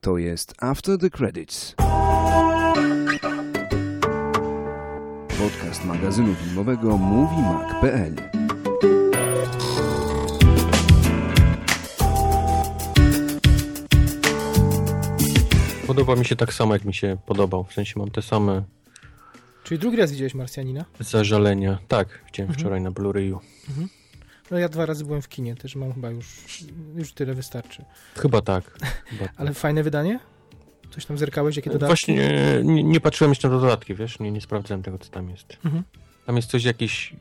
To jest After the Credits. Podcast magazynu filmowego MovieMag.pl Podoba mi się tak samo, jak mi się podobał. W sensie mam te same Czyli drugi raz widziałeś Marsjanina? zażalenia. Tak, widziałem Mhm. wczoraj na Blu-rayu. No ja dwa razy byłem w kinie, też mam chyba już, już tyle wystarczy. Chyba tak. Chyba tak. Ale fajne wydanie? Coś tam zerkałeś, jakie dodatki? Właśnie nie, nie patrzyłem jeszcze na dodatki, wiesz? Nie, nie sprawdzałem tego, co tam jest. Mhm. Tam jest coś jakiś,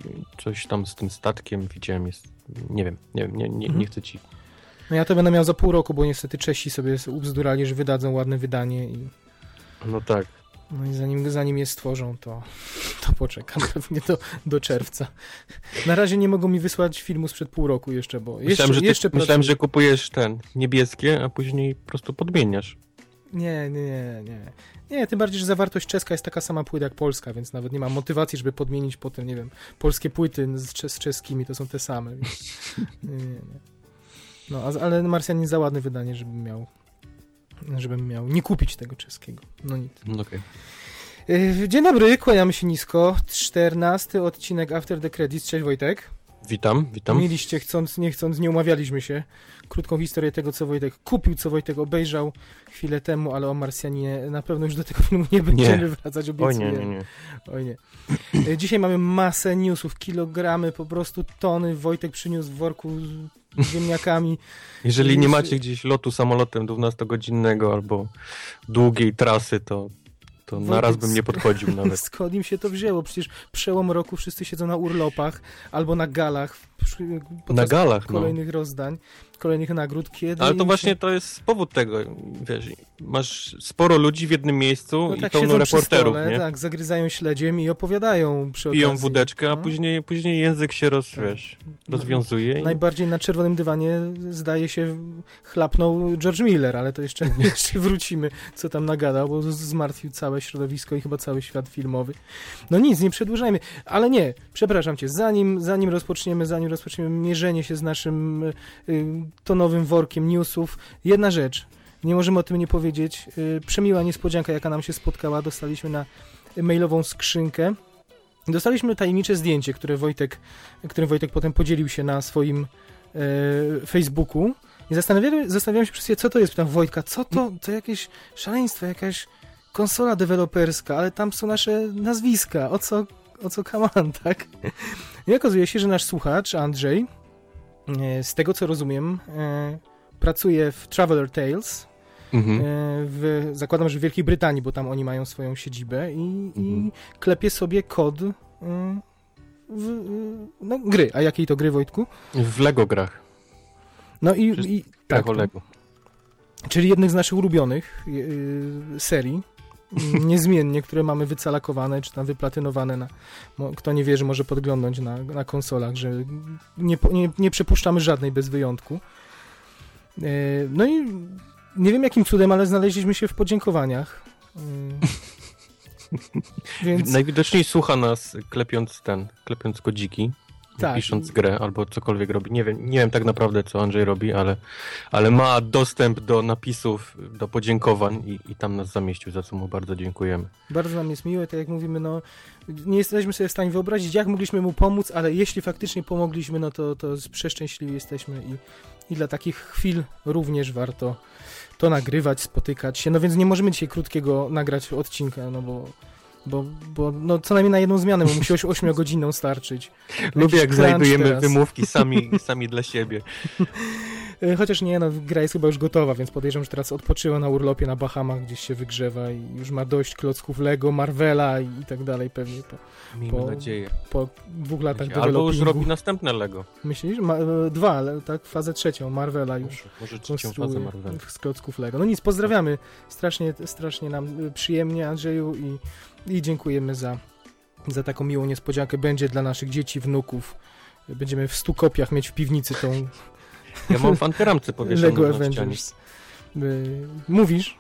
coś tam z tym statkiem widziałem, jest, nie wiem, nie wiem, nie, nie, Mhm. nie chcę ci. No ja to będę miał za pół roku, bo niestety Czesi sobie ubzdurali, że wydadzą ładne wydanie i, No tak. No i zanim, zanim je stworzą, to, to poczekam pewnie do, do czerwca. Na razie nie mogą mi wysłać filmu sprzed pół roku jeszcze, bo jeszcze, Myślałem, że, ty, jeszcze myślałem, że kupujesz ten, niebieskie, a później po prostu podmieniasz. Nie, nie, nie, nie. Nie, tym bardziej, że zawartość czeska jest taka sama płyta jak polska, więc nawet nie mam motywacji, żeby podmienić potem, nie wiem, polskie płyty z, z czeskimi, to są te same. Więc... Nie, nie, nie. No, ale Marsjanin za ładne wydanie, żebym miał żebym miał nie kupić tego czeskiego. No nic. No okej. Yy, Dzień dobry, kłaniamy się nisko. 14 odcinek After the Credits. Cześć Wojtek. Witam, witam. Mieliście, chcąc, nie chcąc, nie umawialiśmy się. Krótką historię tego, co Wojtek kupił, co Wojtek obejrzał chwilę temu, ale o Marsjaninie na pewno już do tego filmu nie będziemy wracać, Oj obiecuję. nie, nie, nie. Oj nie. E, Dzisiaj mamy masę newsów, kilogramy, po prostu tony. Wojtek przyniósł w worku ziemniakami. Jeżeli nie macie gdzieś lotu samolotem 12-godzinnego albo długiej trasy, to, to na raz bym nie podchodził nawet. Skąd im się to wzięło? Przecież przełom roku wszyscy siedzą na urlopach albo na galach Na galach, no. kolejnych rozdań, kolejnych nagród. Kiedy Ale to się... właśnie to jest powód tego, wiesz, masz sporo ludzi w jednym miejscu No i tak pełno reporterów, stole, nie? tak, zagryzają śledziem i opowiadają przy okazji. Piją wódeczkę, a No. później, później język się roz, Tak. wiesz, rozwiązuje i Najbardziej na czerwonym dywanie zdaje się chlapnął George Miller, ale to jeszcze, jeszcze wrócimy, co tam nagadał, bo zmartwił całe środowisko i chyba cały świat filmowy. No nic, nie przedłużajmy, ale nie, przepraszam cię, zanim, zanim rozpoczniemy, zanim rozpoczniemy mierzenie się z naszym y, tonowym workiem newsów, jedna rzecz, nie możemy o tym nie powiedzieć, y, przemiła niespodzianka, jaka nam się spotkała, dostaliśmy na mailową skrzynkę, Dostaliśmy tajemnicze zdjęcie, które Wojtek, którym Wojtek potem podzielił się na swoim e, Facebooku. I zastanawiałem, zastanawiałem się przez co to jest. Pytam Wojtka, co to? To jakieś szaleństwo, jakaś konsola deweloperska, ale tam są nasze nazwiska. O co, o co kaman, tak? I okazuje się, że nasz słuchacz, Andrzej, z tego co rozumiem, e, pracuje w Traveler Tales, mhm. e, w, zakładam, że w Wielkiej Brytanii, bo tam oni mają swoją siedzibę i, i Mhm. klepie sobie kod e, w, e, no, gry. A jakiej to gry, Wojtku? w Lego grach, No i, i tak, Lego. czyli jednych z naszych ulubionych e, serii, niezmiennie, które mamy wycalakowane, czy tam wyplatynowane na, kto nie wierzy, może podglądać na, na konsolach, że nie, nie, nie przepuszczamy żadnej bez wyjątku. E, No i nie wiem jakim cudem, ale znaleźliśmy się w podziękowaniach. E, Więc Najwidoczniej słucha nas klepiąc ten, klepiąc kodziki, Tak. pisząc grę albo cokolwiek robi. Nie wiem, nie wiem tak naprawdę, co Andrzej robi, ale, ale ma dostęp do napisów, do podziękowań i, i tam nas zamieścił, za co mu bardzo dziękujemy. bardzo nam jest miłe, tak jak mówimy, no nie jesteśmy sobie w stanie wyobrazić, jak mogliśmy mu pomóc, ale jeśli faktycznie pomogliśmy, no to, to przeszczęśliwi jesteśmy i, i dla takich chwil również warto to nagrywać, spotykać się. No więc nie możemy dzisiaj krótkiego nagrać odcinka, no bo, bo, bo no co najmniej na jedną zmianę, bo musi 8 godzinną starczyć. Lubię, jak znajdujemy teraz. wymówki sami, sami dla siebie. E, Chociaż nie, no gra jest chyba już gotowa, więc podejrzewam, że teraz odpoczyła na urlopie na Bahamach, gdzieś się wygrzewa i już ma dość klocków Lego, Marvela i, i tak dalej pewnie po, Miejmy Po- nadzieję. po dwóch latach Albo już robi następne Lego. Myślisz? Ma, e, dwa, ale tak, fazę trzecią, Marvela już Może, trzecią fazę Marvela. z klocków Lego. No nic, pozdrawiamy. Strasznie, strasznie nam e, przyjemnie, Andrzeju, i, i dziękujemy za, za taką miłą niespodziankę. Będzie dla naszych dzieci, wnuków. Będziemy w stu kopiach mieć w piwnicy tą Ja mam w antyramce powieszoną Lego. Avengers. Y, Mówisz?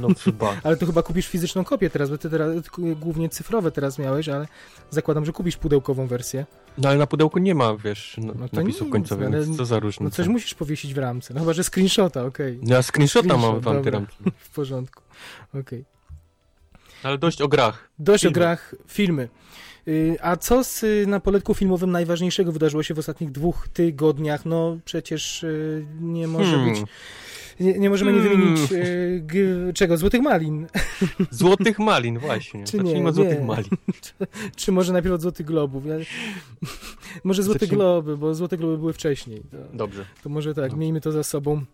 No chyba. Ale to chyba kupisz fizyczną kopię teraz, bo ty teraz głównie cyfrowe teraz miałeś, ale zakładam, że kupisz pudełkową wersję. No ale na pudełku nie ma, wiesz, no, No to napisów końcowych, ale- co za różnica. No coś musisz powiesić w ramce, no chyba, że screenshota, okej. Ja screenshota mam Screenshot, w tamtej dobra. ramce. W porządku, okej. Ale dość o grach. Dość Filmy. o grach, filmy. Y, A co z y, na poletku filmowym najważniejszego wydarzyło się w ostatnich dwóch tygodniach? No przecież y, nie może Hmm. być. Nie, nie możemy nie Hmm. wymienić y, g, czego? Złotych malin. Złotych malin, właśnie. Czy nie? od Złotych Nie. malin. Czy może najpierw od Złotych Globów? Ja... może Złote Zacznijmy- Globy, bo Złote Globy były wcześniej. To, Dobrze. to może tak, No. miejmy to za sobą.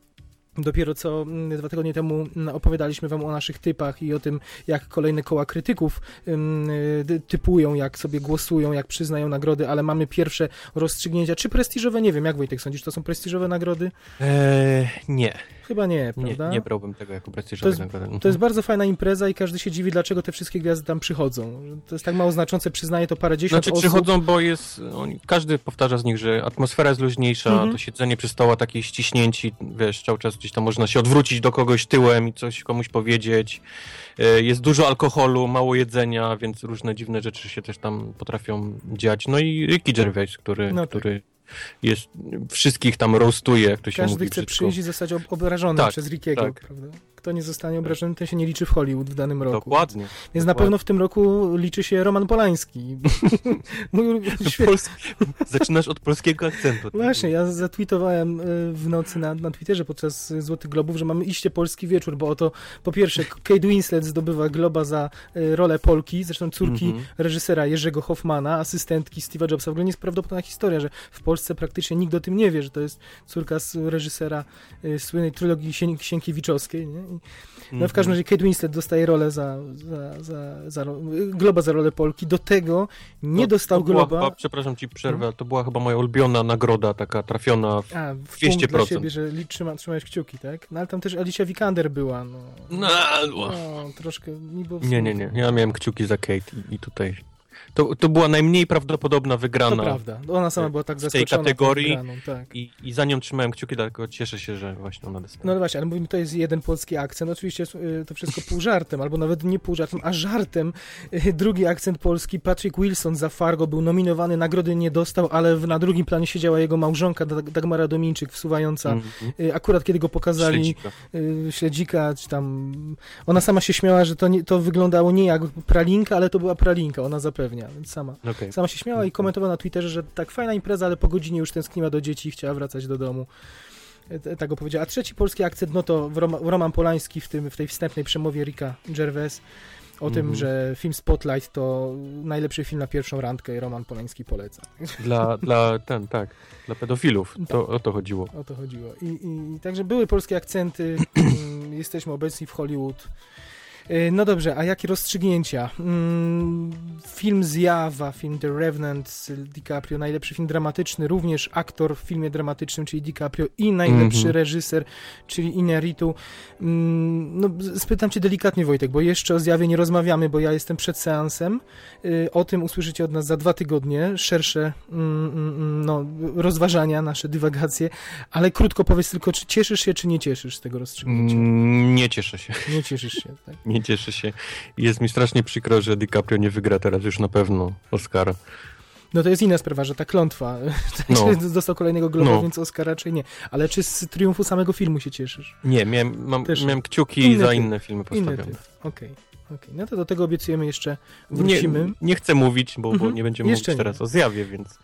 Dopiero co mm, dwa tygodnie temu mm, opowiadaliśmy wam o naszych typach i o tym, jak kolejne koła krytyków ym, y, typują, jak sobie głosują, jak przyznają nagrody, ale mamy pierwsze rozstrzygnięcia. Czy prestiżowe? Nie wiem, jak Wojtek sądzisz, to są prestiżowe nagrody? Eee, nie, Chyba nie, nie, prawda? nie brałbym tego jako To prestiżowej jest- nagrody. To jest bardzo fajna impreza i każdy się dziwi, dlaczego te wszystkie gwiazdy tam przychodzą. To jest tak mało znaczące, przyznaję to parę dziesiąt Znaczy osób. przychodzą, bo jest, oni, każdy powtarza z nich, że atmosfera jest luźniejsza, Mhm. to siedzenie przy stoła takie ściśnięci, wiesz, cały czas gdzieś tam można się odwrócić do kogoś tyłem i coś komuś powiedzieć. E, Jest dużo alkoholu, mało jedzenia, więc różne dziwne rzeczy się też tam potrafią dziać. No i Ricky Gervais, który, No tak. który jest, wszystkich tam roastuje, jak to się Każdy mówi chce brzydko. przyjść i zostać ob- obrażonym Tak, przez Rickiego, tak. prawda? Kto nie zostanie obrażony, ten się nie liczy w Hollywood w danym roku. Dokładnie. Więc na dokładnie. pewno w tym roku liczy się Roman Polański. Mój. Polski... Zaczynasz od polskiego akcentu. Właśnie, ja zatweetowałem y, w nocy na, na Twitterze podczas Złotych Globów, że mamy iście polski wieczór, bo oto po pierwsze Kate Winslet zdobywa Globa za y, rolę Polki, zresztą córki Mhm. reżysera Jerzego Hoffmana, asystentki Steve'a Jobsa. W ogóle jest prawdopodobna historia, że w Polsce praktycznie nikt o tym nie wie, że to jest córka z reżysera y, słynnej trylogii Sien- Sienkiewiczowskiej. Nie? No w każdym razie Kate Winslet dostaje rolę za, za, za, za Globa za rolę Polki. Do tego nie To- dostał to była Globa. Chyba, przepraszam ci przerwę, ale to była chyba moja ulubiona nagroda, taka trafiona. W... A, w 200%. punkt dla siebie, że trzyma, trzymałeś kciuki, tak? No ale tam też Alicia Vikander była, no. No, no troszkę mi było nie, nie, nie. Ja miałem kciuki za Kate i, i tutaj. To, to była najmniej prawdopodobna To wygrana. prawda. Ona sama była tak w tej zaskoczona. kategorii wygraną, tak. I, I za nią trzymałem kciuki, dlatego cieszę się, że właśnie ona dostała. No właśnie, ale mówimy, to jest jeden polski akcent. Oczywiście y, to wszystko pół żartem, albo nawet nie pół żartem, a żartem. Y, Drugi akcent polski, Patrick Wilson za Fargo był nominowany, nagrody nie dostał, ale w, na drugim planie siedziała jego małżonka Dag- Dagmara Domińczyk, wsuwająca. Mhm. Y, Akurat kiedy go pokazali, Śledzika. śledzika, czy tam. Ona sama się śmiała, że to, nie, to wyglądało nie jak pralinka, ale to była pralinka, ona zapewnia, więc sama. Okej. Sama się śmiała i komentowała na Twitterze, że tak fajna impreza, ale po godzinie już tęskniła do dzieci i chciała wracać do domu. E, Tak opowiedziała. A trzeci polski akcent, no to Roman Polański w, tym, w tej wstępnej przemowie Rika Gervais o tym, Mhm. że film Spotlight to najlepszy film na pierwszą randkę i Roman Polański poleca. Dla, dla ten, tak, dla pedofilów. To o to chodziło. O to chodziło. I, i, i także były polskie akcenty, mm, jesteśmy obecni w Hollywood. E, No dobrze, a jakie rozstrzygnięcia? Mm, Film Zjawa, film The Revenant z DiCaprio, najlepszy film dramatyczny, również aktor w filmie dramatycznym, czyli DiCaprio i najlepszy Mhm. reżyser, czyli Inaritu. Mm, No, spytam cię delikatnie Wojtek, bo jeszcze o Zjawie nie rozmawiamy, bo ja jestem przed seansem. Y, O tym usłyszycie od nas za dwa tygodnie, szersze mm, mm, mm, no, rozważania, nasze dywagacje, ale krótko powiedz tylko, czy cieszysz się, czy nie cieszysz z tego rozstrzygnięcia? Mm, Nie cieszę się. Nie cieszysz się, tak? Nie cieszę się. Jest mi strasznie przykro, że DiCaprio nie wygra teraz już na pewno Oscara. No to jest inna sprawa, że ta klątwa, No. dostał kolejnego Globa, No. więc Oscar raczej nie. Ale czy z triumfu samego filmu się cieszysz? Nie, miałem, mam, Też miałem kciuki inny za typ. inne filmy postawione. Okej, okej. No to do tego obiecujemy jeszcze Nie, wrócimy. nie chcę mówić, bo, bo Mhm. nie będziemy Jeszcze mówić nie. teraz o zjawie, więc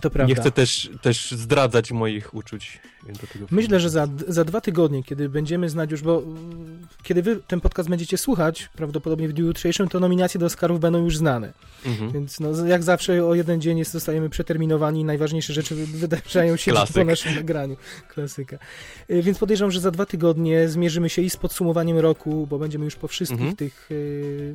To prawda. nie chcę też, też zdradzać moich uczuć. Myślę, że za, za dwa tygodnie, kiedy będziemy znać już, bo mm, kiedy wy ten podcast będziecie słuchać, prawdopodobnie w dniu jutrzejszym, to nominacje do Oscarów będą już znane. Mhm. Więc no, jak zawsze o jeden dzień jest, zostajemy przeterminowani i najważniejsze rzeczy wy- wydarzają się Klasyk. po naszym nagraniu. Klasyka. Y, Więc podejrzewam, że za dwa tygodnie zmierzymy się i z podsumowaniem roku, bo będziemy już po wszystkich Mhm. tych y,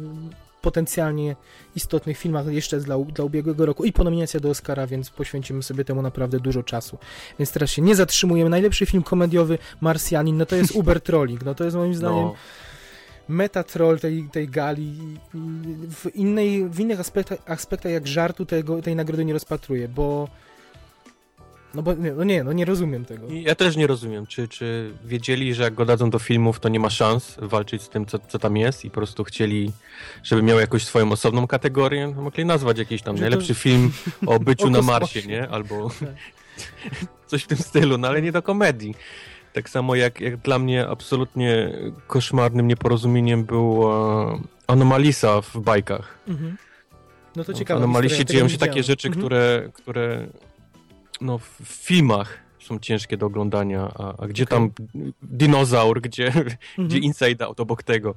potencjalnie istotnych filmach jeszcze dla, dla ubiegłego roku i po nominacja do Oscara, więc poświęcimy sobie temu naprawdę dużo czasu. Więc teraz się nie zatrzymujemy. Najlepszy film komediowy Marsjanin, no to jest Uber Trolling. No to jest moim zdaniem No, metatroll tej, tej gali w, innej, w innych aspektach, aspektach jak żartu tego, tej nagrody nie rozpatruję, bo No bo nie, no nie, no nie rozumiem tego. I Ja też nie rozumiem, czy, czy wiedzieli, że jak go dadzą do filmów, to nie ma szans walczyć z tym, co, co tam jest i po prostu chcieli, żeby miał jakąś swoją osobną kategorię, no mogli nazwać jakiś tam Że to- najlepszy film o byciu O na. Marsie, nie? Albo Tak. coś w tym stylu, no ale nie do komedii. Tak samo jak, jak dla mnie absolutnie koszmarnym nieporozumieniem był e, Anomalisa w bajkach. Mhm. No to W ciekawe. Anomalisie dzieją się takie rzeczy, Mhm. które, które no, w filmach są ciężkie do oglądania, a, a gdzie Okej. tam dinozaur, gdzie, Mhm. gdzie Inside Out obok tego.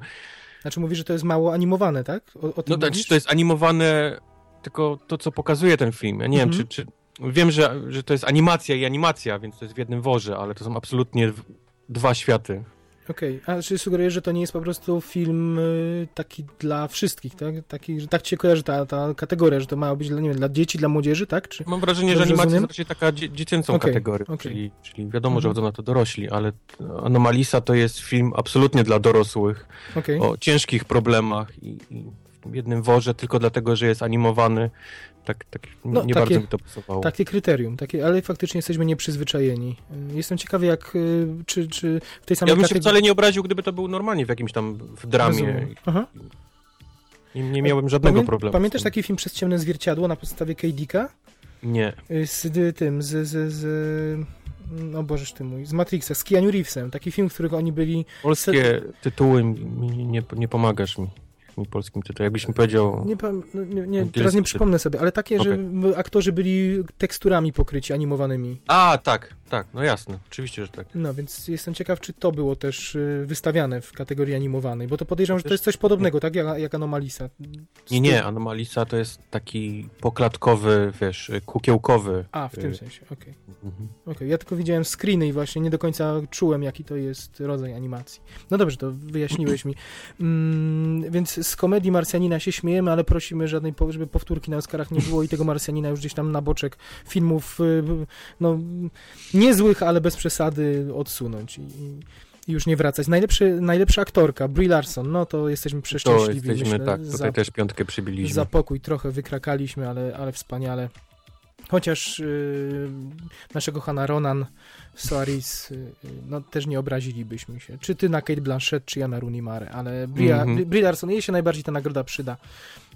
Znaczy mówi, że to jest mało animowane, tak? O, o No tak, mówisz? to jest animowane tylko to, co pokazuje ten film. Ja nie Mhm. wiem, czy, czy... Wiem, że, że to jest animacja i animacja, więc to jest w jednym worze, ale to są absolutnie dwa światy. Okej, a czy sugerujesz, że to nie jest po prostu film y, taki dla wszystkich, tak? Taki, że tak ci się kojarzy ta, ta kategoria, że to ma być dla, nie wiem, dla dzieci, dla młodzieży, tak? Czy... Mam wrażenie, że animacja jest raczej taka dzie- dziecięcą kategorią, okej. czyli, czyli wiadomo, że Mhm. chodzą na to dorośli, ale Anomalisa to jest film absolutnie dla dorosłych. Okej. o ciężkich problemach i, i w jednym worze tylko dlatego, że jest animowany. Tak, tak nie, No, nie takie- bardzo mi to pasowało. Takie kryterium, takie, ale faktycznie jesteśmy nieprzyzwyczajeni. Jestem ciekawy, jak, y, czy, czy w tej samej ja bym się kategorii... wcale nie obraził, gdyby to był normalnie w jakimś tam w dramie. Nie, miałem żadnego Pamię- problemu. Pamiętasz taki film Przez ciemne zwierciadło na podstawie K. Dicka? Nie. Y, Z tym, z, z, z... No bożeż ty mój, z Matrixa, z Keanu Reevesem. Taki film, w którym oni byli... Polskie tytuły mi nie, nie pomagasz mi. Mi polskim tytułem. Jakbyś mi powiedział. Nie, no, nie, nie, teraz nie przypomnę sobie, ale takie, że Okej. m- aktorzy byli teksturami pokryci, animowanymi. A, tak, tak, no jasne. Oczywiście, że tak. No, więc jestem ciekaw, czy to było też y, wystawiane w kategorii animowanej, bo to podejrzewam, że to jest coś podobnego, tak? Jak, jak Anomalisa. Nie, nie, Anomalisa to jest taki poklatkowy, wiesz, kukiełkowy. A, w tym y, sensie, okej. mhm. Okej, ja tylko widziałem screeny i właśnie nie do końca czułem, jaki to jest rodzaj animacji. No dobrze, to wyjaśniłeś mi. Mm, więc z komedii Marsjanina się śmiejemy, ale prosimy żadnej, żeby powtórki na Oscarach nie było i tego Marsjanina już gdzieś tam na boczek filmów, y, no, niezłych, ale bez przesady odsunąć i, i już nie wracać. Najlepszy, najlepsza aktorka, Brie Larson, no to jesteśmy To przeszczęśliwi, jesteśmy, myślę, tak, tutaj za, też piątkę przybiliśmy. za pokój trochę wykrakaliśmy, ale, ale wspaniale. Chociaż yy, naszego Hana Ronan Soaris, yy, no też nie obrazilibyśmy się. Czy ty na Kate Blanchett, czy ja na Rooney Mara, ale Bria, Mhm. Brie- Brie Larson, jej się najbardziej ta nagroda przyda.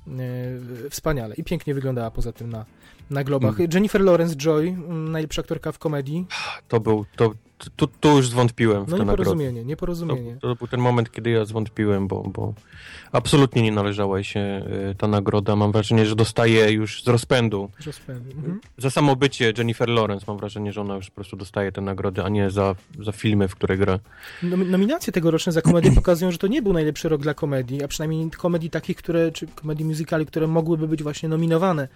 Yy, wspaniale. I pięknie wyglądała poza tym na, na globach. Mhm. Jennifer Lawrence Joy, mm, najlepsza aktorka w komedii. To był, to, tu, tu już zwątpiłem w No tę nagrodę. nieporozumienie, To, nieporozumienie. to był ten moment, kiedy ja zwątpiłem, bo, bo absolutnie nie należała się y, ta nagroda. Mam wrażenie, że dostaje już z rozpędu. Rozpędu. Mhm. Za samo bycie Jennifer Lawrence mam wrażenie, że ona już po prostu dostaje tę nagrodę, a nie za, za filmy, w które gra. Nom- Nominacje tegoroczne za komedię pokazują, że to nie był najlepszy rok dla komedii, a przynajmniej komedii takich, które, czy komedii musicali, które mogłyby być właśnie nominowane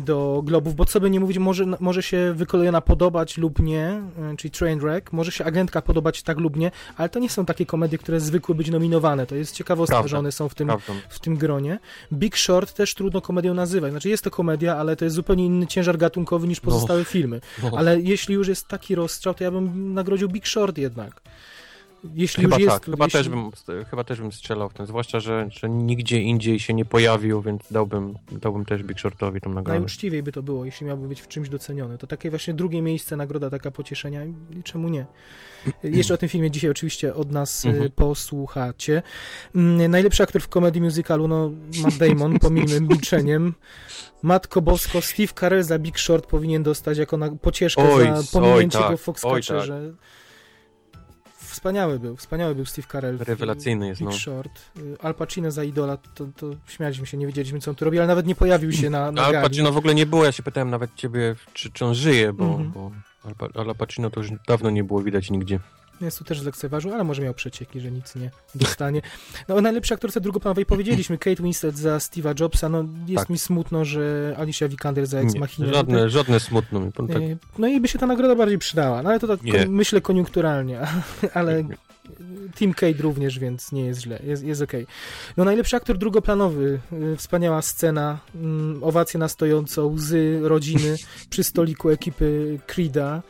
do Globów, bo co by nie mówić, może, może się wykolejona podobać lub nie, y, czyli Trainwreck, może się agentka podobać tak lub nie, ale to nie są takie komedie, które zwykły być nominowane, to jest ciekawostka, Prawda. że one są w tym, w tym gronie. Big Short też trudno komedią nazywać, znaczy jest to komedia, ale to jest zupełnie inny ciężar gatunkowy niż pozostałe filmy. No, Ale jeśli już jest taki rozstrzał, to ja bym nagrodził Big Short jednak. Jeśli chyba już jest, tak, chyba, jeśli... też bym, chyba też bym strzelał w ten, zwłaszcza, że, że nigdzie indziej się nie pojawił, więc dałbym, dałbym też Big Shortowi tą nagrodę. Najuczciwiej by to było, jeśli miałby być w czymś doceniony. To takie właśnie drugie miejsce, nagroda taka pocieszenia czemu nie? Jeszcze o tym filmie dzisiaj oczywiście od nas y, Mhm. posłuchacie. Mm, Najlepszy aktor w komedii musicalu, no Matt Damon, pomijmy milczeniem. Matko Bosko, Steve Carell za Big Short powinien dostać jako na, pocieszkę Oj, za oj, pominięcie tak, go w oj, Foxcatcherze. Wspaniały był, wspaniały był Steve Carell. Rewelacyjny jest, Big no. Short. Y, Al Pacino za Idola, to, to śmialiśmy się, nie wiedzieliśmy co on tu robi, ale nawet nie pojawił się na, na Al. Pacino w ogóle nie było, ja się pytałem nawet ciebie, czy, czy on żyje, bo, Mhm. bo Al, Pa- Al Pacino to już dawno nie było widać nigdzie. Jest tu też zlekceważył, ale może miał przecieki, że nic nie dostanie. No o najlepszej aktorce drugoplanowej powiedzieliśmy, Kate Winslet za Steve'a Jobsa, no jest Tak. mi smutno, że Alicia Vikander za Ex Machina. żadne, żadne smutno mi. Tak, E, No i by się ta nagroda bardziej przydała, no ale to tak Nie. myślę koniunkturalnie, ale Team Kate również, więc nie jest źle, jest, jest okej. No najlepszy aktor drugoplanowy, y, wspaniała scena, mm, owacje na stojąco, łzy rodziny przy stoliku ekipy Creeda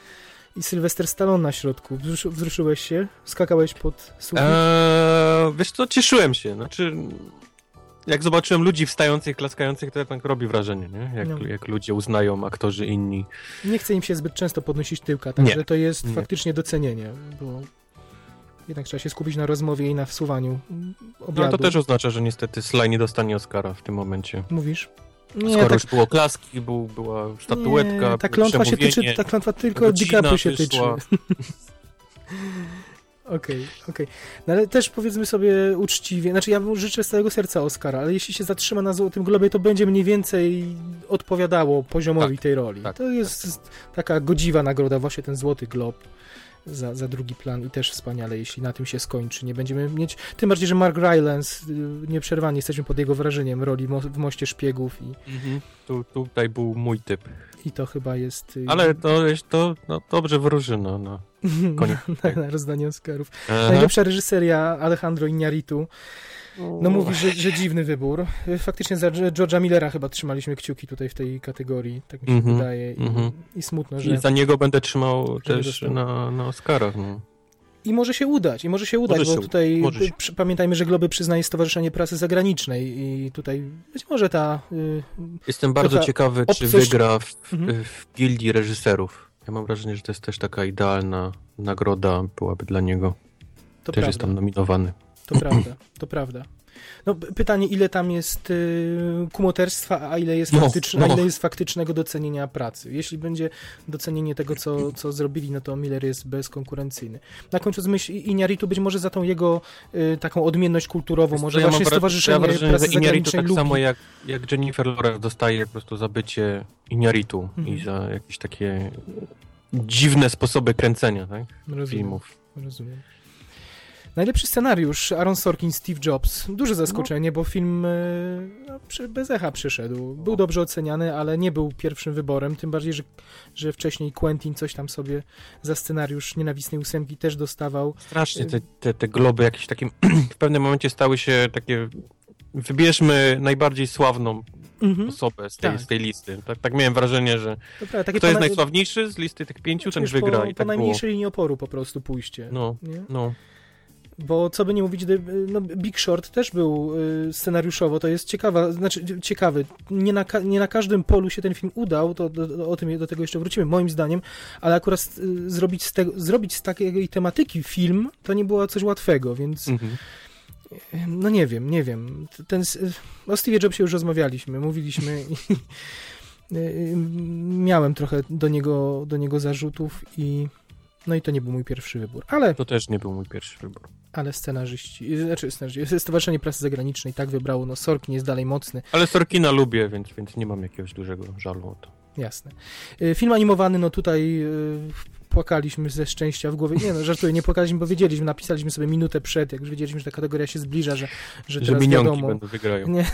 i Sylwester Stallone na środku. Wzruszy, wzruszyłeś się? Skakałeś pod sufit? Eee, wiesz co, cieszyłem się. Znaczy, jak zobaczyłem ludzi wstających, klaskających, to jednak robi wrażenie, nie? Jak, No. jak ludzie uznają aktorzy inni. Nie chce im się zbyt często podnosić tyłka, także to jest Nie. faktycznie docenienie, bo jednak trzeba się skupić na rozmowie i na wsuwaniu No obiadu. ale to też oznacza, że niestety Sly nie dostanie Oscara w tym momencie. Mówisz? Skoro tak, już było klaski, był, była statuetka, nie, ta klątwa się tyczy, ta klątwa tylko DiCaprio się tyczy. Okej, okej. No ale też powiedzmy sobie uczciwie, znaczy ja mu życzę z całego serca Oscara, ale jeśli się zatrzyma na Złotym Globie, to będzie mniej więcej odpowiadało poziomowi Tak, tej roli. tak, to jest taka godziwa nagroda, właśnie ten Złoty Glob za, za drugi plan i też wspaniale, jeśli na tym się skończy. Nie będziemy mieć, tym bardziej, że Mark Rylance, y, nieprzerwanie jesteśmy pod jego wrażeniem roli mo w Moście Szpiegów i, Mhm. Tu, tutaj był mój typ. i to chyba jest... y, Ale to, jest- to no, dobrze wróży, no. no. koniec. na, na rozdanie Oscarów. Aha. Najlepsza reżyseria Alejandro Iñárritu. No mówi, że, że dziwny wybór. Faktycznie za George'a Millera chyba trzymaliśmy kciuki tutaj w tej kategorii, tak mi się Mhm, wydaje. I, mhm. I smutno, I że... za niego będę trzymał też na, na Oscarach, no. I może się udać, i może się udać, Może bo się tutaj pamiętajmy, że Globy przyznaje Stowarzyszenie Prasy Zagranicznej i tutaj być może ta... Y, Jestem bardzo ciekawy, czy wygra w, Mhm. w gildii reżyserów. Ja mam wrażenie, że to jest też taka idealna nagroda byłaby dla niego. to też jest prawda, tam nominowany. To prawda, to prawda. No, pytanie, ile tam jest y, kumoterstwa, a ile jest, No, faktyczne, a no. ile jest faktycznego docenienia pracy. Jeśli będzie docenienie tego, co, co zrobili, no to Miller jest bezkonkurencyjny. Na końcu z myśl Iñárritu być może za tą jego y, taką odmienność kulturową, może ja właśnie Stowarzyszenie ja wrażenie, że Iñárritu Zagranicznej tak lubi. samo jak, jak Jennifer Lawrence dostaje po prostu za bycie Iñárritu Mhm. i za jakieś takie dziwne sposoby kręcenia tak? Rozumiem. filmów. Rozumiem. Najlepszy scenariusz Aaron Sorkin, Steve Jobs. Duże zaskoczenie, bo film e, no, bez echa przyszedł. Był dobrze oceniany, ale nie był pierwszym wyborem, tym bardziej, że, że wcześniej Quentin coś tam sobie za scenariusz Nienawistnej Ósemki też dostawał. Strasznie te, te, te globy jakieś takim w pewnym momencie stały się takie wybierzmy najbardziej sławną Mhm. osobę z tej, Tak. z tej listy. Tak, tak miałem wrażenie, że takie kto jest po, na- najsławniejszy z listy tych pięciu, ten wiesz, wygra po, i po tak było. najmniejszej linii oporu po prostu pójście. No, Nie? no. Bo co by nie mówić, no Big Short też był y, scenariuszowo, to jest ciekawa, znaczy ciekawy. Nie na, nie na każdym polu się ten film udał, to do, o tym do tego jeszcze wrócimy, moim zdaniem, ale akurat y, zrobić, z tego, zrobić z takiej tematyki film, to nie było coś łatwego, więc Mhm. no nie wiem, nie wiem. Ten, o Steve'ie Jobsie już rozmawialiśmy, mówiliśmy i y, miałem trochę do niego, do niego zarzutów i no i to nie był mój pierwszy wybór, ale To też nie był mój pierwszy wybór. ale scenarzyści, y, znaczy scenarzyści, Stowarzyszenie Prasy Zagranicznej tak wybrało, no Sorkin jest dalej mocny, Ale Sorkina lubię, więc, więc nie mam jakiegoś dużego żalu o to. jasne. Y, Film animowany, no tutaj y, płakaliśmy ze szczęścia w głowie, nie no, żartuję, nie płakaliśmy, bo wiedzieliśmy, napisaliśmy sobie minutę przed, jak już wiedzieliśmy, że ta kategoria się zbliża, że, że Że teraz minionki wiadomo. będą wygrają. Nie.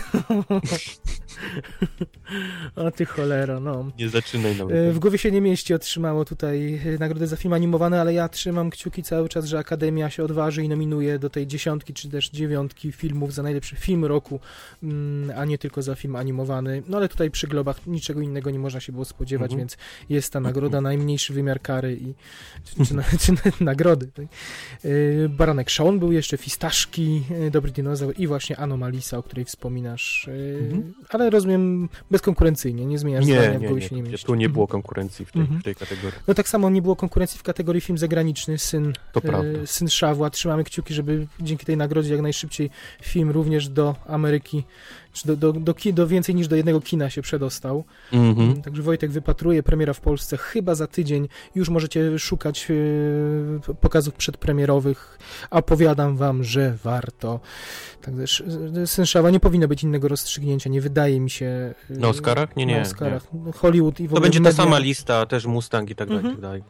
o ty cholero, no. Nie zaczynaj nawet. W głowie się nie mieści otrzymało tutaj e, nagrodę za film animowany, ale ja trzymam kciuki cały czas, że Akademia się odważy i nominuje do tej dziesiątki czy też dziewiątki filmów za najlepszy film roku, mm, a nie tylko za film animowany. No ale tutaj przy Globach niczego innego nie można się było spodziewać, Mhm. więc jest ta nagroda, najmniejszy wymiar kary i czy, czy, na, czy na, nagrody. tak. E, Baranek Sean był jeszcze, Fistaszki, e, Dobry Dinozaur i właśnie Anomalisa, o której wspominasz, e, Mhm. ale rozumiem bezkonkurencyjnie, nie zmieniasz zdania, Nie, w nie, głowie nie. się nie mieści. tu nie Mhm. było konkurencji w tej, Mhm. w tej kategorii. No tak samo nie było konkurencji w kategorii film zagraniczny, Syn, To prawda. Syn Szawła. Trzymamy kciuki, żeby dzięki tej nagrodzie jak najszybciej film również do Ameryki, do, do, do, do więcej niż do jednego kina się przedostał. Mhm. Także Wojtek wypatruje premiera w Polsce chyba za tydzień. Już możecie szukać e, pokazów przedpremierowych. A powiadam wam, że warto. Także Syn Szawła nie powinno być innego rozstrzygnięcia, nie wydaje mi się. e, Na Oscarach? Nie, nie. Na Oscarach. Hollywood i w To ogóle będzie ta media. sama lista, też Mustang i tak dalej, Mhm. i tak dalej.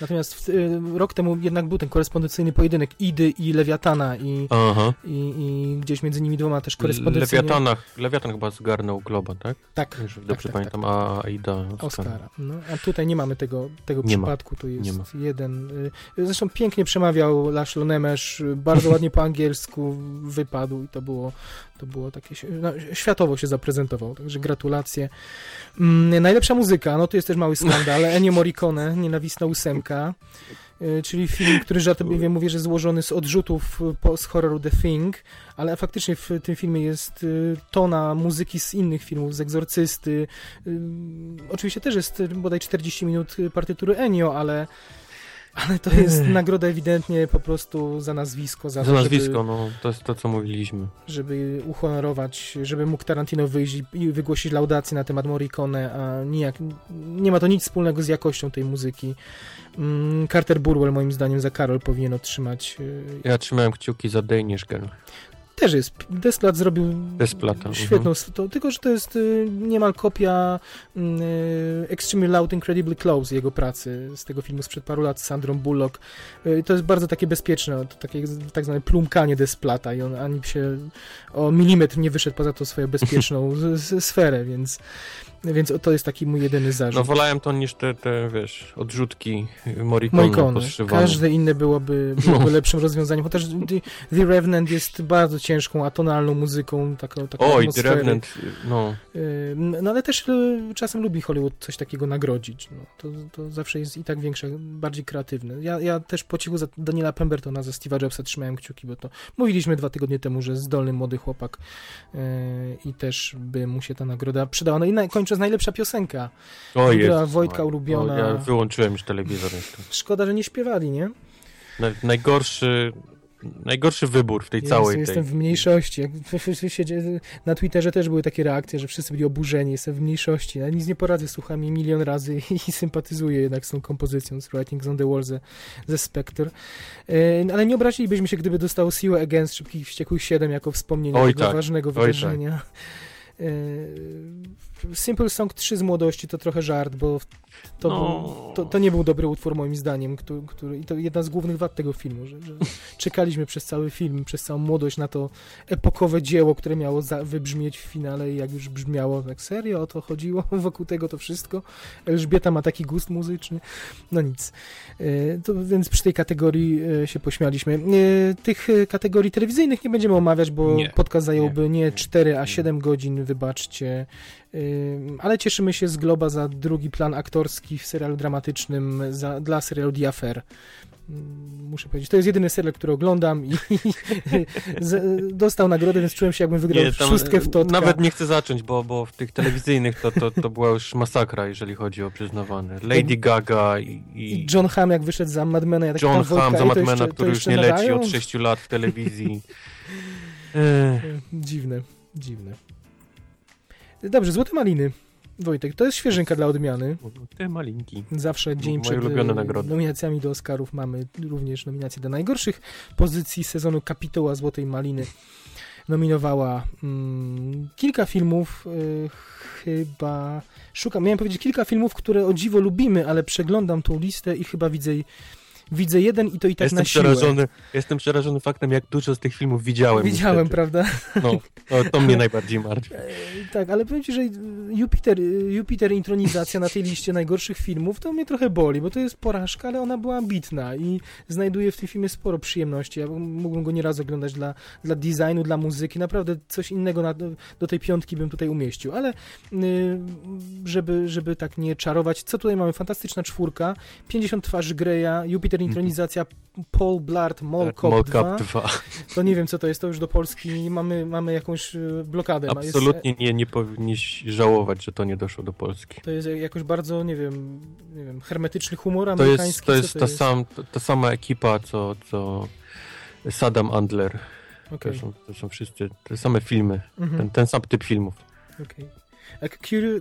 Natomiast w, y, rok temu jednak był ten korespondencyjny pojedynek Idy i Lewiatana i, i, i gdzieś między nimi dwoma też korespondencyjnie... Lewiatanach, Lewiatan chyba zgarnął Globa, tak? Tak, Jeżeli tak, dobrze tak, pamiętam, a Aida tak. Oscara. No, a tutaj nie mamy tego, tego Nie ma. przypadku, tu jest ma. jeden... Y, zresztą pięknie przemawiał Laszlo Nemesz, bardzo ładnie po angielsku wypadł i to było, to było takie... No, światowo się zaprezentował, także gratulacje. Mm, najlepsza muzyka, no to jest też mały skandal, Ennio Morricone, Nienawistna ósemka. Y, czyli film, który żartobliwie mówię, że złożony z odrzutów y, po, z horroru The Thing, ale faktycznie w tym filmie jest y, tona muzyki z innych filmów, z Egzorcysty. Oczywiście też jest bodaj 40 minut partytury Ennio, ale, ale to jest nagroda ewidentnie po prostu za nazwisko, za, Za to, nazwisko, Żeby, no, to jest to, co mówiliśmy. żeby uhonorować, żeby mógł Tarantino wyjść i- i wygłosić laudację na temat Morricone, a nijak, nie ma to nic wspólnego z jakością tej muzyki. Mm, Carter Burwell moim zdaniem za Karol powinien otrzymać. y, Ja trzymałem kciuki za Danish Girl. Też jest. Desplat zrobił Desplata, świetną, mhm. to, tylko że to jest y, niemal kopia y, Extremely Loud Incredibly Close jego pracy z tego filmu sprzed paru lat z Sandrą Bullock. Y, to jest bardzo takie bezpieczne, to takie tak zwane plumkanie Desplata i on ani się o milimetr nie wyszedł poza tą swoją bezpieczną sferę, więc, więc to jest taki mój jedyny zarzut. No wolałem to niż te, te wiesz, odrzutki podszywane. Każde inne byłoby, byłoby No. lepszym rozwiązaniem, chociaż The, The Revenant jest bardzo ciężką, atonalną muzyką, taką, taką Oj, The. Revenant, no. No ale też y, czasem lubi Hollywood coś takiego nagrodzić. No, to, to zawsze jest i tak większe, bardziej kreatywne. Ja, ja też po cichu za Daniela Pembertona, za Steve'a Jobsa trzymałem kciuki, bo to mówiliśmy dwa tygodnie temu, że zdolny młody chłopak yy, i też by mu się ta nagroda przydała. No i na, kończę z najlepsza piosenka. O jest. Wojtka ulubiona. Ja wyłączyłem już telewizor. Szkoda, że nie śpiewali, nie? Na- Najgorszy, najgorszy wybór w tej Jezu, całej Jestem tej. w mniejszości. Na Twitterze też były takie reakcje, że wszyscy byli oburzeni. Jestem w mniejszości. Ja nic nie poradzę, słucham jej milion razy i sympatyzuję jednak z tą kompozycją z Writings on the Wall ze, ze Spectre. E, Ale nie obrazilibyśmy się, gdyby dostało Siłę Against Szybkich Wściekłych 7 jako wspomnienie Oj, tego tak. ważnego Oj, tak. E, Simple Song 3 z młodości to trochę żart, bo to, No. To, to nie był dobry utwór moim zdaniem, który, który, i to jedna z głównych wad tego filmu, że, że czekaliśmy przez cały film, przez całą młodość na to epokowe dzieło, które miało za, wybrzmieć w finale i jak już brzmiało, tak serio o to chodziło, wokół tego to wszystko. Elżbieta ma taki gust muzyczny, no nic. E, To, więc przy tej kategorii e, się pośmialiśmy. E, Tych kategorii telewizyjnych nie będziemy omawiać, bo Nie. podcast zająłby nie, Nie. 4, a Nie. 7 godzin, wybaczcie. Ale cieszymy się z Globa za drugi plan aktorski w serialu dramatycznym za, dla serialu The Affair. Ym, Muszę powiedzieć, to jest jedyny serial, który oglądam i, z, dostał nagrodę, więc czułem się jakbym wygrał tam, szóstkę w totka. Nawet nie chcę zacząć, bo, bo w tych telewizyjnych to, to, to była już masakra, jeżeli chodzi o przyznawane. Lady Gaga i, I John Hamm, jak wyszedł za Madmena, ja tak John Hamm za "Ej, to jeszcze- to który już nie leci nadają?" od 6 lat w telewizji. Dziwne, dziwne. Dobrze, Złote Maliny. Wojtek, to jest świeżynka dla odmiany. Te malinki. Zawsze dzień przed e, nominacjami do Oscarów mamy również nominacje do najgorszych pozycji sezonu Kapituła Złotej Maliny. Nominowała mm, kilka filmów, e, chyba szukam, miałem powiedzieć kilka filmów, które o dziwo lubimy, ale przeglądam tą listę i chyba widzę, widzę jeden i to i tak jestem na siłę. przerażony, jestem przerażony faktem, jak dużo z tych filmów widziałem. Widziałem, niestety. prawda? No, to, to mnie najbardziej martwi. E, Tak, ale powiem ci, że Jupiter, Jupiter intronizacja na tej liście najgorszych filmów to mnie trochę boli, bo to jest porażka, ale ona była ambitna i znajduję w tym filmie sporo przyjemności. Ja mógłbym go nieraz oglądać dla, dla designu, dla muzyki, naprawdę coś innego na, do tej piątki bym tutaj umieścił, ale żeby, żeby tak nie czarować, co tutaj mamy? Fantastyczna czwórka, 50 twarzy Greya, Jupiter intronizacja, Paul Blart, Mall Tak, Cop Mall 2. Cop 2. To nie wiem, co to jest, to już do Polski mamy, mamy jakąś y, blokadę. Jest- Absolutnie nie, nie powinniś żałować, że to nie doszło do Polski. To jest jakoś bardzo, nie wiem, nie wiem hermetyczny humor To amerykański. jest, to co jest, ta, Sam, ta, sama ekipa, co, co Saddam Andler. Okej, To, są, to są wszyscy te same filmy, mhm, ten, ten sam typ filmów. okej.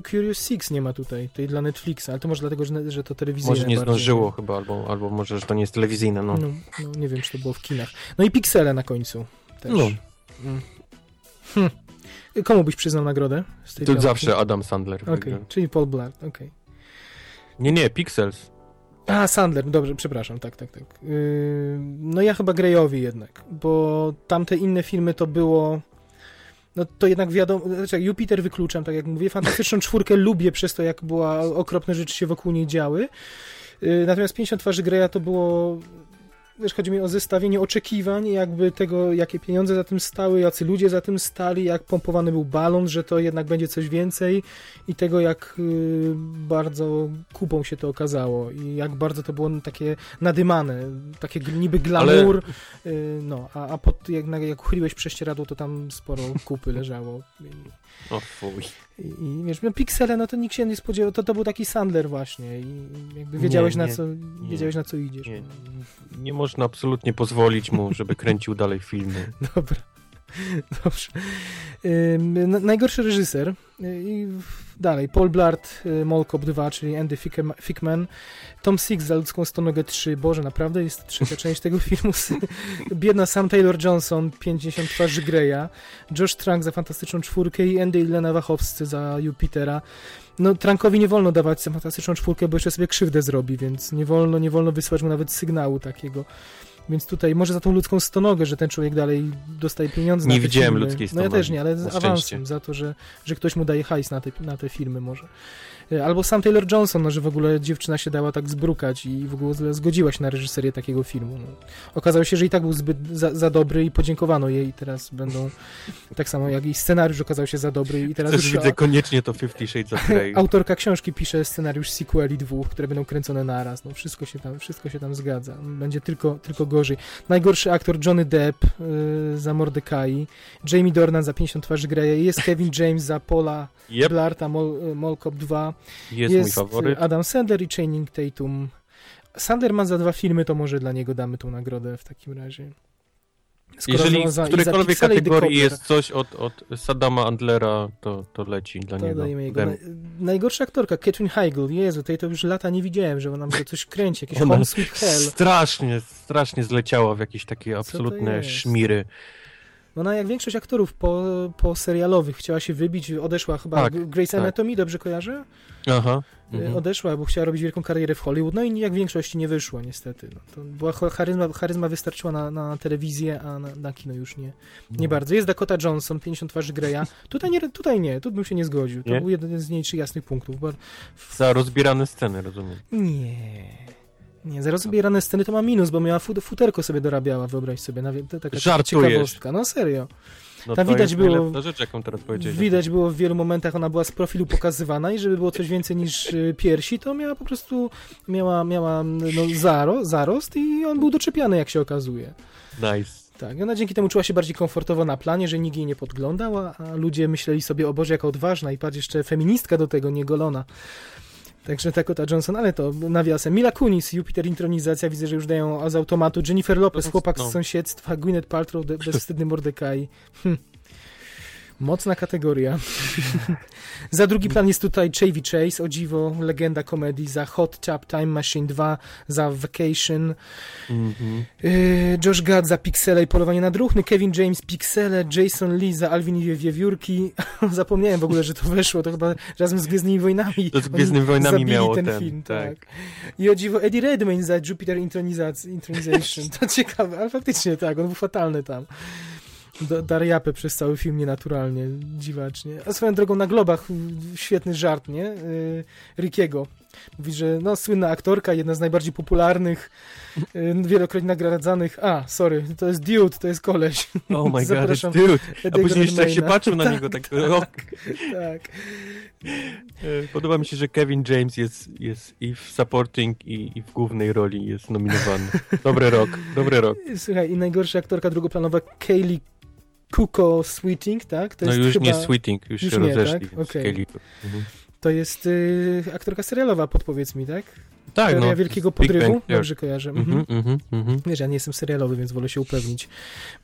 Curious, Six nie ma tutaj, tej dla Netflixa, ale to może dlatego, że, że to telewizyjne Może nie zdążyło chyba, albo, albo może, że to nie jest telewizyjne, no. No, no, nie wiem, czy to było w kinach. No i Pixele na końcu też. No, Mm. Hm. Komu byś przyznał nagrodę? Z tej tu piątki? zawsze Adam Sandler wygra. czyli Paul Blart, okej. Nie, nie, Pixels. A, Sandler, dobrze, przepraszam, tak, tak, tak. Yy, no ja chyba Greyowi jednak, bo tamte inne filmy to było... No to jednak wiadomo, znaczy Jupiter wykluczam, tak jak mówię, Fantastyczną Czwórkę lubię przez to, jak była okropne rzeczy się wokół niej działy. Yy, natomiast 50 twarzy Greya to było wiesz, chodzi mi o zestawienie oczekiwań, jakby tego, jakie pieniądze za tym stały, jacy ludzie za tym stali, jak pompowany był balon, że to jednak będzie coś więcej i tego, jak y, bardzo kupą się to okazało i jak bardzo to było takie nadymane, takie niby glamour, y, no, a, a pod, jak, jak uchyliłeś prześcieradło, to tam sporo kupy leżało. O fuj. i, i wiesz, no piksele, no to nikt się nie spodziewał, to, to był taki Sandler właśnie i jakby wiedziałeś, Nie, na, nie, co, wiedziałeś na co idziesz. Nie, nie można absolutnie pozwolić mu, żeby kręcił dalej filmy. Dobra. Dobrze. Na- najgorszy reżyser y, dalej Paul Blart, y, Mall Cop 2, czyli Andy Fickman, Tom Six za Ludzką Stonogę 3, Boże, naprawdę jest trzecia część tego filmu, biedna Sam Taylor Johnson, 50 twarzy Greya, Josh Trank za Fantastyczną Czwórkę i Andy i Lena Wachowscy za Jupitera. No, Trankowi nie wolno dawać za Fantastyczną Czwórkę, bo jeszcze sobie krzywdę zrobi, więc nie wolno, nie wolno wysłać mu nawet sygnału takiego. Więc tutaj może za tą ludzką stonogę, że ten człowiek dalej dostaje pieniądze Nie na te widziałem filmy. ludzkiej No ja stonogi, też nie, ale z awansem, za to, że, że ktoś mu daje hajs na te, na te filmy może. E, Albo sam Taylor Johnson, no, że w ogóle dziewczyna się dała tak zbrukać i w ogóle zgodziła się na reżyserię takiego filmu. No. Okazało się, że i tak był zbyt za, za dobry i podziękowano jej i teraz będą tak samo jak i scenariusz okazał się za dobry i teraz Też już widzę koniecznie to Fifty Shades of Grey. Autorka książki pisze scenariusz sequeli dwóch, które będą kręcone naraz. No wszystko się tam, wszystko się tam zgadza. Będzie tylko, tylko gorzej. Najgorszy aktor Johnny Depp y, za Mordecai, Jamie Dornan za 50 twarzy Greya, jest Kevin James za Paula Yep, Blarta, Mol, y, Cop 2, jest, mój faworyt. y, Adam Sandler i Channing Tatum. Sandler za dwa filmy, to może dla niego damy tą nagrodę w takim razie. Skoro Jeżeli w którejkolwiek kategorii jest coś od, od Saddama Andlera, to, to leci dla To niego. dajemy jego. Na, najgorsza aktorka, Catherine Heigl. Jezu, tej to już lata nie widziałem, że ona może coś kręci, jakieś Home Sweet Hell. Strasznie, strasznie zleciała w jakieś takie absolutne jest? szmiry. Ona jak większość aktorów po, po serialowych chciała się wybić, odeszła chyba Tak, Grey's tak. Anatomy, dobrze kojarzę? Aha. Y, Mhm. Odeszła, bo chciała robić wielką karierę w Hollywood, no i jak w większości nie wyszło niestety. No, to była charyzma, charyzma wystarczyła na, na telewizję, a na, na kino już nie, nie No. bardzo. Jest Dakota Johnson, 50 twarzy Greya. Tutaj nie, tutaj nie, tu bym się nie zgodził. To Nie? był jeden z mniejszych jasnych punktów. Bo... Za rozbierane sceny, rozumiem. Nie. Nie, za rozbierane sceny to ma minus, bo miała fut, futerko sobie dorabiała, wyobraź sobie. Na, taka Żartujesz. ciekawostka. No serio. No Tam to widać było- rzecz, jaką teraz powiedziałeś. Widać było w wielu momentach, ona była z profilu pokazywana i żeby było coś więcej niż y, piersi, to miała po prostu, miała, miała no, zaro, zarost i on był doczepiany, jak się okazuje. Nice. Tak, ona dzięki temu czuła się bardziej komfortowo na planie, że nikt jej nie podglądał, a, a ludzie myśleli sobie, o Boże, jaka odważna i patrz, jeszcze feministka do tego, nie golona. Także Dakota Johnson, ale to nawiasem. Mila Kunis, Jupiter Intronizacja, widzę, że już dają z automatu. Jennifer Lopez, No, chłopak no. z sąsiedztwa, Gwyneth Paltrow, bezwstydny Mordecai. Hm. Mocna kategoria. za drugi plan jest tutaj Chevy Chase, o dziwo, legenda komedii, za Hot Tub Time Machine 2, za Vacation, Mhm. Yy, Josh Gad za Pixele i Polowanie na Druchny, Kevin James Pixele, Jason Lee za Alvin i Wiewiórki. Zapomniałem w ogóle, że to weszło, to chyba razem z Gwiezdnymi Wojnami. To z Gwiezdnymi Wojnami miało ten, ten, film, tak. tak. I o dziwo Eddie Redmayne za Jupiter Intronization. To ciekawe, ale faktycznie tak, on był fatalny tam. Da- Dariapę przez cały film nienaturalnie, dziwacznie. A swoją drogą na globach y, świetny żart, nie? Yy, Rickiego. Mówi, że no, słynna aktorka, jedna z najbardziej popularnych, y, wielokrotnie nagradzanych. A, sorry, to jest dude, to jest koleś. Oh my god, it's dude. A później jeszcze jak się patrzył na niego, tak rok. Tak. E, Podoba mi się, że Kevin James jest, jest i w supporting, i, i w głównej roli jest nominowany. Dobry rok, dobry rok. Słuchaj, i najgorsza aktorka drugoplanowa Kaylee Kuko Sweeting, tak? To No jest już chyba, nie Sweeting, już, już się nie, rozeszli. tak? Kelly- Mhm. To jest y, aktorka serialowa, podpowiedz mi, tak? Tak, Teoria no. Wielkiego Podrywu? Dobrze kojarzę. Mhm. Mhm, mhm. Wiesz, ja nie jestem serialowy, więc wolę się upewnić.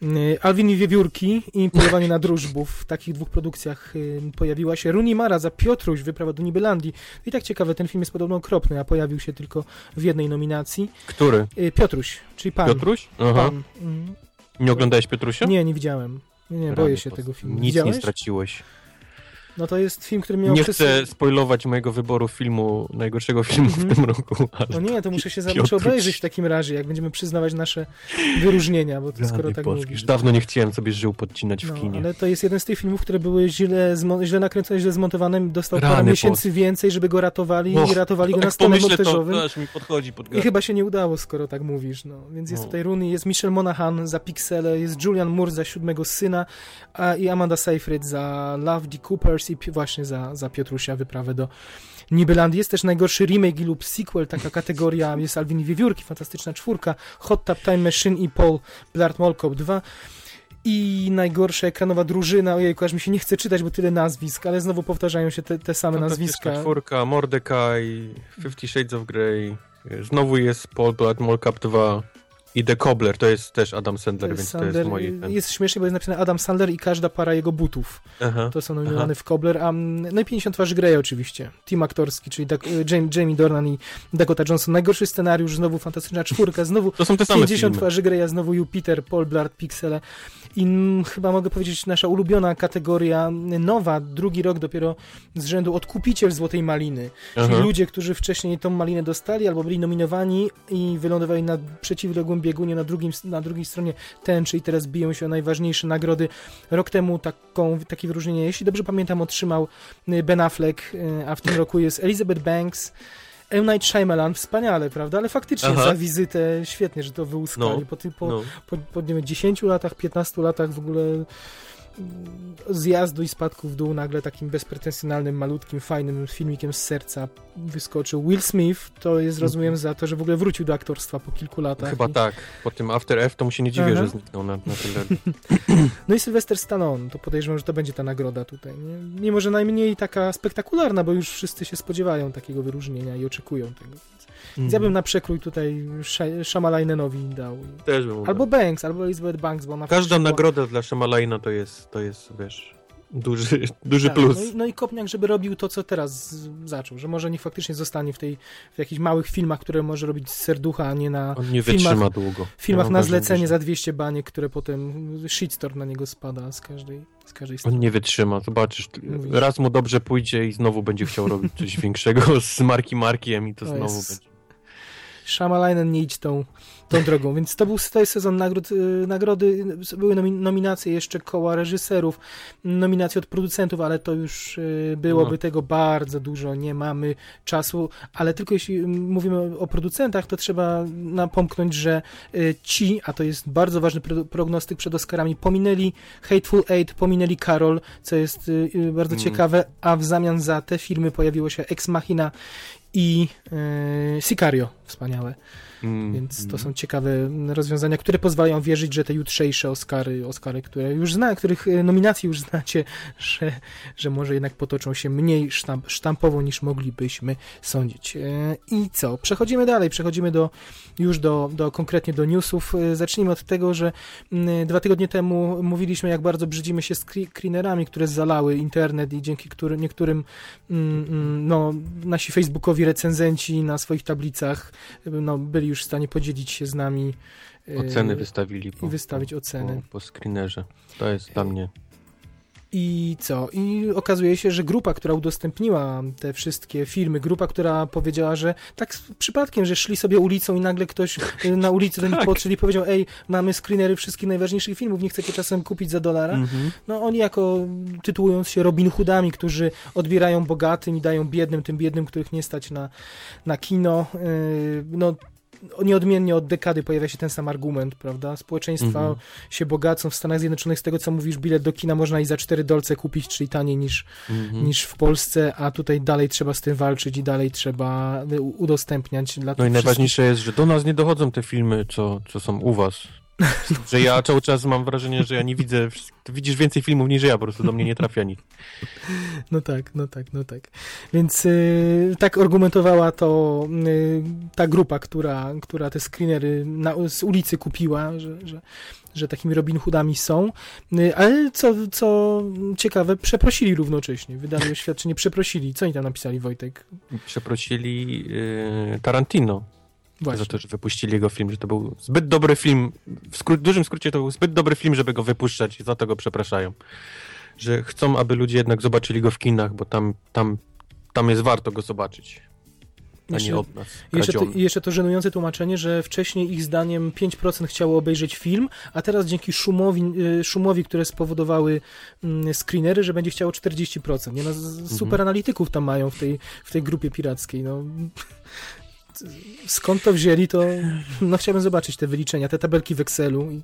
Y, Alvin i Wiewiórki i Polowanie na Drużbów. W takich dwóch produkcjach y, pojawiła się Rooney Mara za Piotruś, Wyprawa do Nibelandii. I tak ciekawe, ten film jest podobno okropny, a pojawił się tylko w jednej nominacji. Który? Y, Piotruś, czyli pan. Piotruś? Aha. pan. Mhm. Nie oglądałeś Piotrusia? Nie, nie widziałem. Nie, nie boję się tego filmu. Nic nie Widziałeś? straciłeś. No to jest film, który miał... Nie przez- chcę spoilować mojego wyboru filmu, najgorszego filmu Mhm. w tym roku. Ale... No nie, to muszę się za- Piotruś. muszę obejrzeć w takim razie, jak będziemy przyznawać nasze wyróżnienia, bo to skoro tak boskie. mówisz. Już dawno nie chciałem sobie żył podcinać w No, kinie. ale to jest jeden z tych filmów, które były źle, zmo- źle nakręcone, źle zmontowane. Dostał parę miesięcy więcej, żeby go ratowali Och, i ratowali go na Jak stole to, montażowym. to aż mi podchodzi pod I chyba się nie udało, skoro tak mówisz. No. Więc jest No. tutaj Rooney, jest Michel Monaghan za Pixele, jest Julian Moore za Siódmego Syna a, i Amanda Seyfried za Love the Coopers i pi- właśnie za, za Piotrusia Wyprawę do Nibeland. Jest też najgorszy remake lub sequel, taka kategoria jest Alvin i Wiewiórki, Fantastyczna Czwórka, Hot Tub Time Machine i Paul Blart Mall Cop 2. I najgorsza ekranowa drużyna, ojejku, aż mi się nie chce czytać, bo tyle nazwisk, ale znowu powtarzają się te, te same nazwiska. Czwórka, Mordecai, Fifty Shades of Grey. Znowu jest Paul Blart Mall Cup 2 i The Cobbler, to jest też Adam Sandler, więc to jest Sandler, moje... Ten... jest śmiesznie, bo jest napisane Adam Sandler i każda para jego butów. Aha. To są nominowane w Cobbler. A, mm, no i 50 twarzy Grey oczywiście. Team aktorski, czyli Dak- e, Jamie, Jamie Dornan i Dakota Johnson. Najgorszy scenariusz, znowu Fantastyczna Czwórka, znowu To są te same 50 filmy. twarzy Greya, znowu Jupiter, Paul Blart, Pixele. I mm, chyba mogę powiedzieć, nasza ulubiona kategoria, nowa, drugi rok dopiero z rzędu Odkupiciel Złotej Maliny. Czyli Aha. ludzie, którzy wcześniej tą malinę dostali albo byli nominowani i wylądowali na przeciwległym biegunie na, drugim, na drugiej stronie tęczy i teraz biją się o najważniejsze nagrody. Rok temu taką, takie wyróżnienie, jeśli dobrze pamiętam, otrzymał y, Ben Affleck, y, a w tym roku jest Elizabeth Banks, M. Night Shyamalan, wspaniale, prawda? Ale faktycznie Aha. za wizytę świetnie, że to wyłuskali. No, Po, ty, po, No. po, po nie wiem, 10 latach, 15 latach w ogóle zjazdu i spadku w dół nagle takim bezpretensjonalnym, malutkim, fajnym filmikiem z serca wyskoczył. Will Smith to jest, rozumiem, za to, że w ogóle wrócił do aktorstwa po kilku latach. Chyba I- tak. Po tym After F to mu się nie dziwię, Aha. że zniknął na, na tyle. No i Sylvester Stallone, to podejrzewam, że to będzie ta nagroda tutaj. Nie? Mimo, że najmniej taka spektakularna, bo już wszyscy się spodziewają takiego wyróżnienia i oczekują tego. Więc ja bym na przekrój tutaj Sh- Shamalainenowi dał. Też bym Albo Banks, albo Elizabeth Banks, bo Każda nagroda dla Shyamalayna to jest, to jest, wiesz, duży, duży Tak, plus. No i, no i Kopniak, żeby robił to, co teraz zaczął, że może niech faktycznie zostanie w tej, w jakichś małych filmach, które może robić z serducha, a nie na On nie filmach- wytrzyma długo. filmach Ja na zlecenie za 200 baniek, które potem shitstorm na niego spada z każdej, z każdej strony. On nie wytrzyma, zobaczysz. Mówisz. Raz mu dobrze pójdzie i znowu będzie chciał robić coś większego z Marki Markiem i to, To znowu jest- będzie. Shamalainen nie idź tą, tą drogą, więc to był jest sezon nagród, y, nagrody, były nomi- nominacje jeszcze koła reżyserów, nominacje od producentów, ale to już y, byłoby No. tego bardzo dużo, nie mamy czasu, ale tylko jeśli mówimy o producentach, to trzeba napomknąć, że y, ci, a to jest bardzo ważny pro, prognostyk przed Oscarami, pominęli Hateful Eight, pominęli Carol, co jest bardzo Mm. ciekawe, a w zamian za te filmy pojawiło się Ex Machina i Sicario, wspaniałe. Mm, Więc to mm. są ciekawe rozwiązania, które pozwalają wierzyć, że te jutrzejsze Oscary, Oscary, które już zna, których e, nominacji już znacie, że, że może jednak potoczą się mniej sztamp, sztampowo niż moglibyśmy sądzić. E, I co? Przechodzimy dalej, przechodzimy do, już do, do konkretnie do newsów. E, Zacznijmy od tego, że dwa tygodnie temu mówiliśmy, jak bardzo brzydzimy się screenerami, które zalały internet i dzięki którym niektórym mm, mm, no, nasi facebookowi recenzenci na swoich tablicach no, byli już w stanie podzielić się z nami Oceny wystawili po, i wystawić oceny. po, po screenerze. To jest dla mnie. I co? I okazuje się, że grupa, która udostępniła te wszystkie filmy, grupa, która powiedziała, że tak przypadkiem, że szli sobie ulicą i nagle ktoś y, na ulicy do nich Tak. podszedł i powiedział, ej, mamy screenery wszystkich najważniejszych filmów, nie chcecie czasem kupić za dolara? Mhm. No oni jako tytułując się Robin Hoodami, którzy odbierają bogatym i dają biednym, tym biednym, których nie stać na, na kino, yy, no nieodmiennie od dekady pojawia się ten sam argument, prawda? Społeczeństwa Mhm. się bogacą w Stanach Zjednoczonych, z tego co mówisz, bilet do kina można i za 4 dolce kupić, czyli taniej niż, Mhm. niż w Polsce, a tutaj dalej trzeba z tym walczyć i dalej trzeba y, udostępniać dla No i wszystkich- najważniejsze jest, że do nas nie dochodzą te filmy, co, co są u was. Że ja cały czas mam wrażenie, że ja nie widzę. widzisz więcej filmów niż ja, po prostu do mnie nie trafia nic. No tak, no tak, no tak. Więc y, tak argumentowała to y, ta grupa, która, która te screenery na, z ulicy kupiła, że, że, że takimi Robin Hoodami są. Y, ale co, co ciekawe, przeprosili równocześnie. Wydali oświadczenie, przeprosili. Co oni tam napisali, Wojtek? Przeprosili Tarantino Właśnie. za to, że wypuścili jego film, że to był zbyt dobry film. W skró- dużym skrócie to był zbyt dobry film, żeby go wypuszczać i za to go przepraszają. że chcą, aby ludzie jednak zobaczyli go w kinach, bo tam, tam, tam jest warto go zobaczyć. A Jeszcze- nie od nas. Jeszcze to, jeszcze to żenujące tłumaczenie, że wcześniej ich zdaniem 5% chciało obejrzeć film, a teraz dzięki szumowi, y, szumowi które spowodowały mm, screenery, że będzie chciało 40%. Nie? No, super analityków tam mają w tej, w tej grupie pirackiej. No. Skąd to wzięli, to no, chciałbym zobaczyć te wyliczenia, te tabelki w Excelu. I,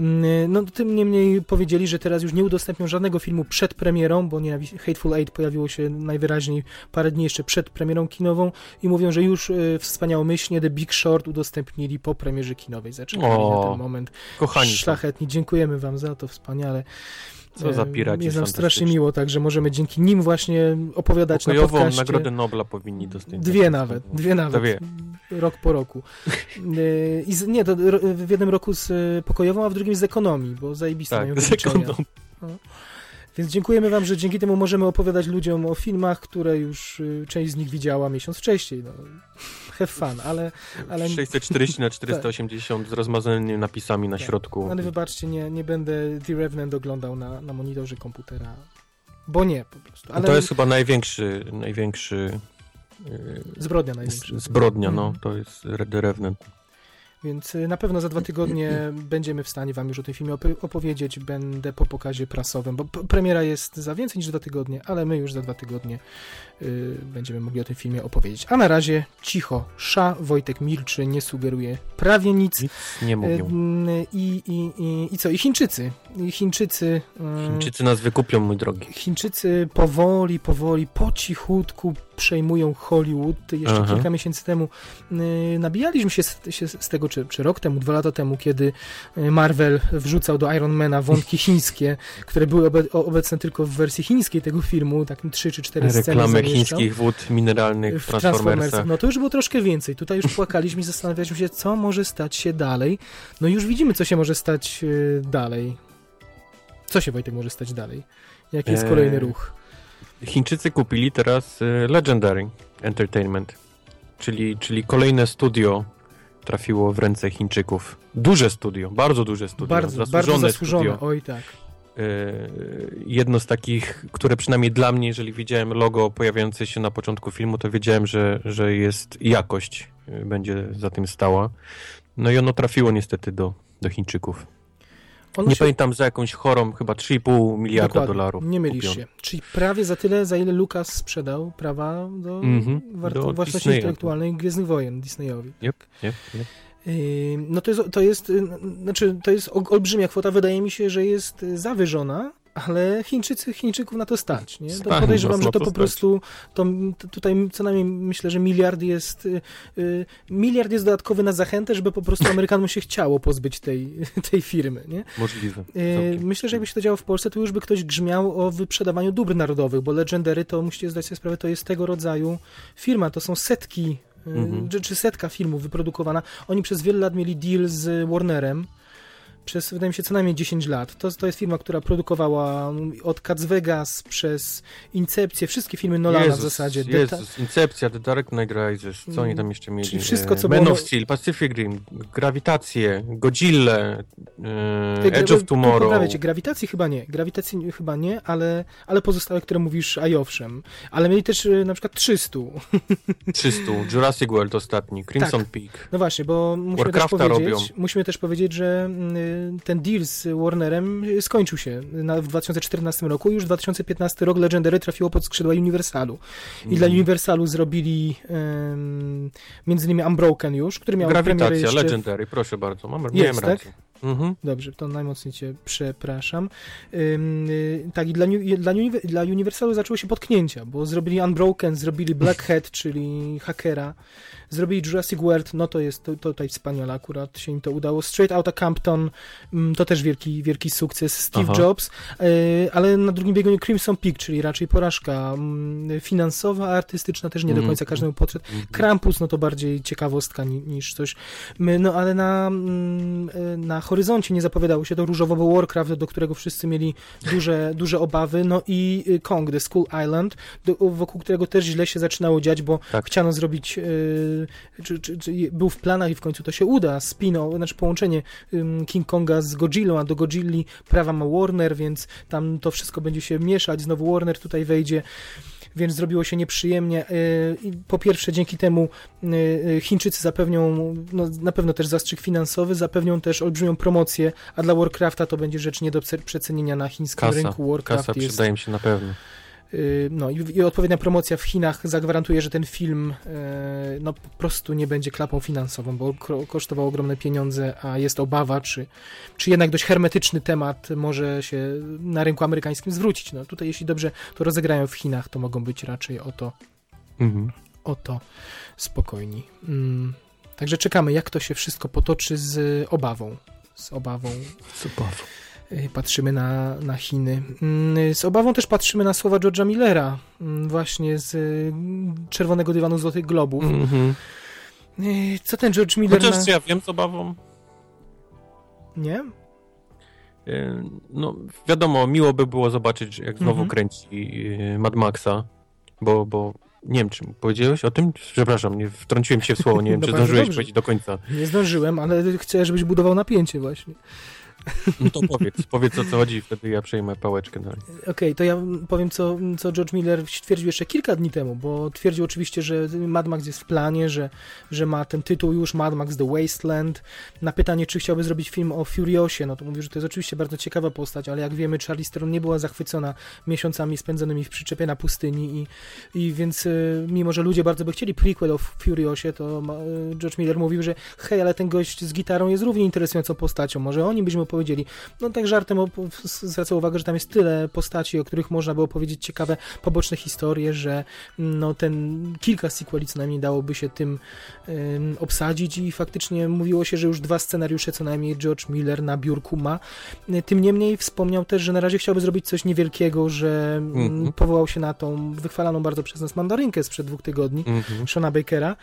mm, no, tym niemniej powiedzieli, że teraz już nie udostępnią żadnego filmu przed premierą, bo nie, Hateful Eight pojawiło się najwyraźniej parę dni jeszcze przed premierą kinową i mówią, że już y, wspaniałomyślnie The Big Short udostępnili po premierze kinowej. Zaczekali O, na ten moment. Kochani. Szlachetni, dziękujemy wam za to, wspaniale. Co za piraci Jest nam strasznie miło, tak, że możemy dzięki nim właśnie opowiadać na podcaście. Nagrodę Nobla powinni dostać. Dwie nawet, dwie nawet. Dwie. Rok po roku. Yy, I z, nie, to w jednym roku z y, pokojową, a w drugim z ekonomii, bo zajebiste mają Tak, z wyliczenia. ekonomią. Więc dziękujemy wam, że dzięki temu możemy opowiadać ludziom o filmach, które już y, część z nich widziała miesiąc wcześniej. No. Have fun, ale, ale, 640 na 480 z rozmazanymi napisami na Tak. środku. ale wybaczcie, nie, nie będę The Revenant oglądał na, na monitorze komputera, bo nie po prostu. Ale To jest chyba największy, największy yy, zbrodnia największa. zbrodnia, no. Mhm. To jest Dead Revenant. Więc y, na pewno za dwa tygodnie będziemy w stanie wam już o tym filmie opo- opowiedzieć. Będę po pokazie prasowym, bo premiera jest za więcej niż dwa tygodnie, ale my już za dwa tygodnie y, będziemy mogli o tym filmie opowiedzieć. A na razie cicho. Sza, Wojtek milczy, nie sugeruje prawie nic. Nic nie mówią. Y, I, i, i, I co? I Chińczycy. I Chińczycy. y, Chińczycy nas wykupią, mój drogi. Chińczycy powoli, powoli, po cichutku przejmują Hollywood. Jeszcze Aha. kilka miesięcy temu y, nabijaliśmy się z, się z tego, czy, czy rok temu, dwa lata temu, kiedy y, Marvel wrzucał do Ironmana wątki chińskie, które były obe, obecne tylko w wersji chińskiej tego filmu, takim trzy czy cztery sceny Reklamy chińskich wód mineralnych w Transformersach. No to już było troszkę więcej. Tutaj już płakaliśmy i zastanawialiśmy się, co może stać się dalej. No już widzimy, co się może stać y, dalej. Co się, Wojtek, może stać dalej? Jaki jest Eee, kolejny ruch? Chińczycy kupili teraz y, Legendary Entertainment, czyli, czyli kolejne studio trafiło w ręce Chińczyków. Duże studio, bardzo duże studio. Bardzo, zasłużone bardzo zasłużone. Studio. Oj tak. Y, Jedno z takich, które przynajmniej dla mnie, jeżeli widziałem logo pojawiające się na początku filmu, to wiedziałem, że, że jest jakość y, będzie za tym stała. No i ono trafiło niestety do, do Chińczyków. Ono Nie się- pamiętam za jakąś chorą, chyba 3,5 miliarda Dokładnie, dolarów. Nie mylisz się. Czyli prawie za tyle, za ile Lucas sprzedał prawa do, Mhm, warto, do własności Disneya. intelektualnej Gwiezdnych Wojen Disneyowi. Yep, yep, yep. No to jest, to jest, yy, znaczy, to jest ol- olbrzymia kwota. Wydaje mi się, że jest yy, zawyżona, ale Chińczycy, Chińczyków na to stać. Nie? To podejrzewam, że to po prostu to, tutaj co najmniej myślę, że miliard jest yy, yy, miliard jest dodatkowy na zachętę, żeby po prostu Amerykanom się chciało pozbyć tej, tej firmy. Nie? Możliwe. Yy, całkiem. Myślę, że jakby się to działo w Polsce, to już by ktoś grzmiał o wyprzedawaniu dóbr narodowych, bo Legendary to musicie zdać sobie sprawę, to jest tego rodzaju firma, to są setki, Mhm. czy, czy setka filmów wyprodukowana. Oni przez wiele lat mieli deal z Warnerem. Przez, wydaje mi się, co najmniej 10 lat. To, to jest firma, która produkowała mm, od Cats Vegas przez Incepcję, wszystkie filmy Nolana Jezus, w zasadzie. Jezus, Incepcja, The Dark Knight Rises, co oni tam jeszcze mieli? Czyli wszystko, co Man było- of Steel, Pacific Rim, Grawitację, Godzilla, e, Edge of Tomorrow. Poprawię cię, grawitacji chyba nie. Grawitacji chyba nie, ale, ale pozostałe, które mówisz, a i owszem. Ale mieli też y, na przykład 300. 300, Jurassic World ostatni, Crimson Peak. No właśnie, bo musimy też, powiedzieć, robią. musimy też powiedzieć, że y, ten deal z Warnerem skończył się w 2014 roku. Już 2015 rok Legendary trafiło pod skrzydła Universalu. I Mhm. dla Universalu zrobili um, między innymi Unbroken już, który miał premierę Grawitacja, jeszcze... Legendary, proszę bardzo, mam, Jest, tak? rację. Mhm. Dobrze, to najmocniej cię przepraszam. Ym, y, tak, i dla, dla, dla Universalu zaczęły się potknięcia, bo zrobili Unbroken, zrobili Black Hat, czyli hakera, zrobili Jurassic World, no to jest to, to tutaj wspaniale, akurat się im to udało. Straight Outta Compton, mm, to też wielki, wielki sukces. Steve Aha. Jobs, y, ale na drugim biegunie Crimson Peak, czyli raczej porażka mm, finansowa, artystyczna też nie do Mhm. końca każdemu podszedł. Krampus, no to bardziej ciekawostka ni, niż coś. My, No ale na, mm, y, na horyzoncie nie zapowiadało się. To różowo, bo Warcraft, do którego wszyscy mieli duże, duże obawy, no i y, Kong, The School Island, do, wokół którego też źle się zaczynało dziać, bo Tak. chciano zrobić, y, czy, czy, czy był w planach i w końcu to się uda, spin znaczy połączenie King Konga z Godzillą, a do Godzilli prawa ma Warner, więc tam to wszystko będzie się mieszać, znowu Warner tutaj wejdzie więc zrobiło się nieprzyjemnie. i Po pierwsze, dzięki temu y, y, Chińczycy zapewnią no, na pewno też zastrzyk finansowy, zapewnią też olbrzymią promocję, a dla Warcrafta to będzie rzecz nie do prze- przecenienia na chińskim Kasa, rynku. Warcraft Kasa jest przydaje mi się na pewno. Y, No i, i odpowiednia promocja w Chinach zagwarantuje, że ten film e, no, po prostu nie będzie klapą finansową, bo kosztował ogromne pieniądze, a jest obawa, czy, czy jednak dość hermetyczny temat może się na rynku amerykańskim zwrócić. No tutaj jeśli dobrze to rozegrają w Chinach, to mogą być raczej o to, Mhm. o to spokojni. Mm. Także czekamy, jak to się wszystko potoczy z obawą. Z obawą Super. Y, patrzymy na, na Chiny. Mm, Z obawą też patrzymy na słowa George'a Millera, mm, właśnie z y, Czerwonego Dywanu Złotych Globów. Mhm. Y, Co ten George Miller Chociaż ja wiem z obawą. Nie? y, No, wiadomo, miło by było zobaczyć, jak znowu Mhm. kręci y, Mad Maxa, bo, bo nie wiem, czy powiedziałeś o tym? Przepraszam, nie wtrąciłem się w słowo, nie wiem, No czy zdążyłeś dobrze. powiedzieć do końca. Nie zdążyłem, ale chcę, żebyś budował napięcie właśnie. No to powiedz, powiedz o co chodzi, wtedy ja przejmę pałeczkę dalej. Okej, to ja powiem, co, co George Miller stwierdził jeszcze kilka dni temu, bo twierdził oczywiście, że Mad Max jest w planie, że, że ma ten tytuł już, Mad Max The Wasteland. Na pytanie, czy chciałby zrobić film o Furiosie, no to mówił, że to jest oczywiście bardzo ciekawa postać, ale jak wiemy, Charlize Theron nie była zachwycona miesiącami spędzonymi w przyczepie na pustyni i, i więc y, mimo, że ludzie bardzo by chcieli prequel o Furiosie, to y, George Miller mówił, że hej, ale ten gość z gitarą jest równie interesującą postacią, może oni byśmy powiedzieli, no tak żartem zwracał uwagę, że tam jest tyle postaci, o których można by opowiedzieć ciekawe, poboczne historie, że no ten kilka sequeli co najmniej dałoby się tym ym, obsadzić i faktycznie mówiło się, że już dwa scenariusze co najmniej George Miller na biurku ma. Tym niemniej wspomniał też, że na razie chciałby zrobić coś niewielkiego, że mm, Mhm. powołał się na tą wychwalaną bardzo przez nas mandarynkę sprzed dwóch tygodni, Mhm. Shona Bakera.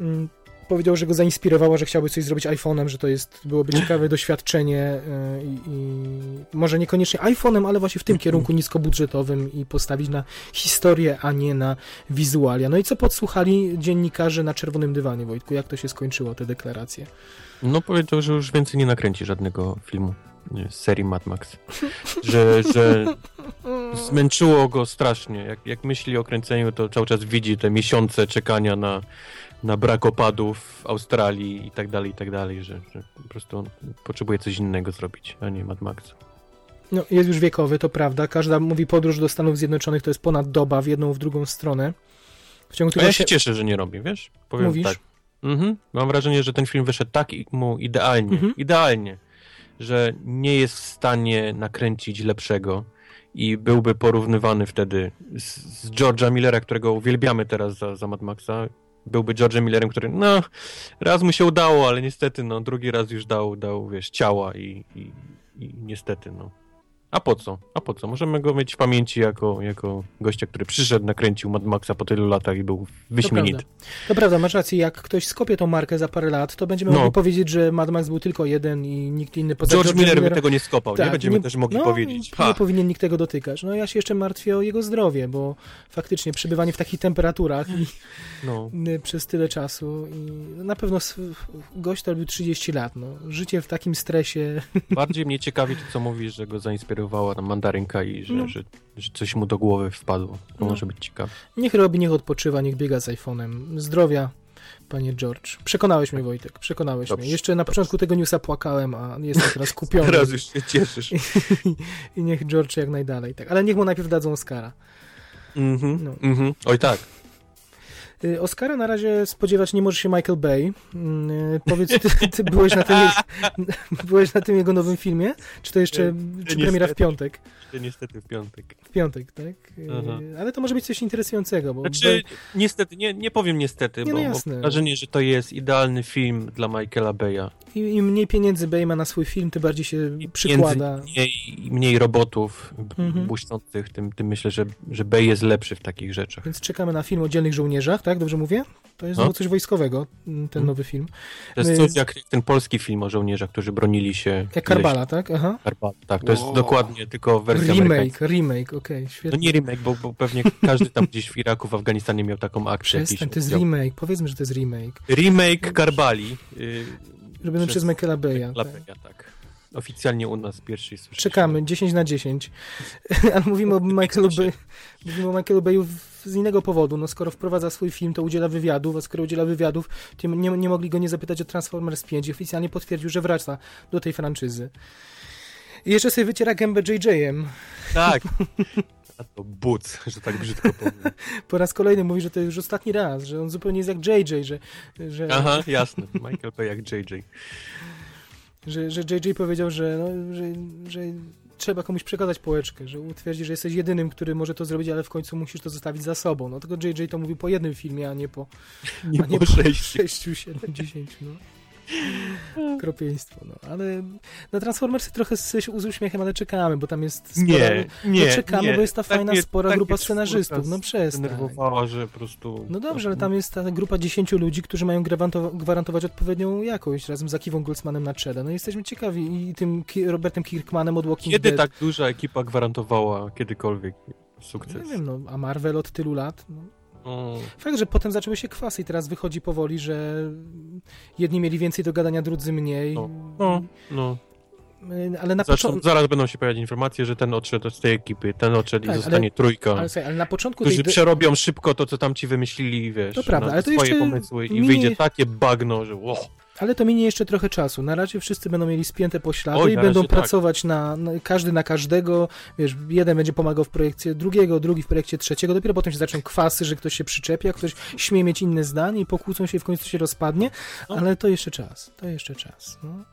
Mm, Powiedział, że go zainspirowało, że chciałby coś zrobić iPhone'em, że to jest, byłoby ciekawe doświadczenie y, i, i może niekoniecznie iPhone'em, ale właśnie w tym kierunku niskobudżetowym i postawić na historię, a nie na wizualia. No i co podsłuchali dziennikarze na czerwonym dywanie, Wojtku? Jak to się skończyło, te deklaracje? No powiedział, że już więcej nie nakręci żadnego filmu z serii Mad Max. Że, że zmęczyło go strasznie. Jak, jak myśli o kręceniu, to cały czas widzi te miesiące czekania na, na brak opadów w Australii i tak dalej, i tak dalej, że, że po prostu on potrzebuje coś innego zrobić, a nie Mad Max. No, jest już wiekowy, to prawda. Każda, mówi, podróż do Stanów Zjednoczonych to jest ponad doba w jedną, w drugą stronę. W ciągu A tego ja się cieszę, że nie robi, wiesz? Powiem Mówisz? tak. Mhm. Mam wrażenie, że ten film wyszedł tak mu idealnie, Mhm. idealnie, że nie jest w stanie nakręcić lepszego i byłby porównywany wtedy z, z George'a Millera, którego uwielbiamy teraz za, za Mad Maxa. Byłby George'em Millerem, który, no, raz mu się udało, ale niestety, no, drugi raz już dał, dał wiesz, ciała i, i, i niestety, no. A po co? A po co? Możemy go mieć w pamięci jako, jako gościa, który przyszedł, nakręcił Mad Maxa po tylu latach i był wyśmienity. prawda. To prawda, masz rację, jak ktoś skopie tą markę za parę lat, to będziemy No. mogli powiedzieć, że Mad Max był tylko jeden i nikt inny poza George George'em Miller by Millerem- tego nie skopał, Tak, nie? Będziemy nie- też mogli no, powiedzieć. Nie Ha, powinien nikt tego dotykać. No ja się jeszcze martwię o jego zdrowie, bo faktycznie przebywanie w takich temperaturach i, no. przez tyle czasu i na pewno gość to robił 30 lat. No. Życie w takim stresie. Bardziej mnie ciekawi to, co mówisz, że go zainspirowała ta mandarynka i że, No. że, że coś mu do głowy wpadło. To No. może być ciekawe. Niech robi, niech odpoczywa, niech biega z iPhone'em. Zdrowia, panie George. Przekonałeś mnie, Wojtek, przekonałeś Dobrze, mnie. Jeszcze na dobrze. początku tego newsa płakałem, a jestem teraz kupiony. Teraz już się cieszysz. I niech George jak najdalej. Tak. Ale niech mu najpierw dadzą Oscara. Mhm, No. mhm. Oj tak. Y, Oscara na razie spodziewać nie może się Michael Bay. Mm, y, Powiedz, ty, ty byłeś, na tym, byłeś na tym jego nowym filmie? Czy to jeszcze, czy premiera w piątek? To niestety w piątek. W piątek, tak? Y, Aha. Ale to może być coś interesującego, bo Znaczy, niestety, nie, nie powiem niestety, Nie, bo no mam jasne. wrażenie, że to jest idealny film dla Michaela Beya. im, im mniej pieniędzy Bay ma na swój film, tym bardziej się przykłada. Mniej, mniej robotów Mhm. błyszczących, tym, tym myślę, że, że Bay jest lepszy w takich rzeczach. Więc czekamy na film o dzielnych żołnierzach, tak? Tak? Dobrze mówię? To jest No. znowu coś wojskowego, mm, ten Mhm. nowy film. To jest My- coś jak ten polski film o żołnierzach, którzy bronili się. Jak ileś- Karbala, tak? Aha. Karbala, tak. To jest Wow. dokładnie tylko wersja. Remake, remake, okej, No świetnie. nie remake, bo, bo pewnie każdy tam gdzieś w Iraku, w Afganistanie miał taką akcję. jakiś Przestań, to jest oddział. remake, powiedzmy, że to jest remake. Remake Karbali. Yy, Robiony przez Michaela Beya. Tak. Lapeja, tak. Oficjalnie u nas pierwszy słyszę. Czekamy, 10 na 10. Ale mówimy o Michaelu Bay, mówimy o Michaelu Bayu w- z innego powodu. No skoro wprowadza swój film, to udziela wywiadów, a skoro udziela wywiadów, to nie, nie mogli go nie zapytać o Transformers 5 i oficjalnie potwierdził, że wraca do tej franczyzy. I jeszcze sobie wyciera gębę JJ-em. Tak. A to but, że tak brzydko powiem. Po raz kolejny mówi, że to już ostatni raz, że on zupełnie jest jak JJ, że, że, Aha, jasne. Michael Bay jak JJ. że, że JJ powiedział, że, no, że, że trzeba komuś przekazać pałeczkę, że utwierdzi, że jesteś jedynym, który może to zrobić, ale w końcu musisz to zostawić za sobą. No tylko JJ to mówił po jednym filmie, a nie po, Nie a nie po po sześciu. 6, 7, 10, no. Kropieństwo, no. Ale na Transformersy trochę z, z uśmiechem, ale czekamy, bo tam jest spora... Nie, nie, no czekamy, nie. bo jest ta Tak fajna, mnie- spora tak grupa scenarzystów. No przestań. Denerwowała, że po prostu... No dobrze, ale tam jest ta grupa 10 ludzi, którzy mają gwarantowa- gwarantować odpowiednią jakość razem z Akiwą Goldsmanem na czele. No jesteśmy ciekawi i tym Ki- Robertem Kirkmanem od Walking Kiedy Dead. tak duża ekipa gwarantowała kiedykolwiek sukces? Nie wiem, no, a Marvel od tylu lat. No. No, Fakt, że potem zaczęły się kwasy i teraz wychodzi powoli, że jedni mieli więcej do gadania, drudzy mniej. No, no, no. Y, Ale na początku... zaraz będą się pojawiać informacje, że ten odszedł z tej ekipy, ten odszedł Tak, i zostanie ale- trójka. Ale, ale na początku tej... którzy de- przerobią szybko to, co tam ci wymyślili, wiesz, To prawda, ale to swoje pomysły i mini- wyjdzie takie bagno, że wow. Ale to minie jeszcze trochę czasu. Na razie wszyscy będą mieli spięte poślady Oj, i będą tak. pracować na, na każdy na każdego. Wiesz, jeden będzie pomagał w projekcie drugiego, drugi w projekcie trzeciego. Dopiero potem się zaczną kwasy, że ktoś się przyczepia, ktoś śmie mieć inne zdanie i pokłócą się i w końcu się rozpadnie. No. Ale to jeszcze czas. To jeszcze czas. No.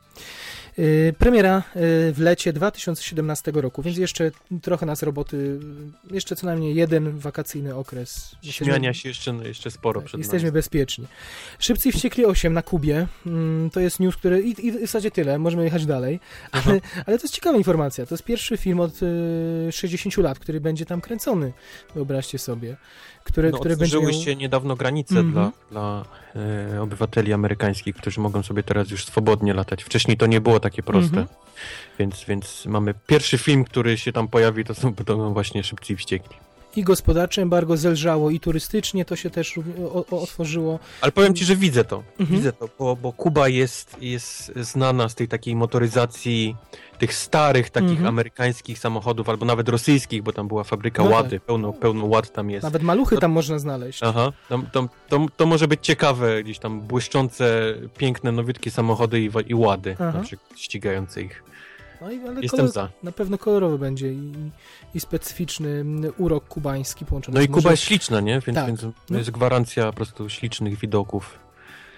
Yy, premiera yy, w lecie 2017 roku, więc jeszcze trochę nas roboty, jeszcze co najmniej jeden wakacyjny okres. Śmiania się jeszcze, jeszcze sporo tak, przed Jesteśmy nami. bezpieczni. Szybcy i wściekli 8 na Kubie. Mm, To jest news, który. I, I w zasadzie tyle, możemy jechać dalej. Ale, ale to jest ciekawa informacja. To jest pierwszy film od y, 60 lat, który będzie tam kręcony. Wyobraźcie sobie. Który, No, który będzie. się niedawno granice Mhm. dla, dla e, obywateli amerykańskich, którzy mogą sobie teraz już swobodnie latać. Wcześniej to nie było takie proste. Mhm. Więc, więc mamy pierwszy film, który się tam pojawi, to są to właśnie Szybcy i Wściekli. I gospodarcze embargo zelżało, i turystycznie to się też równie- o, o, otworzyło. Ale powiem ci, że widzę to. Mhm. Widzę to, bo, bo Kuba jest, jest znana z tej takiej motoryzacji tych starych, takich Mhm. amerykańskich samochodów, albo nawet rosyjskich, bo tam była fabryka No Łady, pełno, pełno Ład tam jest. Nawet maluchy No- tam można znaleźć. Aha, to, to, to, to może być ciekawe, gdzieś tam błyszczące, piękne, nowiutkie samochody i, i Łady, Aha. na przykład ścigające ich. No i, ale Jestem kolor, za. na pewno kolorowy będzie i, i specyficzny mm, urok kubański połączony No i Kuba jest śliczna, nie? Więc, Tak. więc No. jest gwarancja po prostu ślicznych widoków.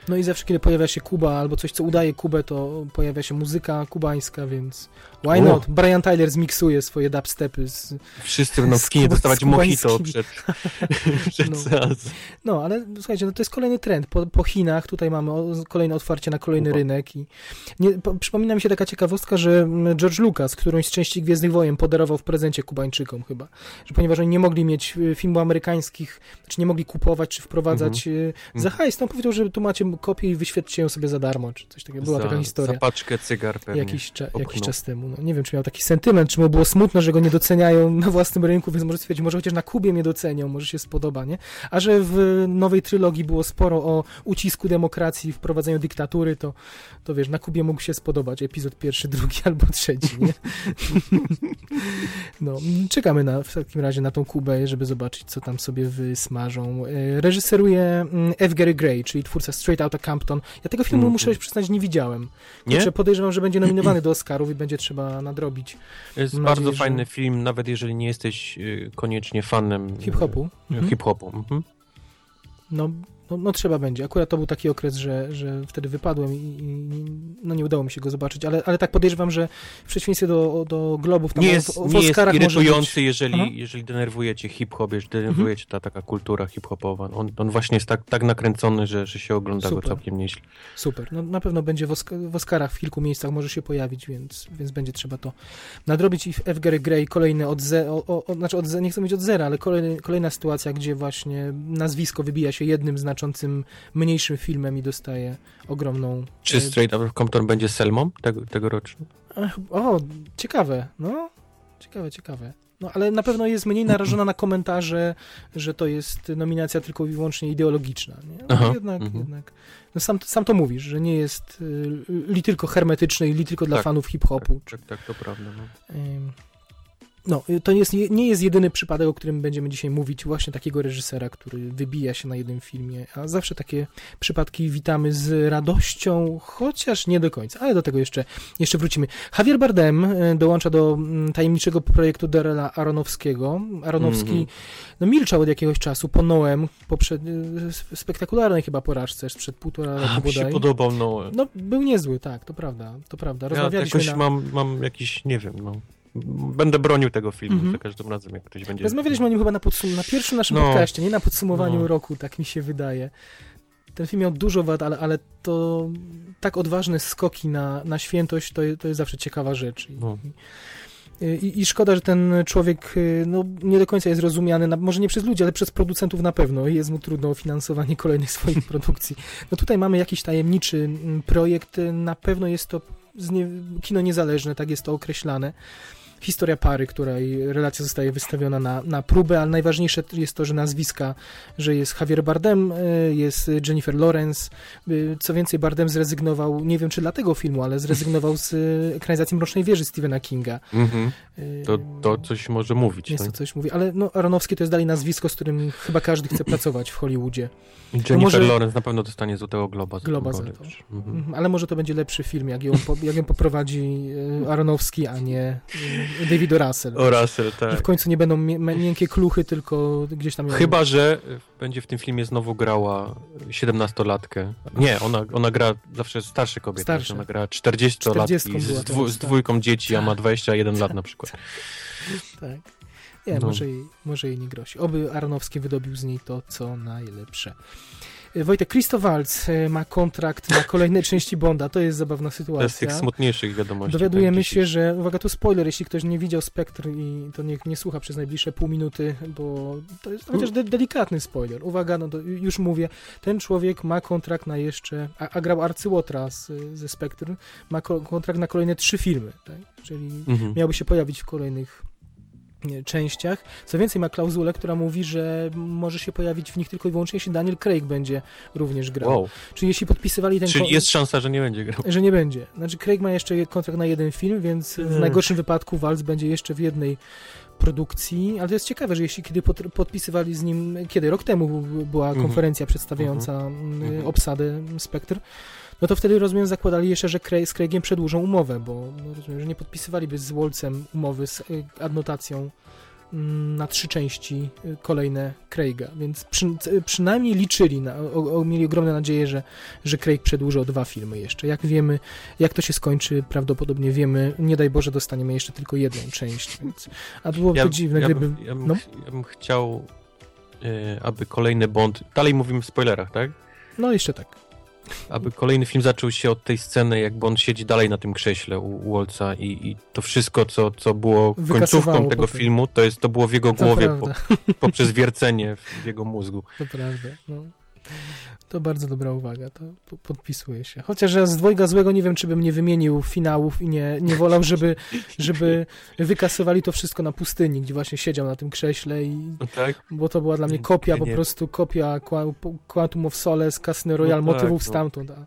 No i zawsze, kiedy pojawia się Kuba albo coś, co udaje Kubę, to pojawia się muzyka kubańska, więc why O. not? Brian Tyler zmiksuje swoje dubstepy z... Wszyscy będą w kinie dostawać mojito przed, przed No. seansem. No, ale słuchajcie, no to jest kolejny trend. Po, po Chinach tutaj mamy kolejne otwarcie na kolejny Kuba. rynek i nie, po, przypomina mi się taka ciekawostka, że mm, George Lucas którąś z części Gwiezdnych Wojen podarował w prezencie Kubańczykom chyba, że ponieważ oni nie mogli mieć y, filmów amerykańskich, czy nie mogli kupować, czy wprowadzać y, za Mhm. hajs, to on powiedział, że tu macie kopię i wyświetlcie ją sobie za darmo, czy coś takiego. Była za, taka historia. Za paczkę cygar pewnie. jakiś, cza, jakiś czas temu. No, nie wiem, czy miał taki sentyment, czy mu było smutno, że go nie doceniają na własnym rynku, więc może stwierdzić, może chociaż na Kubie mnie docenią, może się spodoba, nie? A że w nowej trylogii było sporo o ucisku demokracji, wprowadzeniu dyktatury, to, to wiesz, na Kubie mógł się spodobać epizod pierwszy, drugi albo trzeci, nie? No, czekamy na, w takim razie na tą Kubę, żeby zobaczyć, co tam sobie wysmażą. E, Reżyseruje mm, F. Gary Gray, czyli twórca Straight Outta Compton. Ja tego filmu, Mhm. muszę przyznać, nie widziałem. Nie? Kurczę, podejrzewam, że będzie nominowany do Oscarów i będzie trzeba nadrobić Jest mam bardzo nadzieję, że- fajny film, nawet jeżeli nie jesteś y, koniecznie fanem y, hip-hopu. Mhm. hip-hopu. Mhm. No, no, no trzeba będzie. Akurat to był taki okres, że, że wtedy wypadłem i, i no nie udało mi się go zobaczyć, ale, ale tak podejrzewam, że w przeciwieństwie do, do Globów, tam Nie jest, w, w nie jest irytujący, jeżeli, Aha. jeżeli denerwujecie hip-hop, jeżeli denerwujecie ta taka kultura hip-hopowa. On, on właśnie jest tak, tak nakręcony, że, że się ogląda Super. go całkiem nieźle. Super. No, na pewno będzie w, w Oscarach w kilku miejscach może się pojawić, więc, więc będzie trzeba to nadrobić. I w F. Gary Gray kolejny od zera, znaczy od, nie chcę mówić od zera, ale kolejny, kolejna sytuacja, gdzie właśnie nazwisko wybija się jednym znaczącym, mniejszym filmem i dostaje ogromną... Czy e, Straight Outta Compton będzie Selmą tego, tegorocznym? O, ciekawe, no. Ciekawe, ciekawe. No, ale na pewno jest mniej narażona na komentarze, że to jest nominacja tylko i wyłącznie ideologiczna. Nie? No, Aha, jednak, mhm. jednak. No, sam, sam to mówisz, że nie jest y, li tylko hermetyczny i li tylko dla Tak, fanów hip-hopu. Tak, tak, tak, to prawda. No. No, y, to jest, nie jest jedyny przypadek, o którym będziemy dzisiaj mówić, właśnie takiego reżysera, który wybija się na jednym filmie, a zawsze takie przypadki witamy z radością, chociaż nie do końca, ale do tego jeszcze, jeszcze wrócimy. Javier Bardem y, dołącza do mm, tajemniczego projektu Darela Aronowskiego. Aronowski Mhm. no, milczał od jakiegoś czasu po Noem, po przed, y, spektakularnej chyba porażce sprzed półtora roku A, mi się bodaj. podobał, no. No, był niezły, tak, to prawda, to prawda. Ja Rozmawialiśmy jakoś na... mam, mam jakiś, nie wiem, no. Będę bronił tego filmu Mhm. za każdym razem, jak ktoś będzie... Rozmawialiśmy o nim chyba na, podsum- na pierwszym naszym No. podcaście, nie na podsumowaniu No. roku, tak mi się wydaje. Ten film miał dużo wad, ale, ale to tak odważne skoki na, na świętość to, to jest zawsze ciekawa rzecz. I, No. i, I szkoda, że ten człowiek y, no, nie do końca jest rozumiany, na, może nie przez ludzi, ale przez producentów na pewno. I jest mu trudno o finansowanie kolejnych swoich produkcji. No tutaj mamy jakiś tajemniczy mm, projekt. Na pewno jest to nie, kino niezależne, tak jest to określane. Historia pary, której relacja zostaje wystawiona na, na próbę, ale najważniejsze jest to, że nazwiska, że jest Javier Bardem, y, jest Jennifer Lawrence. Y, Co więcej, Bardem zrezygnował, nie wiem czy dla tego filmu, ale zrezygnował z y, ekranizacji Mrocznej Wieży Stephena Kinga. Mhm. To, to coś może mówić. Jest tak? to coś mówi, ale no, Aronowski to jest dalej nazwisko, z którym chyba każdy chce pracować w Hollywoodzie. Jennifer może- Lawrence na pewno dostanie Złotego Globa Globa za to. Mhm, Ale może to będzie lepszy film, jak ją, po, jak ją poprowadzi Aronowski, a nie y, David Russell. O Russell, Że tak. w końcu nie będą miękkie kluchy, tylko gdzieś tam... ją- Chyba, że y, będzie w tym filmie znowu grała 17-latkę. Nie, ona, ona gra zawsze starsze kobiety. Starsze. Ona gra 40-latki 40 z, dwu, z tak. dwójką dzieci, a ma 21 lat na przykład. Tak. Nie, No. może, jej, może jej nie grozi. Oby Aronowski wydobił z niej to, co najlepsze. Y, Wojtek, Christoph Waltz y, ma kontrakt na kolejne części Bonda. To jest zabawna To jest z sytuacja. tych smutniejszych wiadomości. Dowiadujemy tak, się, że, uwaga, to spoiler, jeśli ktoś nie widział Spectre i to niech nie słucha przez najbliższe pół minuty, bo to jest chociaż de delikatny spoiler. Uwaga, no to już mówię, ten człowiek ma kontrakt na jeszcze, a, a grał Arcyłotra z, ze Spectre, ma ko kontrakt na kolejne trzy filmy, tak? czyli Mhm. miałby się pojawić w kolejnych częściach. Co więcej, ma klauzulę, która mówi, że może się pojawić w nich tylko i wyłącznie, jeśli Daniel Craig będzie również grał. Wow. Czyli jeśli podpisywali ten Czyli kon- jest szansa, że nie będzie grał. że nie będzie. Znaczy Craig ma jeszcze kontrakt na jeden film, więc w Mm. najgorszym wypadku Waltz będzie jeszcze w jednej produkcji, ale to jest ciekawe, że jeśli kiedy pod, podpisywali z nim, kiedy rok temu była Mhm. konferencja przedstawiająca mm, Mhm. obsadę Spectre, no to wtedy rozumiem zakładali jeszcze, że Craig, z Craigiem przedłużą umowę, bo no, rozumiem, że nie podpisywaliby z Wolcem umowy z y, adnotacją mm, na trzy części y, kolejne Craiga, więc przy, przynajmniej liczyli, na, o, o, mieli ogromne nadzieje, że, że Craig przedłuży o dwa filmy jeszcze. Jak wiemy, jak to się skończy, prawdopodobnie wiemy, nie daj Boże dostaniemy jeszcze tylko jedną część, więc, a byłoby to dziwne, ja, gdyby... ja, bym, no. ja bym chciał, e, aby kolejny Bond, dalej mówimy w spoilerach, tak? No jeszcze tak. Aby kolejny film zaczął się od tej sceny, jak Bond siedzi dalej na tym krześle u, u Waltza i, i to wszystko, co, co było końcówką tego potem. filmu, to jest to było w jego To głowie po, poprzez wiercenie w jego mózgu. to prawda. No. To bardzo dobra uwaga, to po- podpisuję się. Chociaż ja z dwojga złego nie wiem, czy bym nie wymienił finałów i nie, nie wolał, żeby, żeby wykasowali to wszystko na pustyni, gdzie właśnie siedział na tym krześle i No tak? bo to była dla mnie kopia, po Nie. prostu kopia Qua- Quantum of Solace, Casino Royale, No tak, motywów no. stamtąd, a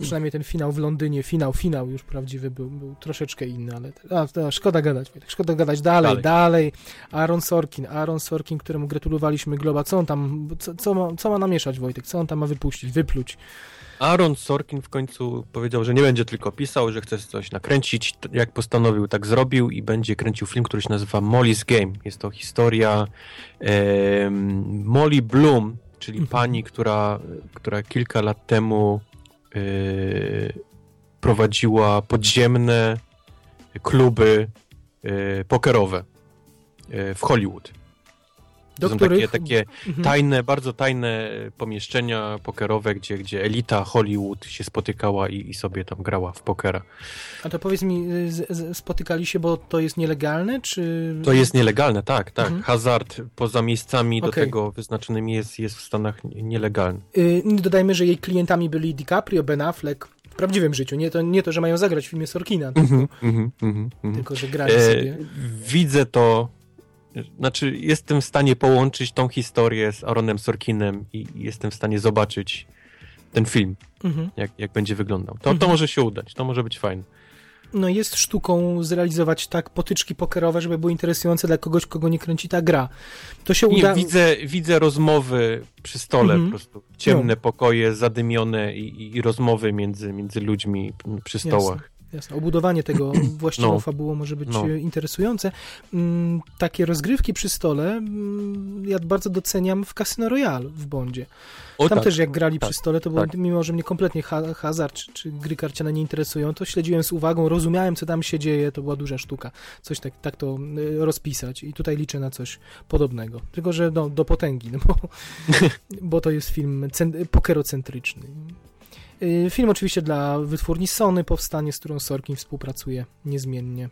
przynajmniej ten finał w Londynie, finał, finał już prawdziwy był, był troszeczkę inny, ale a, to, szkoda gadać, szkoda gadać dalej, dalej, Dalej. Aaron Sorkin, Aaron Sorkin, któremu gratulowaliśmy Globa, co on tam, co, co, ma, co ma namieszać Wojtek, co on tam ma wypuścić, wypluć, Aaron Sorkin w końcu powiedział, że nie będzie tylko pisał, że chce coś nakręcić. Jak postanowił, tak zrobił i będzie kręcił film, który się nazywa Molly's Game. Jest to historia em, Molly Bloom, czyli Mhm. pani, która, która kilka lat temu prowadziła podziemne kluby yy, pokerowe yy, w Hollywood. Do To są których... takie, takie Mhm. tajne, bardzo tajne pomieszczenia pokerowe, gdzie, gdzie elita Hollywood się spotykała i, i sobie tam grała w pokera. A to powiedz mi, y, z, z, spotykali się, bo to jest nielegalne, czy... To jest nielegalne, tak, tak. Mhm. Hazard poza miejscami do Okej. tego wyznaczonymi jest, jest w Stanach nielegalny. Y, Dodajmy, że jej klientami byli DiCaprio, Ben Affleck, w prawdziwym życiu, nie to, nie to że mają zagrać w filmie Sorkina, Mhm, mhm, mhm. tylko że grali E, sobie. widzę to, znaczy jestem w stanie połączyć tą historię z Aaronem Sorkinem i jestem w stanie zobaczyć ten film, Mhm. jak, jak będzie wyglądał. To, to Mhm. może się udać, to może być fajne. No jest sztuką zrealizować tak potyczki pokerowe, żeby były interesujące dla kogoś, kogo nie kręci ta gra. To się uda... Nie, widzę, widzę rozmowy przy stole Mhm. po prostu. Ciemne pokoje, zadymione i, i, rozmowy między, między ludźmi przy stołach. Jasne, obudowanie tego właściwą No. fabułą może być No. e, interesujące. Mm, takie rozgrywki przy stole mm, ja bardzo doceniam w Casino Royale w Bondzie. O, Tam tak. też jak grali tak, przy stole, to było, tak. mimo że mnie kompletnie ha hazard czy, czy gry karciane nie interesują, to śledziłem z uwagą, rozumiałem co tam się dzieje, to była duża sztuka. Coś tak, tak to y, rozpisać i tutaj liczę na coś podobnego. Tylko, że no, do potęgi, no bo, bo to jest film cen- pokerocentryczny. Y, Film oczywiście dla wytwórni Sony powstanie, z którą Sorkin współpracuje niezmiennie.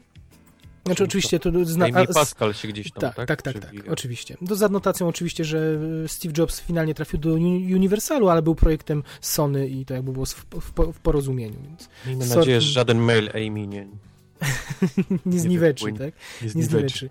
Znaczy To- oczywiście to zna, Amy Pascal się gdzieś tam, tak, tak? tak, tak, tak, oczywiście. To z adnotacją oczywiście, że e, Steve Jobs finalnie trafił do Uni- Universalu, ale był projektem Sony i to jakby było w, w, w porozumieniu, więc Miejmy Sorkin- nadzieję, że żaden mail Amy nie, nie zniweczy, wypłynie. tak? nie Nie zniweczy.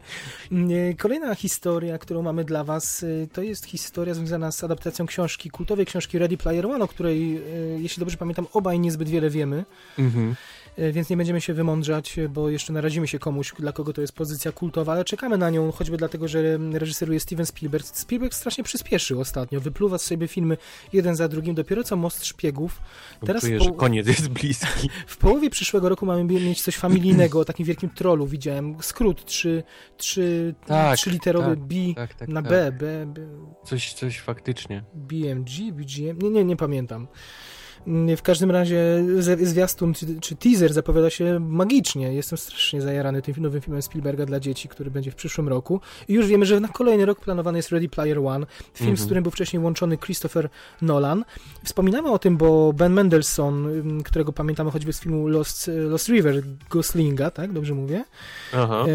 Kolejna historia, którą mamy dla was, e, to jest historia związana z adaptacją książki, kultowej książki Ready Player One, o której, e, jeśli dobrze pamiętam, obaj niezbyt wiele wiemy. Mhm. E, Więc nie będziemy się wymądrzać, e, bo jeszcze narazimy się komuś, dla kogo to jest pozycja kultowa, ale czekamy na nią, choćby dlatego, że mm, reżyseruje Steven Spielberg. Spielberg strasznie przyspieszył ostatnio, wypluwa z siebie filmy jeden za drugim, dopiero co Most Szpiegów. Teraz Czuję, po- że koniec jest bliski. W połowie przyszłego roku mamy mieć coś familijnego, o takim wielkim trollu widziałem, skrót, trzy, trzy, Tak, trzyliterowy tak, B Tak, tak, na tak. B, B, B, Coś, coś faktycznie. BMG, BGM, nie, nie, nie pamiętam. Mm, W każdym razie zwiastun czy, czy teaser zapowiada się magicznie. Jestem strasznie zajarany tym nowym filmem Spielberga dla dzieci, który będzie w przyszłym roku. I już wiemy, że na kolejny rok planowany jest Ready Player One, film, z Mhm. którym był wcześniej łączony Christopher Nolan. Wspominamy o tym, bo Ben Mendelsohn, ym, którego pamiętamy choćby z filmu Lost, Lost River, Goslinga, tak? Dobrze mówię? Aha.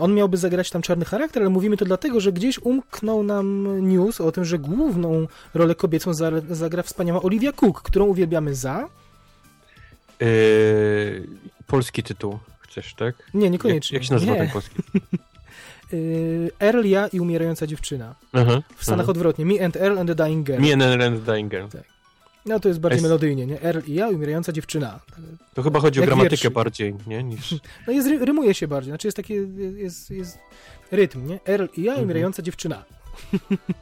On miałby zagrać tam czarny charakter, ale mówimy to dlatego, że gdzieś umknął nam news o tym, że główną rolę kobiecą za, zagra wspaniała Olivia Cook, którą uwielbiamy za. Yy, polski tytuł chcesz, tak? Nie, niekoniecznie. Jak, jak się nazywa Nie. ten polski? Earl, ja i umierająca dziewczyna. Aha. W Stanach odwrotnie. Me and Earl and the Dying Girl. Me and and Dying Girl. No to jest bardziej Jest- melodyjnie, nie? Earl i ja i umierająca dziewczyna. To chyba chodzi o Jak gramatykę wierszyk. bardziej, nie? Niż... No jest, ry- rymuje się bardziej. Znaczy jest taki, jest, jest rytm, nie? Earl i ja i Mhm. umierająca dziewczyna.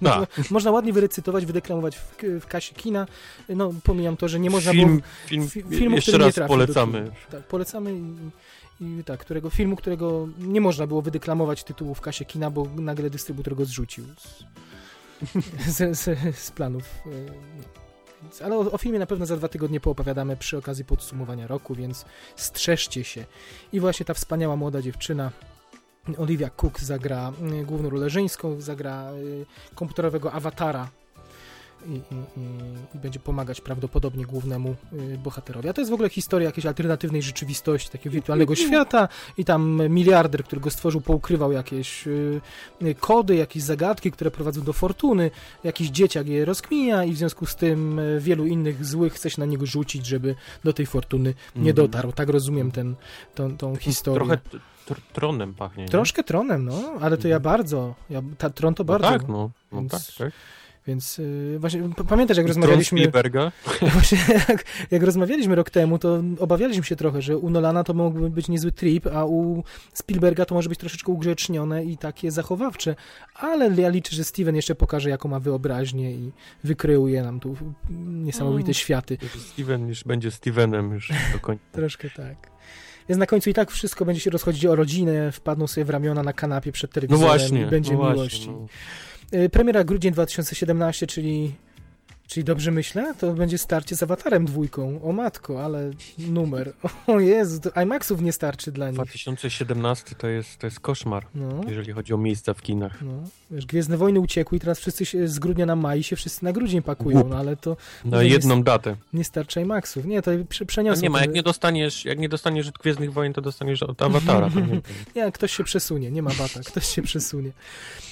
Da. Można, można ładnie wyrecytować, wydeklamować w, w kasie kina. No pomijam to, że nie można było Film, film, fi- filmu, jeszcze raz polecamy. Tak, polecamy i, i tak, którego filmu, którego nie można było wydeklamować tytułu w kasie kina, bo nagle dystrybutor go zrzucił z, z, z, z planów. e, No. Ale o, o filmie na pewno za dwa tygodnie poopowiadamy przy okazji podsumowania roku, więc strzeżcie się. I właśnie ta wspaniała młoda dziewczyna Olivia Cook zagra y, główną rolę żeńską, zagra y, komputerowego awatara i, i, i, będzie pomagać prawdopodobnie głównemu y, bohaterowi. A to jest w ogóle historia jakiejś alternatywnej rzeczywistości, takiego wirtualnego świata i tam miliarder, który go stworzył, poukrywał jakieś y, y, kody, jakieś zagadki, które prowadzą do fortuny, jakiś dzieciak je rozkmija i w związku z tym wielu innych złych chce się na niego rzucić, żeby do tej fortuny nie Mhm. dotarł. Tak rozumiem ten, tą, tą historię. Trochę tronem pachnie. nie? Troszkę tronem, no, ale to ja Mhm. bardzo, ja, ta, tron to No bardzo. tak, no. no Więc tak, tak. Więc yy, właśnie pamiętasz, jak rozmawialiśmy, Spielberga? właśnie jak, jak rozmawialiśmy rok temu, to obawialiśmy się trochę, że u Nolana to mógłby być niezły trip, a u Spielberga to może być troszeczkę ugrzecznione i takie zachowawcze, ale ja liczę, że Steven jeszcze pokaże, jaką ma wyobraźnię i wykreuje nam tu niesamowite Mm. światy. Steven już będzie Stevenem już do końca. Troszkę tak. Więc na końcu i tak wszystko będzie się rozchodzić o rodzinę, wpadną sobie w ramiona na kanapie przed No telewizorem właśnie, i będzie no miłość. właśnie. No. Y, Premiera grudzień 2017, czyli, czyli dobrze myślę, to będzie starcie z Awatarem dwójką. O matko, ale numer. O Jezu, IMAXów nie starczy dla nich. 2017 to jest, to jest koszmar, No, jeżeli chodzi o miejsca w kinach. no. Wiesz, Gwiezdne Wojny uciekły i teraz wszyscy się z grudnia na maj się wszyscy na grudzień pakują, no ale to Na jedną datę. nie starczy IMAXów. Nie, to przeniosą. nie ma, jak nie dostaniesz, jak nie dostaniesz od Gwiezdnych Wojen, to dostaniesz od Awatara. Nie, Nie, ktoś się przesunie, nie ma bata, ktoś się przesunie.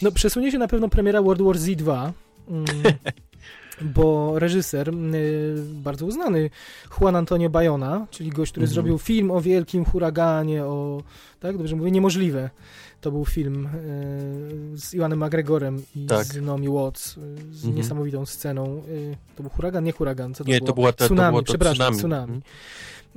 No, przesunie się na pewno premiera World War Z 2, mm, bo reżyser, y, bardzo uznany, Juan Antonio Bayona, czyli gość, który Mhm. zrobił film o wielkim huraganie, o, tak, dobrze mówię, niemożliwe. To był film y, z Iwanem McGregorem i Tak. z Naomi Watts, y, z Mhm. niesamowitą sceną. To był huragan, nie huragan, co to nie było? to była ta, to tsunami, było to przepraszam, tsunami. tsunami.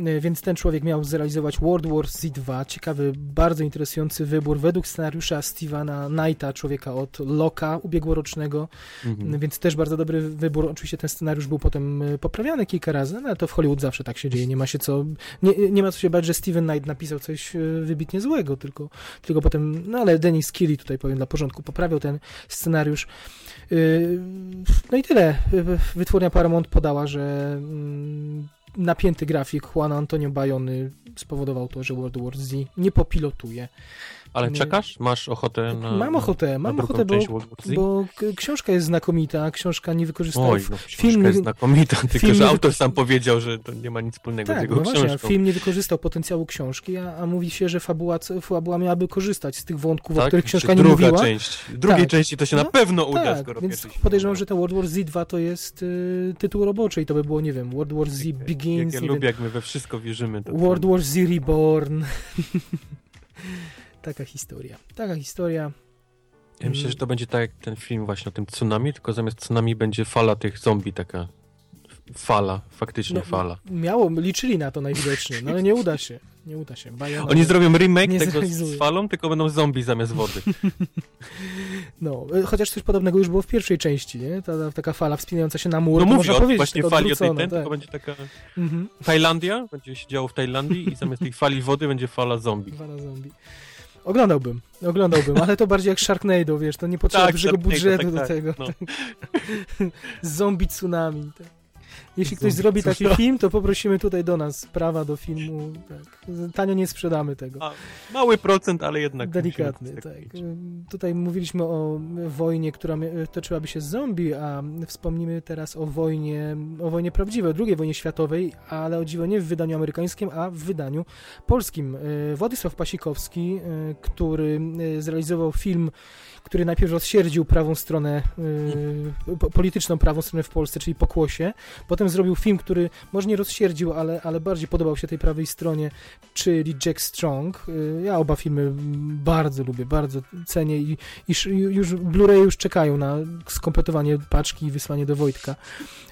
Y, Więc ten człowiek miał zrealizować World War Z2. Ciekawy, bardzo interesujący wybór według scenariusza Stevena Knighta, człowieka od Loka ubiegłorocznego. Mhm. Więc też bardzo dobry wybór. Oczywiście ten scenariusz był potem y, poprawiany kilka razy, no ale to w Hollywood zawsze tak się dzieje. Nie ma się co, nie, nie ma co się bać, że Steven Knight napisał coś wybitnie złego, tylko, tylko potem, no ale Dennis Keely tutaj powiem dla porządku, poprawiał ten scenariusz. No i tyle. Wytwórnia Paramount podała, że mm, napięty grafik Juana Antonio Bayony spowodował to, że World War Z nie popilotuje. Ale nie- czekasz? Masz ochotę na. Mam ochotę, mam ochotę, bo, Z? bo książka jest znakomita, książka nie wykorzystała Oj, no, książka film- jest znakomita, tylko film że autor sam powiedział, że to nie ma nic wspólnego z Tak, jego no właśnie, książką. film nie wykorzystał potencjału książki, a, a mówi się, że fabuła, fabuła miałaby korzystać z tych wątków, o tak? których Czy książka nie druga mówiła. część. Drugiej Tak. części to się No, na pewno uda, tak, skoro więc podejrzewam, że ten World War Z2 to jest y, tytuł roboczy i to by było, nie wiem, World War Z Jak Begins, ja nie lubię, wiem, jak my we wszystko wierzymy. World? War Z Reborn. Taka historia. Taka historia. Ja myślę, że to będzie tak jak ten film właśnie o tym tsunami, tylko zamiast tsunami będzie fala tych zombie, taka fala, faktycznie No, fala. Miało, liczyli na to najwidoczniej, no ale nie uda się. Nie uda się. Oni zrobią remake nie tego z falą, tylko będą zombie zamiast wody. No, y, chociaż coś podobnego już było w pierwszej części, nie? Ta, ta, taka fala wspinająca się na mur, No mówię o powiedzieć, właśnie fali o tej ten, tak. tylko będzie taka Mhm. Tajlandia, będzie się działo w Tajlandii i zamiast tej fali wody będzie fala zombie. Fala zombie. Oglądałbym, oglądałbym, ale to bardziej jak Sharknado, wiesz, to nie potrzeba Tak, dużego budżetu tak, do tak, tego. no. Zombie tsunami. Tak. Jeśli ktoś zrobi taki tsunami. film, to poprosimy tutaj do nas prawa do filmu. Tak. Tanio nie sprzedamy tego. A, mały procent, ale jednak. Delikatny, tak. Tutaj mówiliśmy o wojnie, która toczyłaby się z zombie, a wspomnimy teraz o wojnie, o wojnie prawdziwej, o II wojnie światowej, ale o dziwo nie w wydaniu amerykańskim, a w wydaniu polskim. Y, Władysław Pasikowski, y, który y, zrealizował film, który najpierw rozsierdził prawą stronę, y, po- polityczną prawą stronę w Polsce, czyli Pokłosie. Potem zrobił film, który może nie rozsierdził, ale, ale bardziej podobał się tej prawej stronie, czyli Jack Strong. Y, Ja oba filmy bardzo lubię, bardzo cenię i, i już Blu-ray już czekają na skompletowanie paczki i wysłanie do Wojtka.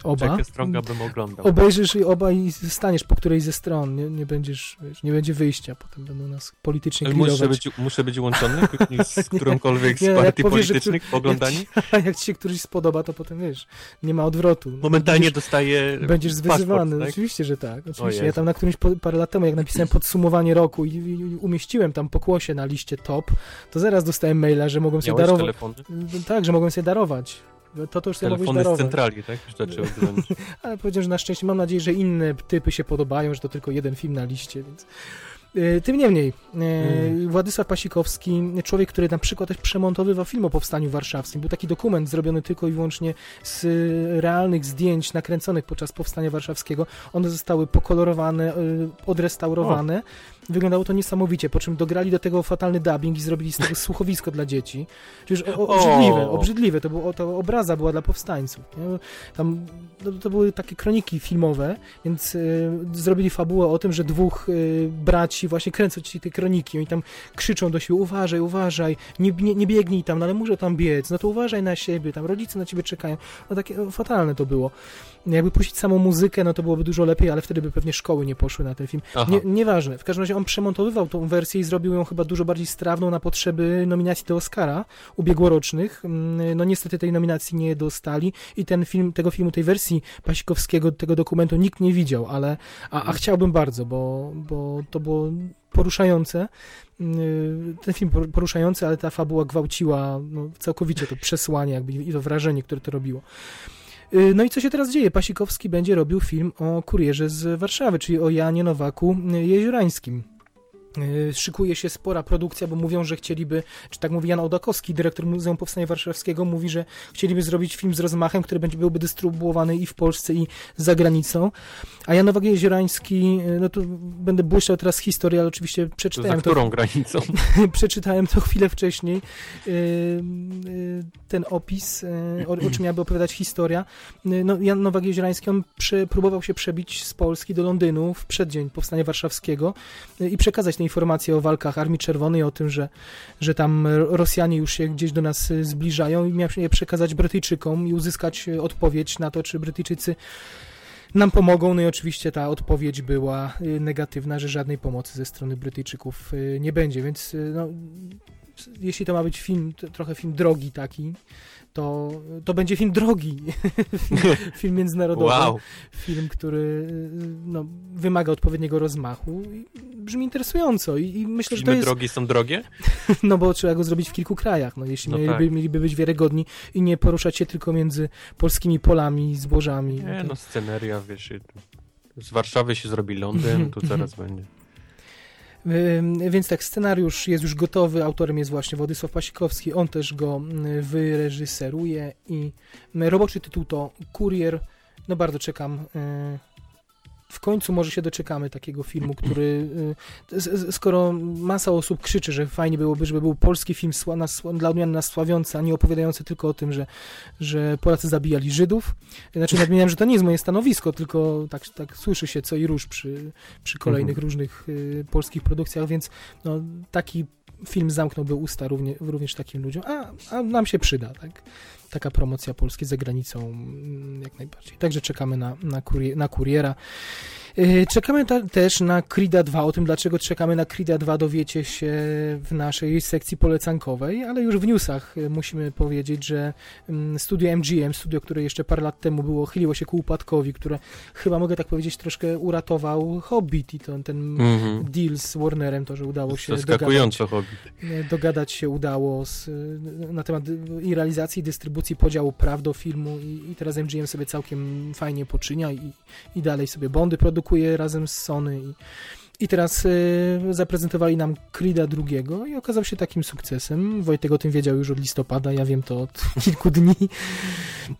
Oba. Jacka Stronga bym oglądał. Obejrzysz i oba i staniesz po której ze stron. Nie, nie będziesz, wiesz, nie będzie wyjścia. Potem będą nas politycznie Ale muszę grillować. być, muszę być łączony z którąkolwiek Nie, partii politycznych po oglądaniu? A jak ci się któryś spodoba, to potem wiesz, nie ma odwrotu. Momentalnie Będziesz, dostaję będziesz zwyzywany. paszport, tak? Oczywiście, że tak. Oczywiście. Ja tam na którymś po, parę lat temu, jak napisałem podsumowanie roku i, i, umieściłem tam pokłosie na liście top, to zaraz dostałem maila, że mogłem sobie darować. telefony? Tak, że mogłem sobie darować. To, to już sobie Telefony z darować. centrali, tak? Zaczęły dzwonić. Ale powiedziałem, że na szczęście mam nadzieję, że inne typy się podobają, że to tylko jeden film na liście, więc. E, Tym niemniej, e, Mm. Władysław Pasikowski, człowiek, który na przykład też przemontowywał film o powstaniu warszawskim. Był taki dokument zrobiony tylko i wyłącznie z realnych zdjęć nakręconych podczas powstania warszawskiego. One zostały pokolorowane, e, odrestaurowane. Wyglądało to niesamowicie, po czym dograli do tego fatalny dubbing i zrobili z tego słuchowisko dla dzieci. Już o, obrzydliwe, obrzydliwe. To, było, to obraza była dla powstańców. Nie? Tam no, to były takie kroniki filmowe, więc y, zrobili fabułę o tym, że dwóch y, braci właśnie kręcą ci te kroniki, oni tam krzyczą do siebie, uważaj, uważaj, nie, nie, nie biegnij tam, no ale muszę tam biec, no to uważaj na siebie, tam rodzice na ciebie czekają. No takie no, fatalne to było. Jakby puścić samą muzykę, no to byłoby dużo lepiej, ale wtedy by pewnie szkoły nie poszły na ten film. Nie, nieważne, w każdym razie on przemontowywał tą wersję i zrobił ją chyba dużo bardziej strawną na potrzeby nominacji do Oscara ubiegłorocznych. Mm, No niestety tej nominacji nie dostali i ten film, tego filmu, tej wersji Pasikowskiego, tego dokumentu nikt nie widział, ale a, a chciałbym bardzo, bo, bo to było poruszające. Yy, Ten film por- poruszający, ale ta fabuła gwałciła no, całkowicie to przesłanie jakby i to wrażenie, które to robiło. Yy, No i co się teraz dzieje? Pasikowski będzie robił film o kurierze z Warszawy, czyli o Janie Nowaku yy, Jeziorańskim. Yy, Szykuje się spora produkcja, bo mówią, że chcieliby, czy tak mówi Jan Ołdakowski, dyrektor Muzeum Powstania Warszawskiego, mówi, że chcieliby zrobić film z rozmachem, który będzie, byłby dystrybuowany i w Polsce, i za granicą. A Jan Nowak Jeziorański, yy, no to będę błyszczał teraz historię, ale oczywiście za przeczytałem to, którą granicą? przeczytałem to chwilę wcześniej, yy, ten opis, o, o czym miałaby opowiadać historia. No, Jan Nowak Jeziorański, on próbował się przebić z Polski do Londynu w przeddzień Powstania Warszawskiego i przekazać te informacje o walkach Armii Czerwonej, o tym, że, że tam Rosjanie już się gdzieś do nas yy, zbliżają i miał je przekazać Brytyjczykom i uzyskać yy, odpowiedź na to, czy Brytyjczycy nam pomogą. No i oczywiście ta odpowiedź była y, negatywna, że żadnej pomocy ze strony Brytyjczyków y, nie będzie, więc y, no, jeśli to ma być film, trochę film drogi taki, to, to będzie film drogi. film, film międzynarodowy. Wow. Film, który no, wymaga odpowiedniego rozmachu. I brzmi interesująco i, i myślę, że to Filmy jest... drogie są drogie? No bo trzeba go zrobić w kilku krajach, no jeśli No mieliby, tak. mieliby być wiarygodni i nie poruszać się tylko między polskimi polami, zbożami. Nie, to- no sceneria, wiesz, z Warszawy się zrobi Londyn, tu zaraz będzie. Więc tak, scenariusz jest już gotowy, autorem jest właśnie Władysław Pasikowski, on też go mm, wyreżyseruje i mm, roboczy tytuł to Kurier, no bardzo czekam. W końcu może się doczekamy takiego filmu, który, y, skoro masa osób krzyczy, że fajnie byłoby, żeby był polski film dla odmiany nasławiący, a nie opowiadający tylko o tym, że, że Polacy zabijali Żydów. Znaczy nadmieniam, że to nie jest moje stanowisko, tylko tak, tak słyszy się co i róż przy, przy kolejnych różnych y, polskich produkcjach, więc no, taki film zamknąłby usta równie, również takim ludziom, a, a nam się przyda, tak? Taka promocja Polski za granicą mm, jak najbardziej. Także czekamy na, na, kurie, na kuriera. Y, Czekamy też na Krida 2. O tym, dlaczego czekamy na Krida 2, dowiecie się w naszej sekcji polecankowej, ale już w newsach y, musimy powiedzieć, że mm, studio MGM, studio, które jeszcze parę lat temu było, chyliło się ku upadkowi, które chyba mogę tak powiedzieć troszkę uratował Hobbit i to, ten Mhm. deal z Warnerem, to, że udało się dogadać, Zaskakująco hobby. dogadać się udało z, na temat i realizacji, i dystrybucji podziału praw do filmu i, i teraz MGM sobie całkiem fajnie poczynia i, i dalej sobie Bondy produkuje razem z Sony i, i teraz y, zaprezentowali nam Creed'a drugiego i okazał się takim sukcesem. Wojtek o tym wiedział już od listopada, ja wiem to od kilku dni,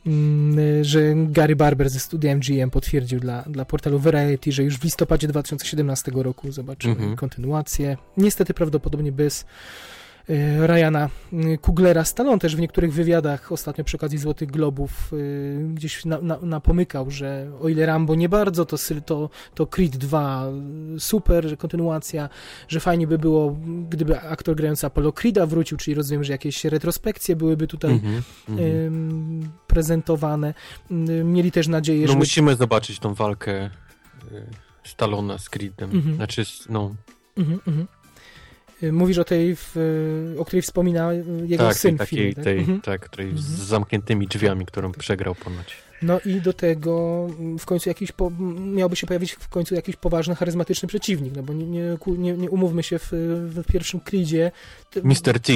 Mm, y, że Gary Barber ze studia MGM potwierdził dla, dla portalu Variety, że już w listopadzie 2017 roku zobaczymy Mhm. kontynuację. Niestety prawdopodobnie bez Ryana y, Kuglera Stallone też w niektórych wywiadach ostatnio przy okazji Złotych Globów y, gdzieś na, na, napomykał, że o ile Rambo nie bardzo, to, to, to Creed 2 y, super, kontynuacja, że fajnie by było, gdyby aktor grający Apollo Creeda wrócił, czyli rozumiem, że jakieś retrospekcje byłyby tutaj Mhm. Mhm. ym, prezentowane. Ym, Mieli też nadzieję, No że... musimy zobaczyć tą walkę y, Stallona z Creedem. Mhm. Znaczy, s- no, Mhm, mhm. Y, Mówisz o tej, w, o której wspomina y, jego tak, syn filmie, takiej, tak? tej, Mhm. tak, której Mhm. z zamkniętymi drzwiami, którą przegrał ponoć. No i do tego mm, w końcu jakiś po, miałby się pojawić w końcu jakiś poważny, charyzmatyczny przeciwnik, no bo nie, nie, nie, nie umówmy się w, w pierwszym Creedzie. Mr. T.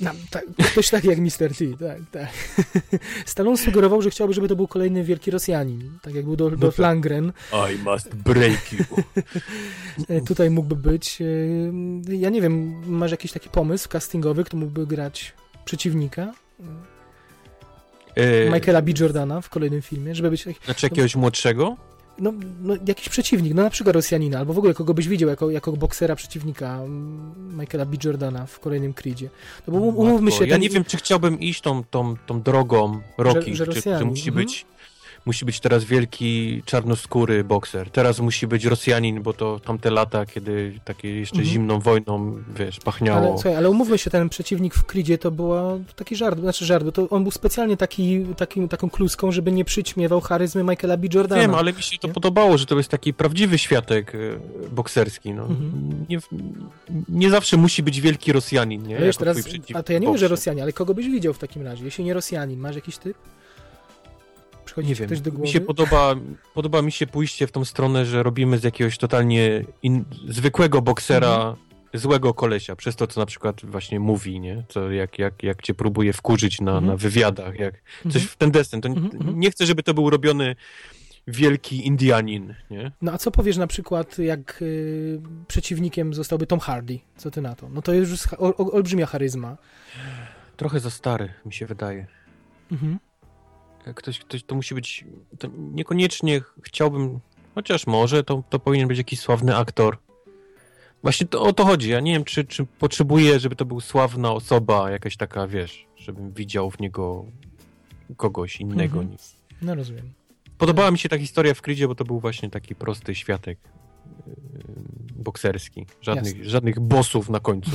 No, tak, ktoś taki jak Mr. T, tak, tak. Stallone sugerował, że chciałby, żeby to był kolejny wielki Rosjanin, tak jak był Dol- Dolph tak. Lundgren. I must break you. E, Tutaj mógłby być. e, Ja nie wiem, masz jakiś taki pomysł castingowy, kto mógłby grać przeciwnika? E, Michaela B. Jordana w kolejnym filmie, żeby być taki, Znaczy jakiegoś młodszego? No, no, jakiś przeciwnik, no na przykład Rosjanina, albo w ogóle kogo byś widział jako, jako boksera przeciwnika mm, Michaela B. Jordana w kolejnym Creedzie. No bo um- umówmy się, Ja ten- nie wiem, czy chciałbym iść tą, tą, tą drogą Rocky, że czy, czy Rosjanin, musi mhm. być musi być teraz wielki czarnoskóry bokser, teraz musi być Rosjanin, bo to tamte lata, kiedy takie jeszcze Mhm. zimną wojną, wiesz, pachniało. Ale, słuchaj, ale umówmy się, ten przeciwnik w Creedzie to była taki żart, znaczy żart, bo to on był specjalnie taki, takim, taką kluską, żeby nie przyćmiewał charyzmy Michaela B. Jordana. Wiem, ale mi się to Nie? podobało, że to jest taki prawdziwy światek e, bokserski. No. Mhm. Nie, nie zawsze musi być wielki Rosjanin, nie? Wiesz, teraz, a to ja nie mówię, że. Rosjanie, ale kogo byś widział w takim razie? Jeśli nie Rosjanin, masz jakiś typ? Nie wiem, mi się podoba, podoba mi się pójście w tą stronę, że robimy z jakiegoś totalnie in, zwykłego boksera Mhm. złego kolesia, przez to, co na przykład właśnie mówi, nie? Co, jak, jak, jak cię próbuje wkurzyć na, Mhm. na wywiadach, jak coś Mhm. w ten deseń. To Mhm, mhm. nie chcę, żeby to był robiony wielki Indianin, nie? No a co powiesz na przykład, jak y, przeciwnikiem zostałby Tom Hardy? Co ty na to? No to jest już ol, olbrzymia charyzma. Trochę za stary, mi się wydaje. Mhm. Ktoś, ktoś to musi być. To niekoniecznie chciałbym, chociaż może, to, to powinien być jakiś sławny aktor. Właśnie to, o to chodzi. Ja nie wiem, czy, czy potrzebuję, żeby to był sławna osoba, jakaś taka, wiesz, żebym widział w niego kogoś innego. Mhm. No rozumiem. Podobała mi się ta historia w Creedzie, bo to był właśnie taki prosty światek yy, bokserski. Żadnych, żadnych bossów na końcu.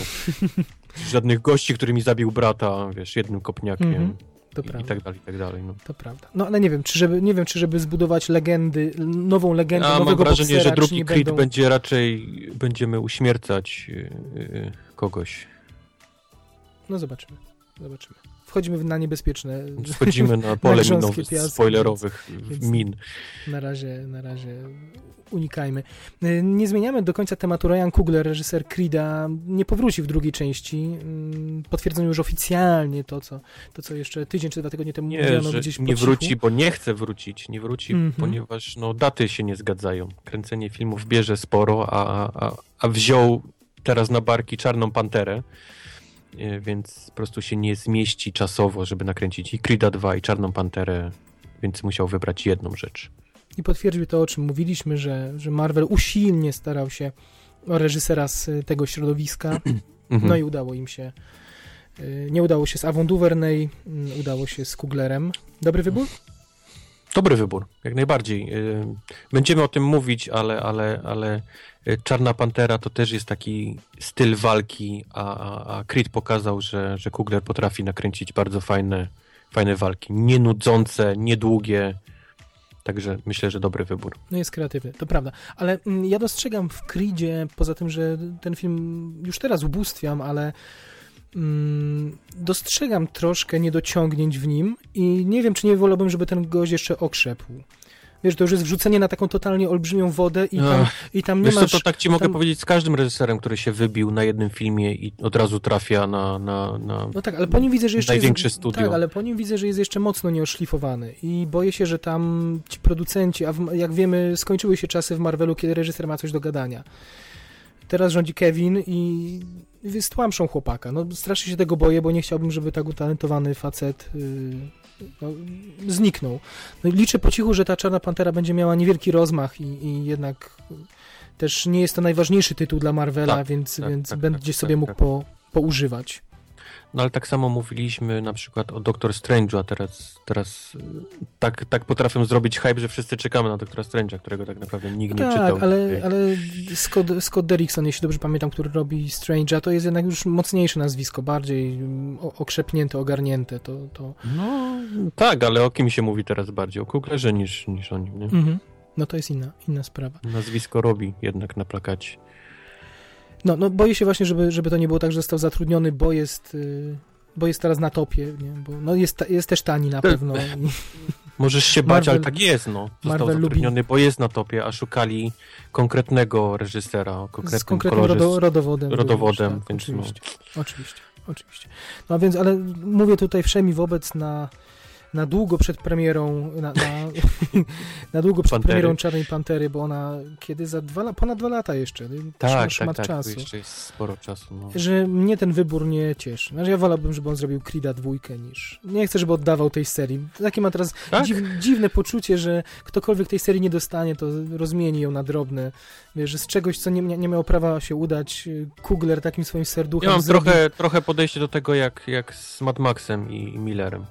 Żadnych gości, którymi zabił brata, wiesz, jednym kopniakiem. Mhm. To I, I tak dalej, i tak dalej. No. To prawda. No ale nie wiem, czy żeby, nie wiem, czy żeby zbudować legendy, nową legendę, mam nowego wrażenie, boksera, że drugi Creed będą... będzie raczej, będziemy uśmiercać yy, kogoś. No zobaczymy. Zobaczymy. Wchodzimy na niebezpieczne. Schodzimy na pole grząskie minowe piaski, spoilerowych więc- min. Na razie, na razie unikajmy. Y, Nie zmieniamy do końca tematu. Ryan Coogler, reżyser Creeda, nie powróci w drugiej części. Mm, Potwierdzono już oficjalnie to, co, to, co jeszcze tydzień czy dwa tygodnie temu Nie, mówiono że gdzieś nie wróci, bo nie chce wrócić. Nie wróci, Mhm. ponieważ no, daty się nie zgadzają. Kręcenie filmów bierze sporo, a, a, a wziął teraz na barki Czarną Panterę, więc po prostu się nie zmieści czasowo, żeby nakręcić i Creeda 2 i Czarną Panterę, więc musiał wybrać jedną rzecz. I potwierdził to, o czym mówiliśmy, że, że Marvel usilnie starał się o reżysera z y, tego środowiska. Mhm. No i udało im się. y, Nie udało się z Avon Duvernay, mm, udało się z Kuglerem. Dobry wybór? Dobry wybór, jak najbardziej. Yy, Będziemy o tym mówić, ale, ale, ale yy, Czarna Pantera to też jest taki styl walki, a, a, Creed pokazał, że, że Kugler potrafi nakręcić bardzo fajne, fajne walki. Nienudzące, niedługie. Także myślę, że dobry wybór. No jest kreatywny, to prawda. Ale mm, ja dostrzegam w Creedzie, poza tym, że ten film już teraz ubóstwiam, ale mm, dostrzegam troszkę niedociągnięć w nim i nie wiem, czy nie wolałbym, żeby ten gość jeszcze okrzepł. Wiesz, to już jest wrzucenie na taką totalnie olbrzymią wodę i tam, i tam nie Wiesz masz... co, to tak ci mogę tam- powiedzieć z każdym reżyserem, który się wybił na jednym filmie i od razu trafia na... na, na... No tak, ale po nim widzę, że jeszcze Największe jest, studio. Tak, ale po nim widzę, że jest jeszcze mocno nieoszlifowany i boję się, że tam ci producenci, a w, jak wiemy, skończyły się czasy w Marvelu, kiedy reżyser ma coś do gadania. Teraz rządzi Kevin i stłamszą chłopaka. No strasznie się tego boję, bo nie chciałbym, żeby tak utalentowany facet yy, no, zniknął. No, liczę po cichu, że ta Czarna Pantera będzie miała niewielki rozmach i, i jednak też nie jest to najważniejszy tytuł dla Marvela, Tak, więc, tak, więc tak, będzie tak, sobie tak, mógł tak. po, poużywać. No ale tak samo mówiliśmy na przykład o Doctor Strange'u, a teraz, teraz y, tak, tak potrafią zrobić hype, że wszyscy czekamy na Doktora Strange'a, którego tak naprawdę nikt nie tak, czytał. ale, ale Scott, Scott Derrickson, jeśli dobrze pamiętam, który robi Strange'a, to jest jednak już mocniejsze nazwisko, bardziej mm, okrzepnięte, ogarnięte. To, to... No tak, ale o kim się mówi teraz bardziej? O Kuglerze niż, niż o nim, nie? Mhm. No to jest inna, inna sprawa. Nazwisko robi jednak na plakacie. No, no boję się właśnie, żeby, żeby to nie było tak, że został zatrudniony, bo jest, y, bo jest teraz na topie, nie? Bo, no jest, jest też tani na Tak. pewno. Możesz się bać, Marvel- ale tak jest, no. Został Marvel zatrudniony, bo jest na topie, a szukali konkretnego reżysera konkretnym z konkretnym kolorze. rodo, rodowodem. rodowodem, również, tak, więc no. oczywiście, oczywiście, oczywiście. No więc, ale mówię tutaj wszemi wobec na, na długo przed premierą, na, na, na długo przed Pantery. premierą Czarnej Pantery, bo ona kiedy za dwa, ponad dwa lata jeszcze, Tak, tak, tak, czasu. jeszcze jest sporo czasu. No. Że mnie ten wybór nie cieszy. Znaczy ja wolałbym, żeby on zrobił Creed'a dwójkę niż... Nie chcę, żeby oddawał tej serii. Takie mam teraz Tak? dziw, dziwne poczucie, że ktokolwiek tej serii nie dostanie, to rozmieni ją na drobne. Wiesz, że z czegoś, co nie, nie miało prawa się udać, Kugler takim swoim serduchem Ja mam zrobił- trochę, trochę podejście do tego jak, jak z Mad Maxem i, i Millerem.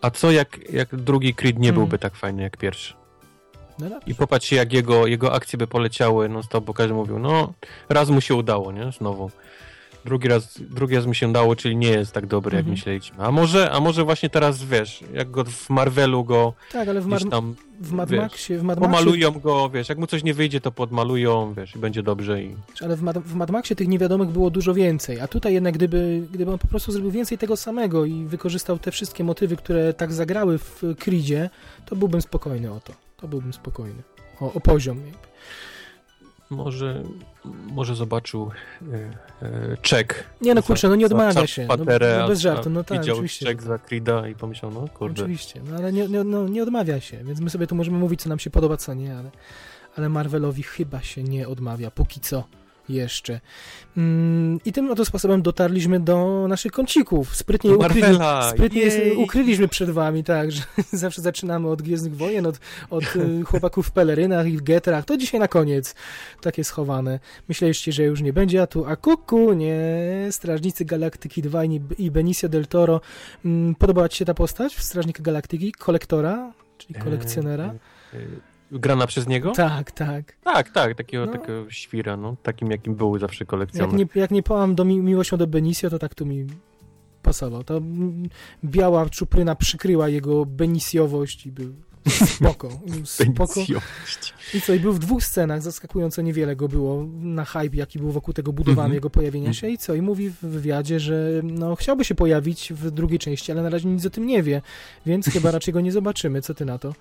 A co jak, jak drugi Creed nie byłby tak fajny jak pierwszy? No. I popatrzcie, jak jego, jego akcje by poleciały non stop, bo każdy mówił, no raz mu się udało, nie? Znowu. Drugi raz, drugi raz mu się udało, czyli nie jest tak dobry, jak Mhm. myśleliśmy. A może, a może właśnie teraz, wiesz, jak go w Marvelu go Tak, ale w, Mar- tam w Mad wiesz, Maxie, w Mad Maxie pomalują go, wiesz, jak mu coś nie wyjdzie, to podmalują, wiesz, i będzie dobrze i... Ale w Mad, w Mad Maxie tych niewiadomych było dużo więcej, a tutaj jednak gdyby, gdyby on po prostu zrobił więcej tego samego i wykorzystał te wszystkie motywy, które tak zagrały w Creedzie, to byłbym spokojny o to. To byłbym spokojny. O, o poziom. jakby. Może, może zobaczył e, e, czek. Nie no kurczę, no nie odmawia się. No, Paterę, no bez a- żartu, no tak, Widział oczywiście. czek za Creeda i pomyślał, no kurde. Oczywiście, no ale nie, nie, no, nie odmawia się, więc my sobie tu możemy mówić, co nam się podoba, co nie, ale, ale Marvelowi chyba się nie odmawia, póki co jeszcze. Mm, I tym oto sposobem dotarliśmy do naszych kącików. Sprytnie, ukryli, sprytnie jej. ukryliśmy przed wami, tak, że zawsze zaczynamy od Gwiezdnych Wojen, od, od y, chłopaków w pelerynach i w getrach. To dzisiaj na koniec takie schowane. Myśleliście, że już nie będzie, a tu a kuku, nie, Strażnicy Galaktyki 2 i i Benicio del Toro. Mm, Podobała ci się ta postać w Strażnika Galaktyki? Kolektora? Czyli kolekcjonera? E, e, grana przez niego? Tak, tak. Tak, tak, takiego, No. takiego świra, no, takim jakim był zawsze Jak kolekcjoner. nie, jak nie połam do mi, miłością do Benicio, to tak tu mi pasował. To mm, biała czupryna przykryła jego benicjowość i był spoko. Spoko. I co, i był w dwóch scenach, zaskakująco niewiele go było na hype, jaki był wokół tego budowany, Mhm. jego pojawienia się. I co, i mówi w wywiadzie, że no, chciałby się pojawić w drugiej części, ale na razie nic o tym nie wie, więc chyba raczej go nie zobaczymy. Co ty na to?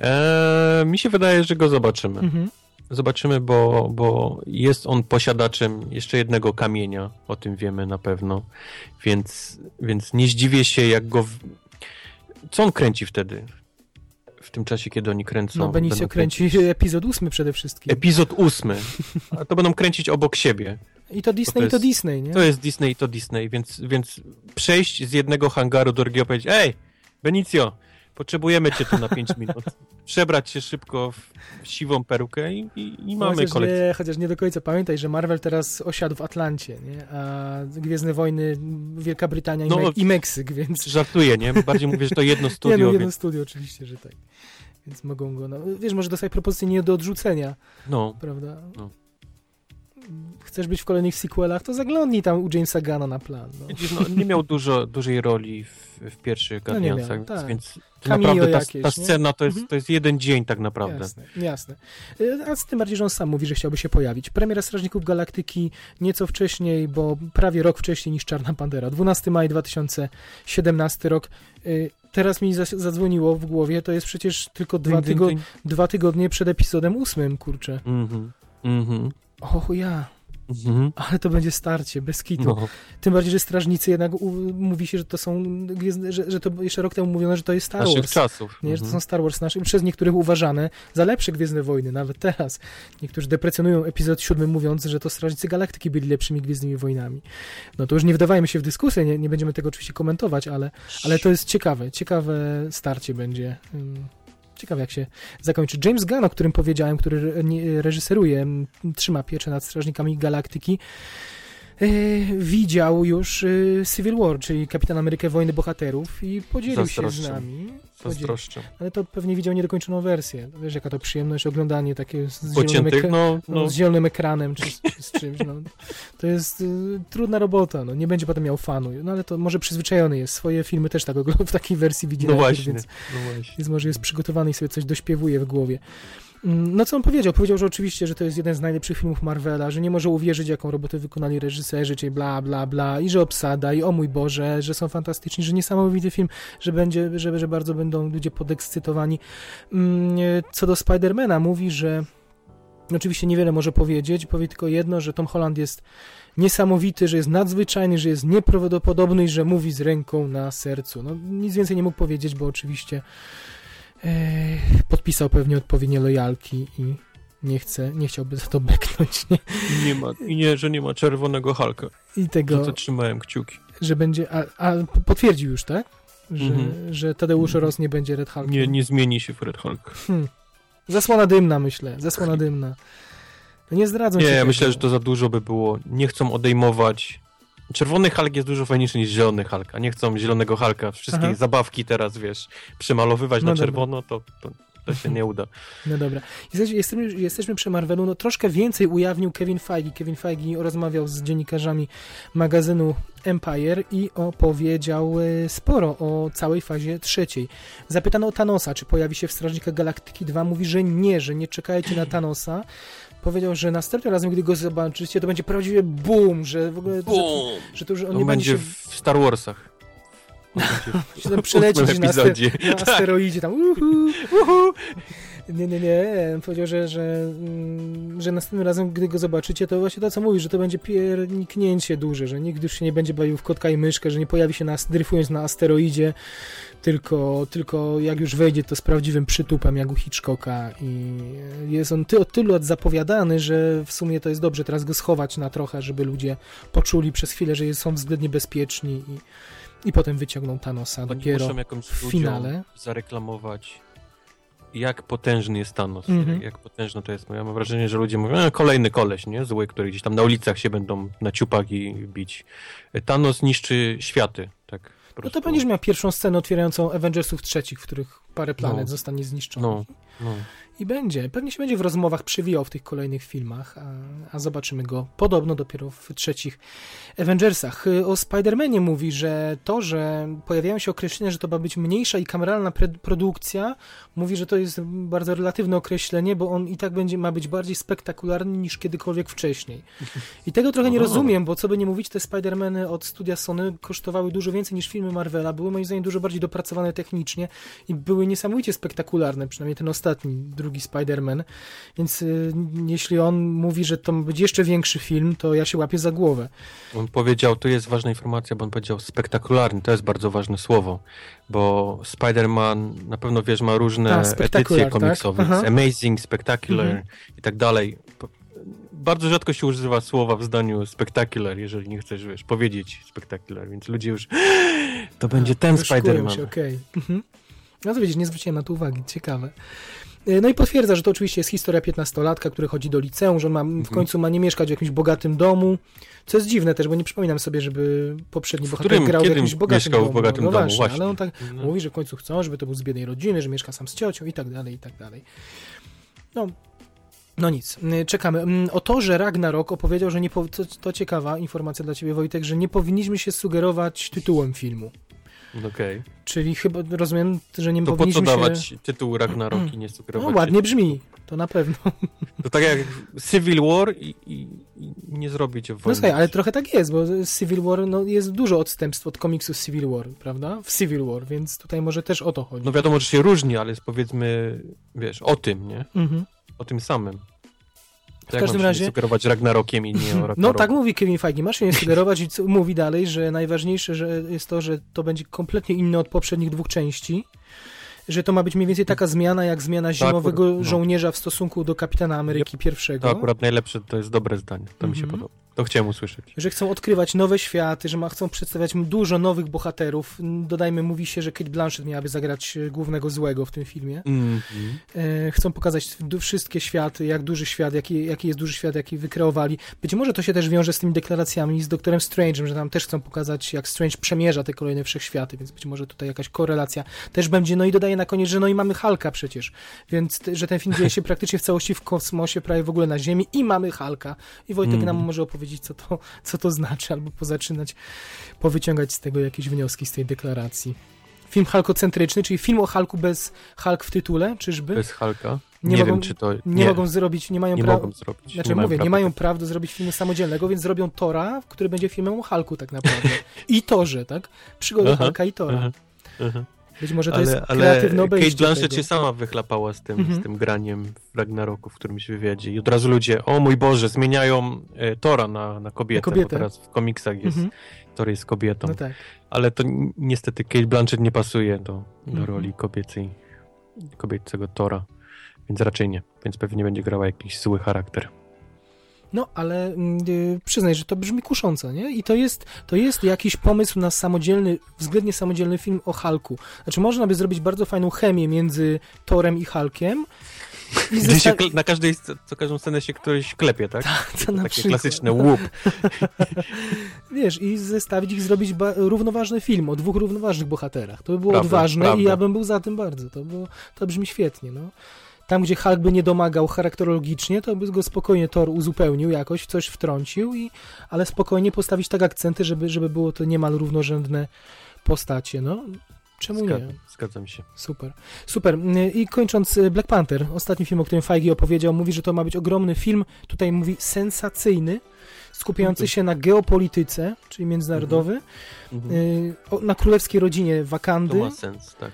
E, mi się wydaje, że go zobaczymy. Mhm. Zobaczymy, bo, bo jest on posiadaczem jeszcze jednego kamienia, o tym wiemy na pewno, więc, więc nie zdziwię się, jak go... W... Co on kręci wtedy? W tym czasie, kiedy oni kręcą. No, Benicio kręci epizod ósmy przede wszystkim. Epizod ósmy. A to będą kręcić obok siebie. I to Disney, to i to jest- Disney, nie? To jest Disney i to Disney, więc, więc przejść z jednego hangaru do drugiego powiedzieć, ej, Benicio, potrzebujemy cię tu na 5 minut. Przebrać się szybko w siwą perukę i, i, i mamy chociaż kolekcję. nie, chociaż nie do końca pamiętaj, że Marvel teraz osiadł w Atlancie, nie? a Gwiezdne Wojny Wielka Brytania i, No, Me- i Meksyk, więc... Żartuję, nie? Bardziej mówię, że to jedno nie, studio, no, jedno więc studio oczywiście, że tak. Więc mogą go, no, wiesz, może dostać propozycję nie do odrzucenia, no. prawda? No. Chcesz być w kolejnych sequelach, to zaglądnij tam u Jamesa Gana na plan. No. Widzisz, no, nie miał dużo, dużej roli w, w pierwszych No nie Guardiansach, miał, tak. więc naprawdę ta, jakieś, ta scena to jest, Mhm. to jest jeden dzień tak naprawdę. Jasne, jasne. Y, A z tym bardziej, że on sam mówi, że chciałby się pojawić. Premiera Strażników Galaktyki nieco wcześniej, bo prawie rok wcześniej niż Czarna Pantera. 12 maj 2017 rok. Y, Teraz mi zadzwoniło w głowie, to jest przecież tylko dwa, tygo- dwa tygodnie przed epizodem ósmym, kurczę. Mhm. Mhm. Och ja, Mhm. ale to będzie starcie, bez kitu. No. Tym bardziej, że strażnicy jednak u, mówi się, że to są, że, że to jeszcze rok temu mówiono, że to jest Star Naszych Wars. czasów. Nie, że to Mhm. są Star Wars nasze, przez niektórych uważane za lepsze Gwiezdne Wojny, nawet teraz. Niektórzy deprecjonują epizod siódmy, mówiąc, że to Strażnicy Galaktyki byli lepszymi Gwiezdnymi Wojnami. No to już nie wdawajmy się w dyskusję, nie, nie będziemy tego oczywiście komentować, ale, ale to jest ciekawe, ciekawe starcie będzie. Ciekawe, jak się zakończy. James Gunn, o którym powiedziałem, który reżyseruje, trzyma pieczę nad Strażnikami Galaktyki, widział już e, Civil War, czyli Kapitan Amerykę Wojny Bohaterów i podzielił się z nami. Zazdroszczę. ale to pewnie widział niedokończoną wersję. Wiesz, jaka to przyjemność oglądanie takie z zielonym, ekra- no, no, no. z zielonym ekranem czy, z- czy z czymś. No. To jest y, trudna robota. No. Nie będzie potem miał fanu. No ale to może przyzwyczajony jest. Swoje filmy też tak ogląda, w takiej wersji widzi No najpierw, właśnie, więc, no właśnie. więc może jest przygotowany i sobie coś dośpiewuje w głowie. No co on powiedział? Powiedział, że oczywiście, że to jest jeden z najlepszych filmów Marvela, że nie może uwierzyć, jaką robotę wykonali reżyserzy, czyli bla, bla, bla, i że obsada, i o mój Boże, że są fantastyczni, że niesamowity film, że będzie, że, że bardzo będą ludzie podekscytowani. Mm, Co do Spidermana, mówi, że oczywiście niewiele może powiedzieć, powie tylko jedno, że Tom Holland jest niesamowity, że jest nadzwyczajny, że jest nieprawdopodobny i że mówi z ręką na sercu. No, nic więcej nie mógł powiedzieć, bo oczywiście podpisał pewnie odpowiednie lojalki i nie chce, nie chciałby za to beknąć, nie? I nie ma, I nie, że nie ma czerwonego Halka. I Za tego, to trzymałem kciuki. że będzie, a, a potwierdził już, tak? Że, Mhm. że Tadeusz Ross nie będzie Red Hulkiem. Nie, nie zmieni się w Red Hulk. Hmm. Zasłona dymna, myślę. Zasłona dymna. No nie zdradzą ci Nie, ja myślę, że to za dużo by było. Nie chcą odejmować Czerwony Hulk jest dużo fajniejszy niż zielony Hulk, a nie chcą zielonego Hulka. Wszystkie Aha. zabawki teraz, wiesz, przemalowywać No na dobra. czerwono, to, to, to się nie uda. No dobra. Jesteśmy, jesteśmy, przy Marvelu. No troszkę więcej ujawnił Kevin Feige. Kevin Feige rozmawiał z dziennikarzami magazynu Empire i opowiedział e, sporo o całej fazie trzeciej. Zapytano o Thanosa, czy pojawi się w Strażnikach Galaktyki 2. Mówi, że nie, że nie czekajcie na Thanosa. Powiedział, że następnym razem, gdy go zobaczycie, to będzie prawdziwie boom, że w ogóle... Że, że to już on On nie będzie będzie w Star Warsach. Się tam przelecieć na, aster, na Tak. asteroidzie tam. Uhu, uhu. Nie, nie, nie. On powiedział, że, że, mm, że następnym razem, gdy go zobaczycie, to właśnie to, co mówisz, że to będzie pierniknięcie duże, że nikt już się nie będzie bawił w kotka i myszkę, że nie pojawi się na, dryfując na asteroidzie, tylko, tylko jak już wejdzie, to z prawdziwym przytupem, jak u Hitchcocka i jest on ty, od tylu lat zapowiadany, że w sumie to jest dobrze teraz go schować na trochę, żeby ludzie poczuli przez chwilę, że są względnie bezpieczni i, i potem wyciągną Thanosa Oni dopiero muszą jakąś w finale. zareklamować, jak potężny jest Thanos, Mhm. jak potężny to jest. Ja mam wrażenie, że ludzie mówią, e, kolejny koleś, nie? Zły, który gdzieś tam na ulicach się będą na ciupach i bić. Thanos niszczy światy, tak No to będziesz miał pierwszą scenę otwierającą Avengersów trzecich, w których parę planet No. zostanie zniszczonych. No, no. I będzie. Pewnie się będzie w rozmowach przewijał w tych kolejnych filmach, a, a zobaczymy go podobno dopiero w trzecich Avengersach. Y, O Spider-Manie mówi, że to, że pojawiają się określenia, że to ma być mniejsza i kameralna produkcja, mówi, że to jest bardzo relatywne określenie, bo on i tak będzie ma być bardziej spektakularny niż kiedykolwiek wcześniej. I tego trochę nie O. rozumiem, bo co by nie mówić, te Spider-Many od studia Sony kosztowały dużo więcej niż filmy Marvela, były moim zdaniem dużo bardziej dopracowane technicznie i były niesamowicie spektakularne, przynajmniej ten ostatni, drugi Spider-Man. Więc y, jeśli on mówi, że to ma być jeszcze większy film, to ja się łapię za głowę. On powiedział, tu jest ważna informacja, bo on powiedział spektakularny, to jest bardzo ważne słowo, bo Spider-Man na pewno wiesz, ma różne Tak, edycje spektakular, tak? komiksowe, jest amazing, spectacular Mhm. i tak dalej. Bardzo rzadko się używa słowa w zdaniu spectacular, jeżeli nie chcesz, wiesz, powiedzieć spectacular, więc ludzie już to będzie ten Wyszukują Spider-Man. okej. Mhm. No to widzisz, nie zwróciłem na to uwagi, ciekawe. Y, No i potwierdza, że to oczywiście jest historia 15-latka, który chodzi do liceum, że on ma, w Mhm. końcu ma nie mieszkać w jakimś bogatym domu, co jest dziwne też, bo nie przypominam sobie, żeby poprzedni W bohater którym- grał w jakimś bogatym mieszkał w domu. bogatym no, domu, właśnie, właśnie. ale on tak No. mówi, że w końcu chcą, żeby to był z biednej rodziny, że mieszka sam z ciocią i tak dalej, i tak dalej. No, no nic, y, czekamy. Mm, O to, że Ragnarok opowiedział, że nie po... to, to ciekawa informacja dla ciebie, Wojtek, że nie powinniśmy się sugerować tytułem filmu. Okej. Czyli chyba rozumiem, że nie To po co powinniśmy dawać się... tytuł Ragnarok i nie No sugerować? ładnie brzmi, to na pewno. To tak jak Civil War i, i, i nie zrobić No wojny. słuchaj, ale trochę tak jest, bo Civil War, no jest dużo odstępstw od komiksu Civil War, prawda? W Civil War, więc tutaj może też o to chodzi. No wiadomo, że się różni, ale jest powiedzmy, wiesz, o tym, nie? Mhm. O tym samym. W każdym razie- sugerować Ragnarokiem i nie o Ragnaroku. No tak mówi Kevin Feige, masz się nie sugerować i mówi dalej, że najważniejsze że jest to, że to będzie kompletnie inne od poprzednich dwóch części, że to ma być mniej więcej taka zmiana jak zmiana zimowego akurat, no. żołnierza w stosunku do kapitana Ameryki pierwszego. To akurat najlepsze, to jest dobre zdanie. To mi się Mhm. podoba. To chciałem usłyszeć. że chcą odkrywać nowe światy, że ma, chcą przedstawiać dużo nowych bohaterów. Dodajmy, mówi się, że Kate Blanchett miałaby zagrać e, głównego złego w tym filmie. Mhm. E, chcą pokazać wszystkie światy, jak duży świat, jaki, jaki jest duży świat, jaki wykreowali. Być może to się też wiąże z tymi deklaracjami z doktorem Strange'em, że tam też chcą pokazać, jak Strange przemierza te kolejne wszechświaty, więc być może tutaj jakaś korelacja też będzie. No i dodaje na koniec, że no i mamy Halka przecież, więc że ten film dzieje się praktycznie w całości w kosmosie, prawie w ogóle na Ziemi i mamy Halka. I Wojtek Mhm. nam może opowiedzieć, co to, co to znaczy, albo pozaczynać, powyciągać z tego jakieś wnioski z tej deklaracji. Film halkocentryczny, czyli film o Halku bez Hulk w tytule, czyżby? Bez Halka. Nie Nie, mogą- wiem, czy to... nie, mogą zrobić, nie mają nie prawa. Znaczy mają mówię, nie mają praw do zrobić filmu samodzielnego, więc zrobią Tora, który będzie filmem o Hulku tak naprawdę. I Torze, tak? Przygoda Aha, Hulka i Tora. Aha, aha. Być może to Ale, jest ale kreatywne obejście Kate Blanchett tego. się sama wychlapała z tym, Mhm. z tym graniem w Ragnaroku w którymś wywiadzie. I od razu ludzie, o mój Boże, zmieniają e, Tora na, na kobietę, Na kobietę. bo teraz w komiksach jest, Mhm. Thor jest kobietą. No tak. Ale to ni- niestety Kate Blanchett nie pasuje do, do Mhm. roli kobiecej, kobiecego Tora, więc raczej nie. Więc pewnie będzie grała jakiś zły charakter. No, ale mm, y, przyznaj, że to brzmi kusząco, nie? I to jest, to jest jakiś pomysł na samodzielny, względnie samodzielny film o Hulku. Znaczy, można by zrobić bardzo fajną chemię między Torem i Hulkiem I Gdzie się, na każdej, co każdą scenę się ktoś klepie, tak? to na Takie przykład. klasyczne łup. Wiesz, i zestawić ich, zrobić równoważny film o dwóch równoważnych bohaterach. To by było Prawda, odważne i prawda. ja bym był za tym bardzo. To, było, to brzmi świetnie, no. Tam, gdzie Hulk by nie domagał charakterologicznie, to by go spokojnie Thor uzupełnił jakoś, w coś wtrącił, i, ale spokojnie postawić tak akcenty, żeby, żeby było to niemal równorzędne postacie, no. Czemu nie? Zgadzam, zgadzam się. Super. Super. I kończąc, y, Black Panther, ostatni film, o którym Feige opowiedział, mówi, że to ma być ogromny film, tutaj mówi sensacyjny, skupiający Mhm. się na geopolityce, czyli międzynarodowy, Mhm. y, o, na królewskiej rodzinie To Wakandy ma sens, tak.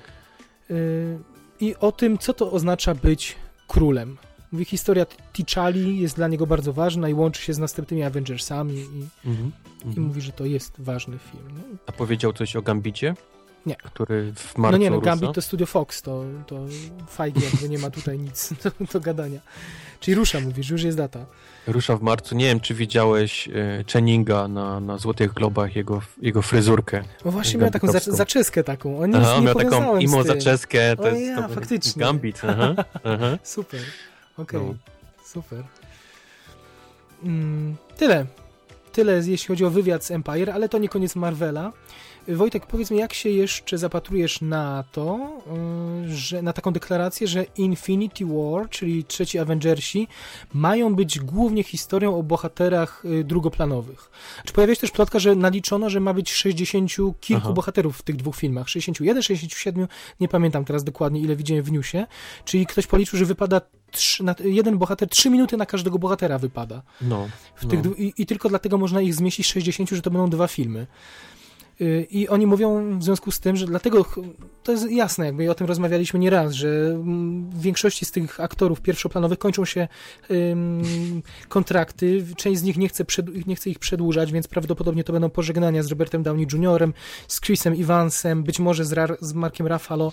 I o tym, co to oznacza być królem. Mówi, historia T'Challi jest dla niego bardzo ważna i łączy się z następnymi Avengersami i, Mhm. i Mhm. mówi, że to jest ważny film. No, A powiedział coś o Gambicie? Nie. Który w marcu no nie, no rusza? Gambit to Studio Fox, to, to Feige jakby nie ma tutaj nic do, do gadania. Czyli rusza, mówisz, już jest data. Rusza w marcu. Nie wiem, czy widziałeś e, Channinga na, na Złotych Globach, jego, jego fryzurkę. No właśnie miał taką za, zaczeskę taką. O, nie, Aha, nie miał taką imo zaczeskę. To O jest, ja, to faktycznie. Gambit, aha, aha. Super, okej, No. super. Mm, tyle. Tyle, jeśli chodzi o wywiad z Empire, ale to nie koniec Marvela. Wojtek, powiedz mi, jak się jeszcze zapatrujesz na to, y, że na taką deklarację, że Infinity War, czyli trzeci Avengersi, mają być głównie historią o bohaterach y, drugoplanowych. Czy pojawia się też plotka, że naliczono, że ma być 60 kilku Aha. bohaterów w tych dwóch filmach? 61, 67, nie pamiętam teraz dokładnie, ile widziałem w newsie. Czyli ktoś policzył, że wypada trzy, na, jeden bohater, 3 minuty na każdego bohatera wypada. No, W tych, no. dwu- i, I tylko dlatego można ich zmieścić 60, że to będą dwa filmy. Y, I oni mówią w związku z tym, że dlatego to jest jasne, jakby o tym rozmawialiśmy nieraz, że mm, w większości z tych aktorów pierwszoplanowych kończą się kontrakty, część z nich nie chce, przed, nie chce ich przedłużać, więc prawdopodobnie to będą pożegnania z Robertem Downey Jr., z Chrisem Evansem, być może z, z Markiem Ruffalo.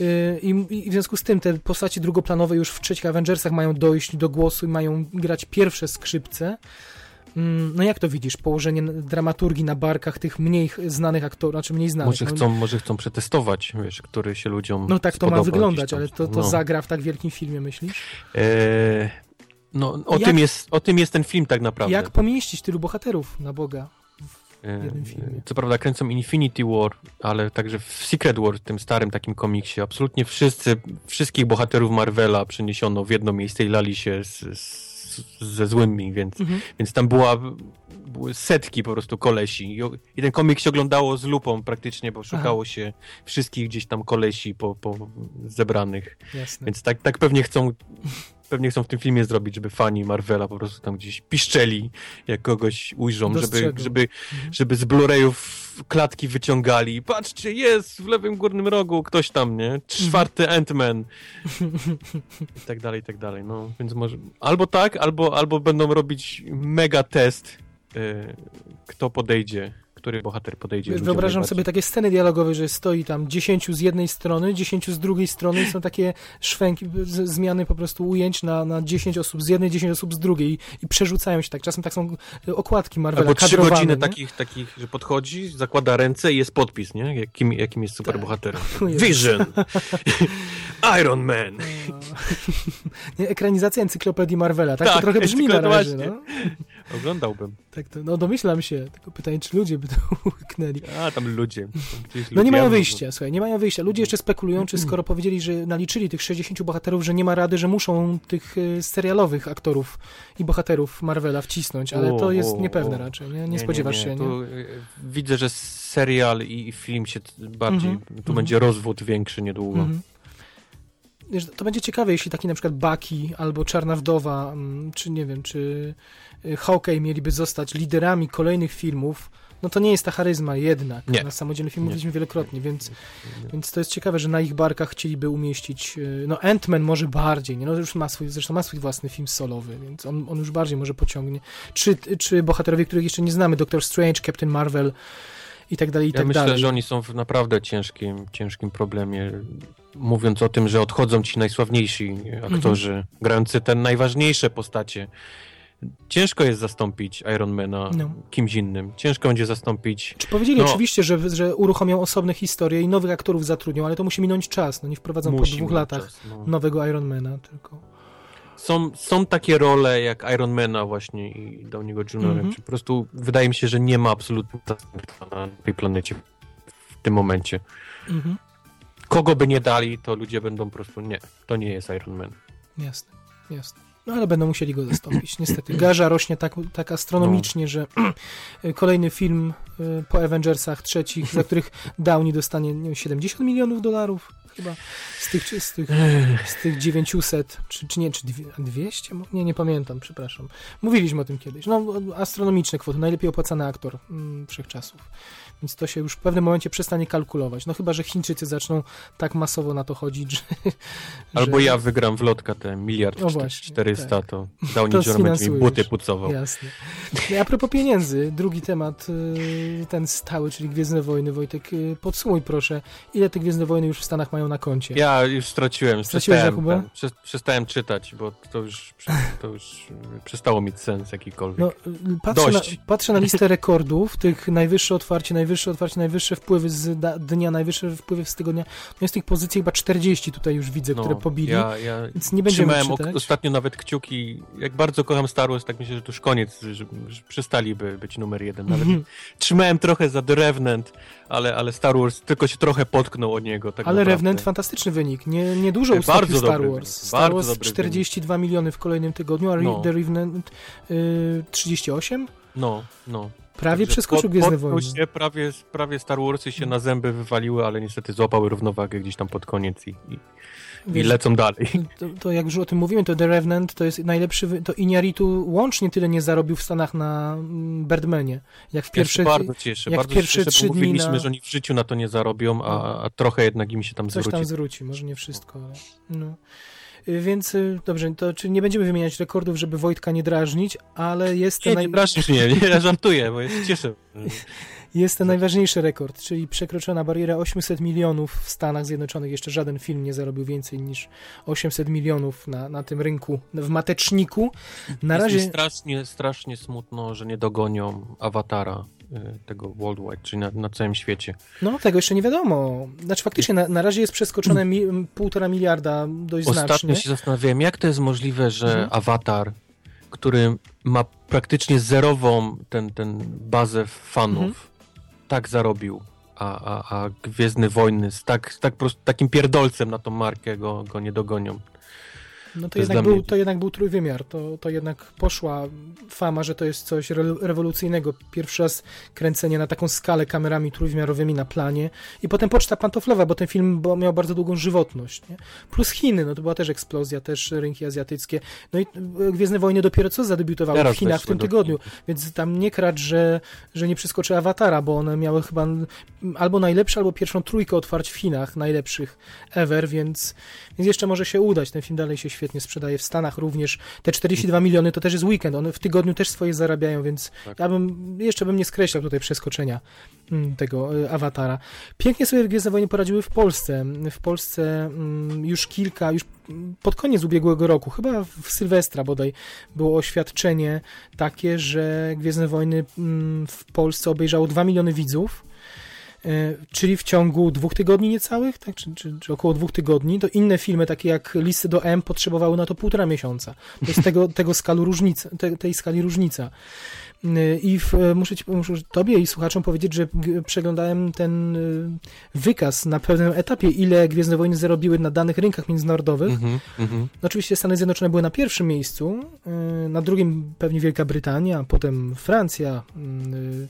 Y, I, I w związku z tym te postaci drugoplanowe już w trzecich Avengersach mają dojść do głosu i mają grać pierwsze skrzypce. Mm, No jak to widzisz? Położenie dramaturgii na barkach tych mniej znanych aktorów, znaczy mniej znanych. Może no, chcą, może chcą przetestować, wiesz, który się ludziom no tak to ma wyglądać, tam. ale to, to No. zagra w tak wielkim filmie, myślisz? Eee, no, o, Jak- tym jest, o tym jest ten film tak naprawdę. Jak pomieścić tylu bohaterów na Boga? Filmie? Co prawda kręcą Infinity War, ale także w Secret War, tym starym takim komiksie, absolutnie wszyscy, wszystkich bohaterów Marvela przeniesiono w jedno miejsce i lali się z, z, ze złymi, więc, Mhm. więc tam była, były setki po prostu kolesi I, ten komik się oglądało z lupą praktycznie, bo szukało się wszystkich gdzieś tam kolesi po, po zebranych. Jasne. Więc tak, tak pewnie chcą pewnie chcą w tym filmie zrobić, żeby fani Marvela po prostu tam gdzieś piszczeli, jak kogoś ujrzą, żeby, żeby, Mhm. żeby z Blu-rayów klatki wyciągali. Patrzcie, jest w lewym górnym rogu ktoś tam, nie? Czwarty Ant-Man. I tak dalej, i tak dalej. No, więc może albo tak, albo, albo będą robić mega test, y, kto podejdzie, który bohater podejdzie. Wiesz, wyobrażam sobie takie sceny dialogowe, że stoi tam 10 z jednej strony, 10 z drugiej strony i są takie szwęki, zmiany po prostu ujęć na, na 10 osób z jednej, 10 osób z drugiej i, przerzucają się tak. Czasem tak są e, okładki Marvela Albo trzy godziny nie? takich, takich, że podchodzi, zakłada ręce i jest podpis, nie? Jakim, jakim jest superbohaterem. O Jezu. Vision! Iron Man! Nie, ekranizacja encyklopedii Marvela, tak, to Tak, trochę brzmi na razie, no. Oglądałbym. Tak to, no domyślam się, tylko pytanie, czy ludzie by to łyknęli. A, tam ludzie. Gdzieś No nie mają wyjścia, słuchaj, nie mają wyjścia. Ludzie jeszcze spekulują, czy skoro powiedzieli, że naliczyli tych 60 bohaterów, że nie ma rady, że muszą tych y, serialowych aktorów i bohaterów Marvela wcisnąć, ale to O, jest o, niepewne o. raczej, nie? Nie, spodziewasz się, nie? Tu, y, widzę, że serial i film się bardziej, Mhm, tu mhm. będzie rozwód większy niedługo. Mhm. Wiesz, to będzie ciekawe, jeśli taki na przykład Bucky albo Czarna Wdowa, mm, czy nie wiem, czy y, Hawkeye mieliby zostać liderami kolejnych filmów, no to nie jest ta charyzma jednak. Nie. Na samodzielny film Nie. mówiliśmy wielokrotnie, więc, więc to jest ciekawe, że na ich barkach chcieliby umieścić, y, no Ant-Man może bardziej, nie? No już ma swój, zresztą ma swój własny film solowy, więc on, on już bardziej może pociągnie. Czy, czy bohaterowie, których jeszcze nie znamy, Doctor Strange, Captain Marvel i tak dalej, i Ja tak myślę, dalej. że oni są w naprawdę ciężkim, ciężkim problemie. Mówiąc o tym, że odchodzą ci najsławniejsi aktorzy, Mhm. grający te najważniejsze postacie ciężko jest zastąpić Ironmana No. kimś innym. Ciężko będzie zastąpić. Czy powiedzieli No. oczywiście, że, że uruchomią osobne historie i nowych aktorów zatrudnią, ale to musi minąć czas. No nie wprowadzą po musi dwóch minąć latach czas, no. nowego Ironmana, tylko. Są, są takie role jak Ironmana właśnie i Downiego Juniora. Mhm. Po prostu wydaje mi się, że nie ma absolutnie na tej planecie w tym momencie. Mhm. Kogo by nie dali, to ludzie będą po prostu nie, to nie jest Iron Man. Jasne, jasne. No ale będą musieli go zastąpić. Niestety. Garza rośnie tak, tak astronomicznie, że kolejny film y, po Avengersach trzecich, za których Downey dostanie nie wiem, 70 milionów dolarów chyba z tych, z tych, z tych 900, czy, czy nie, czy dwie- 200? Nie, nie pamiętam, przepraszam. Mówiliśmy o tym kiedyś. No, astronomiczne kwoty, najlepiej opłacany aktor mm, wszechczasów. Więc to się już w pewnym momencie przestanie kalkulować. No chyba, że Chińczycy zaczną tak masowo na to chodzić, że... Albo że... ja wygram w lotka te miliard No właśnie, 400, tak. to Downey będzie mi buty pucował. Jasne. No, a propos pieniędzy, drugi temat, y, ten stały, czyli Gwiezdne Wojny. Wojtek, y, podsumuj proszę, ile te Gwiezdne Wojny już w Stanach mają na koncie? Ja już straciłem, Straciłeś, przestałem, ten, prze, przestałem czytać, bo to już, to już przestało mieć sens jakikolwiek. No, y, patrzę, na, Dość. patrzę na listę rekordów, tych najwyższe otwarcie, najwyższe otwarcie, najwyższe wpływy z dnia, najwyższe wpływy z tygodnia. No jest tych pozycji chyba 40 tutaj już widzę, które pobili, No, Ja, ja więc nie będziemy trzymałem ostatnio nawet kciuki, jak bardzo kocham Star Wars, tak myślę, że to już koniec, że, że przestaliby być numer jeden. Nawet Mhm. trzymałem trochę za The Revenant, ale, ale Star Wars tylko się trochę potknął od niego. Tak Ale naprawdę. Revenant fantastyczny wynik, nie, nie dużo bardzo Star dobry Wars. wynik, Star bardzo Wars dobry 42 miliony w kolejnym tygodniu, a No. The Revenant y, 38? No, no. Prawie przeskoczył Gwiezdne Wojny. Się, prawie, prawie Star Warsy się na zęby wywaliły, ale niestety złapały równowagę gdzieś tam pod koniec i, i, i Wiesz, lecą dalej. to, to jak już o tym mówimy, to The Revenant to jest najlepszy, to Iñárritu łącznie tyle nie zarobił w Stanach na mm, Birdmanie, jak w Ja pierwsze, się bardzo cieszę. jak bardzo pierwsze cieszę, bo mówiliśmy, na- że oni w życiu na to nie zarobią, a, a trochę jednak im się tam coś zwróci. tam zwróci, może nie wszystko, ale no. Y, Więc y, dobrze, to czy nie będziemy wymieniać rekordów, żeby Wojtka nie drażnić, ale jest ten, Nie, naj... nie drażnisz mnie, nie, ja żartuję, bo się cieszę. jest ten najważniejszy rekord, czyli przekroczona bariera 800 milionów w Stanach Zjednoczonych. Jeszcze żaden film nie zarobił więcej niż 800 milionów na, na tym rynku, w mateczniku. Na Jest mi razie... strasznie, strasznie smutno, że nie dogonią awatara tego worldwide, czyli na, na całym świecie. No, tego jeszcze nie wiadomo. Znaczy faktycznie na, na razie jest przeskoczone mi, półtora miliarda dość Ostatnio znacznie. się zastanawiałem, jak to jest możliwe, że Mhm. awatar, który ma praktycznie zerową ten, ten bazę fanów, Mhm. tak zarobił, a, a, a Gwiezdny Wojny z tak, tak po prostu, takim pierdolcem na tą markę go, go nie dogonią. No to, to jednak był, mnie- to jednak był trójwymiar. To, to jednak poszła fama, że to jest coś re, rewolucyjnego. Pierwszy raz kręcenie na taką skalę kamerami trójwymiarowymi na planie i potem poczta pantoflowa, bo ten film miał bardzo długą żywotność. Nie? Plus Chiny, no to była też eksplozja, też rynki azjatyckie. No i e, Gwiezdne Wojny dopiero co zadebiutowały Teraz w Chinach w tym tygodniu. Więc tam nie kracz, że, że nie przeskoczy Awatara, bo one miały chyba albo najlepsze, albo pierwszą trójkę otwarć w Chinach, najlepszych ever, więc, więc jeszcze może się udać. Ten film dalej się świetnie sprzedaje w Stanach również. Te 42 miliony to też jest weekend, one w tygodniu też swoje zarabiają, więc Tak. ja bym, jeszcze bym nie skreślał tutaj przeskoczenia mm, tego y, Awatara. Pięknie sobie Gwiezdne Wojny poradziły w Polsce. W Polsce mm, już kilka, już pod koniec ubiegłego roku, chyba w Sylwestra bodaj, było oświadczenie takie, że Gwiezdne Wojny mm, w Polsce obejrzało 2 miliony widzów, czyli w ciągu dwóch tygodni niecałych, tak, czy, czy, czy około dwóch tygodni, to inne filmy, takie jak Listy do M, potrzebowały na to półtora miesiąca. To jest tego, tego skalu różnica, te, tej skali różnica. E, I w, e, muszę, ci, muszę tobie i słuchaczom powiedzieć, że przeglądałem ten e, wykaz na pewnym etapie, ile Gwiezdne Wojny zarobiły na danych rynkach międzynarodowych. Mhm. No Oczywiście Stany Zjednoczone były na pierwszym miejscu, na drugim pewnie Wielka Brytania, potem Francja, yy,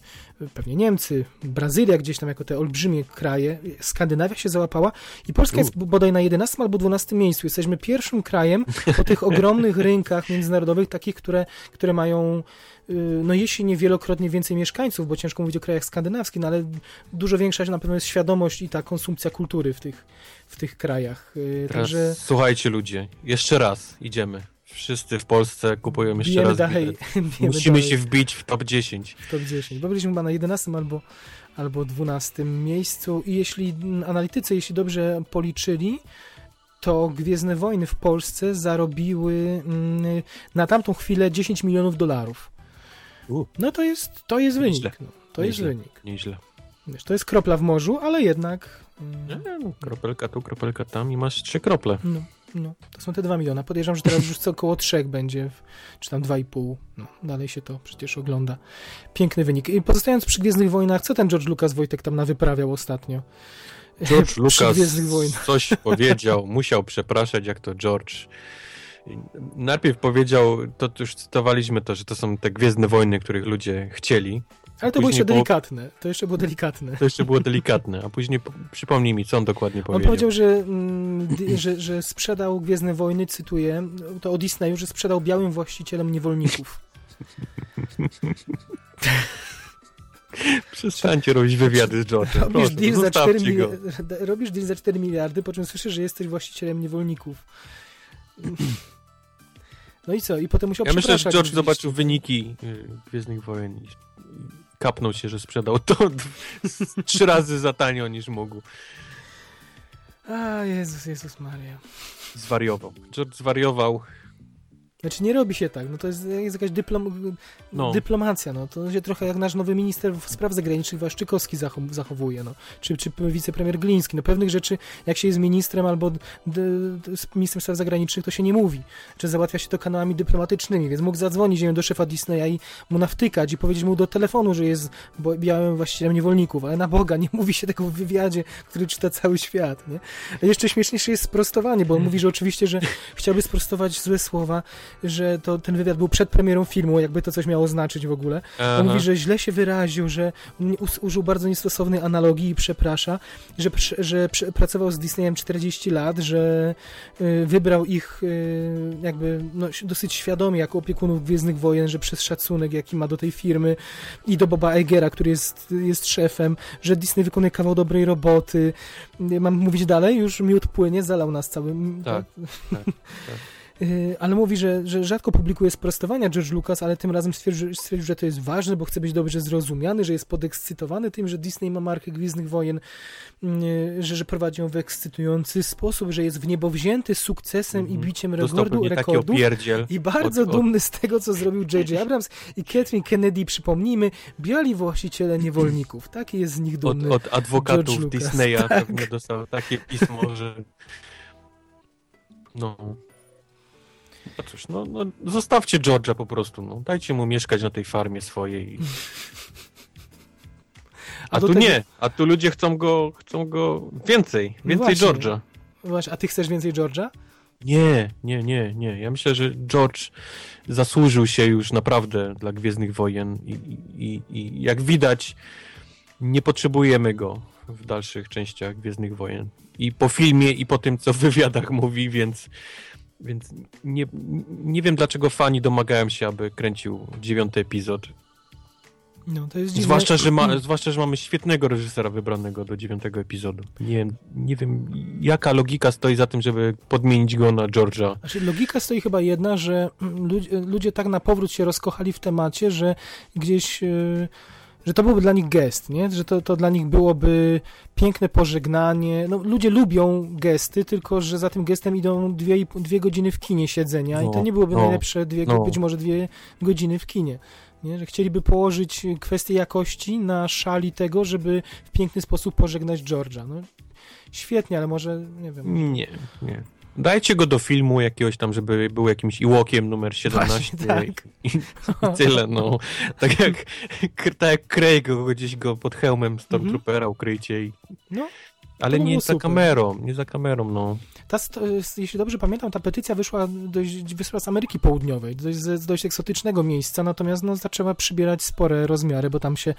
pewnie Niemcy, Brazylia gdzieś tam jako te olbrzymie kraje. Skandynawia się załapała i Polska jest bodaj na 11 albo 12 miejscu. Jesteśmy pierwszym krajem po tych ogromnych rynkach międzynarodowych, takich, które, które mają yy, no jeśli nie wielokrotnie więcej mieszkańców, bo ciężko mówić o krajach skandynawskich, no ale dużo większa na pewno jest świadomość i ta konsumpcja kultury w tych, w tych krajach. Yy, Teraz Także słuchajcie ludzie, jeszcze raz idziemy. Wszyscy w Polsce kupują jeszcze bijemy raz dalej. Musimy dalej. się wbić w top 10. w top 10, bo byliśmy chyba na 11 albo, albo 12 miejscu i jeśli analitycy, jeśli dobrze policzyli, to Gwiezdne Wojny w Polsce zarobiły mm, na tamtą chwilę 10 milionów dolarów. U. No to jest, to jest wynik. No, to jest Nieźle. wynik. Nieźle. Wiesz, to jest kropla w morzu, ale jednak... Nie, mm, no, kropelka tu, kropelka tam i masz trzy krople. No, no, to są te 2 miliona. Podejrzewam, że teraz już co około 3 będzie, czy tam 2,5. No, dalej się to przecież ogląda. Piękny wynik. I pozostając przy Gwiezdnych Wojnach, co ten George Lucas Wojtek tam nawyprawiał ostatnio? George Lucas coś powiedział, musiał przepraszać, jak to George. Najpierw powiedział, to już cytowaliśmy to, że to są te Gwiezdne Wojny, których ludzie chcieli. Ale to było jeszcze delikatne. To jeszcze było delikatne. To jeszcze było delikatne, a później po- przypomnij mi, co on dokładnie On powiedział. powiedział, że, mm, że, że sprzedał Gwiezdne Wojny, cytuję, to o Disneyu, że sprzedał białym właścicielom niewolników. Przestańcie robić wywiady z George'em, Robisz deal, za 4 zostawcie go. mili- robisz deal za 4 miliardy, po czym słyszysz, że jesteś właścicielem niewolników. No i co? I potem musiał Ja myślę, że George oczywiście. zobaczył wyniki y, Gwiezdnych Wojen kapnął się, że sprzedał to trzy razy za tanio niż mógł. A, Jezus, Jezus Maria. Zwariował. George zwariował. Znaczy nie robi się tak, no to jest, jest jakaś dyplom, No. dyplomacja, no to się trochę jak nasz nowy minister spraw zagranicznych Waszczykowski zachow- zachowuje, no, czy, czy wicepremier Gliński, no pewnych rzeczy, jak się jest ministrem albo ministrem spraw zagranicznych, to się nie mówi, czy załatwia się to kanałami dyplomatycznymi, więc mógł zadzwonić wiem, do szefa Disneya i mu nawtykać i powiedzieć mu do telefonu, że jest białym właścicielem niewolników, ale na Boga, nie mówi się tego w wywiadzie, który czyta cały świat, nie? A jeszcze śmieszniejsze jest sprostowanie, bo on mówi, że oczywiście, że chciałby sprostować złe słowa, że to ten wywiad był przed premierą filmu, jakby to coś miało znaczyć w ogóle. Aha. On mówi, że źle się wyraził, że użył bardzo niestosownej analogii i przeprasza, że, że pracował z Disneyem 40 lat, że y, wybrał ich y, jakby no, dosyć świadomie jako opiekunów Gwiezdnych Wojen, że przez szacunek, jaki ma do tej firmy i do Boba Eigera, który jest, jest szefem, że Disney wykonuje kawał dobrej roboty. Y, Mam mówić dalej? Już miód płynie, zalał nas całym... Tak, tak, Y, ale mówi, że, że rzadko publikuje sprostowania George Lucas, ale tym razem stwierdził, stwierdził, że to jest ważne, bo chce być dobrze zrozumiany, że jest podekscytowany tym, że Disney ma markę Gwiezdnych Wojen, y, że, że prowadzi ją w ekscytujący sposób, że jest w niebo wzięty sukcesem i Mhm. biciem rekordu, rekordów. I bardzo od- od- dumny z tego, co zrobił J.J. Abrams i Kathleen Kennedy, przypomnijmy, biali właściciele niewolników. Taki jest z nich Od, dumny. od adwokatów George Lucas, Disneya tak. pewnie dostał takie pismo, że no cóż, no, no zostawcie George'a po prostu, no. Dajcie mu mieszkać na tej farmie swojej. A, do tu tego- nie, a tu ludzie chcą go, chcą go więcej, No więcej właśnie. George'a. Właśnie, a ty chcesz więcej George'a? Nie, nie, nie, nie. Ja myślę, że George zasłużył się już naprawdę dla Gwiezdnych Wojen i, i, i jak widać, nie potrzebujemy go w dalszych częściach Gwiezdnych Wojen. I po filmie, i po tym, co w wywiadach mówi, więc, więc nie, nie wiem, dlaczego fani domagają się, aby kręcił dziewiąty epizod. No, to jest dziwne. Zwłaszcza że, ma, zwłaszcza, że mamy świetnego reżysera wybranego do dziewiątego epizodu. Nie, nie wiem, jaka logika stoi za tym, żeby podmienić go na George'a. Znaczy, logika stoi chyba jedna, że ludzie, ludzie tak na powrót się rozkochali w temacie, że gdzieś, yy, że to byłby dla nich gest, nie? Że to, to dla nich byłoby piękne pożegnanie. No, ludzie lubią gesty, tylko że za tym gestem idą dwie, dwie godziny w kinie siedzenia i to No, nie byłoby no, najlepsze dwie, no. być może dwie godziny w kinie. Nie? Że chcieliby położyć kwestię jakości na szali tego, żeby w piękny sposób pożegnać George'a. No, świetnie, ale może, nie wiem. Nie, nie. Dajcie go do filmu jakiegoś tam, żeby był jakimś Iłokiem numer 17 Właśnie, tak. i, i tyle, no. Tak jak, tak jak Craig, go gdzieś go pod hełmem Stormtroopera ukryjcie i... No, Ale by nie za super. kamerą, nie za kamerą, no. Ta, jeśli dobrze pamiętam, ta petycja wyszła dość, wyszła z Ameryki Południowej, dość, z dość egzotycznego miejsca, natomiast no, zaczęła przybierać spore rozmiary, bo tam się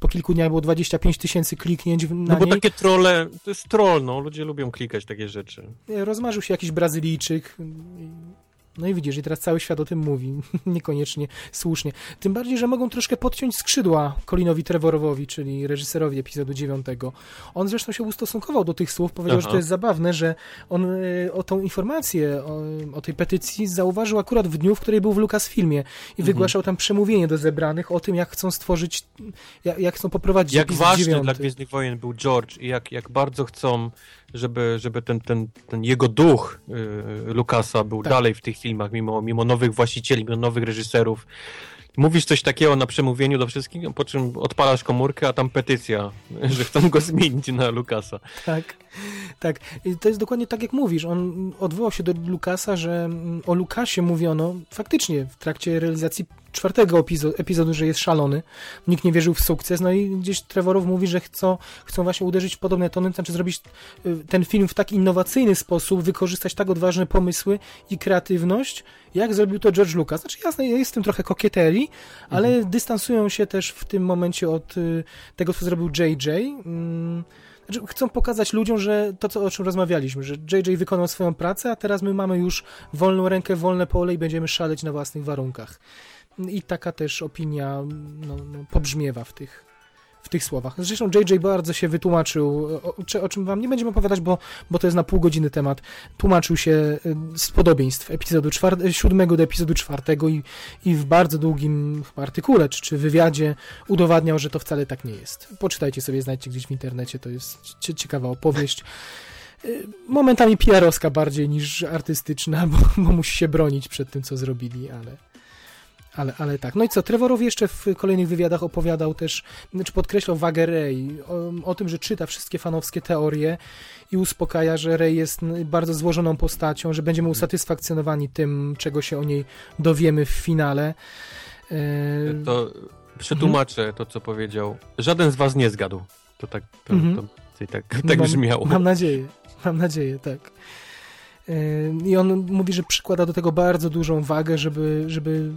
po kilku dniach było 25 tysięcy kliknięć na No bo niej. takie trolle, to jest troll, no. Ludzie lubią klikać takie rzeczy. Rozmarzył się jakiś Brazylijczyk. No i widzisz, i teraz cały świat o tym mówi. Niekoniecznie słusznie. Tym bardziej, że mogą troszkę podciąć skrzydła Colinowi Trevorowi, czyli reżyserowi epizodu 9. On zresztą się ustosunkował do tych słów, powiedział, Aha. że to jest zabawne, że on y, o tą informację, o, o tej petycji zauważył akurat w dniu, w której był w Lucasfilmie i Mhm. wygłaszał tam przemówienie do zebranych o tym, jak chcą stworzyć, jak, jak chcą poprowadzić Jak ważny 9. dla Gwiezdnych Wojen był George i jak, jak bardzo chcą żeby, żeby ten, ten, ten jego duch yy, Lukasa był Tak. dalej w tych filmach, mimo, mimo nowych właścicieli, mimo nowych reżyserów. Mówisz coś takiego na przemówieniu do wszystkich, po czym odpalasz komórkę, a tam petycja, że chcą go zmienić na Lukasa. Tak, tak. I to jest dokładnie tak, jak mówisz. On odwołał się do Lukasa, że mm, o Lukasie mówiono faktycznie w trakcie realizacji czwartego epizodu, epizodu, że jest szalony. Nikt nie wierzył w sukces. No i gdzieś Trevorow mówi, że chcą, chcą właśnie uderzyć w podobne tony, to znaczy zrobić y, ten film w tak innowacyjny sposób, wykorzystać tak odważne pomysły i kreatywność, jak zrobił to George Lucas. Znaczy jasne, jest w tym trochę kokieterii, ale dystansują się też w tym momencie od y, tego, co zrobił JJ. Mm, znaczy, chcą pokazać ludziom, że to, co, o czym rozmawialiśmy, że JJ wykonał swoją pracę, a teraz my mamy już wolną rękę, wolne pole i będziemy szaleć na własnych warunkach. I taka też opinia no, no, pobrzmiewa w tych, w tych słowach. Zresztą JJ bardzo się wytłumaczył, o, o, czym wam nie będziemy opowiadać, bo, bo to jest na pół godziny temat. Tłumaczył się y, z podobieństw epizodu czwarte, siódmego do epizodu czwartego i, i w bardzo długim artykule czy, czy wywiadzie udowadniał, że to wcale tak nie jest. Poczytajcie sobie, znajdźcie gdzieś w internecie, to jest cie- ciekawa opowieść. Y, Momentami PR-owska bardziej niż artystyczna, bo, bo musi się bronić przed tym, co zrobili, ale, ale, ale tak. No i co, Trevorow jeszcze w kolejnych wywiadach opowiadał też, czy podkreślał wagę Rey, o, o tym, że czyta wszystkie fanowskie teorie i uspokaja, że Rey jest bardzo złożoną postacią, że będziemy usatysfakcjonowani tym, czego się o niej dowiemy w finale. E, To przetłumaczę to, co powiedział. Żaden z was nie zgadł. To tak, to, Mhm. to, to, tak, tak mam, brzmiało. Mam nadzieję, mam nadzieję, tak. Yy, I on mówi, że przykłada do tego bardzo dużą wagę, żeby, żeby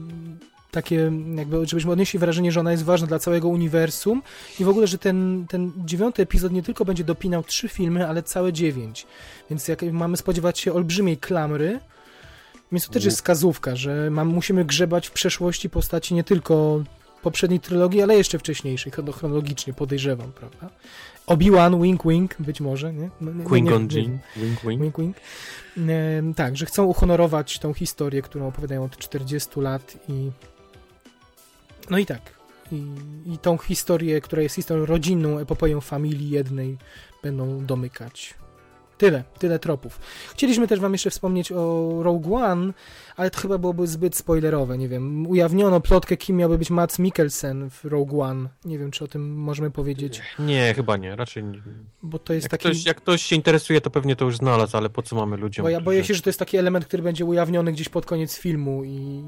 takie, jakby, żebyśmy odnieśli wrażenie, że ona jest ważna dla całego uniwersum i w ogóle, że ten, ten dziewiąty epizod nie tylko będzie dopinał trzy filmy, ale całe dziewięć. Więc jak mamy spodziewać się olbrzymiej klamry, więc to też jest wskazówka, że mam, musimy grzebać w przeszłości postaci nie tylko poprzedniej trylogii, ale jeszcze wcześniejszej, chron- chronologicznie podejrzewam, prawda? Obi-Wan, wink wink, być może, nie? No, nie- Qui-Gon nie- Jinn, wink, wink. Wink, wink. Em, tak, że chcą uhonorować tą historię, którą opowiadają od 40 lat i no i tak. I, I tą historię, która jest historią rodzinną, epopeją familii jednej, będą domykać. Tyle, tyle tropów. Chcieliśmy też wam jeszcze wspomnieć o Rogue One, ale to chyba byłoby zbyt spoilerowe, nie wiem. Ujawniono plotkę, kim miałby być Matt Mikkelsen w Rogue One. Nie wiem, czy o tym możemy powiedzieć, Nie, chyba nie, raczej nie. bo to jest Jak, taki... ktoś, jak ktoś się interesuje, to pewnie to już znalazł, ale po co mamy ludziom? Bo ja boję się, że to jest taki element, który będzie ujawniony gdzieś pod koniec filmu i...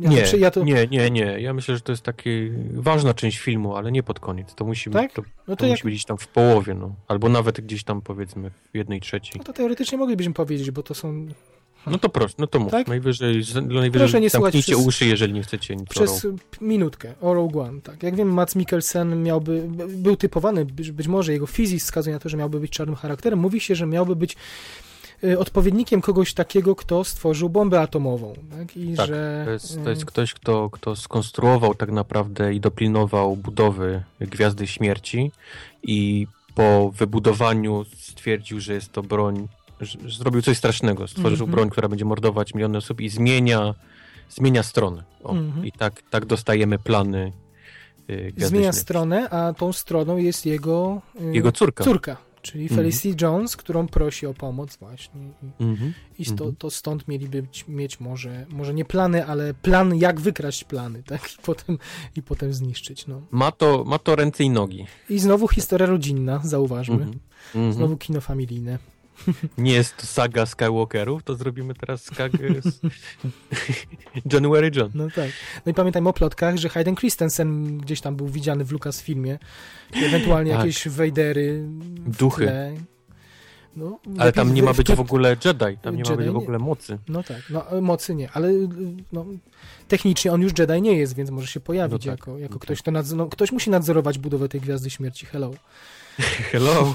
Ja Nie, przy- ja to... nie, nie, nie. Ja myślę, że to jest taka ważna część filmu, ale nie pod koniec. To musi, Tak? to, No to to, jak... musi być gdzieś tam w połowie, no. Albo nawet gdzieś tam powiedzmy w jednej trzeciej. no to teoretycznie moglibyśmy powiedzieć, bo to są... No to proszę, no to mów. Tak? Najwyżej, najwyżej Proszę nie słuchać przez- uszy, jeżeli nie chcecie nic Przez minutkę o Rogue One, tak. Jak wiem, Mats Mikkelsen miałby, był typowany, być, może jego fizis wskazuje na to, że miałby być czarnym charakterem. Mówi się, że miałby być odpowiednikiem kogoś takiego, kto stworzył bombę atomową. Tak? I Tak, że, To jest, to y, jest ktoś, kto, kto skonstruował tak naprawdę i dopilnował budowy Gwiazdy Śmierci i po wybudowaniu stwierdził, że jest to broń, zrobił coś strasznego. Stworzył Mhm. broń, która będzie mordować miliony osób i zmienia, zmienia stronę. O, Mhm. I tak, tak dostajemy plany y, zmienia stronę, a tą stroną jest jego, y, Jego córka. córka, czyli. Felicity Jones, którą prosi o pomoc właśnie. I, Mhm. i sto, Mhm. to stąd mieliby mieć może, może nie plany, ale plan jak wykraść plany, tak? I potem, i potem zniszczyć, no. Ma, to, ma to ręce i nogi. I znowu historia rodzinna, zauważmy. Mhm. Mhm. Znowu kino familijne. Nie jest to saga Skywalkerów, to zrobimy teraz skagę z January John. No tak. No i pamiętajmy o plotkach, że Hayden Christensen gdzieś tam był widziany w Lucasfilmie. Ewentualnie Tak. jakieś Wejdery. Duchy. tle. No, Ale tam nie ma być w ogóle Jedi, tam nie ma Jedi być w nie. ogóle mocy. No tak, no mocy nie, ale no, technicznie on już Jedi nie jest, więc może się pojawić No tak, jako, jako no ktoś, kto nadz- no, ktoś musi nadzorować budowę tej Gwiazdy Śmierci. Hello. Hello.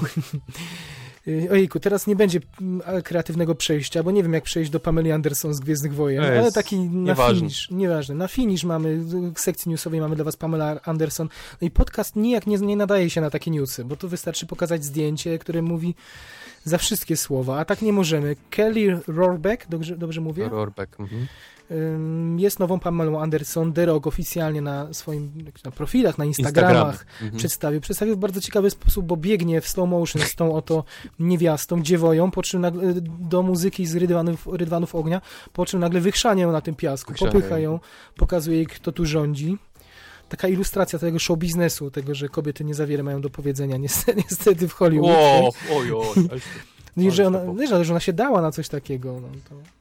Y, Ojejku, teraz nie będzie mm, kreatywnego przejścia, bo nie wiem jak przejść do Pameli Anderson z Gwiezdnych Wojen, To ale taki na nieważne. finish, nieważne, na finish mamy, w sekcji newsowej mamy dla was Pamela Anderson, no i podcast nijak nie, nie nadaje się na takie newsy, bo tu wystarczy pokazać zdjęcie, które mówi za wszystkie słowa, a tak nie możemy. Kelly Rohrbeck, dobrze, dobrze mówię? Rorbeck. Mhm. Jest nową Pamelą Anderson. Rock oficjalnie na swoim na profilach, na Instagramach Mhm. przedstawił. Przedstawił w bardzo ciekawy sposób, bo biegnie w slow motion z tą oto niewiastą, dziewoją, po czym nagle, do muzyki z rydwanów, rydwanów ognia, po czym nagle wychrzania ją na tym piasku, Wychrzania popycha ją. pokazuje jej, kto tu rządzi. Taka ilustracja tego show biznesu, tego, że kobiety nie za wiele mają do powiedzenia, niestety, niestety w Hollywood. O, oj, oj. to- I że ona, że ona się dała na coś takiego. No, to...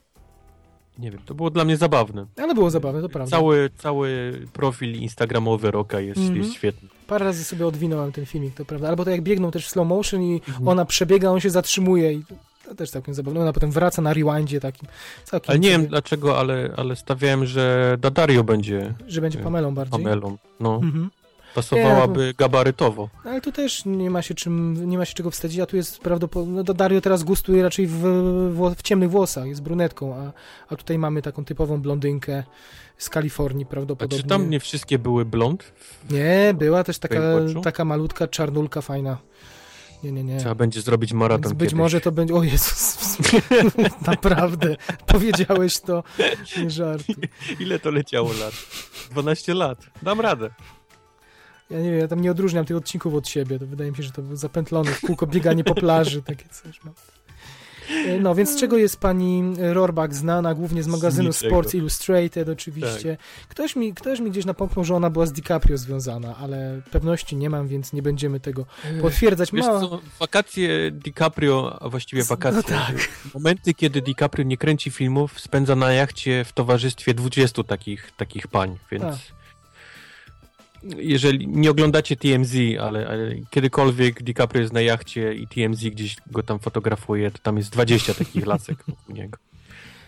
Nie wiem, to było dla mnie zabawne. Ale było zabawne, to prawda. Cały, cały profil instagramowy Roka jest, Mhm. jest świetny. Parę razy sobie odwinąłem ten filmik, to prawda. Albo to jak biegną też w slow motion i Mhm. ona przebiega, on się zatrzymuje i to też całkiem zabawne. Ona potem wraca na rewindzie takim. Całkiem Ale nie wiem dlaczego, ale, ale stawiałem, że Dadario będzie że będzie Pamelą bardziej. Pamelą. No, Mhm. Pasowałaby gabarytowo. No, Ale tu też nie ma się czym, nie ma się czego wstydzić, a tu jest prawdopodobnie, no Dario teraz gustuje raczej w, w, w ciemnych włosach, jest brunetką, a, a tutaj mamy taką typową blondynkę z Kalifornii A prawdopodobnie. czy tam nie wszystkie były blond? Nie, była też taka, taka malutka czarnulka fajna. Nie, nie, nie. Trzeba będzie zrobić maraton Więc być kiedyś. może to będzie. O Jezus, naprawdę. Powiedziałeś to. Nie żartuj. Ile to leciało lat? 12 lat. Dam radę. Ja nie wiem, ja tam nie odróżniam tych odcinków od siebie. To wydaje mi się, że to był zapętlony w kółko bieganie po plaży, takie coś. No. No, więc z czego jest pani Rohrbach znana? Głównie z magazynu niczego. Sports Illustrated oczywiście. Ktoś, mi, ktoś mi gdzieś napomknął, że ona była z DiCaprio związana, ale pewności nie mam, więc nie będziemy tego potwierdzać. Wiesz co, wakacje DiCaprio, a właściwie Z- wakacje, no tak. momenty, kiedy DiCaprio nie kręci filmów, spędza na jachcie w towarzystwie 20 takich, takich pań, więc Tak. Jeżeli nie oglądacie TMZ, ale, ale kiedykolwiek DiCaprio jest na jachcie i TMZ gdzieś go tam fotografuje, to tam jest 20 takich lasek wokół niego.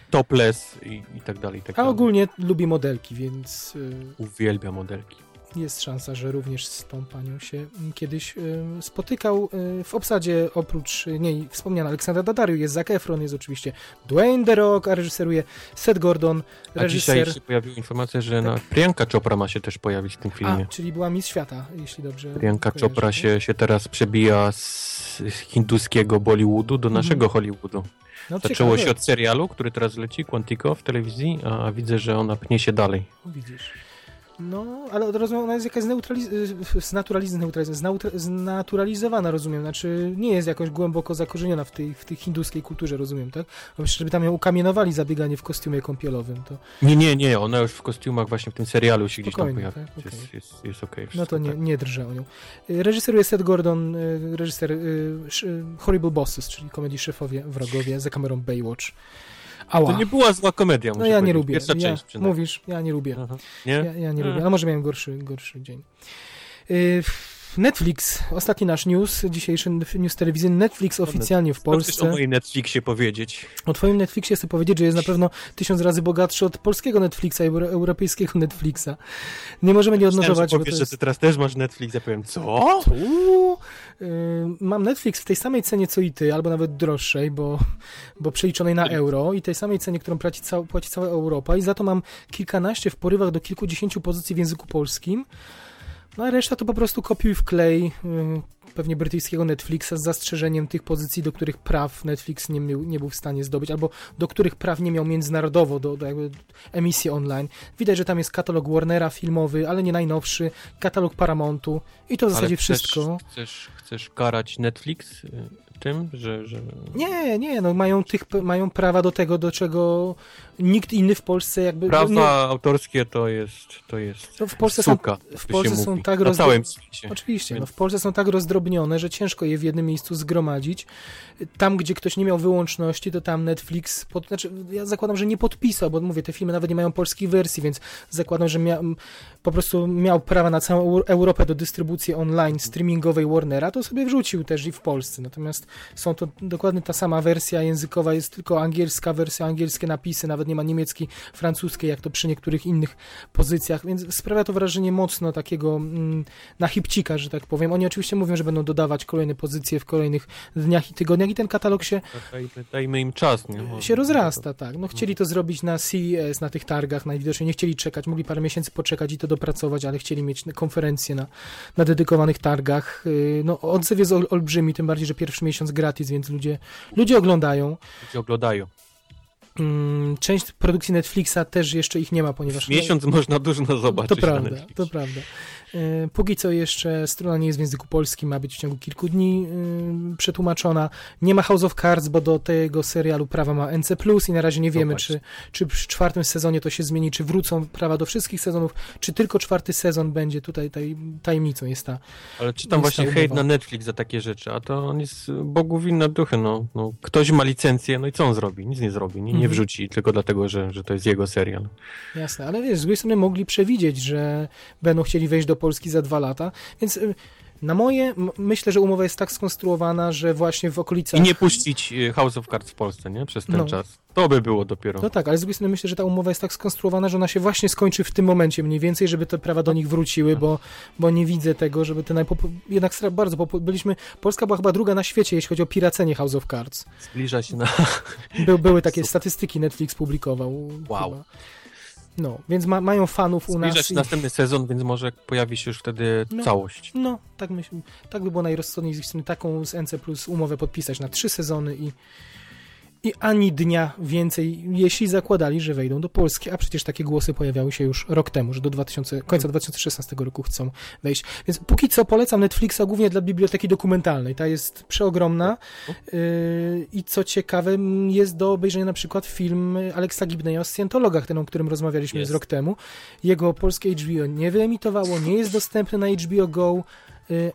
Topless i, i tak dalej, i tak A dalej. ogólnie lubi modelki, więc y, Uwielbia modelki. Jest szansa, że również z tą panią się mm, kiedyś y, spotykał. Y, w obsadzie oprócz y, niej wspomniana Aleksandra Daddario jest Zac Efron, jest oczywiście Dwayne The Rock, a reżyseruje Seth Gordon, A reżyser... dzisiaj się pojawiła informacja, że na Priyanka Chopra ma się też pojawić w tym A, filmie. czyli była Miss Świata, jeśli dobrze Priyanka kojarzę. Chopra się, się teraz przebija z hinduskiego Bollywoodu do Mhm. naszego Hollywoodu. No, Zaczęło ciekawe. się od serialu, który teraz leci, Quantico w telewizji, a widzę, że ona pnie się dalej. Widzisz. No, ale rozumiem, ona jest jakaś y, znaturaliz- znautra- znaturalizowana, rozumiem. Znaczy, nie jest jakoś głęboko zakorzeniona w tej, w tej hinduskiej kulturze, rozumiem, tak? Bo przecież, żeby tam ją ukamienowali za bieganie w kostiumie kąpielowym, to Nie, nie, nie, ona już w kostiumach właśnie w tym serialu się gdzieś tam Spokojnie, pojawia. tak? Jest, Okej. jest, jest okej. no wszystko, to nie, tak. nie drżę o nią. Y, Reżyseruje Seth Gordon, y, reżyser y, Horrible Bosses, czyli komedii Szefowie, Wrogowie, za kamerą Baywatch. Ała. To nie była zła komedia, no ja nie powiedzieć. lubię. Pierwsza ja, część przynajmniej. mówisz, ja nie lubię. Aha. Nie? Ja, ja nie Mm. lubię, a może miałem gorszy, gorszy dzień. Y, Netflix, ostatni nasz news, dzisiejszy news telewizyjny. Netflix oficjalnie w Co chcesz o Polsce. moim Netflixie powiedzieć? O twoim Netflixie chcę powiedzieć, że jest na pewno tysiąc razy bogatszy od polskiego Netflixa i euro- europejskiego Netflixa. Nie możemy nie że to powiesz, że jest... ty teraz też masz Netflix, ja powiem, co? Uuu, y, mam Netflix w tej samej cenie co i ty, albo nawet droższej, bo, bo przeliczonej na euro i tej samej cenie, którą płaci, cał, płaci cała Europa i za to mam kilkanaście w porywach do kilkudziesięciu pozycji w języku polskim. No a reszta to po prostu kopiuj wklej y, pewnie brytyjskiego Netflixa z zastrzeżeniem tych pozycji, do których praw Netflix nie, miał, nie był w stanie zdobyć, albo do których praw nie miał międzynarodowo do, do jakby emisji online. Widać, że tam jest katalog Warnera filmowy, ale nie najnowszy, katalog Paramountu i to w zasadzie chcesz, wszystko. Chcesz, chcesz karać Netflix y, tym, że... że... Nie, nie, no mają, tych, mają prawa do tego, do czego nikt inny w Polsce jakby... Prawa nie, autorskie to jest, to jest no w Polsce są, suka, w to Polsce są mówi. tak. Oczywiście, no w Polsce są tak rozdrobnione, że ciężko je w jednym miejscu zgromadzić. Tam, gdzie ktoś nie miał wyłączności, to tam Netflix, pod, znaczy ja zakładam, że nie podpisał, bo mówię, te filmy nawet nie mają polskiej wersji, więc zakładam, że mia, po prostu miał prawa na całą Eu- Europę do dystrybucji online streamingowej Warnera, to sobie wrzucił też i w Polsce. Natomiast są to dokładnie ta sama wersja językowa, jest tylko angielska wersja, angielskie napisy, nawet nie ma niemieckiej, francuskiej, jak to przy niektórych innych pozycjach, więc sprawia to wrażenie mocno takiego mm, na chipcika, że tak powiem. Oni oczywiście mówią, że będą dodawać kolejne pozycje w kolejnych dniach i tygodniach i ten katalog się, Dajmy, dajmy im czas, nie? Się rozrasta, tak. No chcieli to zrobić na CES, na tych targach, najwidoczniej nie chcieli czekać, mogli parę miesięcy poczekać i to dopracować, ale chcieli mieć konferencje na, na dedykowanych targach. Yy, No odzew jest ol, olbrzymi, tym bardziej, że pierwszy miesiąc gratis, więc ludzie, ludzie oglądają. Ludzie oglądają. Mm, Część produkcji Netflixa też jeszcze ich nie ma, ponieważ... Miesiąc można dużo zobaczyć To prawda, to prawda. E, Póki co jeszcze strona nie jest w języku polskim, ma być w ciągu kilku dni y, przetłumaczona. Nie ma House of Cards, bo do tego serialu prawa ma NC+, i na razie nie wiemy, Zobacz. czy, czy w czwartym sezonie to się zmieni, czy wrócą prawa do wszystkich sezonów, czy tylko czwarty sezon będzie tutaj taj, tajemnicą jest ta. Ale czytam właśnie ta hejt na Netflix za takie rzeczy, a to on jest Bogu winne duchy, no. no. Ktoś ma licencję, no i co on zrobi? Nic nie zrobi, nie, nie Mhm. wrzuci, tylko dlatego, że, że to jest jego serial. Jasne, ale wiesz, z drugiej strony mogli przewidzieć, że będą chcieli wejść do Polski za dwa lata, więc y, na moje, myślę, że umowa jest tak skonstruowana, że właśnie w okolicach... I nie puścić y, House of Cards w Polsce, nie? Przez ten No. czas. To by było dopiero. No tak, ale z drugiej strony myślę, że ta umowa jest tak skonstruowana, że ona się właśnie skończy w tym momencie mniej więcej, żeby te prawa do nich wróciły, bo, bo nie widzę tego, żeby te najpopu... jednak bardzo popu... byliśmy, Polska była chyba druga na świecie, jeśli chodzi o piracenie House of Cards. Zbliża się na... By, były takie Super. statystyki, Netflix publikował. Wow. Chyba. No, więc ma, mają fanów u Zbliża nas. się i- następny sezon, więc może pojawi się już wtedy No. całość. No, tak myślę. Tak by było najrozsądniej z ich strony taką z NC Plus umowę podpisać na trzy sezony i ani dnia więcej, jeśli zakładali, że wejdą do Polski, a przecież takie głosy pojawiały się już rok temu, że do 2000, końca 2016 roku chcą wejść. Więc póki co polecam Netflixa głównie dla biblioteki dokumentalnej. Ta jest przeogromna yy, i co ciekawe jest do obejrzenia na przykład film Alexa Gibneya o Scientologach, ten o którym rozmawialiśmy Jest. z rok temu. Jego polskie HBO nie wyemitowało, nie jest dostępny na HBO Go,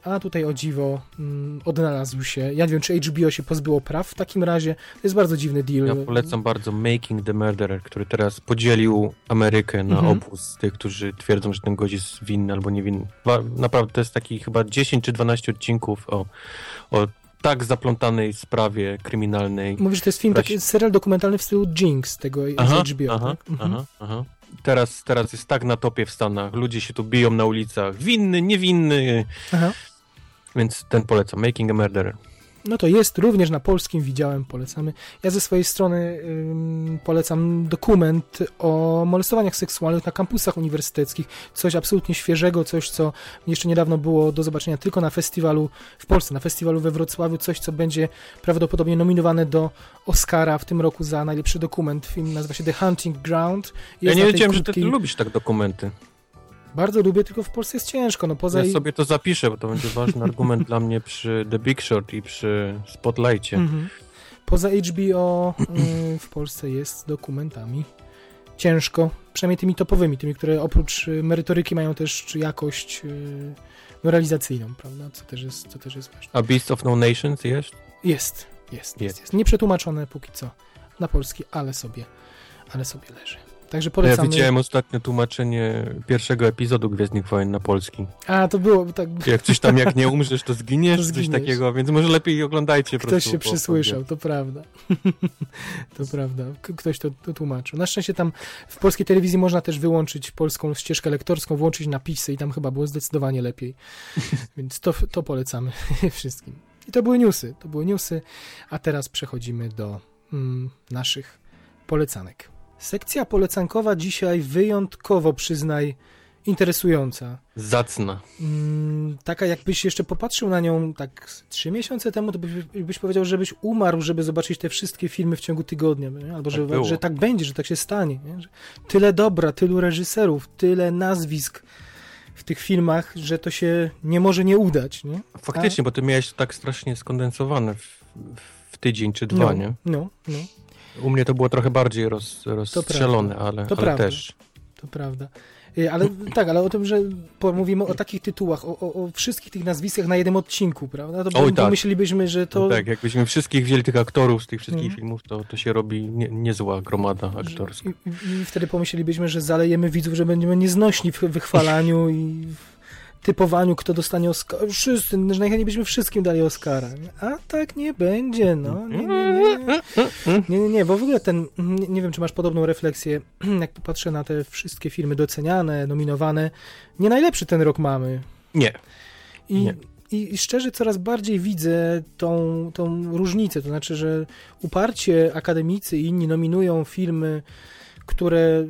a tutaj o dziwo mm, odnalazł się. Ja nie wiem, czy HBO się pozbyło praw w takim razie. To jest bardzo dziwny deal. Ja polecam bardzo Making the Murderer, który teraz podzielił Amerykę na Mhm. obóz tych, którzy twierdzą, że ten gość jest winny albo niewinny. Naprawdę to jest taki chyba 10 czy 12 odcinków o, o tak zaplątanej sprawie kryminalnej. Mówisz, że to jest film, taki serial dokumentalny w stylu Jinx, tego z HBO, aha, tak? Mhm. aha, aha. Teraz, teraz jest tak na topie w Stanach. Ludzie się tu biją na ulicach. Winny, niewinny. Aha. Więc ten polecam. Making a Murderer. No to jest również na polskim, widziałem, polecamy. Ja ze swojej strony ym, polecam dokument o molestowaniach seksualnych na kampusach uniwersyteckich. Coś absolutnie świeżego, coś, co jeszcze niedawno było do zobaczenia tylko na festiwalu w Polsce, na festiwalu we Wrocławiu, coś, co będzie prawdopodobnie nominowane do Oscara w tym roku za najlepszy dokument. Film nazywa się The Hunting Ground. Ja Jest nie na tej wiedziałem, że ty krótkiej- lubisz tak dokumenty. Bardzo lubię, tylko w Polsce jest ciężko. No poza Ja sobie to zapiszę, bo to będzie ważny argument dla mnie przy The Big Short i przy Spotlightie. Mhm. Poza HBO y, w Polsce jest z dokumentami ciężko, przynajmniej tymi topowymi, tymi, które oprócz y, merytoryki mają też jakość y, no, realizacyjną, prawda, co też jest, co też jest ważne. A Beast of No Nations jest? Jest, jest, jest, Jest. jest. Nieprzetłumaczone póki co na polski, ale sobie, ale sobie leży. Także Ja polecamy. widziałem ostatnio tłumaczenie pierwszego epizodu Gwiezdnych Wojen na polski. A, to było tak... Jak coś tam, jak nie umrzesz, to zginiesz, To coś zginiesz. takiego, więc może lepiej oglądajcie Ktoś prostu. się po- przysłyszał, to prawda. to prawda. Ktoś to, to tłumaczył. Na szczęście tam w polskiej telewizji można też wyłączyć polską ścieżkę lektorską, włączyć napisy i tam chyba było zdecydowanie lepiej. Więc to, to polecamy wszystkim. I to były newsy. To były newsy, a teraz przechodzimy do mm, naszych polecanek. Sekcja polecankowa dzisiaj wyjątkowo, przyznaj, interesująca. Zacna. Mm, taka jakbyś jeszcze popatrzył na nią tak trzy miesiące temu, to byś, byś powiedział, żebyś umarł, żeby zobaczyć te wszystkie filmy w ciągu tygodnia, nie? albo Tak że, było. że tak będzie, że tak się stanie. Tyle dobra, tylu reżyserów, tyle nazwisk w tych filmach, że to się nie może nie udać. Nie? Faktycznie, bo ty miałeś to tak strasznie skondensowane w, w tydzień czy dwa, no, nie? No, no, U mnie to było trochę bardziej roz, rozstrzelone, ale, To ale prawda. też. to prawda. Y, Ale tak, ale o tym, że mówimy o takich tytułach, o, o, o wszystkich tych nazwiskach na jednym odcinku, prawda? To Oj, tak. pomyślelibyśmy, że to... No tak, jakbyśmy wszystkich wzięli tych aktorów z tych wszystkich Mhm. filmów, to, to się robi nie, niezła gromada aktorska. I, i, I wtedy pomyślelibyśmy, że zalejemy widzów, że będziemy nieznośni w wychwalaniu i w typowaniu, kto dostanie Oscara. Wszyscy, że najchętniej byśmy wszystkim dali Oscara. A tak nie będzie, no. Nie, nie, nie. Nie, nie, nie, bo w ogóle ten, nie, nie wiem, czy masz podobną refleksję, jak popatrzę na te wszystkie filmy doceniane, nominowane. Nie najlepszy ten rok mamy. Nie. I, Nie. I szczerze coraz bardziej widzę tą, tą różnicę, to znaczy, że uparcie akademicy i inni nominują filmy, które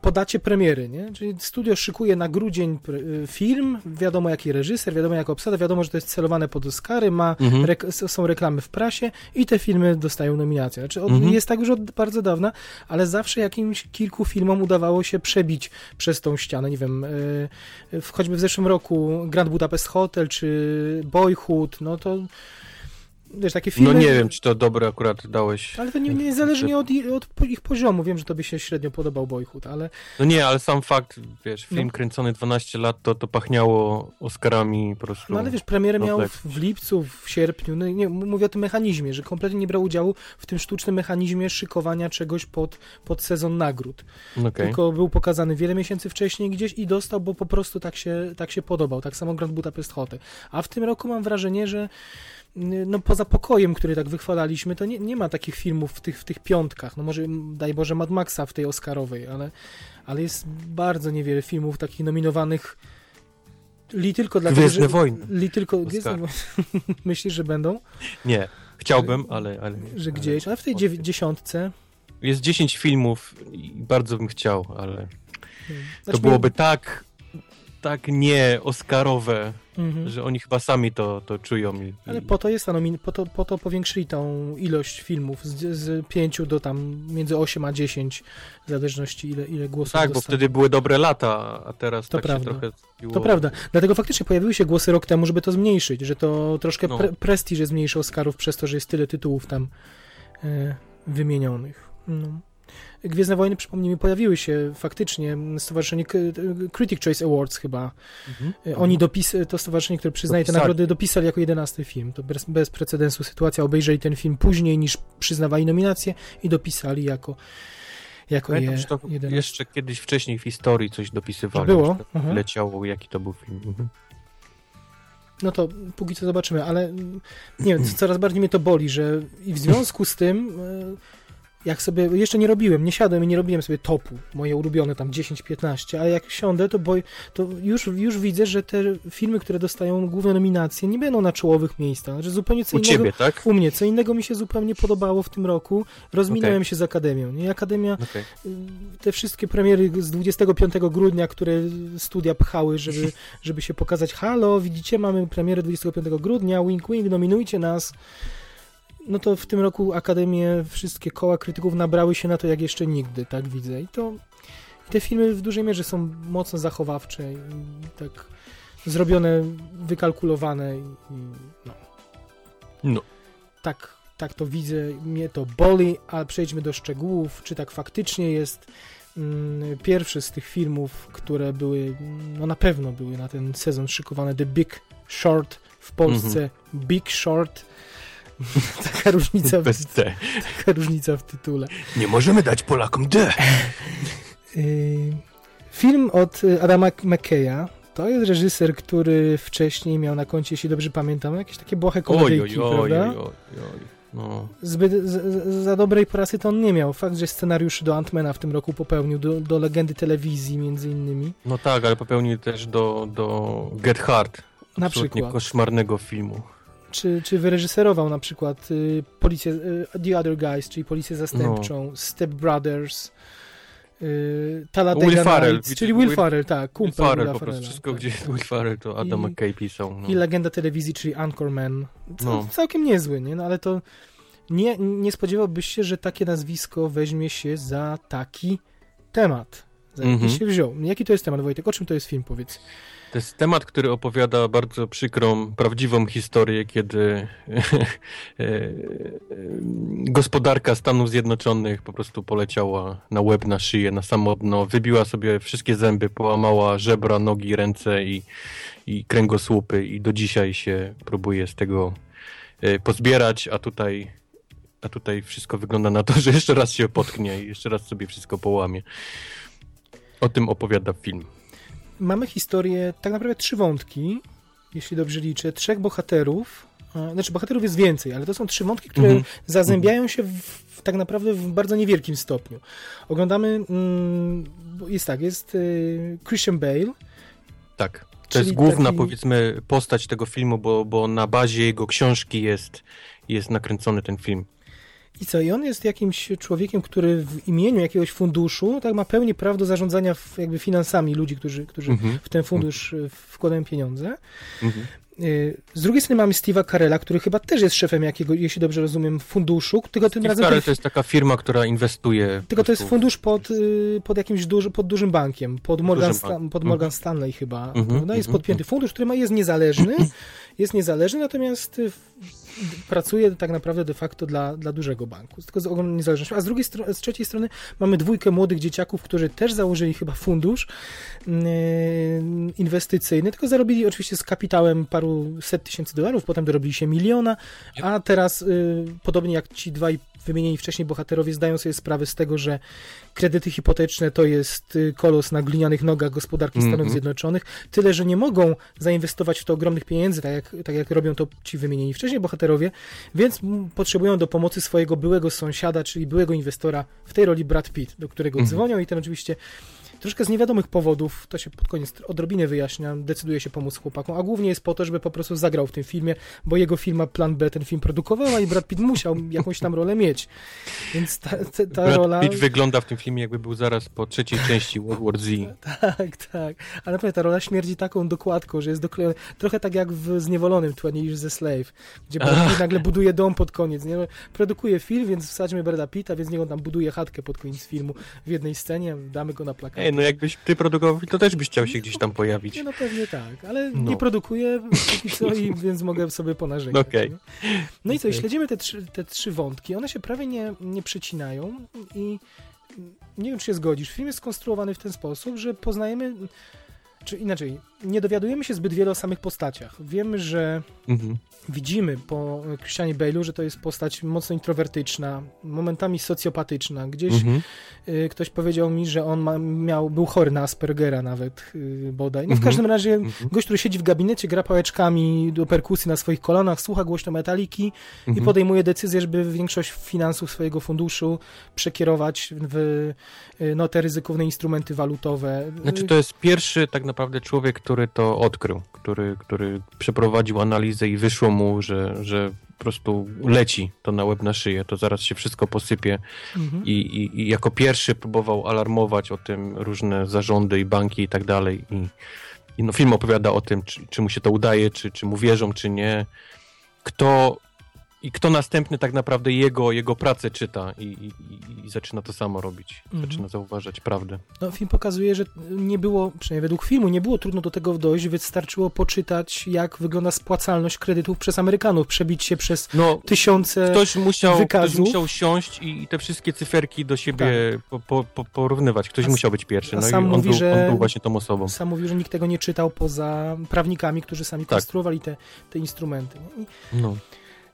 podacie premiery, nie? Czyli studio szykuje na grudzień y, film, wiadomo jaki reżyser, wiadomo jaka obsada, wiadomo, że to jest celowane pod Oscary, ma, Mhm. rek- są reklamy w prasie i te filmy dostają nominacje. Znaczy, od, Mhm. jest tak już od bardzo dawna, ale zawsze jakimś kilku filmom udawało się przebić przez tą ścianę. Nie wiem, y, y, w- choćby w zeszłym roku Grand Budapest Hotel czy Boyhood, no to wiesz, takie filmy... No nie wiem, czy to dobre akurat dałeś. Ale to nie, niezależnie od, i- od po- ich poziomu. Wiem, że tobie się średnio podobał Boyhood, ale No nie, ale sam fakt, wiesz, film No. kręcony 12 lat, to, to pachniało Oscarami po prostu. No ale wiesz, premierę no miał w, w lipcu, w sierpniu. No, nie, mówię o tym mechanizmie, że kompletnie nie brał udziału w tym sztucznym mechanizmie szykowania czegoś pod, pod sezon nagród. Okej. Tylko był pokazany wiele miesięcy wcześniej gdzieś i dostał, bo po prostu tak się, tak się podobał. Tak samo Grand Budapest Hotel. A w tym roku mam wrażenie, że no poza pokojem, który tak wychwalaliśmy, to nie, nie ma takich filmów w tych, w tych piątkach. No może, daj Boże, Mad Maxa w tej Oscarowej, ale, ale jest bardzo niewiele filmów takich nominowanych li tylko dlatego, Gwiezdne że... Wojny. Li tylko... Gwiezdne. Myślisz, że będą? Nie, chciałbym, ale... ale Że gdzieś? Ale w tej dziew- dziesiątce... Jest 10 filmów i bardzo bym chciał, ale to Znaczy, byłoby tak, tak nie Oscarowe, Mhm. że oni chyba sami to, to czują. I, Ale po to jest ta nomin- po to, po to powiększyli tą ilość filmów z, z 5 do tam między 8 a 10, w zależności ile, ile głosów Tak, bo dostaną. wtedy były dobre lata, a teraz To tak prawda. się trochę zrobiło. To prawda. Dlatego faktycznie pojawiły się głosy rok temu, żeby to zmniejszyć, że to troszkę No. pre- prestiż jest mniejszy Oscarów przez to, że jest tyle tytułów tam e, wymienionych. No. Gwiezdne Wojny, przypomnij mi, pojawiły się faktycznie, stowarzyszenie Critic Choice Awards chyba. Mhm. E, Oni dopis, to stowarzyszenie, które przyznaje te Dopisali. nagrody, dopisali jako jedenasty film. To bez, bez precedensu sytuacja. Obejrzeli ten film później niż przyznawali nominacje i dopisali jako, jako Pamiętam, je, to jedenasty. jeszcze kiedyś wcześniej w historii coś dopisywali. Było? że Aha. Leciało, jaki to był film. Mhm. No to póki co zobaczymy, ale mm, nie wiem, co- coraz bardziej mnie to boli, że i w związku z tym, e, jak sobie, jeszcze nie robiłem, nie siadłem i nie robiłem sobie topu, moje ulubione tam 10-15, a jak siądę, to, boj, to już, już widzę, że te filmy, które dostają główne nominacje, nie będą na czołowych miejscach, znaczy zupełnie co U innego. ciebie, tak? U mnie, co innego mi się zupełnie podobało w tym roku. Rozminąłem się z Akademią. Nie? Akademia, Okej. y, te wszystkie premiery z 25 grudnia, które studia pchały, żeby, żeby się pokazać, halo, widzicie, mamy premierę 25 grudnia, wink wink, nominujcie nas. No to w tym roku Akademie, wszystkie koła krytyków nabrały się na to jak jeszcze nigdy, tak widzę. I to i te filmy w dużej mierze są mocno zachowawcze i tak zrobione, wykalkulowane i, no No. tak, tak to widzę, mnie to boli, ale przejdźmy do szczegółów, czy tak faktycznie jest. Mm, Pierwszy z tych filmów, które były, mm, no na pewno były na ten sezon szykowane, The Big Short, w Polsce Big Short. taka, różnica w, Bez T. taka różnica w tytule. Nie możemy dać Polakom D. Yy, Film od y, Adama McKeya. To jest reżyser, który wcześniej miał na koncie, jeśli dobrze pamiętam, jakieś takie błahe komedyjki, oj, oj, prawda? oj. No. zbyt z, za dobrej prasy to on nie miał. Fakt, że scenariusz do Antmana w tym roku popełnił, do, do legendy telewizji między innymi. no tak, ale popełnił też do, do Get Hard. Na Absolutnie przykład. koszmarnego filmu. Czy, czy wyreżyserował na przykład y, policję, y, The Other Guys, czyli Policję Zastępczą, Step Brothers, y, Talladega Will Ferrell, Nights, czyli Will Will- Ferrell, tak, Will kumpel Ferrell Willa po prostu. Wszystko, tak. gdzie jest Will Ferrell, to Adam I- McKay pisał. No. I legenda telewizji, czyli Anchorman. Co, No. Całkiem niezły, nie? No ale to nie, nie spodziewałbyś się, że takie nazwisko weźmie się za taki temat. Za jaki Mhm. się wziął. Jaki to jest temat, Wojtek? O czym to jest film, powiedz? To jest temat, który opowiada bardzo przykrą, prawdziwą historię, kiedy e, e, gospodarka Stanów Zjednoczonych po prostu poleciała na łeb, na szyję, na samotno, wybiła sobie wszystkie zęby, połamała żebra, nogi, ręce i, i kręgosłupy i do dzisiaj się próbuje z tego e, pozbierać, a tutaj, a tutaj wszystko wygląda na to, że jeszcze raz się potknie i jeszcze raz sobie wszystko połamie. O tym opowiada film. Mamy historię, tak naprawdę trzy wątki, jeśli dobrze liczę, trzech bohaterów. Znaczy, bohaterów jest więcej, ale to są trzy wątki, które Mhm. zazębiają się w, tak naprawdę w bardzo niewielkim stopniu. Oglądamy, mm, jest tak, jest y, Christian Bale, Tak. To Czyli jest główna, taki- powiedzmy, postać tego filmu, bo, bo na bazie jego książki jest, jest nakręcony ten film. I co? I on jest jakimś człowiekiem, który w imieniu jakiegoś funduszu tak ma pełni prawo do zarządzania jakby finansami ludzi, którzy, którzy Mhm. w ten fundusz y, wkładają pieniądze. Mhm. Y, Z drugiej strony mamy Steve'a Carella, który chyba też jest szefem jakiego, jeśli dobrze rozumiem, funduszu, tylko tym Steve razem Carell to jest taka firma, która inwestuje. tylko to jest fundusz pod, y, pod jakimś duży, pod dużym bankiem, pod Morgan, pod Mhm. Morgan Stanley chyba. Mhm, prawda? Jest mhm, podpięty fundusz, który ma, jest niezależny, jest niezależny, natomiast pracuje tak naprawdę de facto dla, dla dużego banku, tylko z ogromną niezależnością. A z drugiej strony, z trzeciej strony mamy dwójkę młodych dzieciaków, którzy też założyli chyba fundusz yy, inwestycyjny, tylko zarobili oczywiście z kapitałem paru set tysięcy dolarów, potem dorobili się miliona, a teraz y, podobnie jak ci dwaj wymienieni wcześniej bohaterowie zdają sobie sprawę z tego, że kredyty hipoteczne to jest y, kolos na glinianych nogach gospodarki Stanów Mhm. Zjednoczonych, tyle, że nie mogą zainwestować w to ogromnych pieniędzy, tak jak, tak jak robią to ci wymienieni wcześniej bohaterowie, więc potrzebują do pomocy swojego byłego sąsiada, czyli byłego inwestora, w tej roli Brad Pitt, do którego Mhm. dzwonią i ten oczywiście troszkę z niewiadomych powodów, to się pod koniec odrobinę wyjaśnia, decyduje się pomóc chłopakom, a głównie jest po to, żeby po prostu zagrał w tym filmie, bo jego firma Plan B ten film produkowała i Brad Pitt musiał jakąś tam rolę mieć. Więc ta, ta, ta Brad rola... Pitt wygląda w tym filmie, jakby był zaraz po trzeciej części World War Z. Tak, tak. Ale naprawdę ta rola śmierdzi taką dokładką, że jest doklejona. Trochę tak jak w Zniewolonym 20 Years a Slave, gdzie Brad Pitt nagle buduje dom pod koniec. Nie? Produkuje film, więc wsadźmy Brada Pitta, więc niech on tam buduje chatkę pod koniec filmu w jednej scenie, damy go na plakat. Ej, no jakbyś ty produkował, to też byś chciał się gdzieś tam pojawić. Nie, no pewnie tak, ale No. nie produkuję póki co i więc mogę sobie ponarzekać. Okej. nie? No i co, Okej. śledzimy te trzy, te trzy wątki, one się prawie nie, nie przecinają i nie wiem, czy się zgodzisz, film jest skonstruowany w ten sposób, że poznajemy, czy inaczej, nie dowiadujemy się zbyt wiele o samych postaciach. Wiemy, że Mhm. widzimy po Christianie Bale'u, że to jest postać mocno introwertyczna, momentami socjopatyczna. Gdzieś Mhm. y, ktoś powiedział mi, że on ma, miał, był chory na Aspergera nawet y, bodaj. No w Mhm. każdym razie Mhm. gość, który siedzi w gabinecie, gra pałeczkami do perkusji na swoich kolanach, słucha głośno metaliki i Mhm. podejmuje decyzję, żeby większość finansów swojego funduszu przekierować w y, no, te ryzykowne instrumenty walutowe. Znaczy to jest pierwszy tak naprawdę człowiek, który to odkrył, który, który przeprowadził analizę i wyszło mu, że, że po prostu leci to na łeb na szyję, to zaraz się wszystko posypie. Mhm. i, i, i jako pierwszy próbował alarmować o tym różne zarządy i banki i tak dalej. I, i no film opowiada o tym, czy, czy mu się to udaje, czy, czy mu wierzą, czy nie, kto i kto następny tak naprawdę jego, jego pracę czyta i, i, i- i zaczyna to samo robić, Mhm. zaczyna zauważać prawdę. No, film pokazuje, że nie było, przynajmniej według filmu, nie było trudno do tego dojść, wystarczyło poczytać, jak wygląda spłacalność kredytów przez Amerykanów, przebić się przez No, tysiące... Ktoś musiał, ktoś wykazów. musiał siąść i, i te wszystkie cyferki do siebie po, po, po, porównywać. Ktoś A musiał być pierwszy. No i sam on, mówi, był, że- on był właśnie tą osobą. Sam mówił, że nikt tego nie czytał poza prawnikami, którzy sami Tak. konstruowali te, te instrumenty. I, No.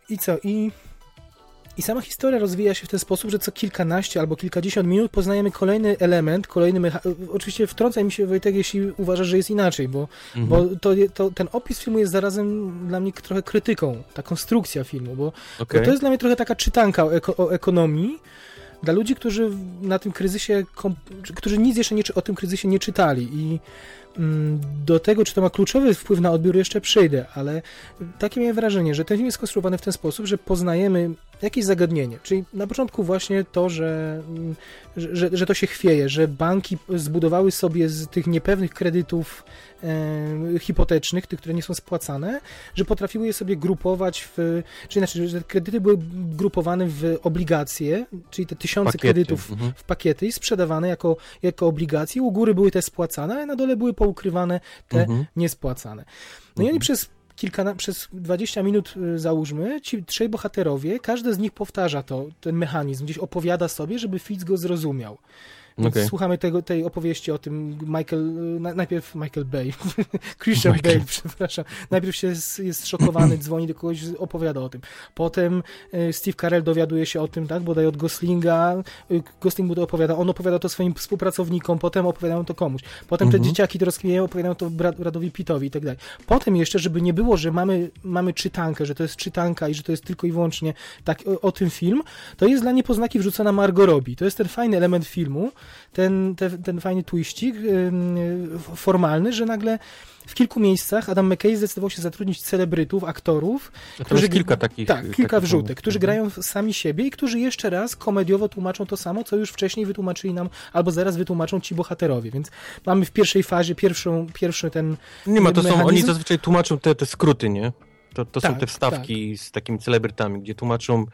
I co? I, I sama historia rozwija się w ten sposób, że co kilkanaście albo kilkadziesiąt minut poznajemy kolejny element, kolejny mechanizm. Oczywiście wtrącaj mi się, Wojtek, jeśli uważasz, że jest inaczej, bo, Mhm. bo to, to, ten opis filmu jest zarazem dla mnie trochę krytyką, ta konstrukcja filmu, bo Okej. bo to jest dla mnie trochę taka czytanka o, eko, o ekonomii dla ludzi, którzy na tym kryzysie, którzy nic jeszcze nie, o tym kryzysie nie czytali i do tego, czy to ma kluczowy wpływ na odbiór, jeszcze przejdę, ale takie miałem wrażenie, że ten film jest skonstruowany w ten sposób, że poznajemy jakieś zagadnienie, czyli na początku właśnie to, że, że, że, to się chwieje, że banki zbudowały sobie z tych niepewnych kredytów e, hipotecznych, tych, które nie są spłacane, że potrafiły je sobie grupować w, czyli znaczy, że kredyty były grupowane w obligacje, czyli te tysiące Pakiety. kredytów Mhm. w pakiety i sprzedawane jako, jako obligacje. U góry były te spłacane, ale na dole były poukrywane te Mhm. niespłacane. No i oni Mhm. przez kilka, przez 20 minut y, załóżmy, ci trzej bohaterowie, każdy z nich powtarza to, ten mechanizm, gdzieś opowiada sobie, żeby Fitz go zrozumiał. Więc Okej. słuchamy tego, tej opowieści o tym Michael, y, na, najpierw Michael Bay, Christian Michael. Bale, przepraszam. Najpierw się jest, jest szokowany, dzwoni do kogoś, opowiada o tym. Potem y, Steve Carell dowiaduje się o tym, tak, bodaj od Goslinga, y, Gosling mu to opowiada, on opowiada to swoim współpracownikom, potem opowiadają to komuś. Potem te Mhm. dzieciaki to rozkminiają, opowiadają to Brad, Bradowi Pittowi i tak dalej. Potem jeszcze, żeby nie było, że mamy, mamy czytankę, że to jest czytanka i że to jest tylko i wyłącznie tak o, o tym film, to jest dla niepoznaki wrzucona Margot Robbie. To jest ten fajny element filmu, ten, ten, ten fajny twiścik formalny, że nagle w kilku miejscach Adam McKay zdecydował się zatrudnić celebrytów, aktorów, A to jest kilka takich. tak, kilka takich wrzutek, którzy mhm. grają sami siebie i którzy jeszcze raz komediowo tłumaczą to samo, co już wcześniej wytłumaczyli nam, albo zaraz wytłumaczą ci bohaterowie, więc mamy w pierwszej fazie pierwszą, pierwszy ten Nie ma, to są, oni mechanizm. zazwyczaj tłumaczą te, te skróty, nie? To, to są Tak, te wstawki z takimi celebrytami, gdzie tłumaczą,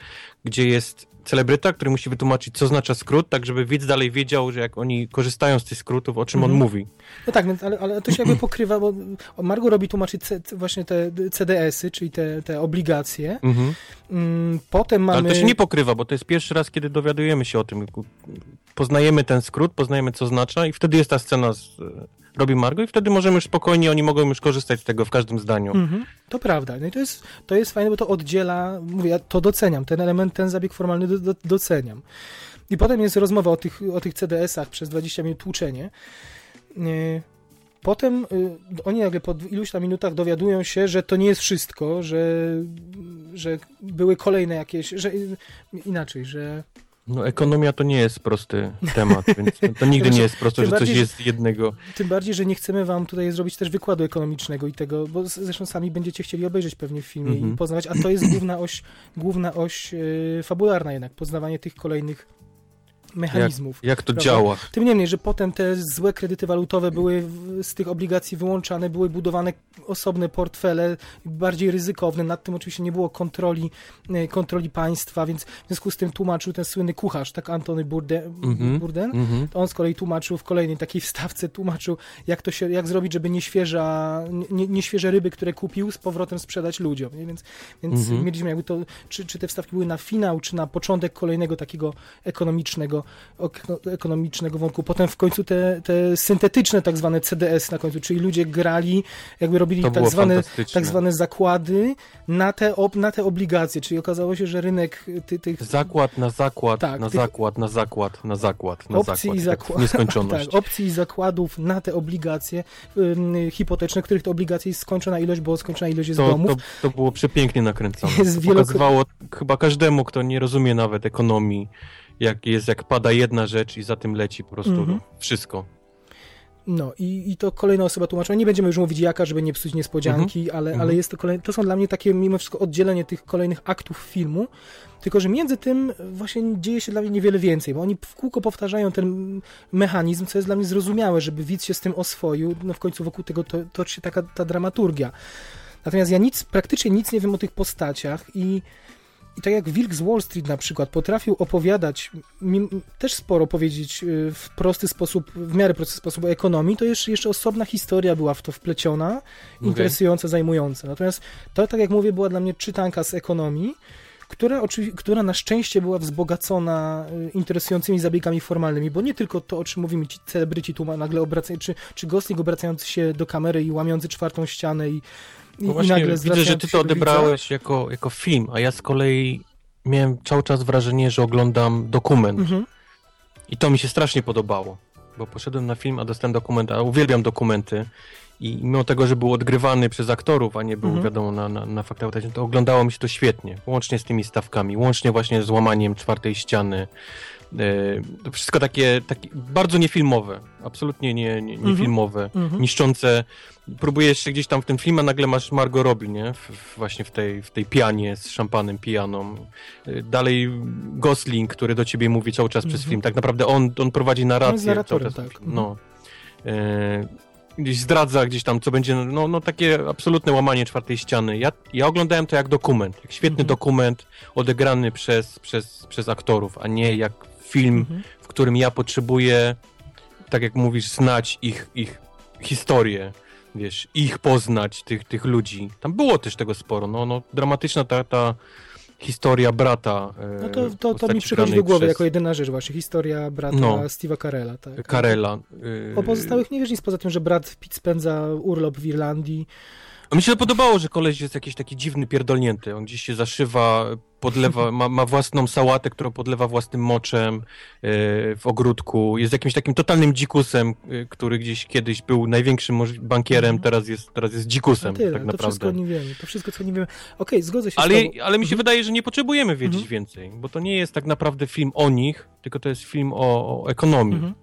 gdzie jest celebryta, który musi wytłumaczyć, co oznacza skrót, tak żeby widz dalej wiedział, że jak oni korzystają z tych skrótów, o czym Mhm. on mówi. No tak, więc, ale, ale to się jakby pokrywa, bo Margo robi tłumaczyć C, właśnie te CDS-y, czyli te, te obligacje. Mhm. Mm, Potem mamy... Ale to się nie pokrywa, bo to jest pierwszy raz, kiedy dowiadujemy się o tym. Poznajemy ten skrót, poznajemy, co oznacza i wtedy jest ta scena z robi Margo i wtedy możemy już spokojnie, oni mogą już korzystać z tego w każdym zdaniu. Mhm, to prawda. No i to jest, to jest fajne, bo to oddziela, mówię, ja to doceniam, ten element, ten zabieg formalny do, do, doceniam. I potem jest rozmowa o tych, o tych CDS-ach przez 20 minut tłuczenie. Potem y, oni nagle po iluś tam minutach dowiadują się, że to nie jest wszystko, że, że były kolejne jakieś, że y, inaczej, że No ekonomia to nie jest prosty temat, więc to, nigdy nie jest proste, że coś bardziej, jest jednego. Tym bardziej, że nie chcemy wam tutaj zrobić też wykładu ekonomicznego i tego, bo zresztą sami będziecie chcieli obejrzeć pewnie w filmie Mhm. i poznawać, a to jest główna oś, główna oś yy, fabularna jednak, poznawanie tych kolejnych mechanizmów. Jak to Prawda? działa. Tym niemniej, że potem te złe kredyty walutowe były z tych obligacji wyłączane, były budowane osobne portfele, bardziej ryzykowne, nad tym oczywiście nie było kontroli, e, kontroli państwa, więc w związku z tym tłumaczył ten słynny kucharz, tak Antony Burde, Mhm. Burden, Mhm. on z kolei tłumaczył w kolejnej takiej wstawce, tłumaczył, jak to się, jak zrobić, żeby nieświeża, nie, nieświeże ryby, które kupił, z powrotem sprzedać ludziom. Nie? Więc, więc Mhm. mieliśmy jakby to, czy, czy te wstawki były na finał, czy na początek kolejnego takiego ekonomicznego, ok- ekonomicznego wątku. Potem w końcu te, te syntetyczne tak zwane CDS na końcu, czyli ludzie grali, jakby robili To tak zwane, tak zwane zakłady na te, ob, na te obligacje, czyli okazało się, że rynek ty, tych Zakład na zakład, Tak, na tych- zakład, na zakład, na zakład, na opcji zakład. i tak w zakładów. nieskończoność. Tak, opcji i zakładów na te obligacje hipoteczne, których to obligacje jest skończona ilość, bo skończona ilość jest To, domów. to, to było przepięknie nakręcone. Jest To wielokro- pokazywało chyba każdemu, kto nie rozumie nawet ekonomii, jak jest, jak pada jedna rzecz i za tym leci po prostu Mhm. wszystko. No i, i to kolejna osoba tłumaczyła. Nie będziemy już mówić jaka, żeby nie psuć niespodzianki, ale, Mhm. ale jest to kolejne. To są dla mnie takie mimo wszystko oddzielenie tych kolejnych aktów filmu. Tylko, że między tym właśnie dzieje się dla mnie niewiele więcej, bo oni w kółko powtarzają ten mechanizm, co jest dla mnie zrozumiałe, żeby widz się z tym oswoił. No w końcu wokół tego to, toczy się taka ta dramaturgia. Natomiast ja nic, praktycznie nic nie wiem o tych postaciach i, i tak jak Wilk z Wall Street na przykład potrafił opowiadać, też sporo powiedzieć y, w prosty sposób, w miarę prosty sposób o ekonomii, to jeszcze, jeszcze osobna historia była w to wpleciona, interesująca, zajmująca. Natomiast to, tak jak mówię, była dla mnie czytanka z ekonomii, która, która na szczęście była wzbogacona y, interesującymi zabiegami formalnymi, bo nie tylko to, o czym mówimy, ci celebryci tu nagle obracają, czy, czy Gosling obracający się do kamery i łamiący czwartą ścianę i, i, No i właśnie, nagle widzę, że ty to widza. odebrałeś jako, jako film, a ja z kolei miałem cały czas wrażenie, że oglądam dokument. Mhm. I to mi się strasznie podobało, bo poszedłem na film, a dostałem dokument, a uwielbiam dokumenty. I mimo tego, że był odgrywany przez aktorów, a nie był, Mhm. wiadomo, na, na, na faktach to oglądało mi się to świetnie. Łącznie z tymi stawkami, łącznie właśnie z łamaniem czwartej ściany. E, To wszystko takie, takie bardzo niefilmowe, absolutnie nie, nie, niefilmowe, Mhm. niszczące. Próbujesz się gdzieś tam w tym filmie, a nagle masz Margot Robbie, nie? W, w, właśnie w tej, w tej pianie z szampanem pijaną. E, Dalej Gosling, który do ciebie mówi cały czas przez Mhm. film. Tak naprawdę on, on prowadzi narrację cały narratorem, czas. tak. Mhm. No. E, gdzieś zdradza gdzieś tam, co będzie, no, no takie absolutne łamanie czwartej ściany. Ja, ja oglądałem to jak dokument, jak świetny Mhm. dokument odegrany przez, przez, przez aktorów, a nie jak film, Mhm. w którym ja potrzebuję, tak jak mówisz, znać ich, ich historię, wiesz, ich poznać, tych, tych ludzi. Tam było też tego sporo, no, no dramatyczna ta, ta historia brata. e, No to, to, to postaci mi przychodzi do głowy przez jako jedyna rzecz właśnie, historia brata No. Steve'a Carella. Tak. Karela. e, O pozostałych nie wiesz nic poza tym, że brat Pitt spędza urlop w Irlandii, A mi się podobało, że koleś jest jakiś taki dziwny, pierdolnięty. On gdzieś się zaszywa, podlewa, ma, ma własną sałatę, którą podlewa własnym moczem yy, w ogródku. Jest jakimś takim totalnym dzikusem, yy, który gdzieś kiedyś był największym bankierem, Mhm. teraz jest, teraz jest dzikusem, No tyle, tak to wszystko naprawdę. nie wiemy, to wszystko co nie wiemy. Okej, zgodzę się Ale, z tobą. ale mi się Mhm. wydaje, że nie potrzebujemy wiedzieć Mhm. więcej, bo to nie jest tak naprawdę film o nich, tylko to jest film o, o ekonomii. Mhm.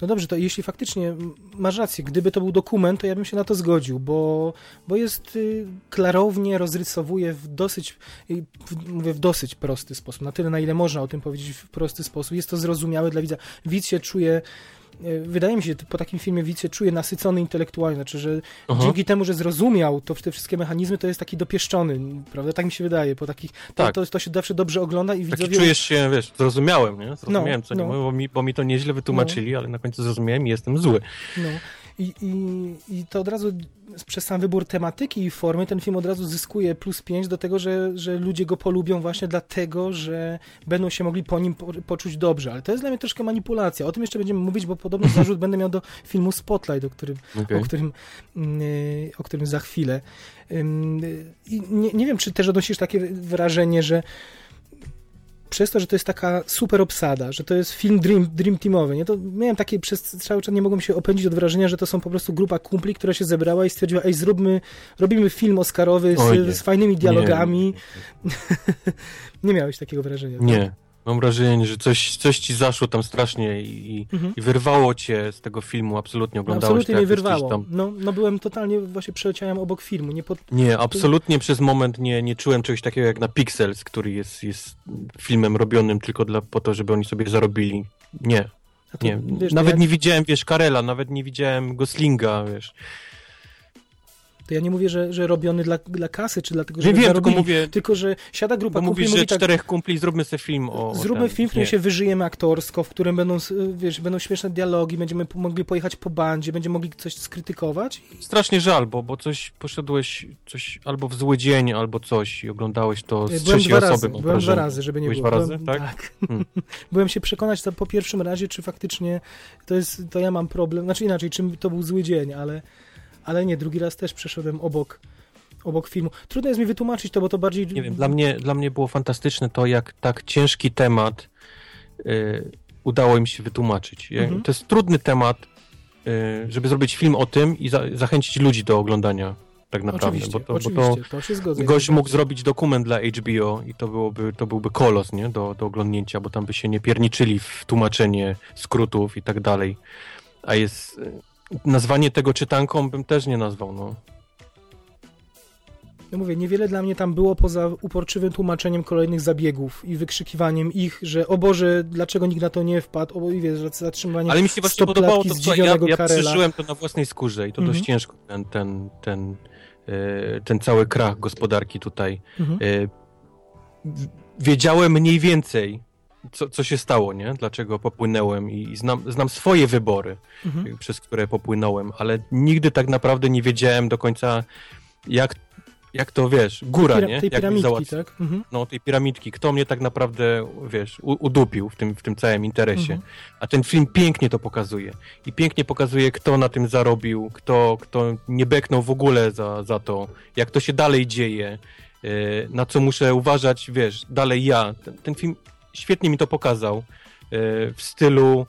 No dobrze, to jeśli faktycznie masz rację, gdyby to był dokument, to ja bym się na to zgodził, bo, bo jest y, klarownie, rozrysowuje w dosyć, y, w, mówię w dosyć prosty sposób, na tyle na ile można o tym powiedzieć w prosty sposób. Jest to zrozumiałe dla widza. Widz się czuje, wydaje mi się, po takim filmie widz się czuje nasycony intelektualnie, znaczy, że Aha. dzięki temu, że zrozumiał to, te wszystkie mechanizmy, to jest taki dopieszczony, prawda? Tak mi się wydaje, po takich, to, Tak. to, to się zawsze dobrze ogląda i Taki widzowie... czujesz się, wiesz, zrozumiałem, nie? Zrozumiałem, No, co nie no. mówią, bo mi, bo mi to nieźle wytłumaczyli, ale na końcu zrozumiałem i jestem zły. No. I, i, I to od razu przez sam wybór tematyki i formy ten film od razu zyskuje plus 5 do tego, że, że ludzie go polubią właśnie dlatego, że będą się mogli po nim po, poczuć dobrze. Ale to jest dla mnie troszkę manipulacja. O tym jeszcze będziemy mówić, bo podobny zarzut będę miał do filmu Spotlight, o którym, Okay. o którym, mm, y, o którym za chwilę. Ym, y, I nie, nie wiem, czy też odnosisz takie wrażenie, że przez to, że to jest taka super obsada, że to jest film Dream, dream Teamowy, nie? to miałem takie przez cały czas nie mogłem się opędzić od wrażenia, że to są po prostu grupa kumpli, która się zebrała i stwierdziła, ej zróbmy, robimy film oscarowy z, z fajnymi dialogami. Nie, Nie, miałeś takiego wrażenia? nie, tak? Mam wrażenie, że coś, coś ci zaszło tam strasznie i, Mhm. i wyrwało cię z tego filmu, absolutnie No, oglądałeś absolutnie to mnie wyrwało. Tam... No, no byłem totalnie, właśnie przeleciałem obok filmu, nie pod... Nie, absolutnie przez moment nie, nie czułem czegoś takiego jak na Pixels, który jest, jest filmem robionym tylko dla, po to, żeby oni sobie zarobili. Nie, to, nie. wiesz, nawet ja, nie widziałem, wiesz, Karela, nawet nie widziałem Goslinga, wiesz. To ja nie mówię, że, że robiony dla, dla kasy, czy dlatego, Nie że wiem, tylko mówię, tylko że siada grupa kumpli mówisz, że mówi tak, czterech kumpli, zróbmy sobie film o... Zróbmy ten. film, w którym Nie. się wyżyjemy aktorsko, w którym będą, s- wiesz, będą śmieszne dialogi, będziemy mogli pojechać po bandzie, będziemy mogli coś skrytykować. Strasznie żal, bo, bo coś poszedłeś coś albo w zły dzień, albo coś i oglądałeś to z Byłem trzeciej dwa osoby. razy, byłem dwa razy, żeby nie Byłeś było. dwa razy, byłem, tak? Hmm. byłem się przekonać to po pierwszym razie, czy faktycznie to jest, to ja mam problem, znaczy inaczej, czym to był zły dzień, ale, ale nie, drugi raz też przeszedłem obok, obok filmu. Trudno jest mi wytłumaczyć to, bo to bardziej... Nie wiem, dla mnie, dla mnie było fantastyczne to, jak tak ciężki temat y, udało im się wytłumaczyć. Mhm. To jest trudny temat, y, żeby zrobić film o tym i za, zachęcić ludzi do oglądania tak naprawdę. Oczywiście, bo to, oczywiście, bo to, to się zgodzę. gość mógł zrobić dokument dla HBO i to byłoby, to byłby kolos nie? Do, do oglądnięcia, bo tam by się nie pierniczyli w tłumaczenie skrótów i tak dalej. A jest... Nazwanie tego czytanką bym też nie nazwał, no. No mówię, niewiele dla mnie tam było poza uporczywym tłumaczeniem kolejnych zabiegów i wykrzykiwaniem ich, że o Boże, dlaczego nikt na to nie wpadł, o i wiesz, zatrzymywanie Ale mi się właśnie podobało to, co ja, ja przeżyłem to na własnej skórze i to Mhm. dość ciężko, ten, ten, ten, e, ten cały krach gospodarki tutaj. Mhm. E, Wiedziałem mniej więcej, co, co się stało, nie? Dlaczego popłynąłem i, i znam, znam swoje wybory, Mhm. e, przez które popłynąłem, ale nigdy tak naprawdę nie wiedziałem do końca, jak, jak to, wiesz, góra, Pira- nie? tej Jak mi piramidki, załatwi- tak? Mhm. no, tej piramidki, kto mnie tak naprawdę, wiesz, u, udupił w tym, w tym całym interesie. Mhm. A ten film pięknie to pokazuje. I pięknie pokazuje, kto na tym zarobił, kto, kto nie beknął w ogóle za, za to, jak to się dalej dzieje, yy, na co muszę uważać, wiesz, dalej ja. Ten, ten film świetnie mi to pokazał yy, w stylu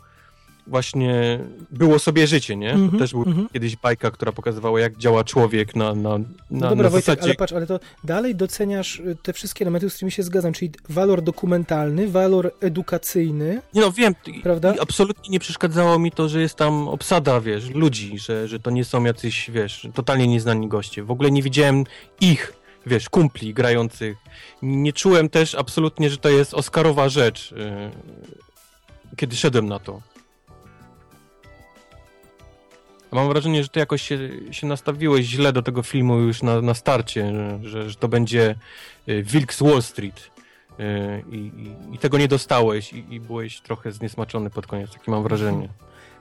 właśnie było sobie życie, nie? Mhm, To też był mhm. kiedyś bajka, która pokazywała, jak działa człowiek na, na, na, No dobra, na Wojtek, zasadzie... ale patrz, ale to dalej doceniasz y, te wszystkie elementy, z którymi się zgadzam, czyli walor dokumentalny, walor edukacyjny, Nie no, wiem, Prawda? absolutnie nie przeszkadzało mi to, że jest tam obsada, wiesz, ludzi, że, że to nie są jacyś, wiesz, totalnie nieznani goście. W ogóle nie widziałem ich, wiesz, kumpli grających. Nie czułem też absolutnie, że to jest Oscarowa rzecz, yy, kiedy szedłem na to. Mam wrażenie, że ty jakoś się, się nastawiłeś źle do tego filmu już na, na starcie, że, że, że to będzie y, Wilk z Wall Street. Y, I, i, I tego nie dostałeś i, i byłeś trochę zniesmaczony pod koniec, takie mam wrażenie.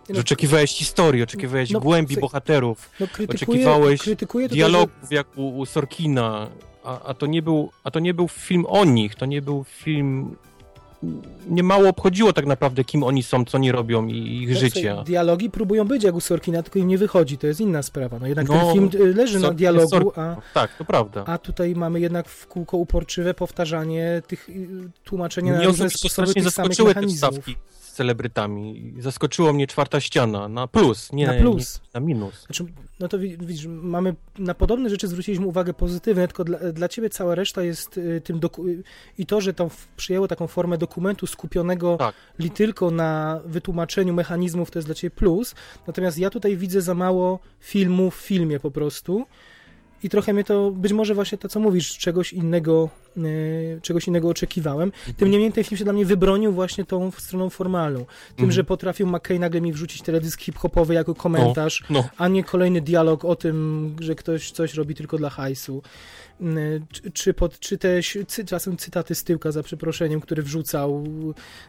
No, oczekiwałeś historii, oczekiwałeś No, głębi bohaterów, no krytykuję, oczekiwałeś krytykuję to, dialogów jak u, u Sorkina, a, a, to nie był, a to nie był film o nich, to nie był film nie mało obchodziło tak naprawdę, kim oni są, co oni robią i ich No, życie. Dialogi próbują być jak u Sorkina, tylko im nie wychodzi, to jest inna sprawa. No jednak No, ten film y, leży na dialogu, a, Tak, to prawda. a tutaj mamy jednak w kółko uporczywe powtarzanie tych y, tłumaczenia na różne sposoby tych samych zaskoczyły te mechanizmów. wstawki celebrytami. Zaskoczyło mnie czwarta ściana na plus, nie Na plus. Nie, na minus. Znaczy, no to wi- widzisz, mamy na podobne rzeczy zwróciliśmy uwagę pozytywne, tylko dla, dla ciebie cała reszta jest y, tym doku- i to, że w- przyjęło taką formę dokumentu skupionego Tak. li tylko na wytłumaczeniu mechanizmów, to jest dla ciebie plus. Natomiast ja tutaj widzę za mało filmu w filmie po prostu. I trochę mnie to, być może właśnie to, co mówisz, czegoś innego, y, czegoś innego oczekiwałem. Tym niemniej ten film się dla mnie wybronił właśnie tą stroną formalną. Tym, Mhm. że potrafił McKay nagle mi wrzucić teledysk hip-hopowy jako komentarz, No, a nie kolejny dialog o tym, że ktoś coś robi tylko dla hajsu. Y, Czy, czy, pod, czy te cy, czasem cytaty z tyłka, za przeproszeniem, który wrzucał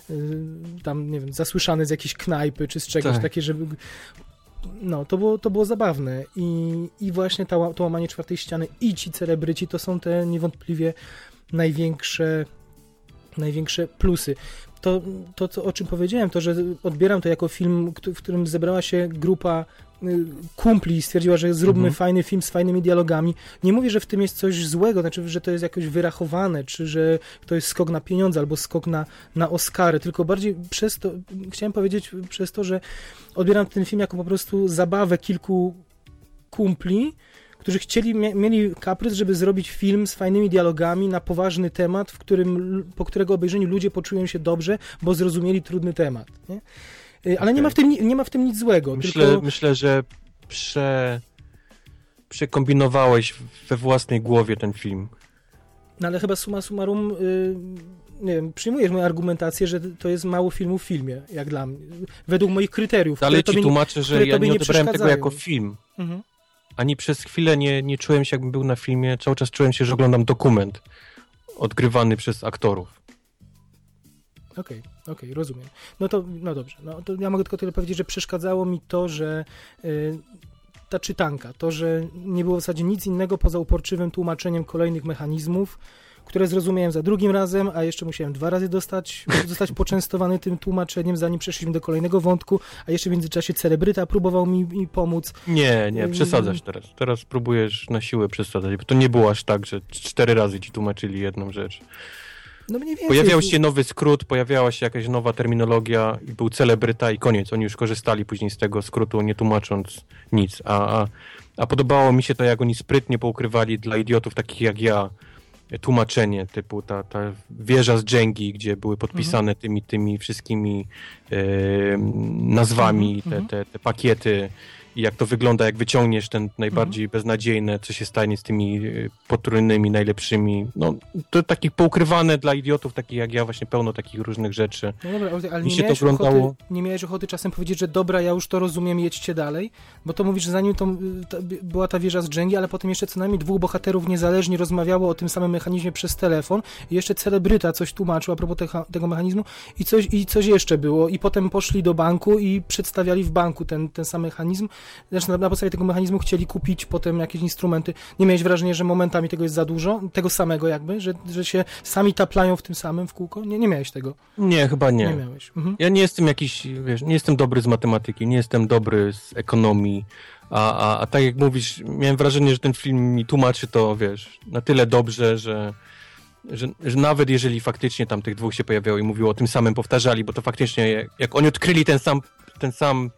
y, tam, nie wiem, zasłyszany z jakiejś knajpy, czy z czegoś, Tak. takie, żeby... No, to było, to było zabawne I, i właśnie ta, to łamanie czwartej ściany i ci celebryci to są te niewątpliwie największe największe plusy. To, to co, o czym powiedziałem, to, że odbieram to jako film, w którym zebrała się grupa kumpli i stwierdziła, że zróbmy Mhm. fajny film z fajnymi dialogami. Nie mówię, że w tym jest coś złego, znaczy, że to jest jakoś wyrachowane, czy że to jest skok na pieniądze albo skok na, na Oscary, tylko bardziej przez to, chciałem powiedzieć przez to, że odbieram ten film jako po prostu zabawę kilku kumpli, którzy chcieli, mieli kaprys, żeby zrobić film z fajnymi dialogami na poważny temat, w którym, po którego obejrzeniu ludzie poczują się dobrze, bo zrozumieli trudny temat. Nie? Y, Ale nie, Okej. ma w tym, ni- nie ma w tym nic złego. myślę, tylko... myślę, że prze, przekombinowałeś we własnej głowie ten film. No ale chyba summa summarum, y, nie wiem, przyjmujesz moją argumentację, że to jest mało filmu w filmie, jak dla mnie. Według moich kryteriów. Które ci nie- tłumaczę, że ja nie nie odebrałem tego jako film. Mhm. Ani przez chwilę nie, nie czułem się, jakbym był na filmie. Cały czas czułem się, że oglądam dokument odgrywany przez aktorów. Okej, okej, rozumiem. No to, no dobrze. No to ja mogę tylko tyle powiedzieć, że przeszkadzało mi to, że y, ta czytanka, to, że nie było w zasadzie nic innego poza uporczywym tłumaczeniem kolejnych mechanizmów, które zrozumiałem za drugim razem, a jeszcze musiałem dwa razy dostać, zostać poczęstowany tym tłumaczeniem, zanim przeszliśmy do kolejnego wątku, a jeszcze w międzyczasie celebryta próbował mi, mi pomóc. Nie, nie, przesadzasz teraz. Teraz próbujesz na siłę przesadzać, bo to nie było aż tak, że cztery razy ci tłumaczyli jedną rzecz. No mniej więcej. Pojawiał się nowy skrót, pojawiała się jakaś nowa terminologia był celebryta i koniec. Oni już korzystali później z tego skrótu, nie tłumacząc nic. A, a, a podobało mi się to, jak oni sprytnie poukrywali dla idiotów takich jak ja tłumaczenie, typu ta, ta wieża z Dżęgi, gdzie były podpisane tymi, tymi wszystkimi e, nazwami, Mhm, te, mhm. te, te pakiety i jak to wygląda, jak wyciągniesz ten najbardziej beznadziejne, co się stanie z tymi e, potrójnymi, najlepszymi. No, to takich poukrywane dla idiotów, takich jak ja, właśnie pełno takich różnych rzeczy. No dobra, ale- Mi nie się to miałeś, oglądało- ochoty, nie miałeś ochoty czasem powiedzieć, że dobra, ja już to rozumiem, jedźcie dalej? Bo to mówisz, że zanim to, y, to by- była ta wieża z Dżęgi, ale potem jeszcze co najmniej dwóch bohaterów niezależnie rozmawiało o tym samym mechanizmie przez telefon i jeszcze celebryta coś tłumaczył a propos techa, tego mechanizmu i coś, i coś jeszcze było i potem poszli do banku i przedstawiali w banku ten, ten sam mechanizm. Zresztą na, na podstawie tego mechanizmu chcieli kupić potem jakieś instrumenty. Nie miałeś wrażenia, że momentami tego jest za dużo? Tego samego jakby? Że, że się sami taplają w tym samym w kółko? Nie, nie miałeś tego. Nie, chyba nie. Nie miałeś. Mhm. Ja nie jestem jakiś, wiesz, nie jestem dobry z matematyki, nie jestem dobry z ekonomii, a, a, a tak jak mówisz, miałem wrażenie, że ten film mi tłumaczy to, wiesz, na tyle dobrze, że, że, że nawet jeżeli faktycznie tam tych dwóch się pojawiało i mówiło o tym samym, powtarzali, bo to faktycznie, jak, jak oni odkryli ten sam, ten sam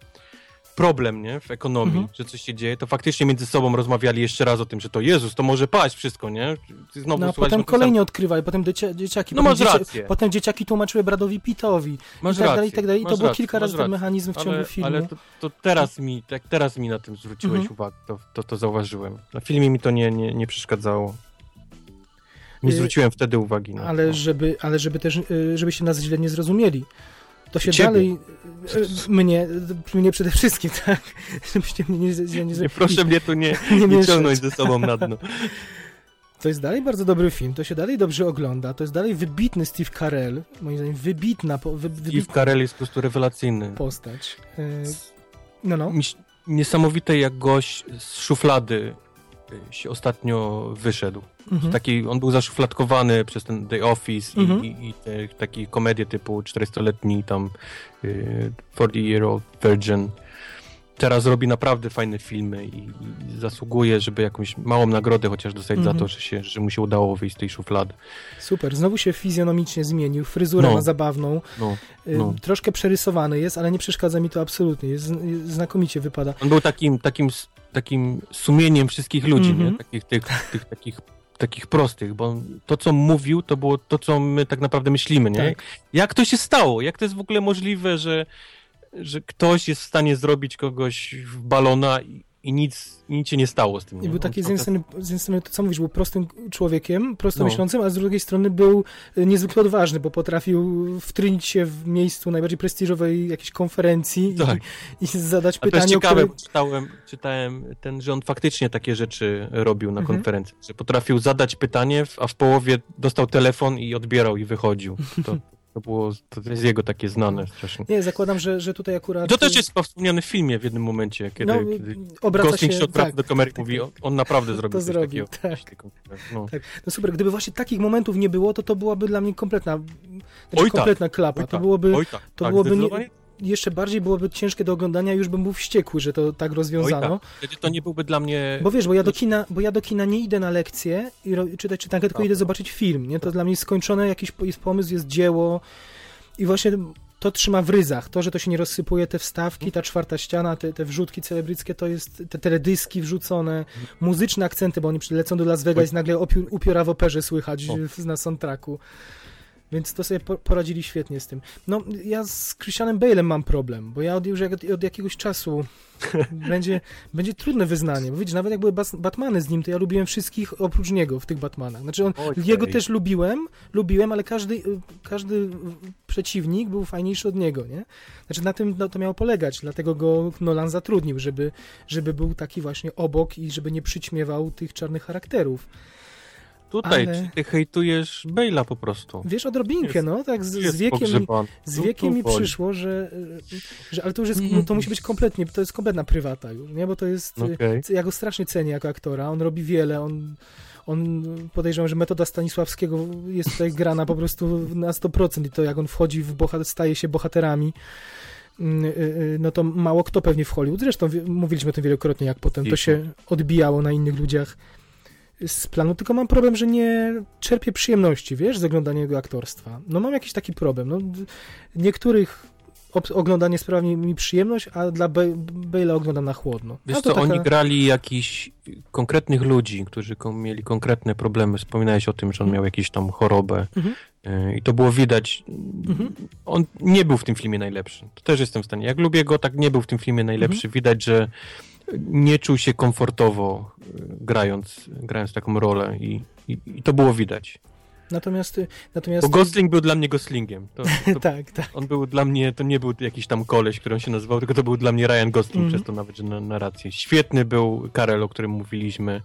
problem, nie, w ekonomii, Mhm. że coś się dzieje, to faktycznie między sobą rozmawiali jeszcze raz o tym, że to Jezus, to może paść wszystko, nie? Znowu No a potem kolejnie odkrywali, potem dziecia, dzieciaki. No potem masz dziecia- rację. Potem dzieciaki tłumaczyły Bradowi Pitowi. Masz I tak dalej, rację, i tak dalej. I to było kilka razy ten mechanizm w ciągu ale, filmu. Ale to, to teraz mi, tak teraz mi na tym zwróciłeś Mhm. uwagę, to, to, to zauważyłem. Na filmie mi to nie, nie, nie przeszkadzało. Nie Y, zwróciłem wtedy uwagi na Ale to. żeby, ale żeby też, y, żebyście nas źle nie zrozumieli. To się Ciebie. dalej, y, mnie, mnie przede wszystkim, tak, żebyście mnie nie, nie Nie, zrozumieli. proszę mnie tu nie, nie nie ciągnąć ze sobą na dno. To jest dalej bardzo dobry film, to się dalej dobrze ogląda, to jest dalej wybitny Steve Carell, moim zdaniem wybitna, wy, Steve wybitna Carell jest po prostu rewelacyjny. postać. Y, No, no. Niesamowite jak gość z szuflady się ostatnio wyszedł. Mhm. Taki, on był zaszufladkowany przez ten The Office Mhm. i, i, i te takie komedie typu 400-letni tam y, 40-year-old virgin. Teraz robi naprawdę fajne filmy i, i zasługuje, żeby jakąś małą nagrodę chociaż dostać Mhm. za to, że, się, że mu się udało wyjść z tej szuflady. Super, znowu się fizjonomicznie zmienił, fryzurę No. ma zabawną, No. y, No. troszkę przerysowany jest, ale nie przeszkadza mi to absolutnie, jest, znakomicie wypada. On był takim, takim, takim sumieniem wszystkich ludzi, Mhm. nie? Takich, tych, tych, takich, takich prostych, bo to, co mówił, to było to, co my tak naprawdę myślimy, nie? Tak. Jak to się stało? Jak to jest w ogóle możliwe, że, że ktoś jest w stanie zrobić kogoś w balona i, i nic, nic się nie stało z tym, nie? I był On taki z jednej strony, z jednej strony to co mówisz, był prostym człowiekiem, prosto No. myślącym, a z drugiej strony był y, niezwykle odważny, bo potrafił wtrynić się w miejscu najbardziej prestiżowej jakiejś konferencji Tak. i, i zadać A to jest pytanie, ciekawe, które... czytałem, czytałem ten, że on faktycznie takie rzeczy robił na Mhm. konferencji, że potrafił zadać pytanie, a w połowie dostał telefon i odbierał i wychodził. To, to było, to jest jego takie znane strasznie. Nie, zakładam, że, że tutaj akurat... To też jest wspomniane w filmie w jednym momencie, kiedy, No, kiedy Gosling się... się odwraca tak, do kamery i tak, mówi, tak. on, naprawdę zrobił To coś zrobił, takiego. tak. No. Tak. No super, gdyby właśnie takich momentów nie było, to to byłaby dla mnie kompletna, znaczy Oj tak, kompletna klapa. Oj to tak, byłoby Oj tak, to tak, byłoby nie-. Jeszcze bardziej byłoby ciężkie do oglądania, już bym był wściekły, że to tak Oj rozwiązano. tak. Wtedy to nie byłby dla mnie... Bo wiesz, bo ja do kina, bo ja do kina nie idę na lekcje i ro, czytać czytankę, tylko Tak. idę zobaczyć film, nie? To dla mnie jest skończone, jakiś jest pomysł, jest dzieło i właśnie to trzyma w ryzach. To, że to się nie rozsypuje, te wstawki, ta czwarta ściana, te, te wrzutki celebryckie, to jest te teledyski wrzucone, muzyczne akcenty, bo oni przylecą do Las Vegas i nagle upiora w operze słychać O. na soundtracku. Więc to sobie po- poradzili świetnie z tym. No, ja z Christianem Bale'em mam problem, bo ja od, już jak, od jakiegoś czasu będzie, będzie trudne wyznanie, bo widzisz, nawet jak były Batmany z nim, to ja lubiłem wszystkich oprócz niego w tych Batmanach. Znaczy on, Oj, jego też lubiłem, lubiłem, ale każdy, każdy przeciwnik był fajniejszy od niego, nie? Znaczy na tym no, to miało polegać, dlatego go Nolan zatrudnił, żeby, żeby był taki właśnie obok i żeby nie przyćmiewał tych czarnych charakterów. Tutaj, ale- ty hejtujesz Bale'a po prostu. Wiesz, odrobinkę, Jest- no, tak z, z wiekiem... mi- pogrzebany. Z Tu- wiekiem tu mi boli. przyszło, że, że ale to już jest, Mm. to musi być kompletnie, to jest kompletna prywata już, nie? Bo to jest, Okej. ja go strasznie cenię jako aktora, on robi wiele, on, on podejrzewam, że metoda Stanisławskiego jest tutaj grana po prostu na 100% i to jak on wchodzi w bohater, staje się bohaterami, mm, y, no to mało kto pewnie w Hollywood, zresztą mówiliśmy o tym wielokrotnie, jak potem to się odbijało na innych ludziach z planu, tylko mam problem, że nie czerpię przyjemności, wiesz, z oglądania jego aktorstwa. No mam jakiś taki problem. No, niektórych oglądanie sprawia mi- przyjemność, a dla Ba- Bale'a oglądam na chłodno. Wiesz A co, to taka- oni grali jakichś konkretnych ludzi, którzy mieli konkretne problemy. Wspominałeś o tym, że on Mhm. miał jakąś tam chorobę Mhm. y, i to było widać. Mhm. On nie był w tym filmie najlepszy. To też jestem w stanie. Jak lubię go, tak nie był w tym filmie najlepszy. Mhm. Widać, że nie czuł się komfortowo y, grając, grając taką rolę i, i, i to było widać. Natomiast, y, natomiast Bo Gosling był dla mnie Goslingiem. To, to, tak, tak. on był dla mnie, to nie był jakiś tam koleś, który on się nazywał, tylko to był dla mnie Ryan Gosling, Mhm. przez to nawet, że na narrację. Świetny był Karel, o którym mówiliśmy.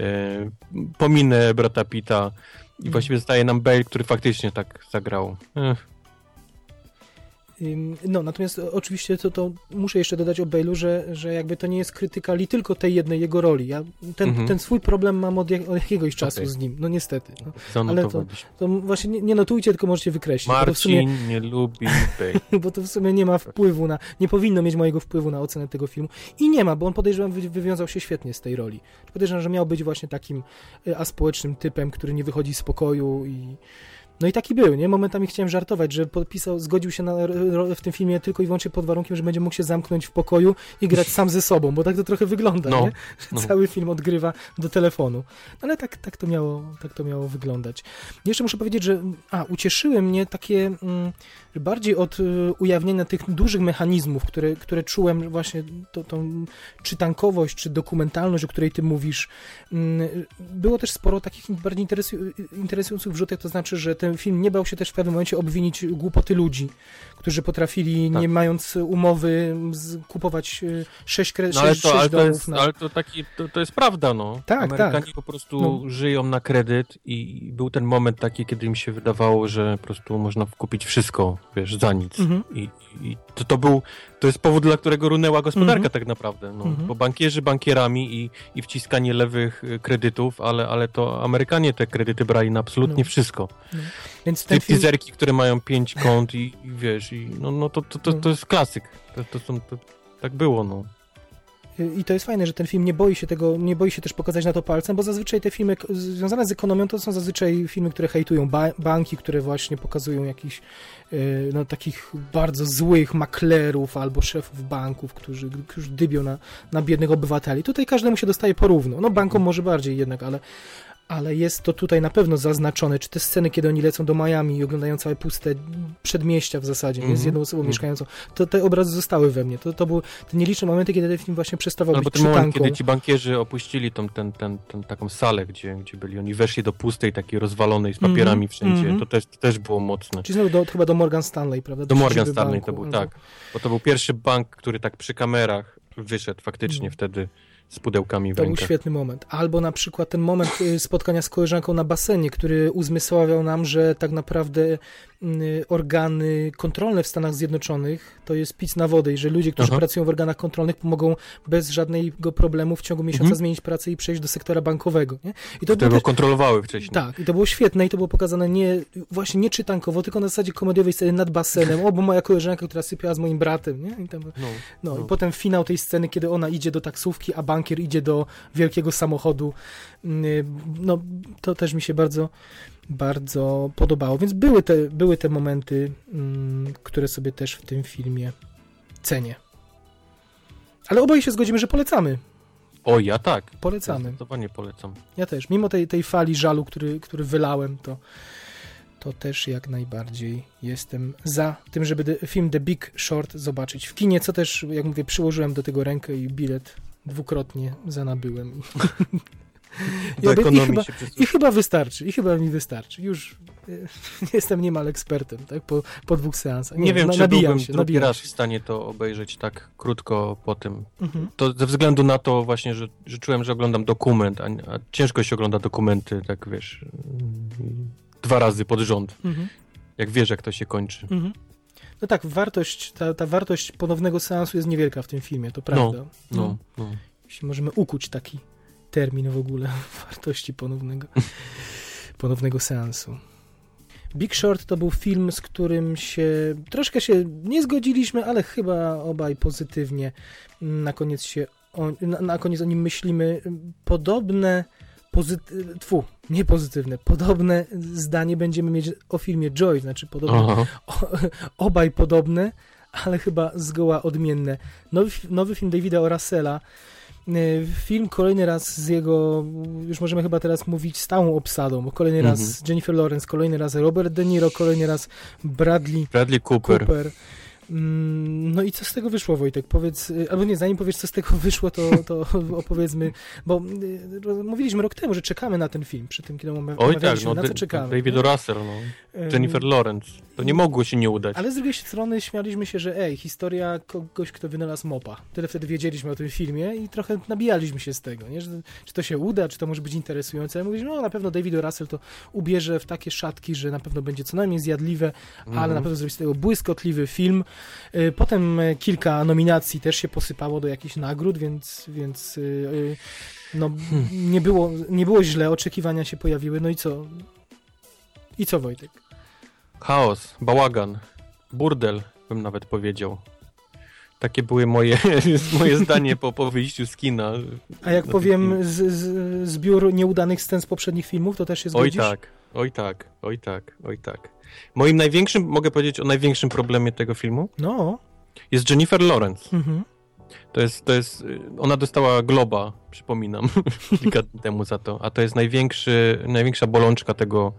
E, pominę brata Pita i Mhm. właściwie zostaje nam Bale, który faktycznie tak zagrał. Ech, No, natomiast o- oczywiście to, to muszę jeszcze dodać o Bale'u, że, że jakby to nie jest krytyka li tylko tej jednej jego roli. Ja ten, Mhm. ten swój problem mam od, jak, od jakiegoś czasu Okej. z nim, no niestety. No. zanotowaliśmy. To właśnie nie, nie notujcie, tylko możecie wykreślić. To, w sumie, Marcin nie lubi Bale. bo to w sumie nie ma wpływu na, nie powinno mieć mojego wpływu na ocenę tego filmu. I nie ma, bo on podejrzewam wy, wywiązał się świetnie z tej roli. Podejrzewam, że miał być właśnie takim y, aspołecznym typem, który nie wychodzi z pokoju i no i taki był, nie? Momentami chciałem żartować, że podpisał, zgodził się na rolę w tym filmie tylko i wyłącznie pod warunkiem, że będzie mógł się zamknąć w pokoju i grać sam ze sobą, bo tak to trochę wygląda, No, nie? Że no. Cały film odgrywa do telefonu. No Ale tak, tak, to miało, tak to miało wyglądać. Jeszcze muszę powiedzieć, że a, ucieszyły mnie takie mm, że bardziej od y, ujawnienia tych dużych mechanizmów, które, które czułem właśnie to, tą czytankowość, czy dokumentalność, o której ty mówisz. Mm, Było też sporo takich bardziej interesu- interesujących wrzutek, to znaczy, że te film nie bał się też w pewnym momencie obwinić głupoty ludzi, którzy potrafili, Tak. nie mając umowy, kupować y, sześć, kre, No ale to, ale to, jest, na... ale to, taki, to, to jest prawda, no. Tak, Amerykanie tak. po prostu No. żyją na kredyt i był ten moment taki, kiedy im się wydawało, że po prostu można kupić wszystko, wiesz, za nic. Mhm. I, i to, to był, to jest powód, dla którego runęła gospodarka Mhm. tak naprawdę, no. Mhm. Bo bankierzy bankierami i, i wciskanie lewych y, kredytów, ale, ale to Amerykanie te kredyty brali na absolutnie No. wszystko. Więc ten film... Stripteaserki, które mają pięć kont i, i wiesz, i no, no to, to, to, to jest klasyk. To, to, są- to, tak było, no. I to jest fajne, że ten film nie boi się tego, nie boi się też pokazać na to palcem, bo zazwyczaj te filmy związane z ekonomią to są zazwyczaj filmy, które hejtują ba banki, które właśnie pokazują jakichś yy, no, takich bardzo złych maklerów albo szefów banków, którzy, którzy dybią na, na biednych obywateli. Tutaj każdemu się dostaje porówno. No bankom może bardziej jednak, ale ale jest to tutaj na pewno zaznaczone, czy te sceny, kiedy oni lecą do Miami i oglądają całe puste przedmieścia w zasadzie, nie, z Mhm. jedną osobą Mhm. mieszkającą, to te obrazy zostały we mnie. To, to były te nieliczne momenty, kiedy ten film właśnie przestawał Albo być ten moment, kiedy ci bankierzy opuścili tą, ten, ten, ten, taką salę, gdzie, gdzie byli, oni weszli do pustej, takiej rozwalonej, z papierami Mhm, wszędzie, mhm. to, też, to też było mocne. Czyli znowu do, chyba do Morgan Stanley, prawda? Do Morgan siedziby Stanley banku, to był, tak. Bo to był pierwszy bank, który tak przy kamerach wyszedł faktycznie Mhm. wtedy z pudełkami w To był rękach. świetny moment. Albo na przykład ten moment y, spotkania z koleżanką na basenie, który uzmysławiał nam, że tak naprawdę organy kontrolne w Stanach Zjednoczonych to jest pic na wodę i że ludzie, którzy Aha. pracują w organach kontrolnych pomogą bez żadnego problemu w ciągu miesiąca Mhm. zmienić pracę i przejść do sektora bankowego. Nie? I to Które było go też, kontrolowały wcześniej. tak, i to było świetne i to było pokazane nie, właśnie nie czytankowo, tylko na zasadzie komediowej sceny nad basenem. O, bo moja koleżanka, która sypiała z moim bratem, nie? I tam, No. no, No. i potem finał tej sceny, kiedy ona idzie do taksówki, a bankier idzie do wielkiego samochodu. Yy, No, to też mi się bardzo, bardzo podobało. Więc były te, były te momenty, mm, które sobie też w tym filmie cenię. Ale oboje się zgodzimy, że polecamy. O, ja tak. Polecamy. Zdecydowanie polecam. Ja też. Mimo tej, tej fali żalu, który, który wylałem, to, to też jak najbardziej jestem za tym, żeby the, film The Big Short zobaczyć w kinie, co też, jak mówię, przyłożyłem do tego rękę i bilet dwukrotnie zanabyłem. I, I, chyba, I chyba wystarczy, i chyba mi wystarczy. Już y, jestem niemal ekspertem, tak? Po, po dwóch seansach. Nie, wiem, na- czy nabijam byłbym się, drugi nabijam raz w stanie to obejrzeć tak krótko po tym. Mhm. To ze względu na to właśnie, że, że czułem, że oglądam dokument, a, a ciężko się ogląda dokumenty, tak wiesz, mm, dwa razy pod rząd, Mhm. jak wiesz, jak to się kończy. Mhm. No tak, wartość, ta, ta wartość ponownego seansu jest niewielka w tym filmie, to prawda. No, no. Jeśli możemy ukuć taki termin w ogóle wartości ponownego, ponownego seansu. Big Short to był film, z którym się troszkę się nie zgodziliśmy, ale chyba obaj pozytywnie na koniec się o, na, na koniec o nim myślimy. Podobne pozyty, tfu, nie pozytywne, podobne zdanie będziemy mieć o filmie Joy, znaczy podobne o, obaj podobne, ale chyba zgoła odmienne. Nowy, nowy film Davida Orasela, film kolejny raz z jego, już możemy chyba teraz mówić stałą obsadą, kolejny Mhm. raz Jennifer Lawrence, kolejny raz Robert De Niro, kolejny raz Bradley Bradley Cooper. Cooper. Mm, No i co z tego wyszło, Wojtek? Powiedz, y, albo nie, zanim powiesz, co z tego wyszło, to, to opowiedzmy, bo y, mówiliśmy rok temu, że czekamy na ten film, przy tym, kiedy Oj tak, no, na co czekamy. David? Russell, no. Jennifer Lawrence. To nie mogło się nie udać. ale z drugiej strony śmialiśmy się, że ej, historia kogoś, kto wynalazł mopa. Tyle wtedy wiedzieliśmy o tym filmie i trochę nabijaliśmy się z tego, nie? Że, czy to się uda, czy to może być interesujące. Ale mówiliśmy, no na pewno David Russell to ubierze w takie szatki, że na pewno będzie co najmniej zjadliwe, ale Mhm. na pewno zrobi z tego błyskotliwy film. Y, Potem y, kilka nominacji też się posypało do jakichś nagród, więc, więc y, y, no, nie, było, nie było źle, oczekiwania się pojawiły. No i co? I co, Wojtek? Chaos, bałagan, burdel, bym nawet powiedział. Takie były moje, moje zdanie po, po wyjściu z kina. A jak powiem z, z, zbiór nieudanych scen z poprzednich filmów, to też się Oj zgodzisz? tak, oj tak, oj tak, oj tak. Moim największym, mogę powiedzieć o największym problemie tego filmu, No. jest Jennifer Lawrence. Mhm. To jest, to jest, y, ona dostała Globa, przypominam, kilka dni temu za to, a to jest największy, największa bolączka tego,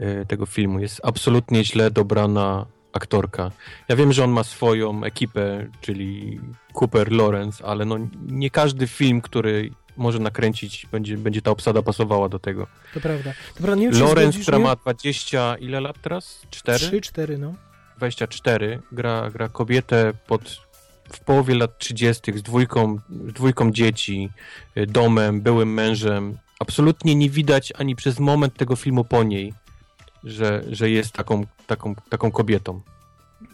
y, tego filmu. Jest absolutnie źle dobrana aktorka. Ja wiem, że on ma swoją ekipę, czyli Cooper Lawrence, ale no nie każdy film, który może nakręcić, będzie, będzie ta obsada pasowała do tego. To prawda. To prawda, nie wiem, Lorenz, która ma 20, ile lat teraz? 4? Trzy, cztery, no. 24, gra, gra kobietę pod w połowie lat 30. z dwójką, dwójką dzieci, y, domem, byłym mężem. Absolutnie nie widać ani przez moment tego filmu po niej, że, że jest taką, taką, taką kobietą.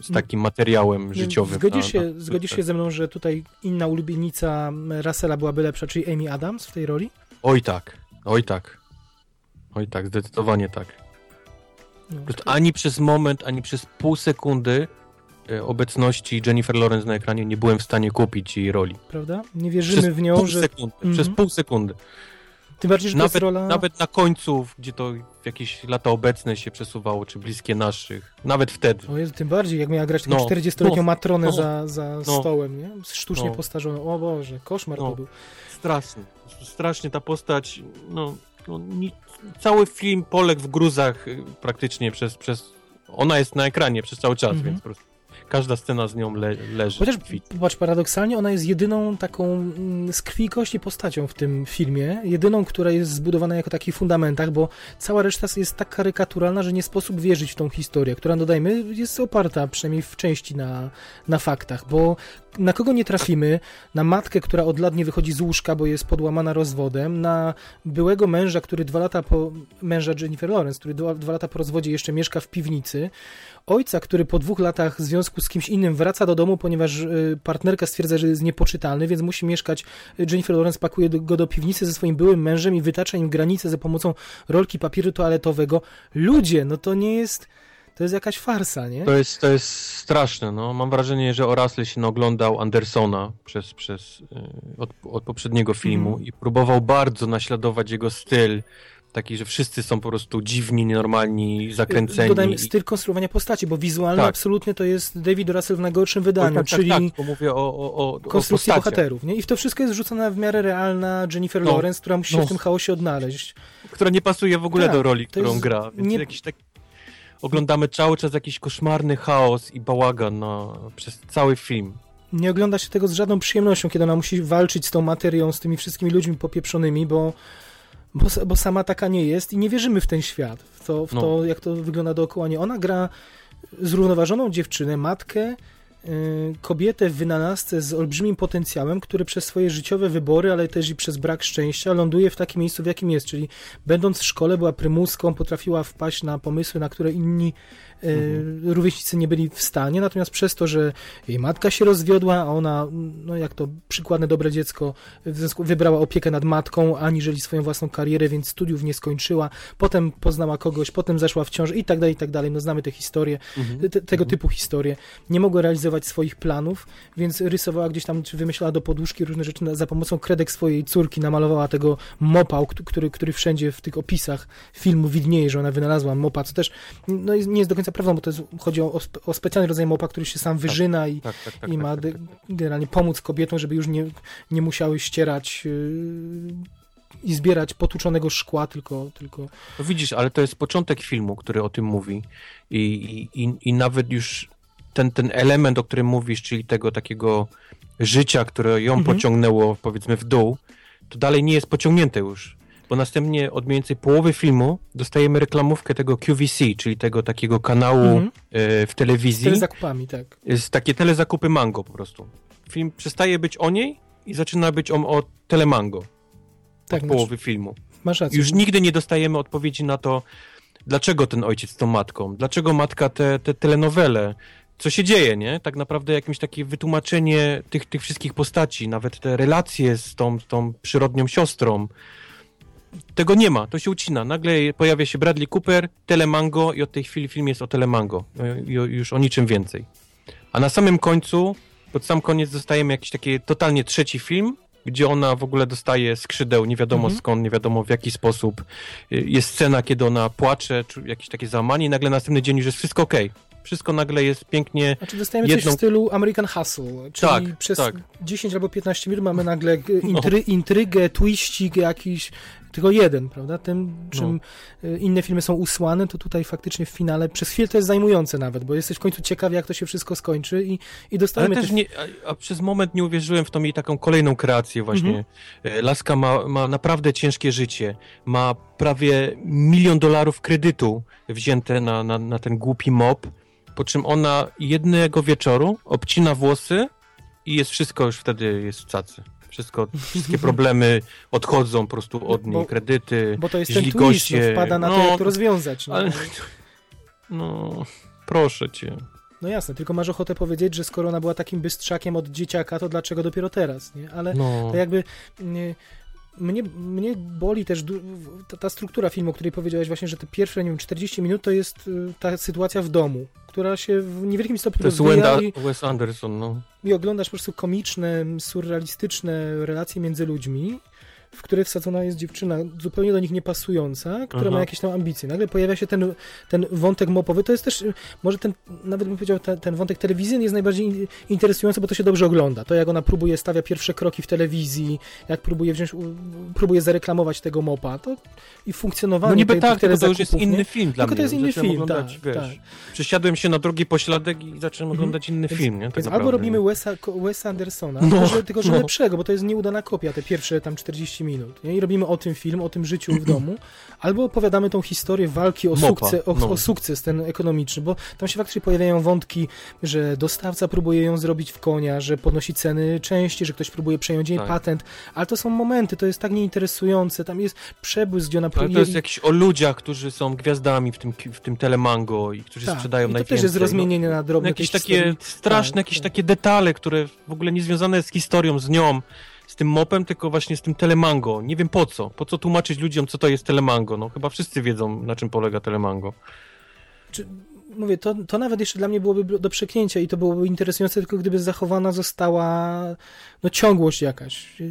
Z takim materiałem życiowym. Zgodzisz na- się, na- zgodzisz się ze mną, że tutaj inna ulubienica Russella byłaby lepsza, czyli Amy Adams w tej roli? Oj tak, oj tak. Oj tak, zdecydowanie tak. No, Ani przez moment, ani przez pół sekundy e, obecności Jennifer Lawrence na ekranie nie byłem w stanie kupić jej roli. prawda? Nie wierzymy Przez w nią, pół że... sekundy. Mhm. Przez pół sekundy. Tym bardziej, że Nawet, rola... nawet na końcu, gdzie to w jakieś lata obecne się przesuwało, czy bliskie naszych. Nawet wtedy. O Jezu, tym bardziej, jak miała grać taką No, 40-letnią no, matronę no, za, za no. stołem, nie? Sztucznie No. postarzoną. O Boże, koszmar No. to był. Strasznie. Strasznie ta postać, no, no ni, cały film poległ w gruzach y, praktycznie przez, przez... Ona jest na ekranie przez cały czas, Mhm. więc po prostu każda scena z nią le, leży. Chociaż, paradoksalnie ona jest jedyną taką mm, z krwi i kości postacią w tym filmie, jedyną, która jest zbudowana jako taki fundamentach, bo cała reszta jest tak karykaturalna, że nie sposób wierzyć w tą historię, która, dodajmy, jest oparta przynajmniej w części na, na faktach, bo na kogo nie trafimy? Na matkę, która od lat nie wychodzi z łóżka, bo jest podłamana rozwodem, na byłego męża, który dwa lata po... męża Jennifer Lawrence, który dwa, dwa lata po rozwodzie jeszcze mieszka w piwnicy, ojca, który po dwóch latach związku z kimś innym wraca do domu, ponieważ y, partnerka stwierdza, że jest niepoczytalny, więc musi mieszkać. Jennifer Lawrence pakuje go do piwnicy ze swoim byłym mężem i wytacza im granice za pomocą rolki papieru toaletowego. Ludzie, no to nie jest. To jest jakaś farsa, nie? To jest, to jest straszne, no. Mam wrażenie, że Orasle się oglądał Andersona przez, przez, y, od, od poprzedniego filmu Mhm. i próbował bardzo naśladować jego styl, taki, że wszyscy są po prostu dziwni, nienormalni, zakręceni. Dodajmy i- styl konstruowania postaci, bo wizualnie Tak. absolutnie to jest David Russell w najgorszym wydaniu, tak, tak, czyli tak, mówię o, o, o, konstrukcji bohaterów, nie? I w to wszystko jest rzucona w miarę realna Jennifer No. Lawrence, która musi się No. w tym chaosie odnaleźć. która nie pasuje w ogóle Tak, do roli, którą gra. Więc nie- jakiś tak... Oglądamy cały czas jakiś koszmarny chaos i bałagan na, przez cały film. nie ogląda się tego z żadną przyjemnością, kiedy ona musi walczyć z tą materią, z tymi wszystkimi ludźmi popieprzonymi, bo, bo, bo sama taka nie jest i nie wierzymy w ten świat, w to, w No. to jak to wygląda dookoła niej. Ona gra zrównoważoną dziewczynę, matkę, kobietę w wynalazce z olbrzymim potencjałem, który przez swoje życiowe wybory, ale też i przez brak szczęścia ląduje w takim miejscu, w jakim jest, czyli będąc w szkole była prymuską, potrafiła wpaść na pomysły, na które inni y, rówieśnicy nie byli w stanie, natomiast przez to, że jej matka się rozwiodła, a ona, no jak to przykładne dobre dziecko, w związku wybrała opiekę nad matką, aniżeli swoją własną karierę, więc studiów nie skończyła, potem poznała kogoś, potem zaszła w ciążę i tak dalej, i tak dalej. No znamy te historie, te, tego typu historie. Nie mogła realizować swoich planów, więc rysowała gdzieś tam, czy wymyślała do poduszki różne rzeczy na, za pomocą kredek swojej córki, namalowała tego mopa, który, który wszędzie w tych opisach filmu widnieje, że ona wynalazła mopa, co też no, nie jest do końca prawdą, bo to jest, chodzi o, o spe- o specjalny rodzaj mopa, który się sam wyżyna i, Tak, tak, tak. i tak, ma tak, de- tak. generalnie pomóc kobietom, żeby już nie, nie musiały ścierać yy, i zbierać potłuczonego szkła, tylko, tylko No widzisz, ale to jest początek filmu, który o tym mówi i, i, i- i nawet już ten, ten element, o którym mówisz, czyli tego takiego życia, które ją Mhm. pociągnęło powiedzmy w dół, to dalej nie jest pociągnięte już. Bo następnie od mniej więcej połowy filmu dostajemy reklamówkę tego QVC, czyli tego takiego kanału Mhm. e, w z telewizji. telezakupami, tak. Jest takie telezakupy mango po prostu. Film przestaje być o niej i zaczyna być o, o telemango Tak, od znaczy, połowy filmu. masz rację. Już nigdy nie dostajemy odpowiedzi na to, dlaczego ten ojciec z tą matką, dlaczego matka te, te telenowele, co się dzieje, nie? Tak naprawdę jakieś takie wytłumaczenie tych, tych wszystkich postaci, nawet te relacje z tą, tą przyrodnią siostrą. Tego nie ma, to się ucina. Nagle pojawia się Bradley Cooper, Telemango i od tej chwili film jest o Telemango. I, już o niczym więcej. A na samym końcu, pod sam koniec dostajemy jakiś taki totalnie trzeci film, gdzie ona w ogóle dostaje skrzydeł, nie wiadomo Mhm. skąd, nie wiadomo w jaki sposób. Y, Jest scena, kiedy ona płacze, czy jakieś takie załamanie i nagle następny dzień już jest wszystko okej. Wszystko nagle jest pięknie... Znaczy dostajemy coś jedną- w stylu American Hustle, czyli Tak, przez tak. 10 albo 15 minut mamy nagle g- intry, intrygę, twiścik jakiś, tylko jeden, prawda? Tym, czym no. inne filmy są usłane, to tutaj faktycznie w finale przez chwilę to jest zajmujące nawet, bo jesteś w końcu ciekawy, jak to się wszystko skończy i, i dostajemy... Ale też nie, a, a, przez moment nie uwierzyłem w tą jej taką kolejną kreację właśnie. Mhm. Laska ma, ma naprawdę ciężkie życie, ma prawie milion dolarów kredytu wzięte na, na, na ten głupi mop, po czym ona jednego wieczoru obcina włosy i jest wszystko już wtedy jest w cacy. Wszystko, wszystkie problemy odchodzą po prostu od niej, bo, kredyty, Bo to jest ten twist, no, wpada na no, to, jak to rozwiązać. No. Ale, no, proszę cię. No jasne, tylko masz ochotę powiedzieć, że skoro ona była takim bystrzakiem od dzieciaka, to dlaczego dopiero teraz, nie? Ale no. to jakby... Nie, mnie, mnie boli też ta, ta, struktura filmu, o której powiedziałeś właśnie, że te pierwsze, nie wiem, 40 minut to jest y, ta sytuacja w domu, która się w niewielkim stopniu To jest Wenda, i, Wes Anderson, no. I oglądasz po prostu komiczne, surrealistyczne relacje między ludźmi, w które wsadzona jest dziewczyna zupełnie do nich niepasująca, która Aha. ma jakieś tam ambicje. Nagle pojawia się ten, ten wątek mopowy. To jest też, może ten, nawet bym powiedział, ten, ten wątek telewizyjny jest najbardziej interesujący, bo to się dobrze ogląda. To jak ona próbuje, stawia pierwsze kroki w telewizji, jak próbuje wziąć, próbuje zareklamować tego mopa, to i funkcjonowanie No niby tej, tak, tych to już jest inny film dla Tylko mnie. to jest inny film, tak, wiesz, tak. Przesiadłem się na drugi pośladek i zacząłem mhm. oglądać inny więc, film, nie? Tak więc albo robimy Wesa, Wesa Andersona, no, tylko że, tylko, że no. lepszego, bo to jest nieudana kopia, te pierwsze tam 40 minut. Nie? I robimy o tym film, o tym życiu w domu, albo opowiadamy tą historię walki o, sukces, o, no. o, sukces ten ekonomiczny, bo tam się faktycznie pojawiają wątki, że dostawca próbuje ją zrobić w konia, że podnosi ceny części, że ktoś próbuje przejąć jej tak. patent, ale to są momenty, to jest tak nieinteresujące, tam jest przebłysk, gdzie ona próbuje... Ale to jest jakiś o ludziach, którzy są gwiazdami w tym, w tym telemango i którzy tak. sprzedają I to też jest rozmienienie no, na drobne. Jakieś takie historii. straszne, tak, jakieś tak. takie detale, które w ogóle nie związane z historią, z nią, z tym mopem, tylko właśnie z tym telemango. Nie wiem po co. Po co tłumaczyć ludziom, co to jest telemango? No chyba wszyscy wiedzą, na czym polega telemango. Czy, mówię, to, to nawet jeszcze dla mnie byłoby do przeknięcia i to byłoby interesujące, tylko gdyby zachowana została no, ciągłość jakaś,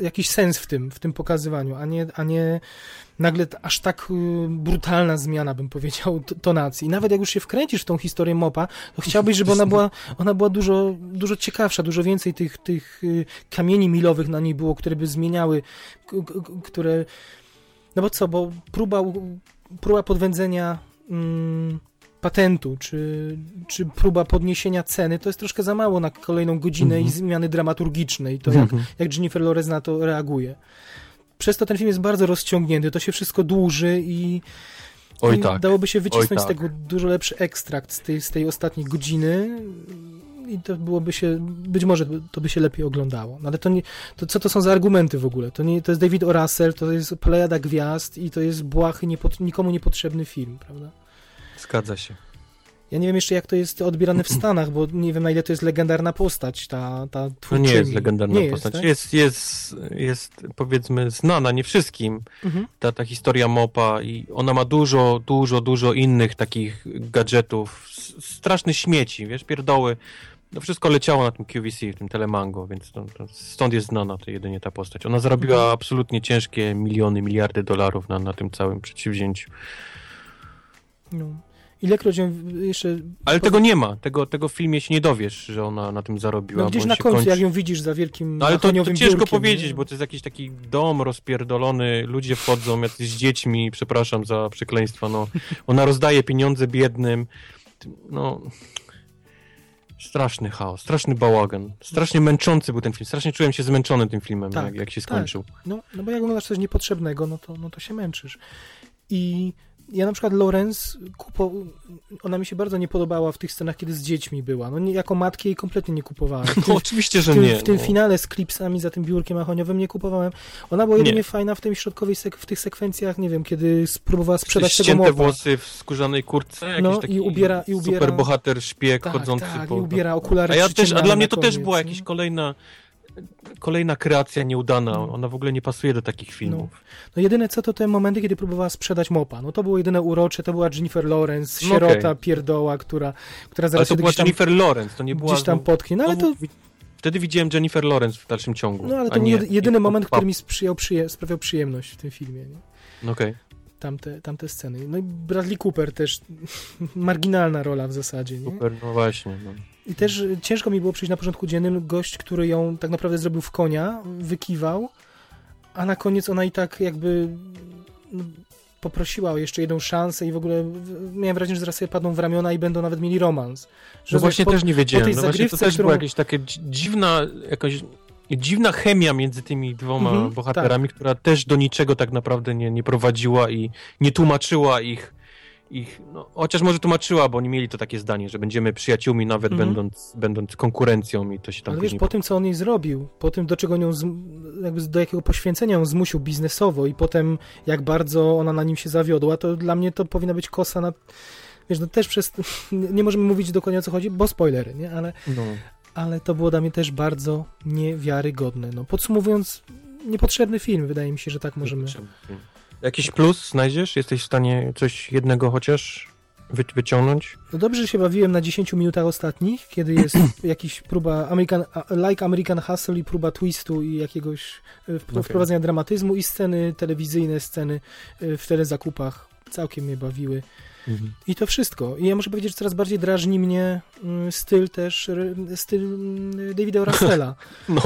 jakiś sens w tym, w tym pokazywaniu, a nie, a nie nagle aż tak y, brutalna zmiana, bym powiedział, tonacji. I nawet jak już się wkręcisz w tą historię Mopa, to chciałbyś, żeby ona była, ona była dużo, dużo ciekawsza, dużo więcej tych, tych y, kamieni milowych na niej było, które by zmieniały, które... No bo co, bo próba, próba podwędzenia mm, patentu, czy, czy próba podniesienia ceny, to jest troszkę za mało na kolejną godzinę mm -hmm. i mhm. zmiany dramaturgicznej, to jak, mm -hmm. jak Jennifer Lawrence na to reaguje. Przez to ten film jest bardzo rozciągnięty, to się wszystko dłuży i, Oj, i tak. dałoby się wycisnąć Oj, tak. z tego dużo lepszy ekstrakt z tej, z tej ostatniej godziny i to byłoby się, być może to by się lepiej oglądało. No ale to nie, to co to są za argumenty w ogóle? To, nie, to jest David O. Russell, to jest plejada gwiazd i to jest błahy, niepod, nikomu niepotrzebny film, prawda? Zgadza się. Ja nie wiem jeszcze, jak to jest odbierane w Stanach, bo nie wiem, na ile to jest legendarna postać, ta, ta To nie jest legendarna nie postać. Jest, tak? jest, jest, jest, powiedzmy, znana nie wszystkim, mhm. ta, ta historia Mopa i ona ma dużo, dużo, dużo innych takich gadżetów, straszne śmieci, wiesz, pierdoły. No wszystko leciało na tym QVC, w tym telemango, więc to, to stąd jest znana to jedynie ta postać. Ona zarobiła mhm. absolutnie ciężkie miliony, miliardy dolarów na, na tym całym przedsięwzięciu. No. Ilekroć ją jeszcze... Ale tego nie ma. Tego, tego w filmie się nie dowiesz, że ona na tym zarobiła. No gdzieś na końcu, kończy... jak ją widzisz za wielkim No ale to, to ciężko biurkiem, powiedzieć, nie? bo to jest jakiś taki dom rozpierdolony, ludzie wchodzą, jacyś z dziećmi, przepraszam za przekleństwo, no. Ona rozdaje pieniądze biednym. No... Straszny chaos, straszny bałagan. Strasznie męczący był ten film. Strasznie czułem się zmęczony tym filmem, tak, jak, jak się tak. skończył. Tak. No, no bo jak oglądasz coś niepotrzebnego, no to, no to się męczysz. I ja na przykład Lorenz, kupo... ona mi się bardzo nie podobała w tych scenach, kiedy z dziećmi była. No nie, jako matki jej kompletnie nie kupowałem. no oczywiście, że w tym, nie. W tym no. finale z klipsami za tym biurkiem ahoniowym nie kupowałem. Ona była jedynie nie. fajna w tej środkowej, sek- w tych sekwencjach, nie wiem, kiedy spróbowała sprzedać tego mopa. włosy w skórzanej kurtce, no, i ubiera, i ubiera... super bohater szpieg tak, chodzący tak, po... i ubiera okulary A, ja też, a dla mnie to koniec, też była jakaś kolejna kolejna kreacja nieudana. No. Ona w ogóle nie pasuje do takich filmów. No, no jedyne co to te momenty, kiedy próbowała sprzedać mopa. No to było jedyne urocze, to była Jennifer Lawrence, no sierota, okay. pierdoła, która, która zaraz Ale to była Jennifer Lawrence, to nie była... Gdzieś tam potknie, no ale to... Wtedy widziałem Jennifer Lawrence w dalszym ciągu. No ale to był jedyny moment, który mi sprzyjał, przyje, sprawiał przyjemność w tym filmie. Okej. Okay. Tamte, tamte sceny. No i Bradley Cooper też, marginalna rola w zasadzie. Nie? Cooper, no właśnie. No. I też ciężko mi było przyjść na porządku dziennym gość, który ją tak naprawdę zrobił w konia, wykiwał, a na koniec ona i tak jakby no, poprosiła o jeszcze jedną szansę i w ogóle miałem wrażenie, że zaraz sobie padną w ramiona i będą nawet mieli romans. No właśnie po- też nie wiedziałem. tej No właśnie to zagrywce, też którą- była jakaś taka dzi- dziwna, jakaś dziwna chemia między tymi dwoma Mhm, bohaterami, która też do niczego tak naprawdę nie, nie prowadziła i nie tłumaczyła ich, ich no, chociaż może tłumaczyła, bo oni mieli to takie zdanie, że będziemy przyjaciółmi nawet Mhm. będąc, będąc konkurencją i to się tam Ale wiesz, po tym, co on jej zrobił, po tym, do czego nią, jakby do jakiego poświęcenia ją zmusił biznesowo i potem, jak bardzo ona na nim się zawiodła, to dla mnie to powinna być kosa na... Wiesz, no też przez... Nie możemy mówić dokładnie o co chodzi, bo spoilery, nie? Ale, No. Ale to było dla mnie też bardzo niewiarygodne. No, podsumowując, niepotrzebny film, wydaje mi się, że tak możemy... Jakiś plus znajdziesz? Jesteś w stanie coś jednego chociaż wy, wyciągnąć? No dobrze, że się bawiłem na 10 minutach ostatnich, kiedy jest jakiś próba American, like American Hustle i próba twistu i jakiegoś e, Okej. wprowadzenia dramatyzmu i sceny telewizyjne, sceny e, w telezakupach całkiem mnie bawiły. I to wszystko. I ja muszę powiedzieć, że coraz bardziej drażni mnie mm, styl też, styl mm, Davida Russella. No,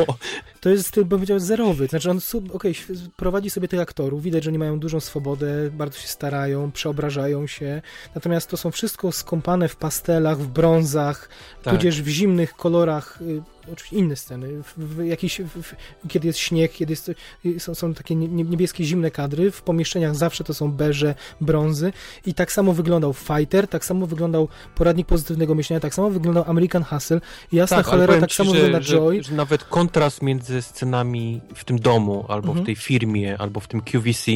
To jest styl, bym powiedział, zerowy. Znaczy on, sub- okej, św- prowadzi sobie tych aktorów, widać, że oni mają dużą swobodę, bardzo się starają, przeobrażają się, natomiast to są wszystko skąpane w pastelach, w brązach, tak. tudzież w zimnych kolorach, y, oczywiście inne sceny, w, w jakiś, w, kiedy jest śnieg, kiedy jest, są, są takie nie- nie- niebieskie, zimne kadry, w pomieszczeniach zawsze to są beże, brązy i tak samo wyglądał Fighter, tak samo wyglądał Poradnik Pozytywnego Myślenia, tak samo wyglądał American Hustle jasna Tak, cholera, tak ci, samo że, wygląda że, Joy. że nawet kontrast między scenami w tym domu, albo Mhm. w tej firmie, albo w tym QVC,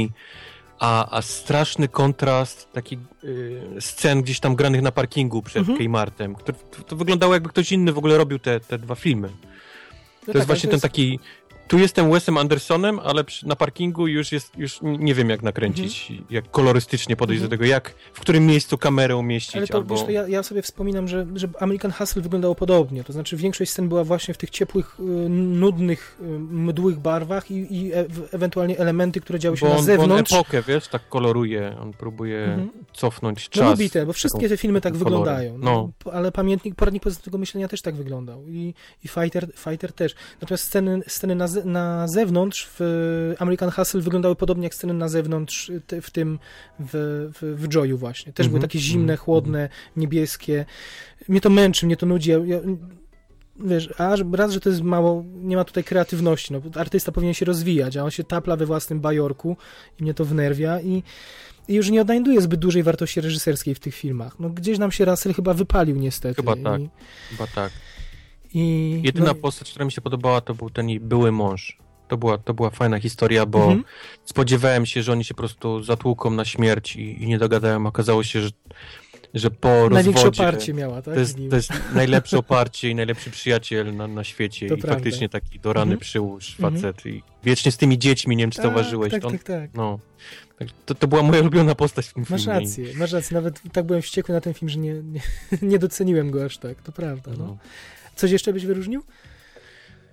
a, a straszny kontrast takich y, scen gdzieś tam granych na parkingu przed Mhm. Który to, to wyglądało jakby ktoś inny w ogóle robił te, te dwa filmy. No To jest tak, właśnie ten taki. Tu jestem Wesem Andersonem, ale przy, na parkingu już jest, już nie wiem jak nakręcić, jak kolorystycznie podejść Mhm. do tego, jak, w którym miejscu kamerę umieścić, Ale to, albo... wiesz, to ja, ja sobie wspominam, że, że American Hustle wyglądało podobnie. To znaczy większość scen była właśnie w tych ciepłych, y, nudnych, y, mdłych barwach i, i e ewentualnie elementy, które działy się Bo na on, bo on zewnątrz. epokę, wiesz, tak koloruje, on próbuje Mhm. cofnąć No czas. lubi te, bo wszystkie te filmy tak wyglądają. No. No. Ale pamiętnik, poradnik pozytywnego myślenia też tak wyglądał. I, i Fighter, Fighter też. Natomiast sceny, sceny na, na zewnątrz w American Hustle wyglądały podobnie jak sceny na zewnątrz te, w tym, w, w, w Joyu właśnie. Też były Mhm, takie zimne, mhm, chłodne, niebieskie. Mnie to męczy, mnie to nudzi. Ja, ja, wiesz, a raz, że to jest mało, nie ma tutaj kreatywności, no, artysta powinien się rozwijać, a on się tapla we własnym bajorku i mnie to wnerwia i, i już nie odnajduje zbyt dużej wartości reżyserskiej w tych filmach. No gdzieś nam się Russell chyba wypalił niestety. Chyba tak. I, Chyba tak. I, Jedyna no, postać, która mi się podobała, to był ten były mąż. To była, to była fajna historia, bo Mhm. spodziewałem się, że oni się po prostu zatłuką na śmierć i, i nie dogadają. Okazało się, że, że po Największe rozwodzie... oparcie miała, tak? To jest, to jest najlepsze oparcie i najlepszy przyjaciel na, na świecie To i prawda. faktycznie taki do rany Mhm. przyłóż Mhm. facet i wiecznie z tymi dziećmi, nie wiem czy Tak, zauważyłeś. Tak, on, tak, tak. No, tak, to, to była moja ulubiona postać w tym Masz filmie. rację, masz rację. Nawet tak byłem wściekły na ten film, że nie, nie, nie doceniłem go aż tak. To prawda. No. No. Coś jeszcze byś wyróżnił?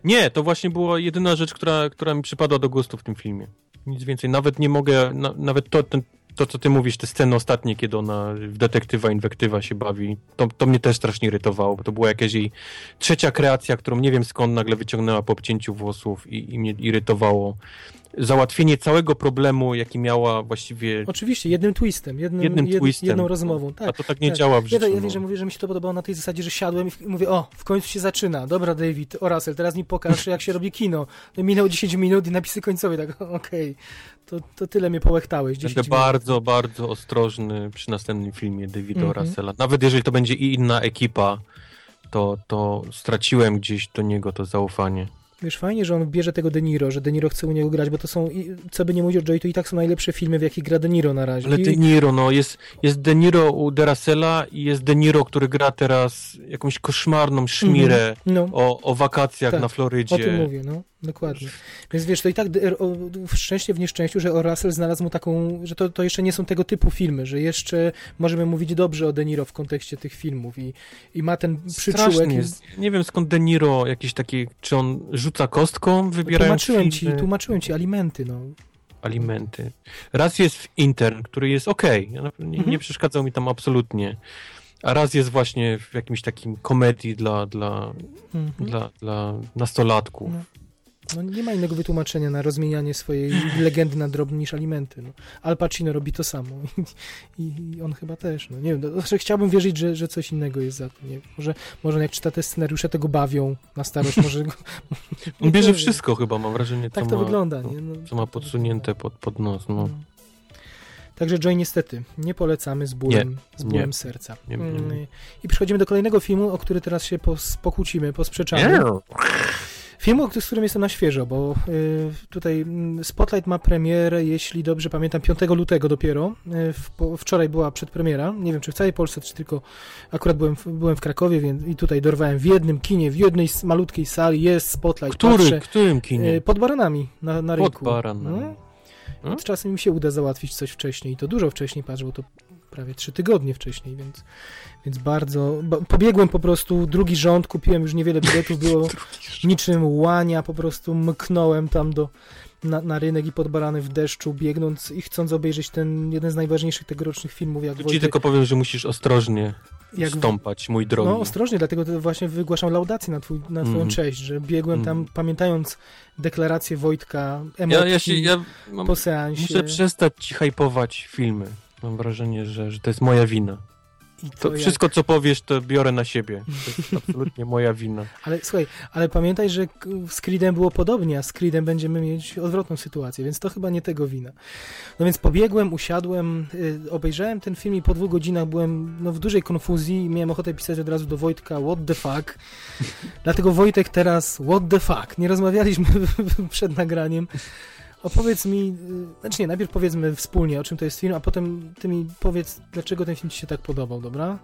Nie, to właśnie była jedyna rzecz, która, która mi przypadła do gustu w tym filmie. Nic więcej. Nawet nie mogę, na, nawet to, ten, to, co ty mówisz, te sceny ostatnie, kiedy ona w detektywa, inwektywa się bawi, to, to mnie też strasznie irytowało, bo to była jakaś jej trzecia kreacja, którą nie wiem skąd nagle wyciągnęła po obcięciu włosów i, i mnie irytowało. Załatwienie całego problemu, jaki miała właściwie, Oczywiście, jednym twistem, jednym, jednym jed, twistem. jedną rozmową. Tak. A to tak nie tak. działa w Ja, życiu. ja no. wiem, że mówię, że mi się to podobało na tej zasadzie, że siadłem i mówię, o, w końcu się zaczyna. Dobra, David, o Russell, teraz mi pokaż, jak się robi kino. No, minęło 10 minut i napisy końcowe, tak, okej, to, to tyle mnie połechtałeś. 10 Będę minut. bardzo, bardzo ostrożny przy następnym filmie Davida Mhm. Russella. Nawet jeżeli to będzie i inna ekipa, to, to straciłem gdzieś do niego to zaufanie. Wiesz, fajnie, że on bierze tego De Niro, że De Niro chce u niego grać, bo to są, co by nie mówił o Joy, to i tak są najlepsze filmy, w jakich gra De Niro na razie. Ale I, De Niro, no jest, jest De Niro u De Russella i jest De Niro, który gra teraz jakąś koszmarną szmirę no, o, o wakacjach Tak, na Florydzie. o tym mówię, no, dokładnie. Więc wiesz, to i tak w szczęście w nieszczęściu, że o Russell znalazł mu taką, że to, to jeszcze nie są tego typu filmy, że jeszcze możemy mówić dobrze o De Niro w kontekście tych filmów i, i ma ten przyczółek. Jest. Nie wiem skąd De Niro jakiś taki, czy on rzuca kostką, wybierając Tłumaczyłem ci, filmy, tłumaczyłem ci alimenty, no. alimenty. Raz jest w Intern, który jest okej, ja na- nie, Mhm. nie przeszkadzał mi tam absolutnie. A raz jest właśnie w jakimś takim komedii dla, dla, Mhm. dla, dla nastolatków. No. No, nie ma innego wytłumaczenia na rozmienianie swojej legendy na drobne niż alimenty. No. Al Pacino robi to samo i, i on chyba też. No. Nie wiem, to, znaczy chciałbym wierzyć, że, że coś innego jest za to. Nie wiem, może, może jak czyta te scenariusze, tego bawią na starość. Może go, On bierze wszystko chyba, mam wrażenie. Tak to ma, wygląda. Nie? No, Co ma podsunięte pod, pod nos. No. no. Także Joy niestety nie polecamy z bólem, z bólem nie. serca. Nie, nie, nie. Mm, I przechodzimy do kolejnego filmu, o który teraz się pos- pokłócimy, posprzeczamy. Filmu, z którym jestem na świeżo, bo y, tutaj mm, Spotlight ma premierę, jeśli dobrze pamiętam, 5 lutego dopiero. Y, wczoraj była przedpremiera. Nie wiem, czy w całej Polsce, czy tylko akurat byłem w, byłem w Krakowie więc, i tutaj dorwałem w jednym kinie, w jednej malutkiej sali jest Spotlight. Który? Patrzę, Którym kinie? y, pod baranami na, na rynku. Pod baranami. No. Hmm? Czasem mi się uda załatwić coś wcześniej i to dużo wcześniej, patrz, bo to prawie trzy tygodnie wcześniej, więc, więc bardzo... Ba, pobiegłem po prostu, drugi rząd, kupiłem już niewiele biletów, było niczym łania, po prostu mknąłem tam do, na, na rynek i pod barany w deszczu, biegnąc i chcąc obejrzeć ten jeden z najważniejszych tegorocznych filmów, jak ci tylko powiem, że musisz ostrożnie jak stąpać, mój drogi. No, ostrożnie, dlatego to właśnie wygłaszam laudację na, twój, na twoją Mhm. cześć, że biegłem tam, Mhm. pamiętając deklarację Wojtka, ja, emotki ja, się, ja mam, po seansie. muszę przestać ci hypować filmy. Mam wrażenie, że, że to jest moja wina. I To jak- wszystko, co powiesz, to biorę na siebie. To jest absolutnie moja wina. Ale słuchaj, ale pamiętaj, że z Creedem było podobnie, a z Creedem będziemy mieć odwrotną sytuację, więc to chyba nie tego wina. No więc pobiegłem, usiadłem, y, obejrzałem ten film i po dwóch godzinach byłem no, w dużej konfuzji i miałem ochotę pisać od razu do Wojtka what the fuck. Dlatego Wojtek teraz what the fuck. Nie rozmawialiśmy przed nagraniem. Opowiedz mi, y, znaczy nie, najpierw powiedzmy wspólnie, o czym to jest film, a potem ty mi powiedz, dlaczego ten film ci się tak podobał, dobra?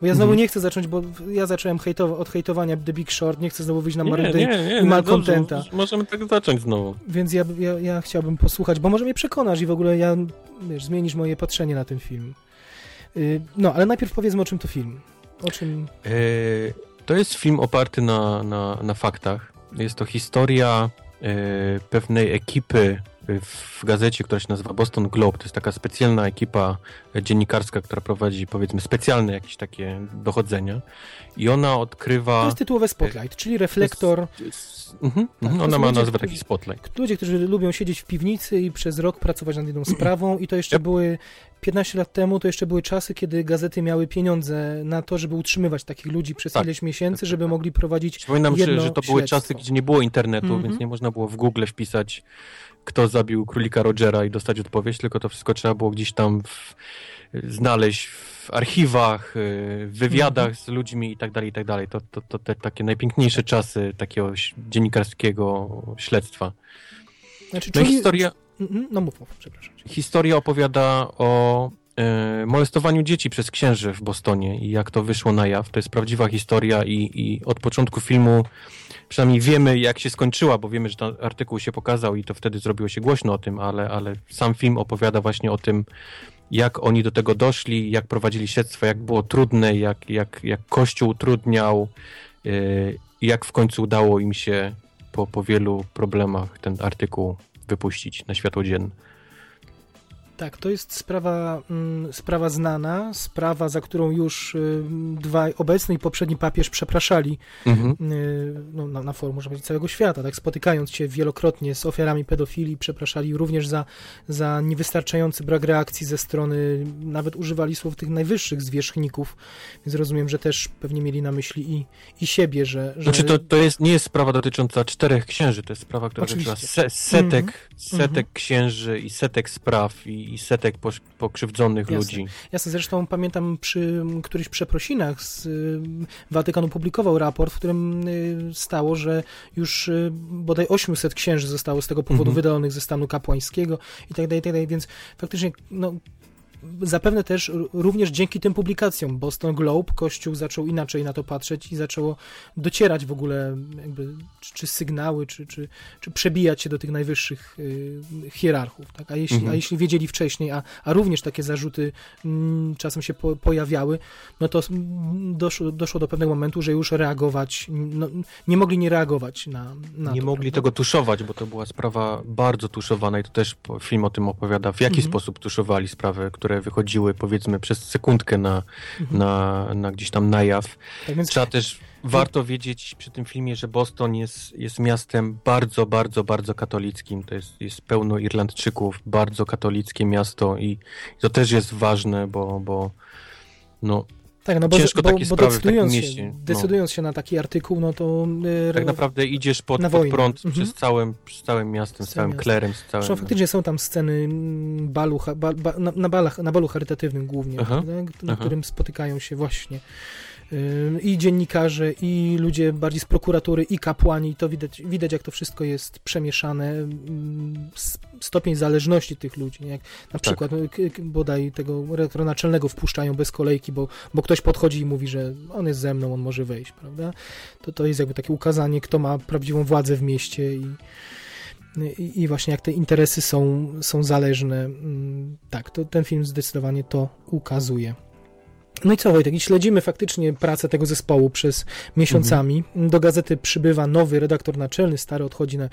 Bo ja znowu Mhm. nie chcę zacząć, bo ja zacząłem hejtowa- od hejtowania The Big Short, nie chcę znowu wyjść na Nie, marudę, nie, nie, i no malcontenta. Możemy tak zacząć znowu. więc ja, ja, ja chciałbym posłuchać, bo może mnie przekonasz i w ogóle ja, wiesz, zmienisz moje patrzenie na ten film. Y, No, ale najpierw powiedzmy, o czym to film. O czym... E, To jest film oparty na, na, na faktach. Jest to historia pewnej ekipy w gazecie, która się nazywa Boston Globe. To jest taka specjalna ekipa dziennikarska, która prowadzi powiedzmy specjalne jakieś takie dochodzenia. I ona To odkrywa... jest tytułowe Spotlight, czyli reflektor. Mhm, Tak, mhm, to ona ma ludzie, nazwę taki spotlight. Ludzie, którzy lubią siedzieć w piwnicy i przez rok pracować nad jedną sprawą i to jeszcze Yep. były 15 lat temu, to jeszcze były czasy, kiedy gazety miały pieniądze na to, żeby utrzymywać takich ludzi przez Tak, ileś miesięcy, tak, żeby tak. mogli prowadzić Przypominam, że, jedno że to były śledztwo. czasy, gdzie nie było internetu, Mhm. więc nie można było w Google wpisać, kto zabił królika Rogera i dostać odpowiedź, tylko to wszystko trzeba było gdzieś tam w, znaleźć w archiwach, y, w wywiadach Mhm. z ludźmi i tak dalej, i tak dalej. To, to, to te takie najpiękniejsze czasy takiego dziennikarskiego śledztwa. Znaczy, No czyli- historia, Mhm, No mów, mów, przepraszam. historia opowiada o e, molestowaniu dzieci przez księży w Bostonie i jak to wyszło na jaw. To jest prawdziwa historia i, i od początku filmu przynajmniej wiemy, jak się skończyła, bo wiemy, że ten artykuł się pokazał i to wtedy zrobiło się głośno o tym, ale, ale sam film opowiada właśnie o tym, jak oni do tego doszli, jak prowadzili śledztwo, jak było trudne, jak, jak, jak Kościół utrudniał, i jak w końcu udało im się po, po wielu problemach ten artykuł wypuścić na światło dzienne. Tak, to jest sprawa, mm, sprawa znana, sprawa, za którą już y, dwaj obecny i poprzedni papież przepraszali Mhm. y, no, na, na forum, można powiedzieć, całego świata, tak, spotykając się wielokrotnie z ofiarami pedofilii, przepraszali również za, za niewystarczający brak reakcji ze strony, nawet używali słów tych najwyższych zwierzchników, więc rozumiem, że też pewnie mieli na myśli i, i siebie, że... że... Znaczy to, to jest, nie jest sprawa dotycząca czterech księży, to jest sprawa, która dotyczyła se, setek, Mhm. setek Mhm. księży i setek spraw i, i setek pokrzywdzonych Jasne. ludzi. Jasne, zresztą pamiętam przy którychś przeprosinach z y, Watykanu publikował raport, w którym y, stało, że już y, bodaj 800 księży zostało z tego powodu Mhm. wydalonych ze stanu kapłańskiego i tak dalej, i tak dalej, więc faktycznie no, zapewne też również dzięki tym publikacjom Boston Globe Kościół zaczął inaczej na to patrzeć i zaczęło docierać w ogóle jakby, czy, czy sygnały, czy, czy, czy przebijać się do tych najwyższych y, hierarchów. Tak? A, jeśli, Mhm. a jeśli wiedzieli wcześniej, a, a również takie zarzuty mm, czasem się po, pojawiały, no to mm, doszło, doszło do pewnego momentu, że już reagować, no, nie mogli nie reagować na, na nie to, mogli prawda? tego tuszować, bo to była sprawa bardzo tuszowana i to też film o tym opowiada, w jaki Mhm. sposób tuszowali sprawy, które które wychodziły powiedzmy przez sekundkę na, Mhm. na, na gdzieś tam na jaw. Tak więc Trzeba też, warto wiedzieć przy tym filmie, że Boston jest, jest miastem bardzo, bardzo, bardzo katolickim. To jest, jest pełno Irlandczyków, bardzo katolickie miasto i to też jest ważne, bo, bo no, Tak, no bo, Ciężko bo, takie bo decydując, mieście, się, no. decydując się na taki artykuł, no to e, tak naprawdę idziesz pod, pod prąd Mhm. przez, całym, przez całym miastem, z całym klerem, z całym... Zresztą faktycznie są tam sceny mm, balu, ba, ba, na, na, balach, na balu charytatywnym głównie, Aha, prawda, na aha. którym spotykają się właśnie i dziennikarze, i ludzie bardziej z prokuratury, i kapłani. I to widać, widać, jak to wszystko jest przemieszane. Stopień zależności tych ludzi. Jak na Tak. przykład no, k- k- bodaj tego redaktora naczelnego wpuszczają bez kolejki, bo, bo ktoś podchodzi i mówi, że on jest ze mną, on może wejść, prawda? To, to jest jakby takie ukazanie, kto ma prawdziwą władzę w mieście i, i, i właśnie jak te interesy są, są zależne. Tak, to ten film zdecydowanie to ukazuje. No i co Wojtek, i śledzimy faktycznie pracę tego zespołu przez miesiącami. Do gazety przybywa nowy redaktor naczelny, stary odchodzi na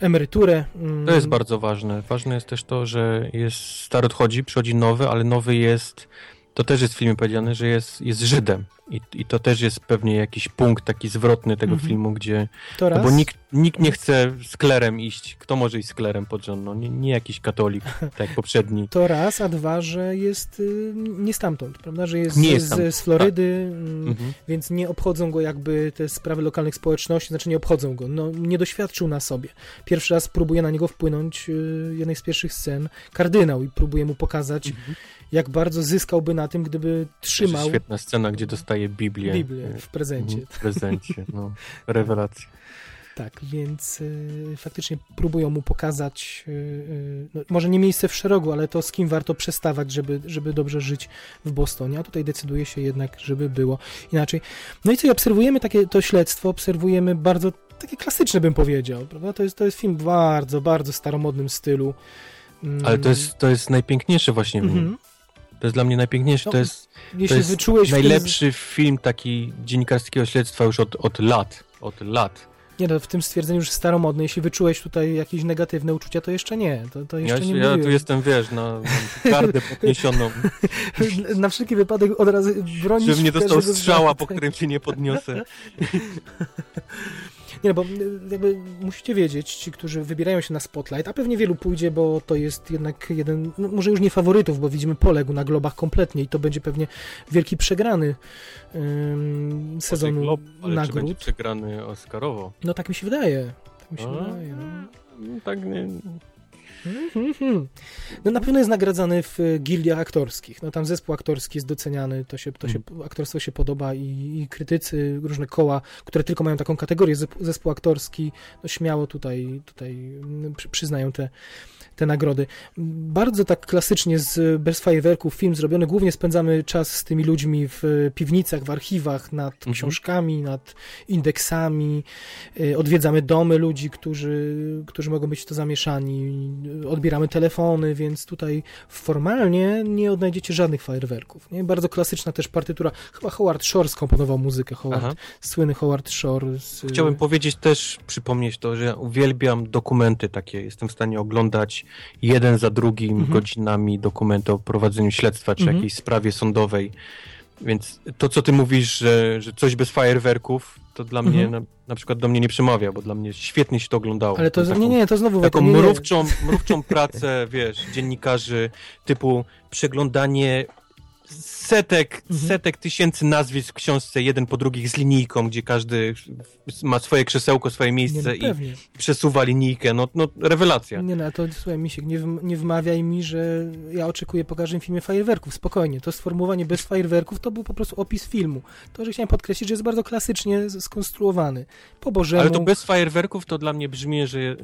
emeryturę. To jest bardzo ważne. Ważne jest też to, że jest stary odchodzi, przychodzi nowy, ale nowy jest, to też jest w filmie powiedziane, że jest, jest Żydem. I, I to też jest pewnie jakiś punkt taki zwrotny tego Mhm. filmu, gdzie To No raz. bo nikt, nikt nie chce z klerem iść. Kto może iść z klerem pod rząd? No, nie, nie jakiś katolik, tak jak poprzedni. To raz, a dwa, że jest y, nie stamtąd, prawda? Że jest, jest z, z Florydy, mm, Mhm. więc nie obchodzą go jakby te sprawy lokalnych społeczności, znaczy nie obchodzą go, no nie doświadczył na sobie. Pierwszy raz próbuje na niego wpłynąć y, jednej z pierwszych scen kardynał i próbuje mu pokazać, Mhm. jak bardzo zyskałby na tym, gdyby trzymał Świetna scena, gdzie dostaje Biblię. Biblię w prezencie. Mhm, W prezencie, no. Rewelacja. Tak, więc y, faktycznie próbują mu pokazać, y, y, no, może nie miejsce w szerogu, ale to z kim warto przestawać, żeby, żeby dobrze żyć w Bostonie, a tutaj decyduje się jednak, żeby było inaczej. No i co, i obserwujemy takie to śledztwo, obserwujemy bardzo takie klasyczne bym powiedział, prawda? To jest, to jest film w bardzo, bardzo staromodnym stylu. Mm, Ale to jest, to jest najpiękniejsze właśnie w nim. mhm. To jest dla mnie najpiękniejsze. No, To jest Jeśli jest w najlepszy film taki dziennikarskiego śledztwa już od, od lat. Od lat. Nie, no, w tym stwierdzeniu już staromodny, jeśli wyczułeś tutaj jakieś negatywne uczucia, to jeszcze nie, to, to jeszcze Ja, nie ja tu jestem, wiesz, na, na gardę podniesioną, Na wszelki wypadek od razu bronić żebym nie dostał strzała, po którym się nie podniosę. Nie, bo y, jakby musicie wiedzieć, ci, którzy wybierają się na Spotlight, a pewnie wielu pójdzie, bo to jest jednak jeden, no może już nie faworytów, bo widzimy poległ na globach kompletnie i to będzie pewnie wielki przegrany ym, sezonu Glob, ale czy będzie nagród. przegrany Oscarowo? No tak mi się wydaje. Tak mi się A? wydaje. No. No, tak nie... No na pewno jest nagradzany w e, gildiach aktorskich. No tam zespół aktorski jest doceniany, to się, to się aktorstwo się podoba i, i krytycy, różne koła, które tylko mają taką kategorię zespół, aktorski, no śmiało tutaj, tutaj mm, przy, przyznają te, te nagrody. Bardzo tak klasycznie z bez fajerwerków film zrobiony, głównie spędzamy czas z tymi ludźmi w e, piwnicach, w archiwach, nad Mhm. książkami, nad indeksami, y, odwiedzamy domy ludzi, którzy, którzy mogą być w to zamieszani, odbieramy telefony, więc tutaj formalnie nie odnajdziecie żadnych fajerwerków. Nie? Bardzo klasyczna też partytura. Chyba Howard Shore skomponował muzykę. Howard, Aha. słynny Howard Shore. Z, Chciałbym powiedzieć też, przypomnieć to, że ja uwielbiam dokumenty takie. Jestem w stanie oglądać jeden za drugim Mhm. godzinami dokumenty o prowadzeniu śledztwa czy Mhm. jakiejś sprawie sądowej. Więc to, co ty mówisz, że, że coś bez fajerwerków, to dla mnie, Mhm. na, na przykład do mnie nie przemawia, bo dla mnie świetnie się to oglądało. Ale to, Taką- nie, nie, to znowu... Taką nie, nie. mrówczą, mrówczą pracę, wiesz, dziennikarzy, typu przeglądanie setek, Mhm. setek tysięcy nazwisk w książce, jeden po drugich z linijką, gdzie każdy ma swoje krzesełko, swoje Nie, miejsce no, i przesuwa linijkę. No, no rewelacja. Nie, no, to słuchaj, Misiek, nie, nie wmawiaj mi, że ja oczekuję po każdym filmie fajerwerków. Spokojnie, to sformułowanie bez fajerwerków to był po prostu opis filmu. To, że chciałem podkreślić, że jest bardzo klasycznie skonstruowany. Po Bożemu. Ale to bez fajerwerków to dla mnie brzmi, że e,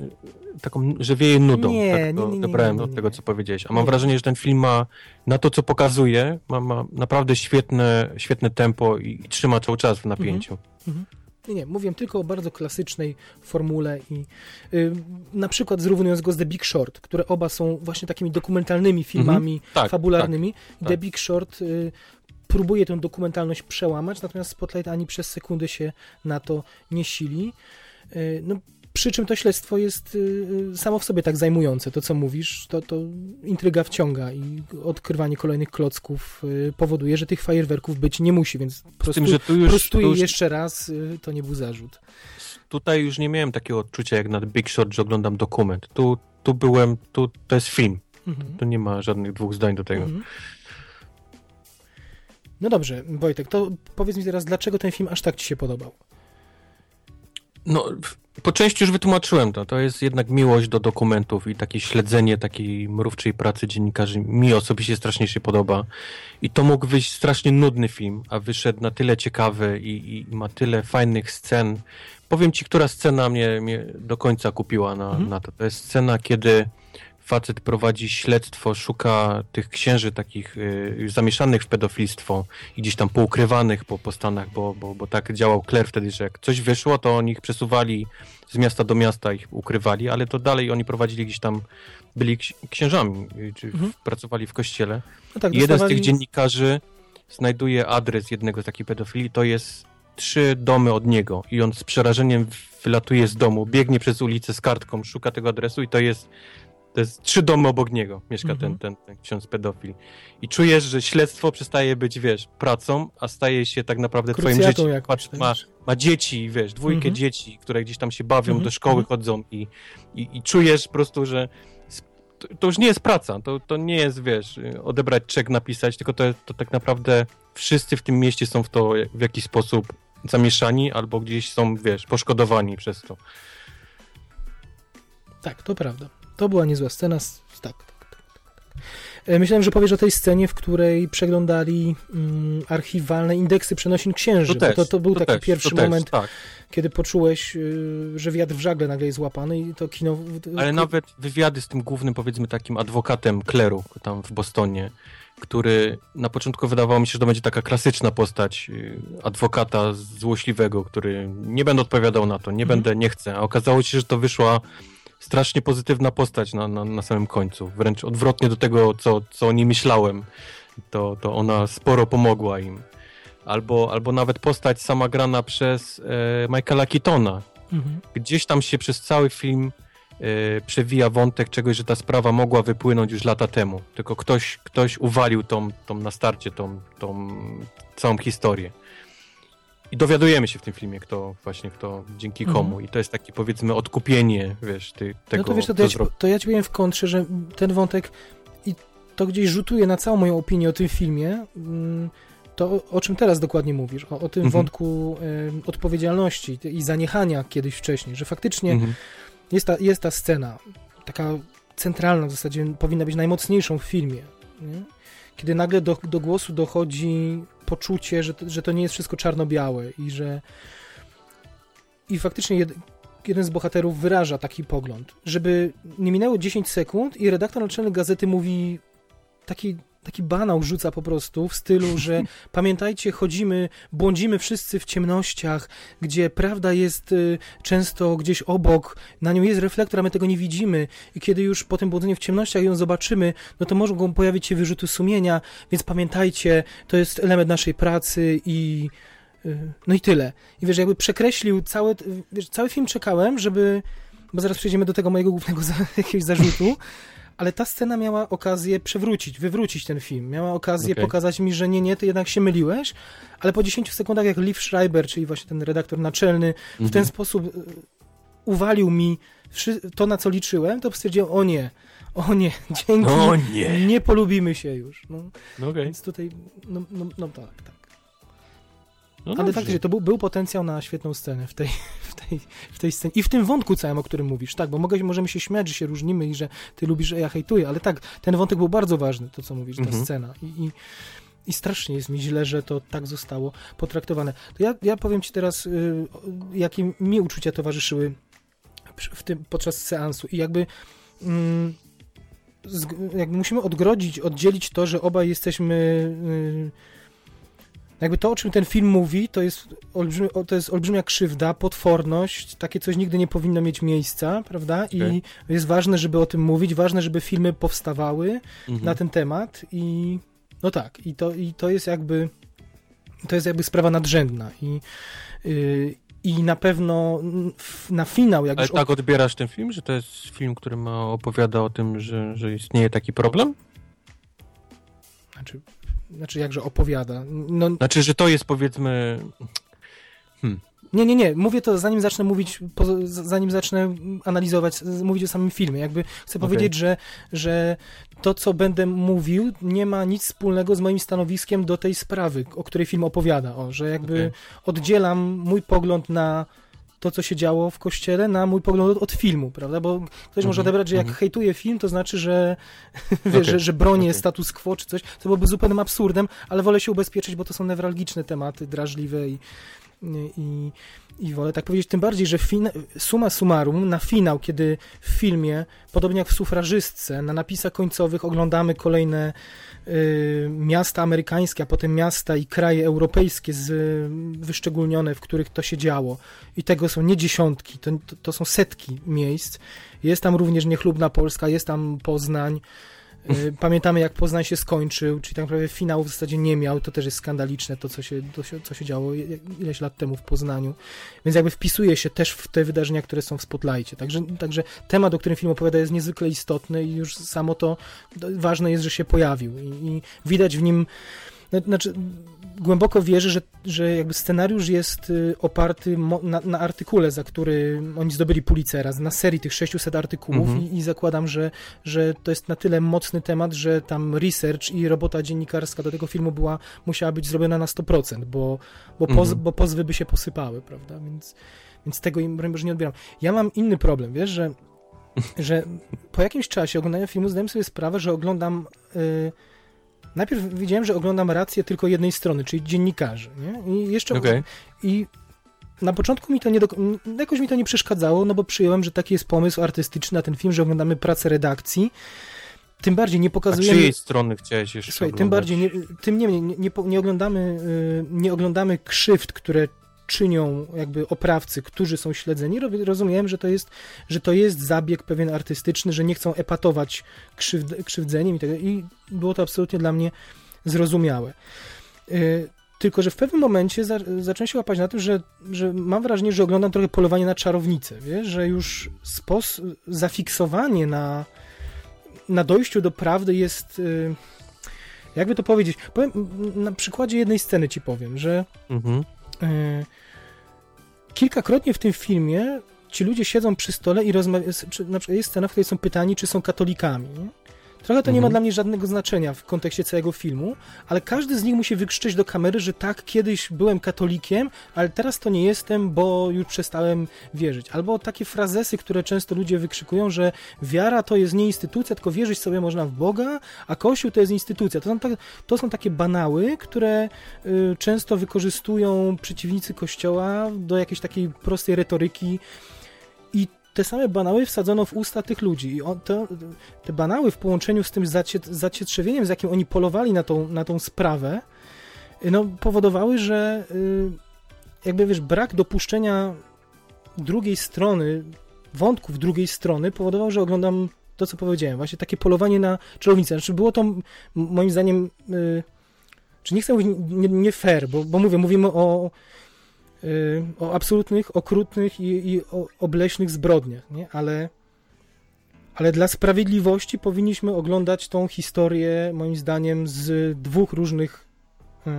taką, że wieje nudą. Nie, tak nie, nie, nie, odebrałem nie, od nie. tego, co powiedziałeś. A mam Nie. wrażenie, że ten film ma na to, co pokazuje, ma, ma naprawdę świetne, świetne tempo i, i trzyma cały czas w napięciu. Nie, nie, mówię tylko o bardzo klasycznej formule i y, na przykład zrównując go z The Big Short, które oba są właśnie takimi dokumentalnymi filmami Tak, fabularnymi. tak. The Big Short y, próbuje tę dokumentalność przełamać, natomiast Spotlight ani przez sekundę się na to nie sili. Y, no, przy czym to śledztwo jest y, samo w sobie tak zajmujące, to co mówisz, to, to intryga wciąga i odkrywanie kolejnych klocków y, powoduje, że tych fajerwerków być nie musi, więc po prostu tym, już, prostuję tu już jeszcze raz, y, to nie był zarzut. tutaj już nie miałem takiego odczucia jak na Big Short, że oglądam dokument. Tu, tu byłem, tu to jest film. Mhm. Tu nie ma żadnych dwóch zdań do tego. Mhm. No dobrze, Wojtek, to powiedz mi teraz, dlaczego ten film aż tak ci się podobał? No, po części już wytłumaczyłem to. To jest jednak miłość do dokumentów i takie śledzenie takiej mrówczej pracy dziennikarzy. Mi osobiście strasznie się podoba. I to mógł wyjść strasznie nudny film, a wyszedł na tyle ciekawy i, i ma tyle fajnych scen. Powiem ci, która scena mnie, mnie do końca kupiła na, Mhm. na to. To jest scena, kiedy facet prowadzi śledztwo, szuka tych księży takich y, zamieszanych w pedofilstwo i gdzieś tam poukrywanych po, po Stanach, bo, bo, bo tak działał Claire wtedy, że jak coś wyszło, to oni ich przesuwali z miasta do miasta, ich ukrywali, ale to dalej oni prowadzili gdzieś tam, byli ksi- księżami, y, czy Mhm. pracowali w kościele. No tak, I jeden z tych dziennikarzy znajduje adres jednego z takich pedofili, to jest trzy domy od niego i on z przerażeniem wylatuje z domu, biegnie przez ulicę z kartką, szuka tego adresu i to jest to jest trzy domy obok niego mieszka Mhm. ten, ten, ten ksiądz pedofil. I czujesz, że śledztwo przestaje być, wiesz, pracą, a staje się tak naprawdę twoim Krucjatą życiem. jakąś, Patrz, tak? ma, ma dzieci, wiesz, dwójkę Mhm. dzieci, które gdzieś tam się bawią, Mhm, do szkoły mhm. chodzą i, i, i czujesz po prostu, że to, to już nie jest praca, to, to nie jest, wiesz, odebrać czek, napisać, tylko to, to tak naprawdę wszyscy w tym mieście są w to w jakiś sposób zamieszani albo gdzieś są, wiesz, poszkodowani przez to. Tak, to prawda. To była niezła scena. Tak, tak, tak. tak, tak. E, Myślałem, że powiesz o tej scenie, w której przeglądali mm, archiwalne indeksy przenosin księży. To też, to, to był taki też, pierwszy to też, moment, tak. kiedy poczułeś, y, że wiatr w żagle nagle jest złapany i to kino... Ale nawet wywiady z tym głównym, powiedzmy, takim adwokatem kleru tam w Bostonie, który na początku wydawało mi się, że to będzie taka klasyczna postać y, adwokata złośliwego, który nie będę odpowiadał na to, nie Mhm. będę, nie chcę. A okazało się, że to wyszła strasznie pozytywna postać na, na, na samym końcu. Wręcz odwrotnie do tego, co, co o niej myślałem. To, to ona sporo pomogła im. Albo, albo nawet postać sama grana przez e, Michaela Keatona, Mhm. gdzieś tam się przez cały film e, przewija wątek czegoś, że ta sprawa mogła wypłynąć już lata temu. Tylko ktoś, ktoś uwalił tą, tą na starcie, tą, tą całą historię. I dowiadujemy się w tym filmie, kto właśnie, kto dzięki Mhm. komu. I to jest takie, powiedzmy, odkupienie, wiesz, ty, tego, no to wiesz, to, kto ja ci, to ja ci powiem w kontrze, że ten wątek i to gdzieś rzutuje na całą moją opinię o tym filmie, mm, to o, o czym teraz dokładnie mówisz, o, o tym Mhm. wątku em, odpowiedzialności i zaniechania kiedyś wcześniej, że faktycznie Mhm. jest, ta, jest ta scena, taka centralna w zasadzie, powinna być najmocniejszą w filmie, nie? Kiedy nagle do, do głosu dochodzi poczucie, że że to nie jest wszystko czarno-białe i że i faktycznie jed, jeden z bohaterów wyraża taki pogląd, żeby nie minęło 10 sekund i redaktor naczelny gazety mówi taki, taki banał rzuca po prostu w stylu, że pamiętajcie, chodzimy, błądzimy wszyscy w ciemnościach, gdzie prawda jest y, często gdzieś obok, na nią jest reflektor, a my tego nie widzimy i kiedy już po tym błądzeniu w ciemnościach ją zobaczymy, no to mogą pojawić się wyrzuty sumienia, więc pamiętajcie, to jest element naszej pracy i y, no i tyle. I wiesz, jakby przekreślił cały, wiesz, cały film czekałem, żeby, bo zaraz przejdziemy do tego mojego głównego za, jakiegoś zarzutu, ale ta scena miała okazję przewrócić, wywrócić ten film. Miała okazję Okej. pokazać mi, że nie, nie, ty jednak się myliłeś, ale po 10 sekundach, jak Liv Schreiber, czyli właśnie ten redaktor naczelny, w ten Mhm. sposób y, uwalił mi to, na co liczyłem, to stwierdziłem, o nie, o nie, dzięki, O nie! nie polubimy się już. No, No okej. Więc tutaj, no, no, no tak, tak. No Ale faktycznie to był, był potencjał na świetną scenę w tej, w, tej, w tej scenie. I w tym wątku całym, o którym mówisz, tak, bo mogę, możemy się śmiać, że się różnimy i że ty lubisz, a ja hejtuję, ale tak, ten wątek był bardzo ważny, to co mówisz, ta Mhm. scena. I, i, I strasznie jest mi źle, że to tak zostało potraktowane. To ja, ja powiem ci teraz, y, jakie mi uczucia towarzyszyły w tym, podczas seansu i jakby... Mm, zg- jakby musimy odgrodzić, oddzielić to, że obaj jesteśmy y, jakby to, o czym ten film mówi, to jest, olbrzymi, to jest olbrzymia krzywda, potworność, takie coś nigdy nie powinno mieć miejsca, prawda? I jest ważne, żeby o tym mówić, ważne, żeby filmy powstawały Mhm. na ten temat i no tak, i to, i to jest jakby to jest jakby sprawa nadrzędna i, yy, i na pewno na finał, jak Ale już... tak odbierasz ten film, że to jest film, który ma, opowiada o tym, że, że istnieje taki problem? Znaczy, znaczy jakże opowiada. No, Znaczy, że to jest powiedzmy... nie, nie, nie. Mówię to zanim zacznę mówić, zanim zacznę analizować, mówić o samym filmie. Jakby chcę Okej. powiedzieć, że, że to, co będę mówił, nie ma nic wspólnego z moim stanowiskiem do tej sprawy, o której film opowiada. O, że jakby Okej. oddzielam mój pogląd na to, co się działo w kościele, na mój pogląd od, filmu, prawda? Bo ktoś może Mhm, odebrać, że jak mhm. hejtuje film, to znaczy, że, Okej, że, że bronię okej. status quo czy coś, co byłoby zupełnym absurdem, ale wolę się ubezpieczyć, bo to są newralgiczne tematy, drażliwe i, i, i wolę tak powiedzieć. Tym bardziej, że fin- suma summarum, na finał, kiedy w filmie, podobnie jak w sufrażystce, na napisach końcowych oglądamy kolejne miasta amerykańskie, a potem miasta i kraje europejskie z, wyszczególnione, w których to się działo. I tego są nie dziesiątki, to, to, to są setki miejsc. Jest tam również niechlubna Polska, jest tam Poznań. Y, Pamiętamy, jak Poznań się skończył, czyli tak naprawdę finału w zasadzie nie miał. To też jest skandaliczne, to co się, to się, co się działo ileś lat temu w Poznaniu. Więc jakby wpisuje się też w te wydarzenia, które są w spotlightie. Także, także temat, o którym film opowiada, jest niezwykle istotny i już samo to ważne jest, że się pojawił. I, i widać w nim. zna- Znaczy, głęboko wierzę, że, że jakby scenariusz jest y, oparty na, na artykule, za który oni zdobyli Pulitzera, na serii tych 600 artykułów Mhm. i, i zakładam, że, że to jest na tyle mocny temat, że tam research i robota dziennikarska do tego filmu była, musiała być zrobiona na 100%, bo, bo, poz, Mhm. bo pozwy by się posypały, prawda, więc, więc tego im Boże nie odbieram. Ja mam inny problem, wiesz, że, że po jakimś czasie oglądania filmu zdałem sobie sprawę, że oglądam... Y, Najpierw widziałem, że oglądam rację tylko jednej strony, czyli dziennikarzy, nie? I jeszcze Okej. i na początku mi to nie do, jakoś mi to nie przeszkadzało, no bo przyjąłem, że taki jest pomysł artystyczny na ten film, że oglądamy pracę redakcji. Tym bardziej nie A pokazujemy. czyjej strony chciałeś jeszcze Słuchaj, tym bardziej, nie, tym niemniej nie, nie, nie, oglądamy, y, nie oglądamy krzywd, które czynią jakby oprawcy, którzy są śledzeni. Rozumiem, że to jest, że to jest zabieg pewien artystyczny, że nie chcą epatować krzywd, krzywdzeniem i tego. I było to absolutnie dla mnie zrozumiałe. Y, Tylko, że w pewnym momencie za, zacząłem się łapać na tym, że, że mam wrażenie, że oglądam trochę polowanie na czarownicę, wiesz, że już spos- zafiksowanie na, na dojściu do prawdy jest, y, jakby to powiedzieć, powiem, na przykładzie jednej sceny ci powiem, że Mhm. Y, kilkakrotnie w tym filmie ci ludzie siedzą przy stole i rozmawiają, na przykład jest scena, w której są pytani, czy są katolikami, nie? Trochę to nie ma Mhm. dla mnie żadnego znaczenia w kontekście całego filmu, ale każdy z nich musi wykrzyczeć do kamery, że tak, kiedyś byłem katolikiem, ale teraz to nie jestem, bo już przestałem wierzyć. Albo takie frazesy, które często ludzie wykrzykują, że wiara to jest nie instytucja, tylko wierzyć sobie można w Boga, a Kościół to jest instytucja. To są, tak, to są takie banały, które y, często wykorzystują przeciwnicy Kościoła do jakiejś takiej prostej retoryki te same banały wsadzono w usta tych ludzi. I on, to, te banały w połączeniu z tym zacie, zacietrzewieniem, z jakim oni polowali na tą, na tą sprawę, no, powodowały, że y, jakby wiesz, brak dopuszczenia drugiej strony, wątków drugiej strony powodował, że oglądam to, co powiedziałem, właśnie takie polowanie na czarownicę. Znaczy było to moim zdaniem, y, czy nie chcę mówić nie, nie fair, bo, bo mówię, mówimy o, o absolutnych, okrutnych i, i o obleśnych zbrodniach, nie? Ale, ale dla sprawiedliwości powinniśmy oglądać tą historię, moim zdaniem, z dwóch różnych y,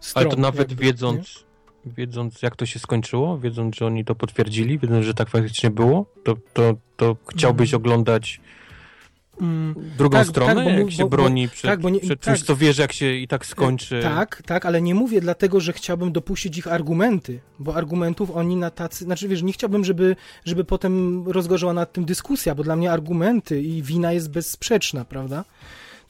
stron. Ale to nawet jakby, nie? wiedząc, wiedząc jak to się skończyło, wiedząc, że oni to potwierdzili, wiedząc, że tak faktycznie było, to, to, to chciałbyś Mhm. oglądać Mm, drugą Tak, stronę, tak, bo jak się bo- bo- broni przed, tak, nie- przed tak. czymś, co wie, że jak się i tak skończy. Tak, tak, ale nie mówię dlatego, że chciałbym dopuścić ich argumenty, bo argumentów oni na tacy, znaczy wiesz, nie chciałbym, żeby, żeby potem rozgorzała nad tym dyskusja, bo dla mnie argumenty i wina jest bezsprzeczna, prawda?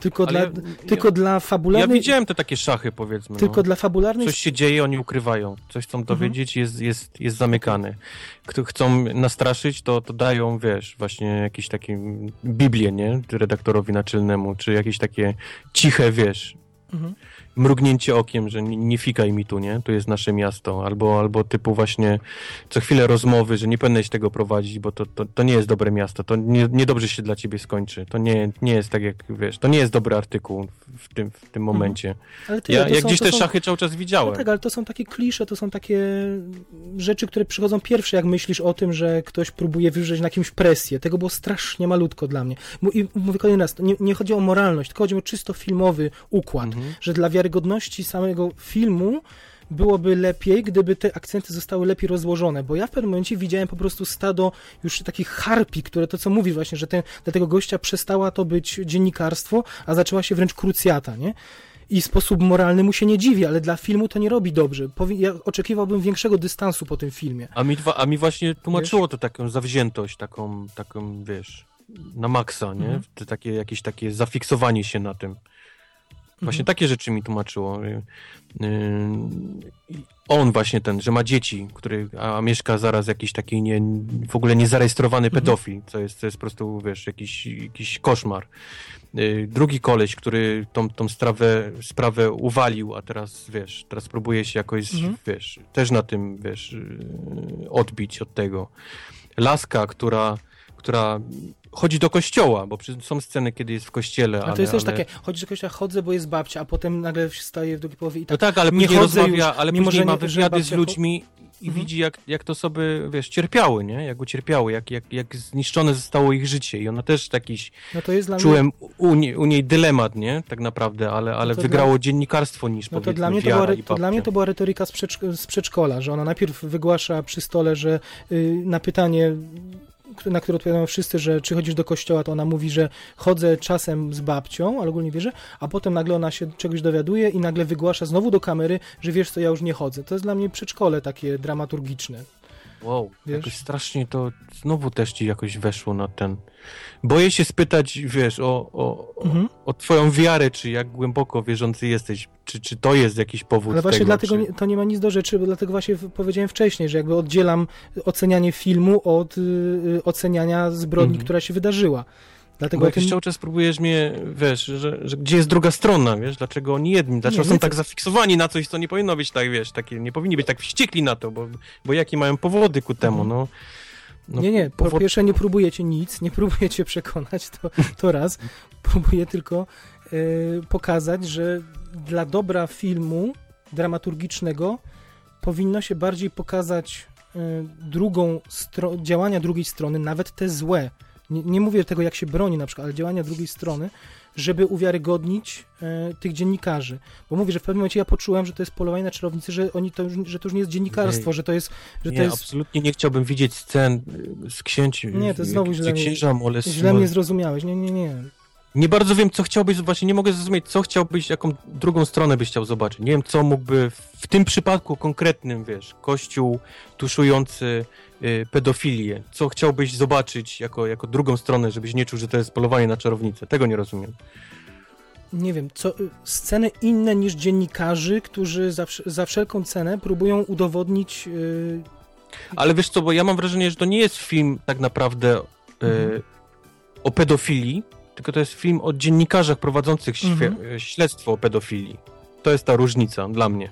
Tylko, Ale dla, ja- tylko dla Ja fabularnej... widziałem te takie szachy, powiedzmy. Tylko no. dla fabularnej... Coś się dzieje, oni ukrywają. Coś chcą Mhm. dowiedzieć, jest, jest, jest zamykany. Kto chcą nastraszyć, to, to dają, wiesz, właśnie jakieś takie Biblię, nie? Redaktorowi naczelnemu, czy jakieś takie ciche, wiesz. Mhm. Mrugnięcie okiem, że nie, nie fikaj mi tu, nie? Tu jest nasze miasto. Albo, albo typu właśnie co chwilę rozmowy, że nie powinieneś tego prowadzić, bo to, to, to nie jest dobre miasto. To nie, niedobrze się dla ciebie skończy. To nie, nie jest tak jak, wiesz, to nie jest dobry artykuł w tym, w tym momencie. Ale ty, Ja, Mhm. jak są- gdzieś te są- szachy cały czas No widziałem. tak, ale to są takie klisze, to są takie rzeczy, które przychodzą pierwsze, jak myślisz o tym, że ktoś próbuje wywrzeć na kimś presję. Tego było strasznie malutko dla mnie. I mówię kolejny raz, nie, nie chodzi o moralność, tylko chodzi o czysto filmowy układ, Mhm. że dla wiarygodności samego filmu byłoby lepiej, gdyby te akcenty zostały lepiej rozłożone, bo ja w pewnym momencie widziałem po prostu stado już takich harpi, które to co mówi właśnie, że ten, dla tego gościa przestała to być dziennikarstwo, a zaczęła się wręcz krucjata, nie? I sposób moralny mu się nie dziwi, ale dla filmu to nie robi dobrze. Ja oczekiwałbym większego dystansu po tym filmie. A mi, a mi właśnie tłumaczyło to taką zawziętość, taką, taką wiesz, na maksa, nie? Te takie, jakieś takie zafiksowanie się na tym. Właśnie Mhm. takie rzeczy mi tłumaczyło. Yy, yy, On właśnie ten, że ma dzieci, który, a, mieszka zaraz jakiś taki nie, w ogóle niezarejestrowany Mhm. pedofil, co jest, co jest po prostu, wiesz, jakiś, jakiś koszmar. Yy, Drugi koleś, który tą, tą sprawę, sprawę uwalił, a teraz, wiesz, teraz próbuje się jakoś, Mhm. wiesz, też na tym, wiesz, odbić od tego. Laska, która, która chodzi do kościoła, bo są sceny, kiedy jest w kościele, A to jest też ale... takie, chodzi do kościoła, chodzę, bo jest babcia, a potem nagle staje w drugiej połowie i No tak. tak, ale nie później rozmawia, już, ale mimo, później ma wywiady z ludźmi i Mhm. widzi, jak, jak to sobie, wiesz, cierpiały, nie? Jak ucierpiały, jak, jak, jak zniszczone zostało ich życie i ona też jakiś, No to jest dla mnie czułem u, nie, u niej dylemat, nie? Tak naprawdę, ale, ale No wygrało dziennikarstwo niż No to dla, mnie to, była, to dla mnie to była retoryka z, przedszk- z przedszkola, że ona najpierw wygłasza przy stole, że y, na pytanie, na które odpowiadają wszyscy, że czy chodzisz do kościoła, to ona mówi, że chodzę czasem z babcią, ale ogólnie wierzę, a potem nagle ona się czegoś dowiaduje i nagle wygłasza znowu do kamery, że wiesz co, ja już nie chodzę. To jest dla mnie przedszkole takie dramaturgiczne. Wow, Wiesz? jakoś strasznie to znowu też ci jakoś weszło na ten... Boję się spytać, wiesz, o, o, Mhm. o twoją wiarę, czy jak głęboko wierzący jesteś, czy, czy to jest jakiś powód Ale właśnie tego, dlatego czy... nie, to nie ma nic do rzeczy, bo dlatego właśnie powiedziałem wcześniej, że jakby oddzielam ocenianie filmu od y, y, oceniania zbrodni, Mhm. która się wydarzyła. Dlatego Bo o jakoś tym... cały czas próbujesz mnie, wiesz, że, że gdzie jest druga strona, wiesz, dlaczego oni jedni, dlaczego Nie, są nie, tak to- zafiksowani na coś, co nie powinno być tak, wiesz, takie, nie powinni być tak wściekli na to, bo, bo jakie mają powody ku temu, no. no nie, nie, po pierwsze nie próbujecie nic, nie próbujecie przekonać, to, to raz. Próbuję tylko y, pokazać, że dla dobra filmu dramaturgicznego powinno się bardziej pokazać y, drugą działania drugiej strony, nawet te złe. Nie, nie mówię tego, jak się broni na przykład, ale działania drugiej strony, żeby uwiarygodnić y, tych dziennikarzy. Bo mówię, że w pewnym momencie ja poczułem, że to jest polowanie na czarownicy, że, oni to, już- że to już nie jest dziennikarstwo, Ej. że to jest... Że nie, to jest absolutnie nie chciałbym widzieć scen y, z księci, Nie, to znowu źle mnie- księża molest... Źle mnie zrozumiałeś. Nie, nie, nie. Nie bardzo wiem, co chciałbyś, właśnie nie mogę zrozumieć, co chciałbyś, jaką drugą stronę byś chciał zobaczyć. Nie wiem, co mógłby w tym przypadku konkretnym, wiesz, kościół tuszujący pedofilię, co chciałbyś zobaczyć jako, jako drugą stronę, żebyś nie czuł, że to jest polowanie na czarownicę. Tego nie rozumiem. Nie wiem, co, sceny inne niż dziennikarzy, którzy za, za wszelką cenę próbują udowodnić. Yy, Ale wiesz co, bo ja mam wrażenie, że to nie jest film tak naprawdę y, Mhm. o pedofilii, tylko to jest film o dziennikarzach prowadzących Mhm. y, śledztwo o pedofilii. To jest ta różnica dla mnie.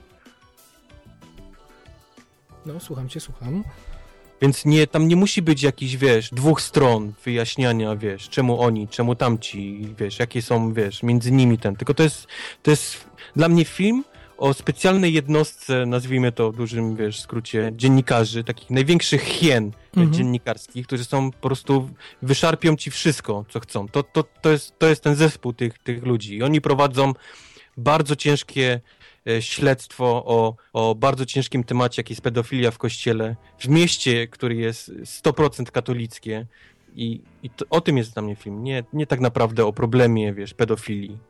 no, słucham cię, słucham. Więc nie, tam nie musi być jakiś, wiesz, dwóch stron wyjaśniania, wiesz, czemu oni, czemu tamci, wiesz, jakie są, wiesz, między nimi ten. Tylko to jest, to jest dla mnie film o specjalnej jednostce, nazwijmy to w dużym, wiesz, skrócie, dziennikarzy, takich największych hien Mhm. dziennikarskich, którzy są po prostu, wyszarpią ci wszystko, co chcą. To, to, to, jest, to jest ten zespół tych, tych ludzi. I oni prowadzą bardzo ciężkie śledztwo o, o bardzo ciężkim temacie, jak jest pedofilia w kościele, w mieście, który jest 100% katolickie. I, i to, o tym jest dla mnie film. Nie, nie tak naprawdę o problemie, wiesz, pedofilii.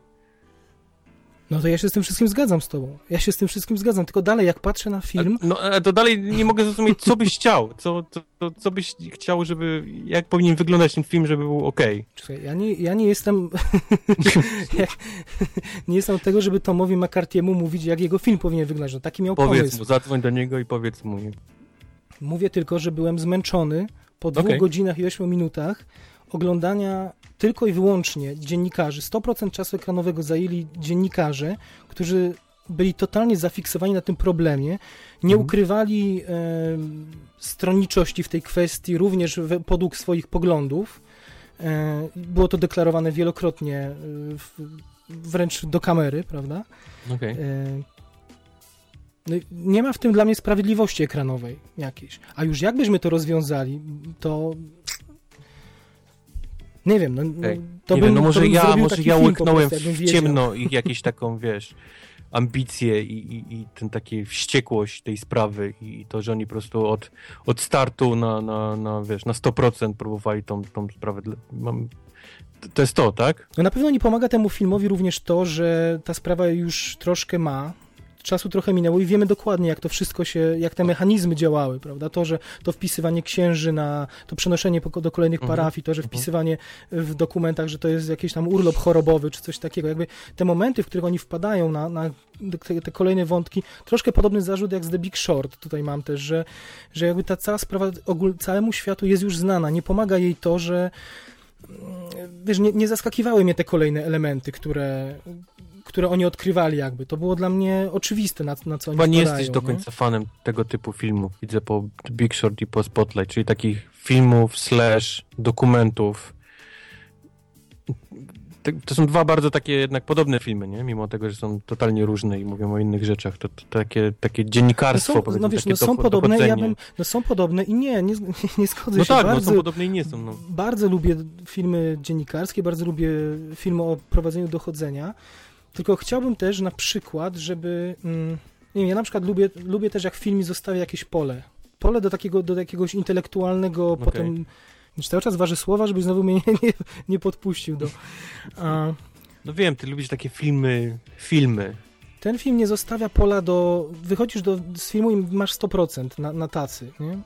No to ja się z tym wszystkim zgadzam z tobą. Ja się z tym wszystkim zgadzam, tylko dalej, jak patrzę na film. A, no, to dalej nie mogę zrozumieć, co byś chciał. Co, co, co, co byś chciał, żeby. Jak powinien wyglądać ten film, żeby był ok. Czekaj, ja nie, ja nie jestem. nie jestem od tego, żeby Tomowi McCarthy'emu mówić, jak jego film powinien wyglądać. No, taki miał Powiedz pomysł. mu, zadzwoń do niego i powiedz mu. Mówię tylko, że byłem zmęczony po dwóch Okej. godzinach i ośmiu minutach oglądania tylko i wyłącznie dziennikarzy. 100% czasu ekranowego zajęli dziennikarze, którzy byli totalnie zafiksowani na tym problemie, nie Mhm. ukrywali e, stronniczości w tej kwestii, również podług swoich poglądów. E, było to deklarowane wielokrotnie, e, w, wręcz do kamery, prawda? Okej. E, no, nie ma w tym dla mnie sprawiedliwości ekranowej jakiejś. A już jakbyśmy to rozwiązali, to nie wiem, no, to nie bym, wiem, no może ja, może ja łyknąłem prostu, w ciemno i jakieś taką, wiesz, ambicję i, i, i ten takie wściekłość tej sprawy i to, że oni po prostu od, od startu na, na, na, wiesz, na 100% próbowali tą, tą sprawę. Mam... to- To jest to, tak? No na pewno nie pomaga temu filmowi również to, że ta sprawa już troszkę ma. Czasu trochę minęło i wiemy dokładnie, jak to wszystko się, jak te mechanizmy działały, prawda? To, że to wpisywanie księży na, to przenoszenie do kolejnych Mhm, parafii, to, że mhm. wpisywanie w dokumentach, że to jest jakiś tam urlop chorobowy, czy coś takiego. Jakby te momenty, w których oni wpadają na, na te, te kolejne wątki, troszkę podobny zarzut jak z The Big Short tutaj mam też, że, że jakby ta cała sprawa ogól, całemu światu jest już znana. Nie pomaga jej to, że mm, wiesz, nie, nie zaskakiwały mnie te kolejne elementy, które, które oni odkrywali jakby. To było dla mnie oczywiste, na, na co oni Chyba nie jesteś do końca fanem tego typu filmów. Widzę po Big Short i po Spotlight, czyli takich filmów slash dokumentów. To są dwa bardzo takie jednak podobne filmy, nie? Mimo tego, że są totalnie różne i mówią o innych rzeczach. To, to takie, takie No dziennikarstwo, są, powiedzmy, no wiesz, no są podobne, ja bym, no są podobne i nie, nie, nie zgodzę No się. tak, no bardzo, są podobne i nie są. No. bardzo lubię filmy dziennikarskie, bardzo lubię filmy o prowadzeniu dochodzenia, tylko chciałbym też na przykład, żeby, mm, nie wiem, ja na przykład lubię, lubię też jak w filmie zostawia jakieś pole. Pole do takiego, do jakiegoś intelektualnego, Okej. potem, już cały czas waży słowa, żebyś znowu mnie nie, nie, nie podpuścił do... A, no wiem, ty lubisz takie filmy, filmy. ten film nie zostawia pola do... Wychodzisz do, z filmu i masz 100% na, na tacy, nie?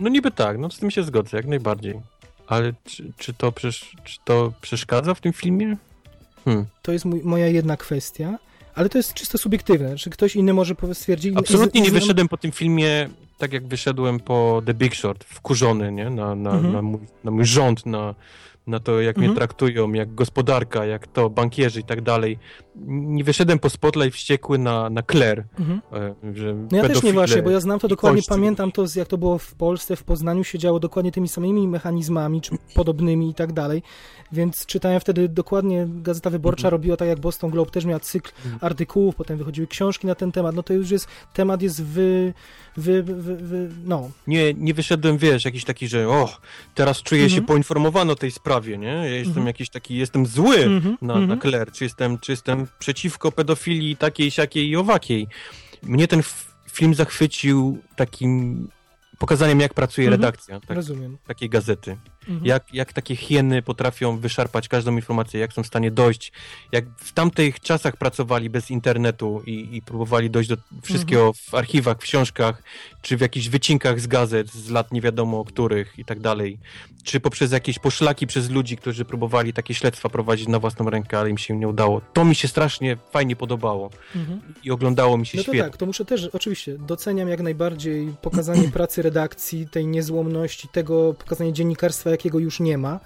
No niby tak, no z tym się zgodzę, jak najbardziej. Ale czy, czy, to, przesz, czy to przeszkadza w tym filmie? Hmm. To jest mój, moja jedna kwestia, ale to jest czysto subiektywne. Czy ktoś inny może stwierdzić... Absolutnie nie wyszedłem po tym filmie tak jak wyszedłem po The Big Short, wkurzony, nie? Na, na, Mhm. na, mój, na mój rząd, na, na to, jak Mhm. mnie traktują, jak gospodarka, jak to, bankierzy i tak dalej. Nie wyszedłem po Spotlight wściekły na, na Claire, Mhm. e, że No ja też nie właśnie, bo ja znam to dokładnie, pamiętam to, jak to było w Polsce, w Poznaniu się działo dokładnie tymi samymi mechanizmami, czy podobnymi i tak dalej, więc czytałem wtedy dokładnie, Gazeta Wyborcza Mhm. robiła tak jak Boston Globe, też miała cykl Mhm. artykułów, potem wychodziły książki na ten temat, no to już jest, temat jest wy, wy, wy, wy no, Nie, nie wyszedłem, wiesz, jakiś taki, że o, teraz czuję się Mhm. poinformowany o tej sprawie, nie? Ja jestem Mhm. jakiś taki, jestem zły Mhm, na, mhm. na Claire, czy jestem, czy jestem przeciwko pedofilii takiej, siakiej i owakiej. Mnie ten film zachwycił takim pokazaniem, jak pracuje Mhm. redakcja tak, rozumiem. takiej gazety. Mhm. Jak, jak takie hieny potrafią wyszarpać każdą informację, jak są w stanie dojść, jak w tamtych czasach pracowali bez internetu i, i próbowali dojść do wszystkiego Mhm. w archiwach, w książkach, czy w jakichś wycinkach z gazet z lat nie wiadomo których i tak dalej, czy poprzez jakieś poszlaki przez ludzi, którzy próbowali takie śledztwa prowadzić na własną rękę, ale im się nie udało. To mi się strasznie fajnie podobało Mhm. i oglądało mi się No to świetnie. tak, to muszę też, oczywiście, doceniam jak najbardziej pokazanie pracy redakcji, tej niezłomności, tego pokazania dziennikarstwa, jakiego już nie ma.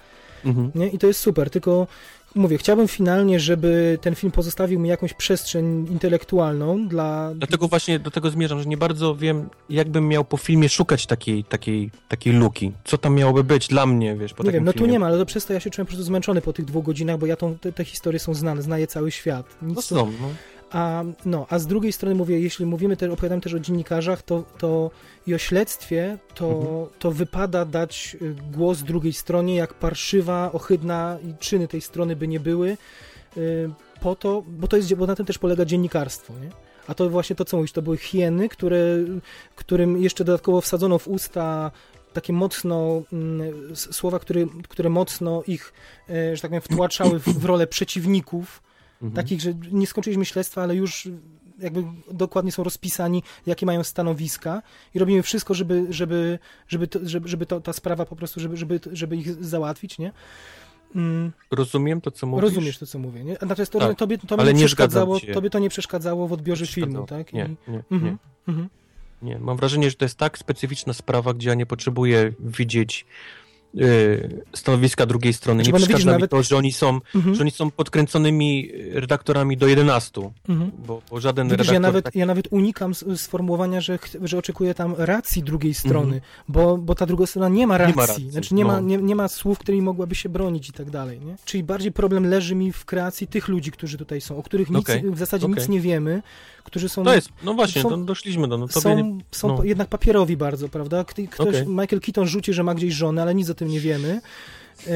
Mhm. Nie? I to jest super, tylko mówię, chciałbym finalnie, żeby ten film pozostawił mi jakąś przestrzeń intelektualną dla... Dlatego właśnie do tego zmierzam, że nie bardzo wiem, jakbym miał po filmie szukać takiej, takiej, takiej luki. Co tam miałoby być dla mnie, wiesz, po Nie wiem, no tu filmie. nie ma, ale to przez to ja się czułem po prostu zmęczony po tych dwóch godzinach, bo ja tą, te, te historie są znane, znaję cały świat. Nic No tu- są, no. A, no, a z drugiej strony mówię, jeśli mówimy, te, opowiadam też o dziennikarzach, to, to i o śledztwie, to, Mhm. to wypada dać y, głos drugiej stronie, jak parszywa, ohydna i czyny tej strony by nie były, y, po to, bo to jest, bo na tym też polega dziennikarstwo, nie? A to właśnie to, co mówisz, to były hieny, które, którym jeszcze dodatkowo wsadzono w usta takie mocno mm, słowa, które, które mocno ich, e, że tak powiem, wtłaczały w, w rolę przeciwników, Mhm. takich, że nie skończyliśmy śledztwa, ale już jakby dokładnie są rozpisani, jakie mają stanowiska i robimy wszystko, żeby, żeby, żeby, to, żeby, żeby to, ta sprawa po prostu, żeby, żeby, żeby ich załatwić, nie? Mm, Rozumiem to, co mówisz. rozumiesz to, co mówię, nie? Natomiast to, Tak, tobie, tobie, ale nie nie przeszkadzało, tobie to nie przeszkadzało w odbiorze filmu, tak? Nie, I, nie, mhm, nie, mhm. nie. Mam wrażenie, że to jest tak specyficzna sprawa, gdzie ja nie potrzebuję widzieć stanowiska drugiej strony. Znaczy, nie przeszkadza widzisz, mi nawet- to, że oni są, Mhm. że oni są podkręconymi redaktorami do 11, Mhm. bo, bo żaden Widzisz, redaktor... ja nawet, ja nawet unikam sformułowania, że, że oczekuję tam racji drugiej strony, Mhm. bo, bo ta druga strona nie ma racji. Nie ma racji, Znaczy nie, ma, no. nie, nie ma słów, którymi mogłaby się bronić i tak dalej. Nie? Czyli bardziej problem leży mi w kreacji tych ludzi, którzy tutaj są, o których nic, Okej, w zasadzie nic okej. nie wiemy, którzy są... To jest, no właśnie, są- to doszliśmy do... No, są, nie, są no. jednak papierowi bardzo, prawda? Kto- Ktoś, Okej. Michael Keaton rzuci, że ma gdzieś żonę, ale nic o tym nie wiemy. E,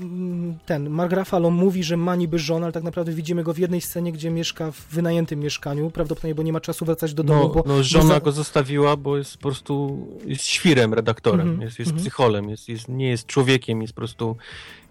mm, Ten, Mark Ruffalo mówi, że ma niby żonę, ale tak naprawdę widzimy go w jednej scenie, gdzie mieszka w wynajętym mieszkaniu, prawdopodobnie, bo nie ma czasu wracać do domu, No, bo no żona bo za- go zostawiła, bo jest po prostu jest świrem, redaktorem, Mhm, jest, jest mhm. psycholem, jest, jest, nie jest człowiekiem, jest po prostu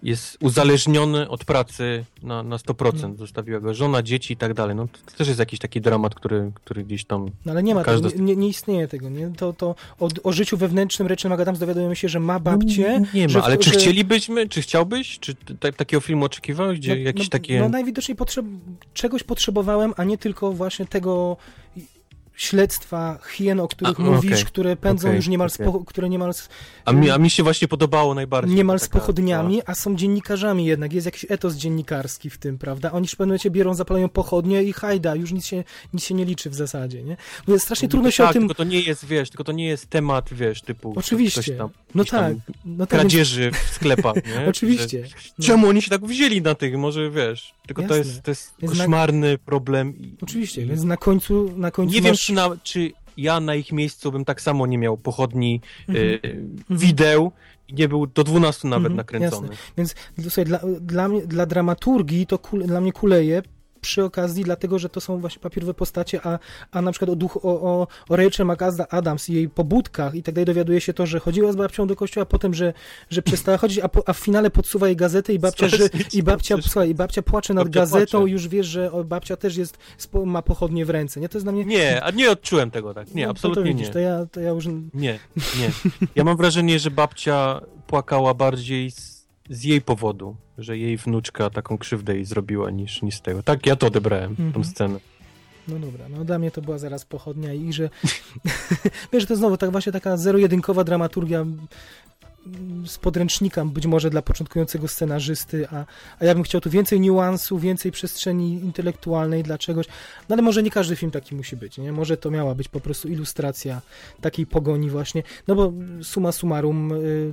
jest uzależniony od pracy na, na 100%. Mhm. Zostawiła go żona, dzieci i tak dalej. No, to też jest jakiś taki dramat, który, który gdzieś tam... No ale nie ma Każdy- tego, nie, nie istnieje tego, nie? To, to o, o życiu wewnętrznym Rachel McAdams dowiadujemy się, że ma babcię. Nie że ma, w- ale czy że- chcielibyśmy, czy chciałbyś, czy ta- takiego filmu oczekiwałeś, gdzie jakieś no, takie... No najwidoczniej potrzeb, czegoś potrzebowałem, a nie tylko właśnie tego śledztwa hien, o których A, mówisz, okej, które pędzą okej, już niemal, okej. spo, które niemal, a, mi, a mi się właśnie podobało najbardziej. niemal z taka- pochodniami, a są dziennikarzami jednak, jest jakiś etos dziennikarski w tym, prawda? Oni w pewnym momencie biorą, zapalają pochodnie i hajda, już nic się, nic się nie liczy w zasadzie, nie? Bo jest strasznie trudno się tak, o tym... tylko to nie jest, wiesz, tylko to nie jest temat, wiesz, typu... Oczywiście, tam, no tak, no tak, więc, kradzieży w sklepach, nie? oczywiście. Że, czemu oni się tak wzięli na tych, może wiesz, tylko to Jasne. jest, to jest Więc na- koszmarny problem. I, Oczywiście, więc na końcu, na końcu Nie wiem, masz... czy, na, czy ja na ich miejscu bym tak samo nie miał pochodni, Mhm. e, wideł i nie był do 12 nawet Mhm, nakręcony. Więc słuchaj, dla, dla, mnie, dla dramaturgii to kule, dla mnie kuleje przy okazji, dlatego, że to są właśnie papierowe postacie, a, a na przykład o, duch, o, o, o Rachel McAdams i jej pobudkach i tak dalej dowiaduje się to, że chodziła z babcią do kościoła, a potem, że, że przestała chodzić, a, po, a w finale podsuwa jej gazetę i babcia, że, i babcia, słuchaj, i babcia płacze nad Babcia gazetą płacze. i już wiesz, że babcia też jest, ma pochodnie w ręce, nie? To jest dla mnie... Nie, a nie odczułem tego tak. Nie, no, to- absolutnie to widzisz, nie. To ja, to ja już... Nie, nie. Ja mam wrażenie, że babcia płakała bardziej z, z jej powodu, że jej wnuczka taką krzywdę jej zrobiła niż, niż z tego. Tak, ja to odebrałem, tą Mhm. scenę. No dobra, no dla mnie to była zaraz pochodnia i że wiesz, to znowu tak właśnie taka zero-jedynkowa dramaturgia mm, z podręcznika być może dla początkującego scenarzysty, a, a ja bym chciał tu więcej niuansu, więcej przestrzeni intelektualnej dla czegoś, no ale może nie każdy film taki musi być, nie? Może to miała być po prostu ilustracja takiej pogoni właśnie, no bo summa summarum y,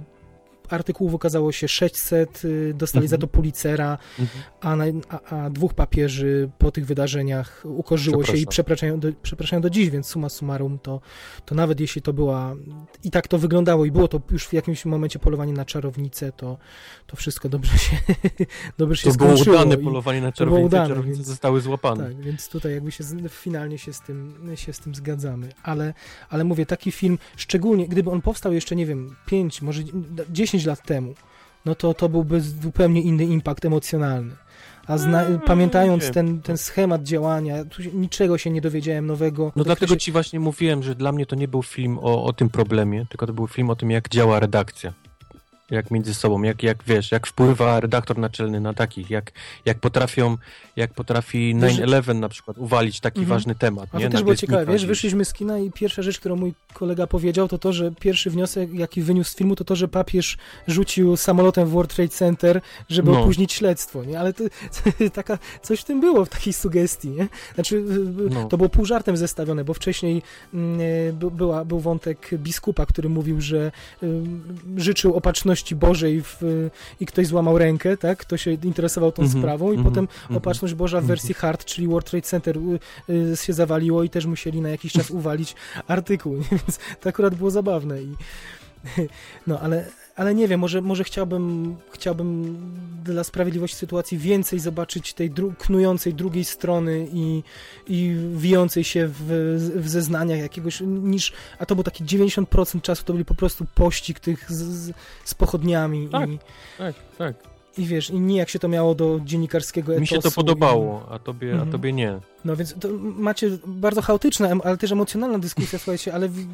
artykułów okazało się 600, y, dostali Mhm. za to Pulitzera, Mhm. a, na, a, a dwóch papieży po tych wydarzeniach ukorzyło się i przepraszają do, przepraszają do dziś, więc summa summarum to, to nawet jeśli to była i tak to wyglądało i było to już w jakimś momencie polowanie na czarownicę, to, to wszystko dobrze się, dobrze się To było skończyło. udane polowanie na było czarownicę, udane, czarownice więc- zostały złapane. tak, więc tutaj jakby się z, finalnie się z, tym, się z tym zgadzamy. Ale, ale mówię, taki film, szczególnie gdyby on powstał jeszcze, nie wiem, 5, może 10 lat temu, no to to byłby zupełnie inny impact emocjonalny. A zna, Mm, pamiętając nie. ten, ten schemat działania, tu się, niczego się nie dowiedziałem nowego. No dlatego się- ci właśnie mówiłem, że dla mnie to nie był film o, o tym problemie, tylko to był film o tym, jak działa redakcja. Jak między sobą, jak, jak wiesz, jak wpływa redaktor naczelny na takich, jak, jak potrafią, jak potrafi Wiesz, 9-11 na przykład uwalić taki Mhm. ważny temat. A nie? to też było ciekawe, wiesz, wyszliśmy z kina i pierwsza rzecz, którą mój kolega powiedział, to to, że pierwszy wniosek, jaki wyniósł z filmu, to to, że papież rzucił samolotem w World Trade Center, żeby No. opóźnić śledztwo, nie? Ale to, taka, coś w tym było, w takiej sugestii, nie? Znaczy, No. to było pół żartem zestawione, bo wcześniej mm, y, by- była, był wątek biskupa, który mówił, że y, życzył opatrzności Bożej w, i ktoś złamał rękę, tak? Kto się interesował tą Mhm, sprawą i mhm, potem mhm. opatrzność Boża w Mhm. wersji hard, czyli World Trade Center y, y, się zawaliło i też musieli na jakiś czas uwalić artykuł, więc to akurat było zabawne i no, ale, ale nie wiem, może, może chciałbym, chciałbym dla sprawiedliwości sytuacji więcej zobaczyć tej dru- knującej drugiej strony i, i wijącej się w, w zeznaniach jakiegoś, niż, a to był taki 90% czasu, to byli po prostu pościg tych z, z, z pochodniami Tak. i, Tak, tak. I wiesz, i nijak się to miało do dziennikarskiego etosu. Mi się to podobało, a tobie, Mhm. a tobie nie. no więc to macie bardzo chaotyczna, ale też emocjonalna dyskusja, słuchajcie, ale wi-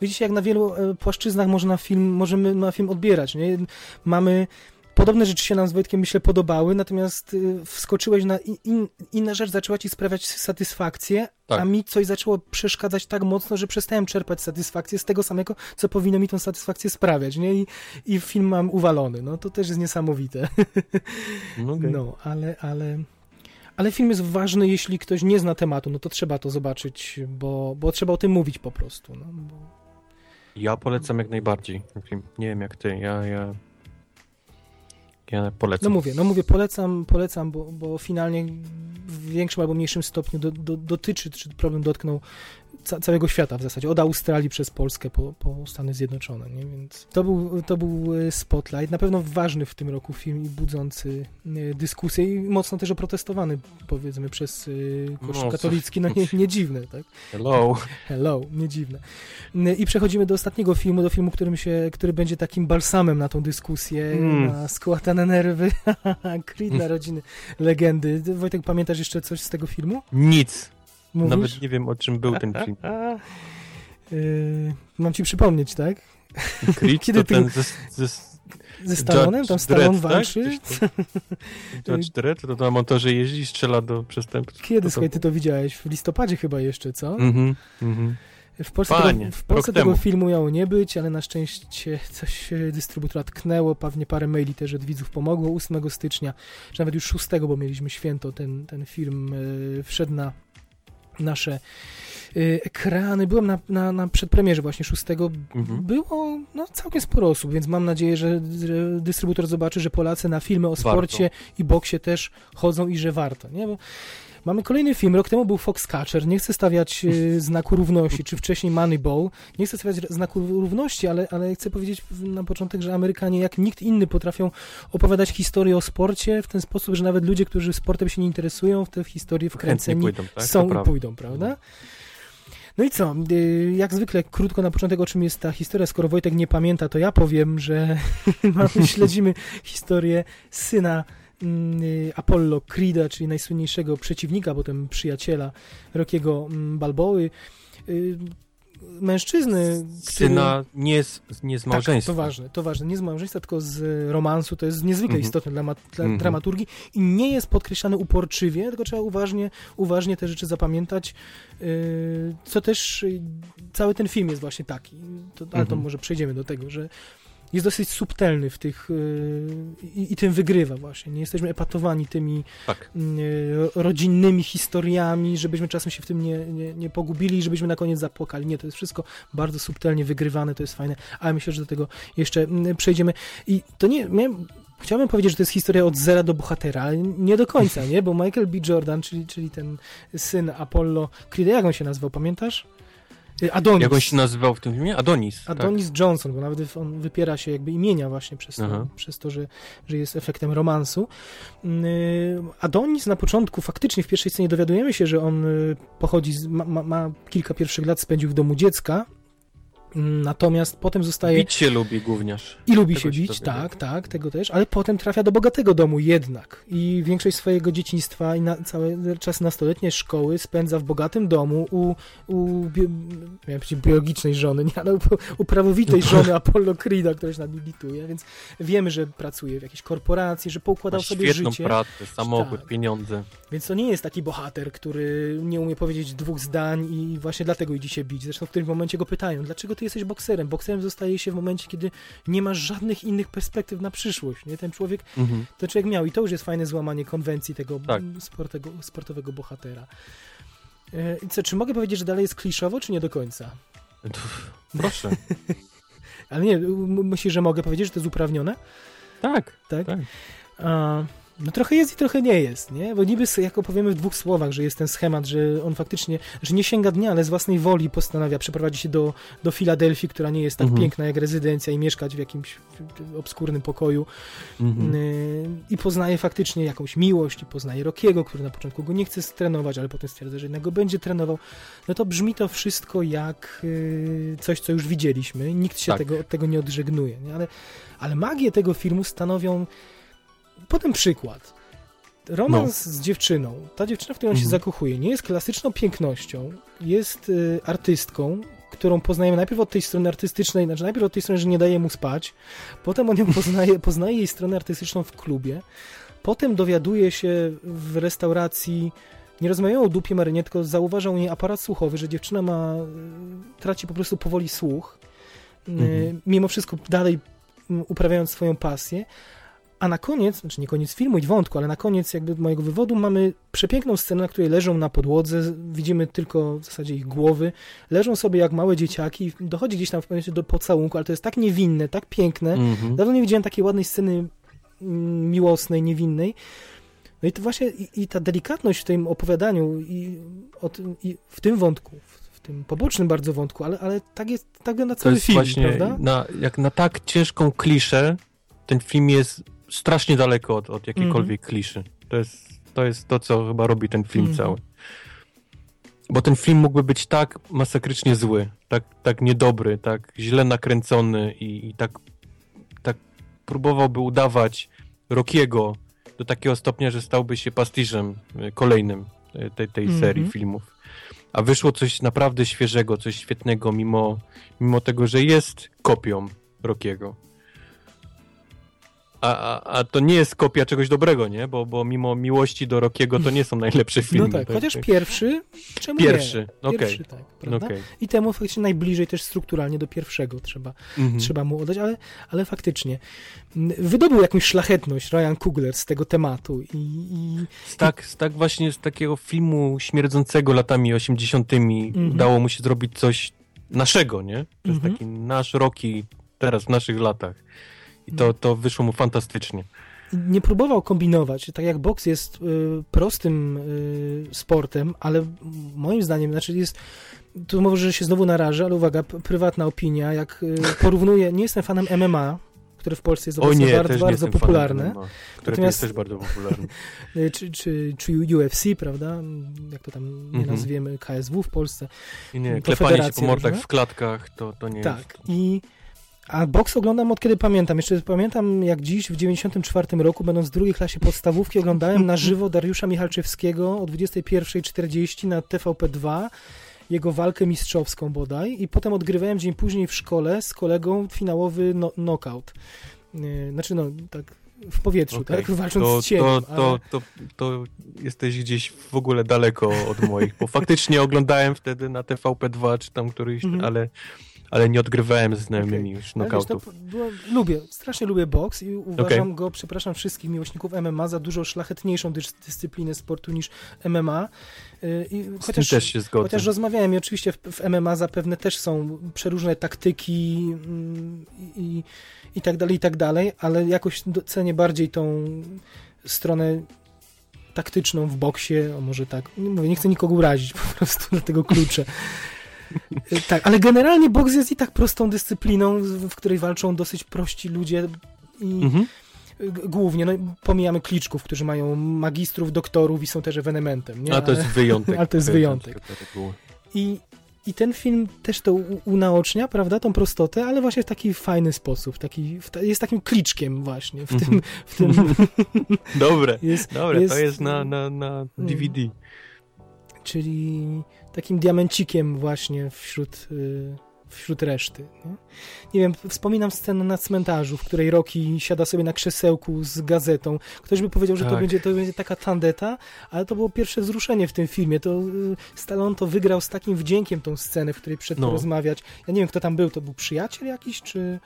widzicie, jak na wielu e, płaszczyznach można film, możemy na film odbierać, nie? Mamy podobne rzeczy się nam z Wojtkiem, myślę, podobały, natomiast y, wskoczyłeś na in, in, inna rzecz, zaczęła ci sprawiać satysfakcję, Tak. a mi coś zaczęło przeszkadzać tak mocno, że przestałem czerpać satysfakcję z tego samego, co powinno mi tą satysfakcję sprawiać, nie? I, i film mam uwalony, no to też jest niesamowite. No, okej. No, ale, ale, ale film jest ważny, jeśli ktoś nie zna tematu, no to trzeba to zobaczyć, bo, bo trzeba o tym mówić po prostu, no, bo... Ja polecam jak najbardziej. Nie wiem jak ty, ja, ja, ja No polecam. mówię, no mówię, polecam, polecam, bo, bo finalnie w większym albo mniejszym stopniu do, do, dotyczy, czy problem dotknął całego świata w zasadzie, od Australii przez Polskę po, po Stany Zjednoczone, nie? Więc to był, to był e, Spotlight, na pewno ważny w tym roku film i budzący e, dyskusję i mocno też oprotestowany, powiedzmy, przez e, Kościół No, katolicki, no nie, nie dziwne, tak? Hello. Hello, nie dziwne. I przechodzimy do ostatniego filmu, do filmu, którym się, który będzie takim balsamem na tą dyskusję, Mm. na skłatane nerwy. Creed Narodziny Legendy. Wojtek, pamiętasz jeszcze coś z tego filmu? Nic. Mówisz? Nawet nie wiem o czym był ten film. Yy, mam ci przypomnieć, tak? Creed Kiedy to ty- ten ze, ze, Ze Stallonem, tam Stallone tak? walczy. Tam. Judge Dredd, to na motorze jeździ i strzela do przestępców. Kiedy, To słuchaj, ty to widziałeś? W listopadzie chyba jeszcze, co? Mhm, mhm. W Polsce, Panie, tego, w Polsce tego filmu miało nie być, ale na szczęście coś e, dystrybutora tknęło, pewnie parę maili też od widzów pomogło. 8 stycznia, czy nawet już 6, bo mieliśmy święto, ten, ten film e, wszedł na nasze e, ekrany. Byłem na, na, na przedpremierze właśnie 6. Mhm. Było no, całkiem sporo osób, więc mam nadzieję, że, dystrybutor zobaczy, że Polacy na filmy o Warto. sporcie i boksie też chodzą i że warto, nie? Bo mamy kolejny film, rok temu był Foxcatcher, nie chcę stawiać e, znaku równości, czy wcześniej Moneyball, nie chcę stawiać znaku równości, ale, ale chcę powiedzieć na początek, że Amerykanie jak nikt inny potrafią opowiadać historię o sporcie w ten sposób, że nawet ludzie, którzy sportem się nie interesują, w tę historię Chętnie wkręceni pójdą, tak? są i pójdą, prawda? No i co? y, Jak zwykle krótko na początek, o czym jest ta historia. Skoro Wojtek nie pamięta, to ja powiem, że śledzimy historię syna Apollo Creeda, czyli najsłynniejszego przeciwnika, potem przyjaciela Rockiego mm, Balboły. Y, Mężczyzny, który... Syna nie z, nie z Tak, małżeństwa. to ważne, to ważne. Nie z małżeństwa, tylko z romansu. To jest niezwykle Mhm. istotne dla, dla Mhm. dramaturgii i nie jest podkreślane uporczywie, tylko trzeba uważnie, uważnie te rzeczy zapamiętać. Yy, co też yy, cały ten film jest właśnie taki. To, ale to Mhm. może przejdziemy do tego, że jest dosyć subtelny w tych yy, i, i tym wygrywa właśnie. Nie jesteśmy epatowani tymi Tak. yy, rodzinnymi historiami, żebyśmy czasem się w tym nie, nie, nie pogubili i żebyśmy na koniec zapłakali. Nie, to jest wszystko bardzo subtelnie wygrywane, to jest fajne, ale myślę, że do tego jeszcze przejdziemy. I to nie, miałem, chciałbym powiedzieć, że to jest historia od zera do bohatera, ale nie do końca, nie? Bo Michael B. Jordan, czyli, czyli ten syn Apollo Creed, jak on się nazywał, pamiętasz? Y, Adonis. Jak on się nazywał w tym filmie? Adonis. tak. Adonis Johnson, bo nawet on wypiera się jakby imienia właśnie przez to, Aha. przez to że, że jest efektem romansu. Yy, Adonis na początku, faktycznie w pierwszej scenie dowiadujemy się, że on y, pochodzi, z, ma, ma, ma kilka pierwszych lat spędził w domu dziecka, Mm, natomiast potem zostaje... Bić się lubi gówniarz. I lubi Tego się się bić, dowiadujemy. tak, tak, tego też, ale potem trafia do bogatego domu jednak i większość swojego dzieciństwa i na, całe czasy nastoletnie szkoły spędza w bogatym domu u, u bio, miałem powiedzieć biologicznej żony, nie, ale u, u prawowitej żony Apollo Creeda, która się nad nim lituje, więc wiemy, że pracuje w jakiejś korporacji, że poukładał Ma sobie życie, pracę, samochód, Tak. pieniądze. więc to nie jest taki bohater, który nie umie powiedzieć dwóch zdań i właśnie dlatego idzie się bić. Zresztą w którymś momencie go pytają, dlaczego ty jesteś bokserem? Bokserem zostaje się w momencie, kiedy nie masz żadnych innych perspektyw na przyszłość. Nie? Ten człowiek, Mhm. to człowiek miał i to już jest fajne złamanie konwencji tego Tak. sportego, sportowego bohatera. E, I co, czy mogę powiedzieć, że dalej jest kliszowo, czy nie do końca? Proszę. Ale nie, myślisz, że mogę powiedzieć, że to jest uprawnione? Tak. Tak? Tak. A, no trochę jest i trochę nie jest, nie? Bo niby, jak opowiemy w dwóch słowach, że jest ten schemat, że on faktycznie, że nie sięga dnia, ale z własnej woli postanawia przeprowadzić się do, do Filadelfii, która nie jest tak Mhm. piękna jak rezydencja i mieszkać w jakimś obskurnym pokoju Mhm. y, i poznaje faktycznie jakąś miłość i poznaje Rockiego, który na początku go nie chce strenować, ale potem stwierdza, że jednak go będzie trenował. No to brzmi to wszystko jak y, coś, co już widzieliśmy. Nikt się Tak. tego, od tego nie odżegnuje, nie? Ale, ale magię tego filmu stanowią Potem przykład. Romans z dziewczyną. Ta dziewczyna, w którą on się Mhm. zakochuje, nie jest klasyczną pięknością, jest y, artystką, którą poznajemy najpierw od tej strony artystycznej, znaczy najpierw od tej strony, że nie daje mu spać, potem on ją poznaje, poznaje jej stronę artystyczną w klubie, potem dowiaduje się w restauracji, nie rozmawiają o dupie Marynie, tylko zauważa u niej aparat słuchowy, że dziewczyna ma, traci po prostu powoli słuch, mhm. mimo wszystko dalej uprawiając swoją pasję, a na koniec, znaczy nie koniec filmu i wątku, ale na koniec jakby mojego wywodu mamy przepiękną scenę, na której leżą na podłodze, widzimy tylko w zasadzie ich głowy, leżą sobie jak małe dzieciaki, dochodzi gdzieś tam w pewnym do pocałunku, ale to jest tak niewinne, tak piękne. Mm-hmm. Dawno nie widziałem takiej ładnej sceny mm, miłosnej, niewinnej. No i to właśnie i, i ta delikatność w tym opowiadaniu i, i w tym wątku, w tym pobocznym bardzo wątku, ale, ale tak jest, tak na cały to jest film, właśnie prawda? Na, jak na tak ciężką kliszę, ten film jest strasznie daleko od, od jakiejkolwiek mm. kliszy. To jest, to jest to, co chyba robi ten film mm. cały. Bo ten film mógłby być tak masakrycznie zły, tak, tak niedobry, tak źle nakręcony i, i tak, tak próbowałby udawać Rockiego do takiego stopnia, że stałby się pastiżem e, kolejnym e, tej, tej mm -hmm. serii filmów. A wyszło coś naprawdę świeżego, coś świetnego, mimo, mimo tego, że jest kopią Rockiego. A, a, to nie jest kopia czegoś dobrego, nie? Bo, bo mimo miłości do Rockiego to nie są najlepsze no filmy. No tak, chociaż pierwszy, czemu pierwszy, nie? Pierwszy, okay. tak, prawda? Okay. I temu faktycznie najbliżej też strukturalnie do pierwszego trzeba, mhm. trzeba mu oddać, ale, ale faktycznie wydobył jakąś szlachetność Ryan Coogler z tego tematu i... i z tak, z tak właśnie z takiego filmu śmierdzącego latami 80 mhm. udało mu się zrobić coś naszego, nie? To jest mhm. taki nasz Rocky teraz w naszych latach. I to, to wyszło mu fantastycznie. Nie próbował kombinować. Tak jak boks jest y, prostym y, sportem, ale moim zdaniem, znaczy jest tu może się znowu narażę, ale uwaga, prywatna opinia, jak y, porównuję, nie jestem fanem MMA, które w Polsce jest obecnie nie, bardzo, bardzo popularne. MMA, które Natomiast, jest też bardzo popularne. Y, czy, czy, czy UFC, prawda? Jak to tam nie mm -hmm. nazwiemy, KSW w Polsce. I nie, klepanie się po mordach w klatkach, to, to nie tak, jest... Tak, i a boks oglądam od kiedy pamiętam. Jeszcze pamiętam jak dziś w 94 roku, będąc w drugiej klasie podstawówki, oglądałem na żywo Dariusza Michalczewskiego o 21.40 na TVP2 jego walkę mistrzowską bodaj i potem odgrywałem dzień później w szkole z kolegą finałowy no, knockout. Znaczy no, tak w powietrzu, okay. tak? Walcząc to, z cieniem. To, to, ale... to, to, jesteś gdzieś w ogóle daleko od moich, bo faktycznie oglądałem wtedy na TVP2 czy tam któryś, mm -hmm. ale ale nie odgrywałem ze znajomymi okay. już knockoutów. Wiesz, lubię, strasznie lubię boks i uważam okay. go, przepraszam wszystkich miłośników MMA, za dużo szlachetniejszą dys dyscyplinę sportu niż MMA. Y, I chociaż, też się zgodzę. Chociaż rozmawiałem i oczywiście w, w MMA zapewne też są przeróżne taktyki mm, i, i tak dalej, i tak dalej, ale jakoś cenię bardziej tą stronę taktyczną w boksie, a może tak, nie, mówię, nie chcę nikogo urazić, po prostu do tego klucze. Tak, ale generalnie boks jest i tak prostą dyscypliną, w której walczą dosyć prości ludzie i mhm. głównie, no pomijamy kliczków, którzy mają magistrów, doktorów i są też ewenementem. Nie? A to jest wyjątek. Ale to jest wyjątek. I, i ten film też to unaocznia, prawda, tą prostotę, ale właśnie w taki fajny sposób, taki, jest takim kliczkiem właśnie w tym... W tym dobre, jest, dobre, jest, to jest na, na, na DVD. Mm. Czyli takim diamencikiem właśnie wśród, y, wśród reszty. Nie? nie wiem, wspominam scenę na cmentarzu, w której Rocky siada sobie na krzesełku z gazetą. Ktoś by powiedział, że tak. to, będzie, to będzie taka tandeta, ale to było pierwsze wzruszenie w tym filmie. To y, Stallone to wygrał z takim wdziękiem tą scenę, w której przed no. rozmawiać. Ja nie wiem, kto tam był, to był przyjaciel jakiś, czy...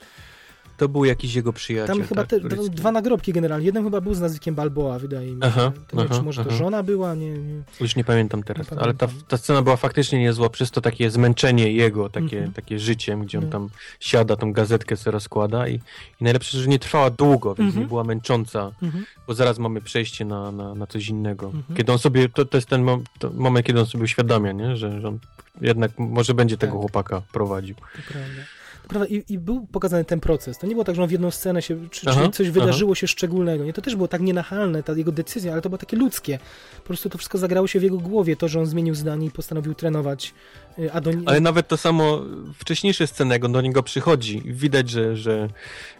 To był jakiś jego przyjaciel. Tam chyba tak, te, dwa nagrobki generalnie. Jeden chyba był z nazwiskiem Balboa, wydaje mi się. Aha, to aha, czy może aha. to żona była, nie, nie. Już nie pamiętam teraz, nie ale ta, ta scena była faktycznie niezła, przez to takie zmęczenie jego, takie, mhm. takie życiem, gdzie on no. tam siada, tą gazetkę sobie rozkłada i, i najlepsze, że nie trwała długo, więc mhm. nie była męcząca, mhm. bo zaraz mamy przejście na, na, na coś innego. Mhm. Kiedy on sobie, to, to jest ten mom, to moment, kiedy on sobie uświadamia, nie? Że, że on jednak może będzie tego tak. chłopaka prowadził. To prawda. Prawda? I, I, był pokazany ten proces. To nie było tak, że on w jedną scenę się, czy, aha, czy coś wydarzyło aha. się szczególnego. Nie, to też było tak nienachalne, ta jego decyzja, ale to było takie ludzkie. Po prostu to wszystko zagrało się w jego głowie, to, że on zmienił zdanie i postanowił trenować. Y, a do... Ale nawet to samo wcześniejsze sceny, jak on do niego przychodzi, widać, że, że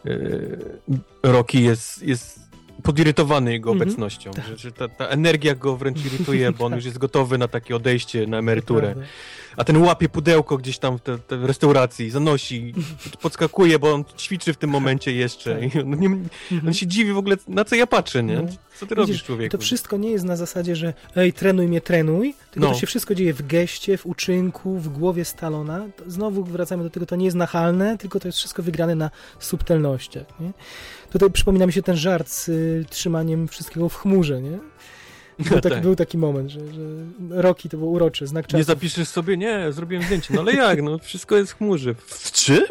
yy, Rocky jest, jest podirytowany jego mm -hmm. obecnością, tak. że, że ta, ta, energia go wręcz irytuje, bo on tak. już jest gotowy na takie odejście, na emeryturę. a ten łapie pudełko gdzieś tam w, te, te restauracji, zanosi, podskakuje, bo on ćwiczy w tym momencie jeszcze. I on, nie, on się dziwi w ogóle, na co ja patrzę, nie? No. Co ty robisz, Widzisz, człowieku? To wszystko nie jest na zasadzie, że ej, trenuj mnie, trenuj, tylko No. to się wszystko dzieje w geście, w uczynku, w głowie Stalona. To znowu wracamy do tego, to nie jest nachalne, tylko to jest wszystko wygrane na subtelnościach. Nie? Tutaj przypomina mi się ten żart z y, trzymaniem wszystkiego w chmurze, nie? Był taki, tak. był taki moment, że, że Rocky to było urocze, znak Nie czasu. zapiszesz sobie? Nie, zrobiłem zdjęcie. No ale jak? No wszystko jest w chmurze. W czym?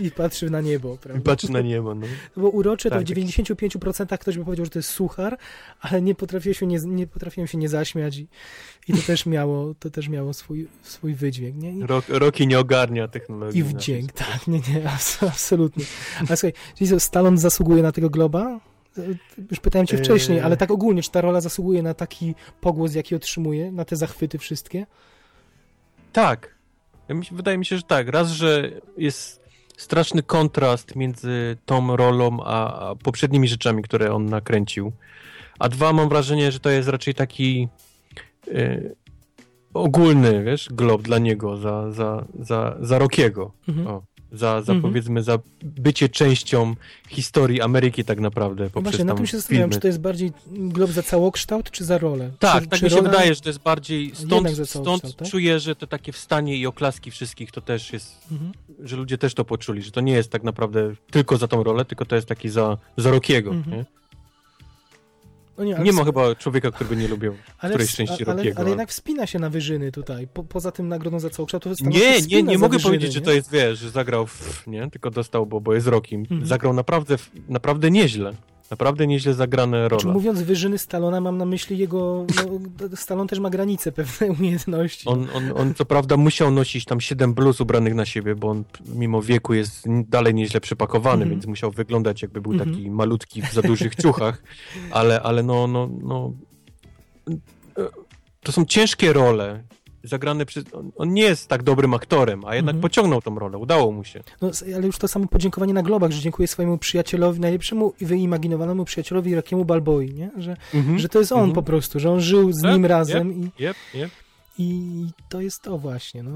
I patrzy na niebo, I prawda? patrzy na niebo, no. To było urocze, to Tak. w 95% ktoś by powiedział, że to jest suchar, ale nie potrafiłem się nie, nie, potrafiłem się nie zaśmiać i, i to też miało, to też miało swój, swój wydźwięk, nie? I, Rok, Roki nie ogarnia technologii. i wdzięk, tak, nie, nie, abs- absolutnie. A słuchaj, czyli Stallone zasługuje na tego globa? Już pytałem cię wcześniej, ale tak ogólnie, czy ta rola zasługuje na taki pogłos, jaki otrzymuje, na te zachwyty wszystkie? Tak. Wydaje mi się, że tak. Raz, że jest straszny kontrast między tą rolą a, poprzednimi rzeczami, które on nakręcił. A dwa, mam wrażenie, że to jest raczej taki e, ogólny, wiesz, glob dla niego za, za, za, za Rockiego. Mhm. O, za, za Mhm. powiedzmy, za bycie częścią historii Ameryki tak naprawdę. No Poprzez właśnie, na tym się zastanawiam, filmy. czy to jest bardziej glob za całokształt, czy za rolę? Tak, czy, tak czy mi się rola- wydaje, że to jest bardziej. Stąd, stąd tak? czuję, że to takie wstanie i oklaski wszystkich to też jest Mhm. że ludzie też to poczuli, że to nie jest tak naprawdę tylko za tą rolę, tylko to jest taki za, za Rockiego, Mhm. Nie? No nie, Nie ma chyba człowieka, który by nie lubił którejś w- części ale, Rockiego. ale jednak wspina się na wyżyny tutaj. Po, poza tym nagrodą za całokształt, to Stallone Nie, nie, nie mogę wyżyny, powiedzieć, że nie? to jest, wiesz, że zagrał, w, nie? Tylko dostał, bo, bo jest Rockim. Mhm. Zagrał naprawdę, naprawdę nieźle. Naprawdę nieźle zagrane Znaczy, role. mówiąc wyżyny Stallona, mam na myśli jego... No, Stallone też ma granice, pewne umiejętności. On, on, on co prawda musiał nosić tam 7 bluz ubranych na siebie, bo on mimo wieku jest dalej nieźle przepakowany, Mhm. więc musiał wyglądać jakby był Mhm. taki malutki w za dużych ciuchach, ale, ale no, no, no e, to są ciężkie role zagrane przez... On, on nie jest tak dobrym aktorem, a jednak Mhm. pociągnął tą rolę, udało mu się. No, ale już to samo podziękowanie na globach, że dziękuję swojemu przyjacielowi, najlepszemu i wyimaginowanemu przyjacielowi Rockiemu Balboi, nie? Że, że to jest on Mhm. po prostu, że on żył z Tak, nim razem i, Jep, jep. I to jest to właśnie. No.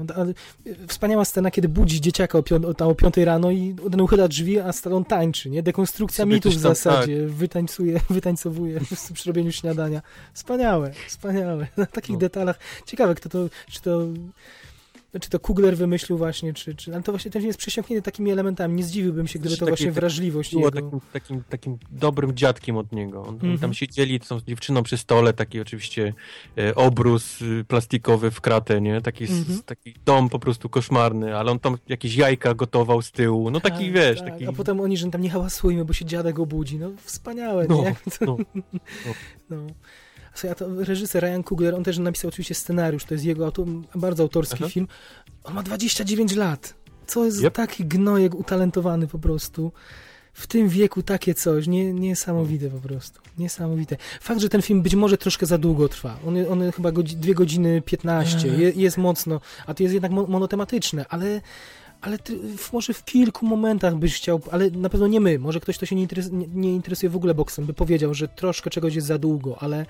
Wspaniała scena, kiedy budzi dzieciaka o, pią- o, tam o 5 rano i ten uchyla drzwi, a Stallone tańczy, nie? Dekonstrukcja Sobie mitów w zasadzie. Wytańcuje, wytańcowuje przy robieniu śniadania. Wspaniałe, wspaniałe. Na takich No. detalach. Ciekawe, kto to, czy to czy to Kugler wymyślił właśnie, czy, czy... Ale to właśnie ten film jest przesiąknięty takimi elementami. Nie zdziwiłbym się, gdyby to właśnie taki- wrażliwość Było jego... takim, takim, takim dobrym dziadkiem od niego. On, Oni Mhm. tam siedzieli są z dziewczyną przy stole, taki oczywiście e, obrus y, plastikowy w kratę, nie? Taki, s- Mhm. taki dom po prostu koszmarny, ale on tam jakieś jajka gotował z tyłu. No taki, Tak, wiesz, tak. taki... A potem oni, że tam nie hałasujmy, bo się dziadek obudzi. No wspaniałe, No, nie? To... no, No. Słuchaj, a to reżyser Ryan Coogler, on też napisał oczywiście scenariusz, to jest jego bardzo autorski Aha. film. On ma 29 lat. Co jest Yep. taki gnojek utalentowany po prostu. W tym wieku takie coś, nie, niesamowite po prostu. Niesamowite. Fakt, że ten film być może troszkę za długo trwa. On, on chyba godzi, 2 godziny 15, Eee. je, jest mocno, a to jest jednak mo- monotematyczne, ale ale ty, może w kilku momentach byś chciał, ale na pewno nie my, może ktoś, kto się nie, interes, nie, nie interesuje w ogóle boksem, by powiedział, że troszkę czegoś jest za długo, ale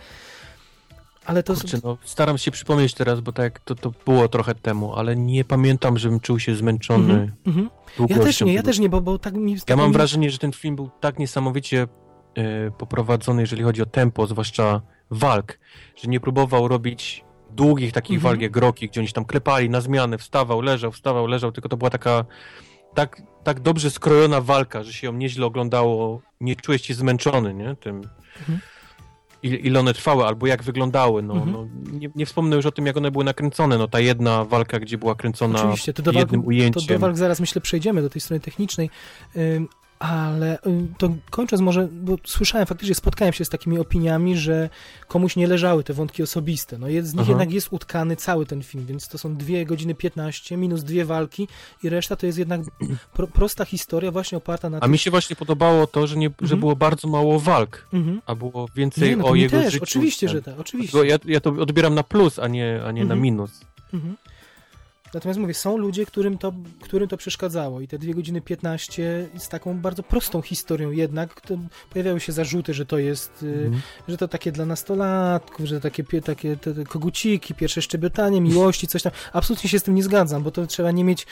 ale to... Kurczę, no, staram się przypomnieć teraz, bo tak to, to było trochę temu, ale nie pamiętam, żebym czuł się zmęczony Mhm, mhm. Ja długością też nie, ja też nie, bo, bo tak mi... Ja tak mam mi... wrażenie, że ten film był tak niesamowicie e, poprowadzony, jeżeli chodzi o tempo, zwłaszcza walk, że nie próbował robić długich takich Mhm. walk jak Rocky, gdzie oni się tam klepali na zmianę, wstawał, leżał, wstawał, leżał, tylko to była taka tak, tak dobrze skrojona walka, że się ją nieźle oglądało, nie czułeś się zmęczony, nie, tym Mhm. Ile, one trwały, albo jak wyglądały, no, Mhm. no nie, nie wspomnę już o tym, jak one były nakręcone, no ta jedna walka, gdzie była kręcona Oczywiście, to do, walk, jednym to ujęciem. do walk zaraz myślę przejdziemy, do tej strony technicznej, ale ym, to kończąc może, bo słyszałem, faktycznie spotkałem się z takimi opiniami, że komuś nie leżały te wątki osobiste. No z nich Aha. jednak jest utkany cały ten film, więc to są 2 godziny 15 minus dwie walki i reszta to jest jednak pro, prosta historia właśnie oparta na A mi się właśnie podobało to, że, nie, że Mhm. było bardzo mało walk, Mhm. a było więcej Nie, no o jego też, życiu. oczywiście, Ten- że tak, oczywiście. Bo ja, ja to odbieram na plus, a nie, a nie na Mhm. minus. Mhm. Natomiast mówię, są ludzie, którym to, którym to przeszkadzało i te 2 godziny 15 z taką bardzo prostą historią jednak, to pojawiały się zarzuty, że to jest, Mhm. że to takie dla nastolatków, że takie, takie te, te koguciki, pierwsze szczebiotanie, miłości, coś tam. Absolutnie się z tym nie zgadzam, bo to trzeba nie mieć,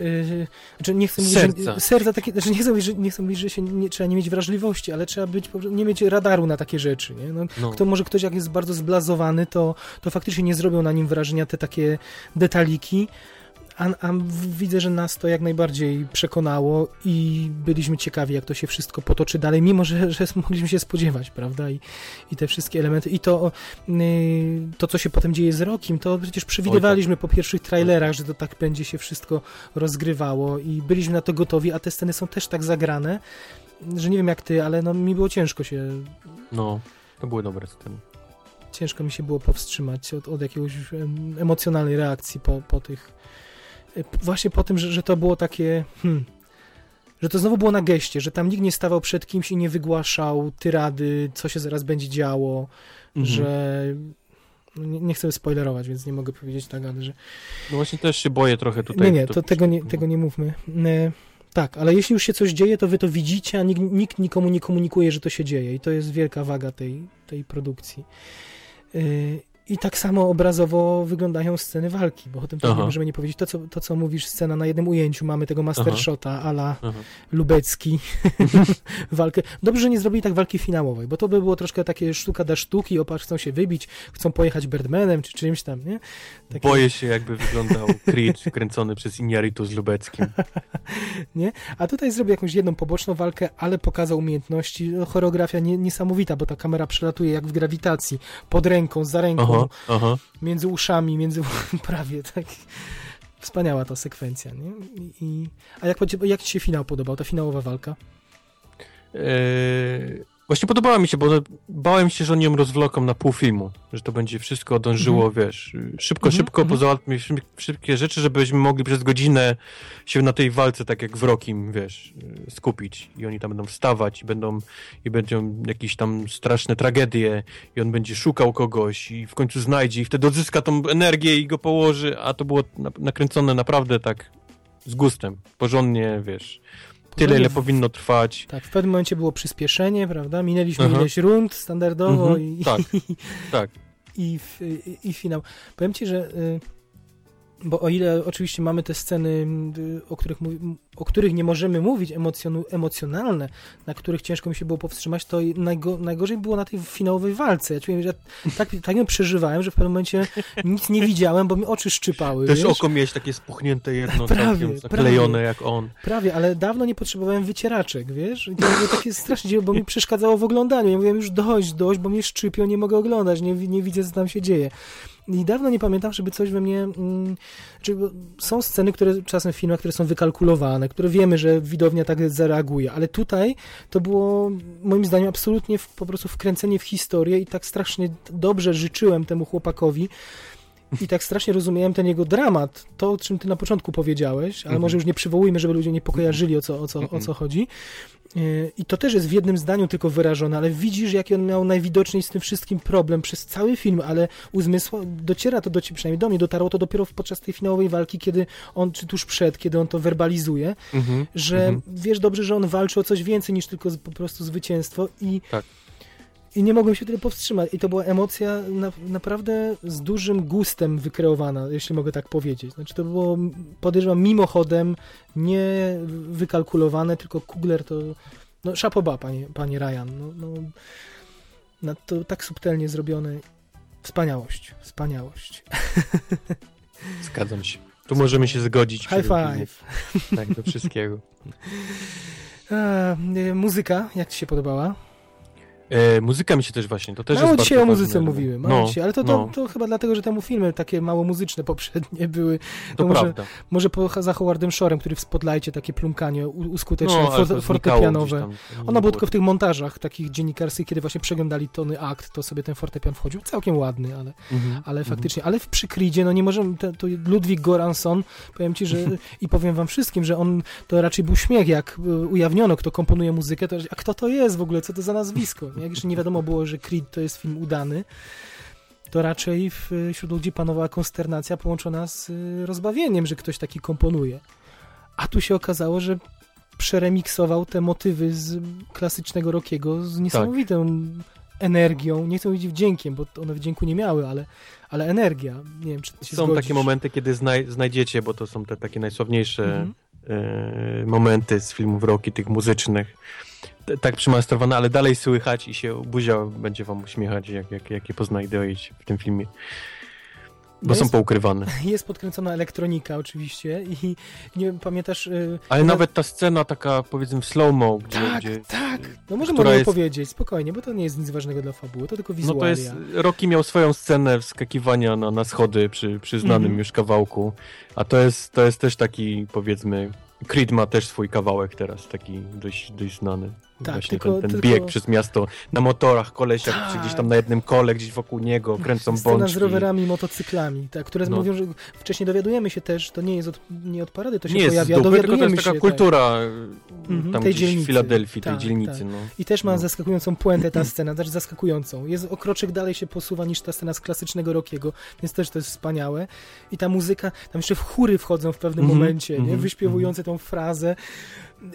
yy, znaczy nie chcę mówić, Serca. że serca takie, znaczy nie chcę mówić, że, nie chcę mówić, że się nie, trzeba nie mieć wrażliwości, ale trzeba być, nie mieć radaru na takie rzeczy, nie? No, No. kto może ktoś jak jest bardzo zblazowany, to, to faktycznie nie zrobią na nim wrażenia te takie detaliki. A, a widzę, że nas to jak najbardziej przekonało i byliśmy ciekawi, jak to się wszystko potoczy dalej, mimo że, że mogliśmy się spodziewać, prawda? I, i te wszystkie elementy. I to, yy, to, co się potem dzieje z Rokiem, to przecież przewidywaliśmy po pierwszych trailerach, że to tak będzie się wszystko rozgrywało i byliśmy na to gotowi, a te sceny są też tak zagrane, że nie wiem jak ty, ale no, mi było ciężko się No, to były dobre sceny. ciężko mi się było powstrzymać od, od jakiegoś em, emocjonalnej reakcji po, po tych. E, Właśnie po tym, że, że to było takie. Hmm, że to znowu było na geście, że tam nikt nie stawał przed kimś i nie wygłaszał tyrady, co się zaraz będzie działo, Mhm. że. no Nie, nie chcę spoilerować, więc nie mogę powiedzieć tak, ale że. No właśnie też się boję trochę tutaj. Nie, nie, to, tego, nie, tego nie mówmy. E, tak, ale jeśli już się coś dzieje, to wy to widzicie, a nikt, nikt nikomu nie komunikuje, że to się dzieje. I to jest wielka waga tej, tej produkcji. I tak samo obrazowo wyglądają sceny walki, bo o tym też nie możemy nie powiedzieć. To co, to, co mówisz, scena na jednym ujęciu, mamy tego master Aha. shota ala. Lubecki walkę. Dobrze, że nie zrobili tak walki finałowej, bo to by było troszkę takie sztuka da sztuki, opatrz, chcą się wybić, chcą pojechać Birdmanem czy czymś tam, nie? Takie- Boję się, jakby wyglądał Creed kręcony przez Iñárritu z Lubeckim. A tutaj zrobił jakąś jedną poboczną walkę, ale pokazał umiejętności. No, choreografia nie, niesamowita, bo ta kamera przelatuje jak w grawitacji, pod ręką, za ręką, Aha, aha. między uszami, między prawie tak. Wspaniała ta sekwencja, nie? I, i, a jak, jak ci się finał podobał, ta finałowa walka? Eee, właśnie podobała mi się, bo bałem się, że oni ją rozwloką na pół filmu, że to będzie wszystko dążyło, wiesz, szybko, Mhm, szybko, mhm. pozałatwmy szybkie rzeczy, żebyśmy mogli przez godzinę się na tej walce, tak jak w Rokim, wiesz, y, skupić. I oni tam będą wstawać i będą, i będą jakieś tam straszne tragedie i on będzie szukał kogoś i w końcu znajdzie i wtedy odzyska tą energię i go położy, a to było na, nakręcone naprawdę tak z gustem, porządnie, wiesz, tyle, Porządnie ile powinno trwać. Tak, w pewnym momencie było przyspieszenie, prawda? Minęliśmy Aha. ileś rund standardowo Mhm, i, tak, tak. i, i, i finał. Powiem ci, że y, bo o ile oczywiście mamy te sceny, o których, o których nie możemy mówić, emocjonalne, na których ciężko mi się było powstrzymać, to najgo, najgorzej było na tej finałowej walce. Ja czułem, że tak, tak ją przeżywałem, że w pewnym momencie nic nie widziałem, bo mi oczy szczypały. Też wiesz? oko miałeś takie spuchnięte jedno, Prawie, zaklejone prawie. jak on. Prawie, ale dawno nie potrzebowałem wycieraczek, wiesz? I to było takie strasznie, bo mi przeszkadzało w oglądaniu. Ja mówiłem już dość, dość, bo mnie szczypią, nie mogę oglądać, nie, nie widzę, co tam się dzieje. I dawno nie pamiętam, żeby coś we mnie... Mm, są sceny, które czasem w filmach, które są wykalkulowane, które wiemy, że widownia tak zareaguje, ale tutaj to było moim zdaniem absolutnie w, po prostu wkręcenie w historię i tak strasznie dobrze życzyłem temu chłopakowi, i tak strasznie rozumiałem ten jego dramat, to o czym ty na początku powiedziałeś, ale Mhm. może już nie przywołujmy, żeby ludzie nie pokojarzyli o co, o co, o Mhm. co chodzi. I to też jest w jednym zdaniu tylko wyrażone, ale widzisz, jaki on miał najwidoczniej z tym wszystkim problem przez cały film, ale uzmysła, dociera to do ciebie, przynajmniej do mnie, dotarło to dopiero podczas tej finałowej walki, kiedy on, czy tuż przed, kiedy on to werbalizuje, Mhm. że Mhm. wiesz dobrze, że on walczy o coś więcej niż tylko po prostu zwycięstwo i Tak. I nie mogłem się tyle powstrzymać. I to była emocja na, naprawdę z dużym gustem wykreowana, jeśli mogę tak powiedzieć. Znaczy to było, podejrzewam, mimochodem, nie wykalkulowane, tylko Kugler to... No szapoba, panie, panie Ryan. No, no, no, to tak subtelnie zrobione. Wspaniałość, wspaniałość. Zgadzam się. Tu możemy się zgodzić. High five. Tak, do wszystkiego. A, y, muzyka, jak ci się podobała? E, muzyka mi się też właśnie, to też Mało jest dzisiaj o muzyce ważne. mówimy, mało No, dzisiaj, ale to, to, no, to chyba dlatego, że temu filmy takie mało muzyczne poprzednie były. to może- prawda. Może po, za Howardem Shorem, który w Spotlightie takie plumkanie u- uskuteczniał, No, to for, fortepianowe. tam. Ono było tylko w tych montażach takich dziennikarskich, kiedy właśnie przeglądali tony akt, to sobie ten fortepian wchodził. Całkiem ładny, ale, Mhm, ale mhm. faktycznie. Ale w przykridzie, no nie możemy, to, to Ludwik Goranson, powiem ci, że i powiem wam wszystkim, że on, to raczej był śmiech, jak y, ujawniono, kto komponuje muzykę, to, a kto to jest w ogóle, co to za nazwisko? Nie? Jak jeszcze nie wiadomo było, że Creed to jest film udany. to raczej w, wśród ludzi panowała konsternacja połączona z y, rozbawieniem, że ktoś taki komponuje. A tu się okazało, że przeremiksował te motywy z klasycznego rockiego z niesamowitą energią. Nie chcę mówić wdziękiem, bo one wdzięku nie miały, ale, ale energia. Nie wiem, czy Są zgodzisz. takie momenty, kiedy znaj znajdziecie, bo to są te takie najsławniejsze Mhm. e, momenty z filmów roki, tych muzycznych. Tak przymastrowane, ale dalej słychać i się buzia będzie wam uśmiechać, jak, jak, jak je poznajdziecie w tym filmie. Bo No są jest- poukrywane. Jest podkręcona elektronika oczywiście i nie wiem, pamiętasz... y, Ale na- nawet ta scena taka, powiedzmy, w slow-mo, gdzie... Tak, gdzie tak. No możemy o jest- powiedzieć, spokojnie, bo to nie jest nic ważnego dla fabuły, to tylko No wizualia. to jest, Rocky miał swoją scenę wskakiwania na, na schody przy, przy znanym Mhm. już kawałku, a to jest, to jest też taki, powiedzmy, Creed ma też swój kawałek teraz, taki dość, dość znany. Tak, Właśnie tylko- ten, ten tylko- bieg przez miasto na motorach, kolesiach, Tak. czy gdzieś tam na jednym kole, gdzieś wokół niego, kręcą Scena bączki. z rowerami, motocyklami, tak, które No. mówią, że wcześniej dowiadujemy się też, to nie jest od, nie od parady, to się Nie jest pojawia, dupy, tylko to dowiadujemy jest taka się. kultura Mhm, tam tej gdzieś dzielnicy. w Filadelfii, tej Tak, dzielnicy. tak. No. I też ma No. zaskakującą puentę ta scena, też zaskakującą. Jest o kroczek dalej się posuwa niż ta scena z klasycznego Rockiego, więc też to jest wspaniałe. I ta muzyka, tam jeszcze w chóry wchodzą w pewnym Mhm, momencie, nie? mhm, wyśpiewujące tą frazę.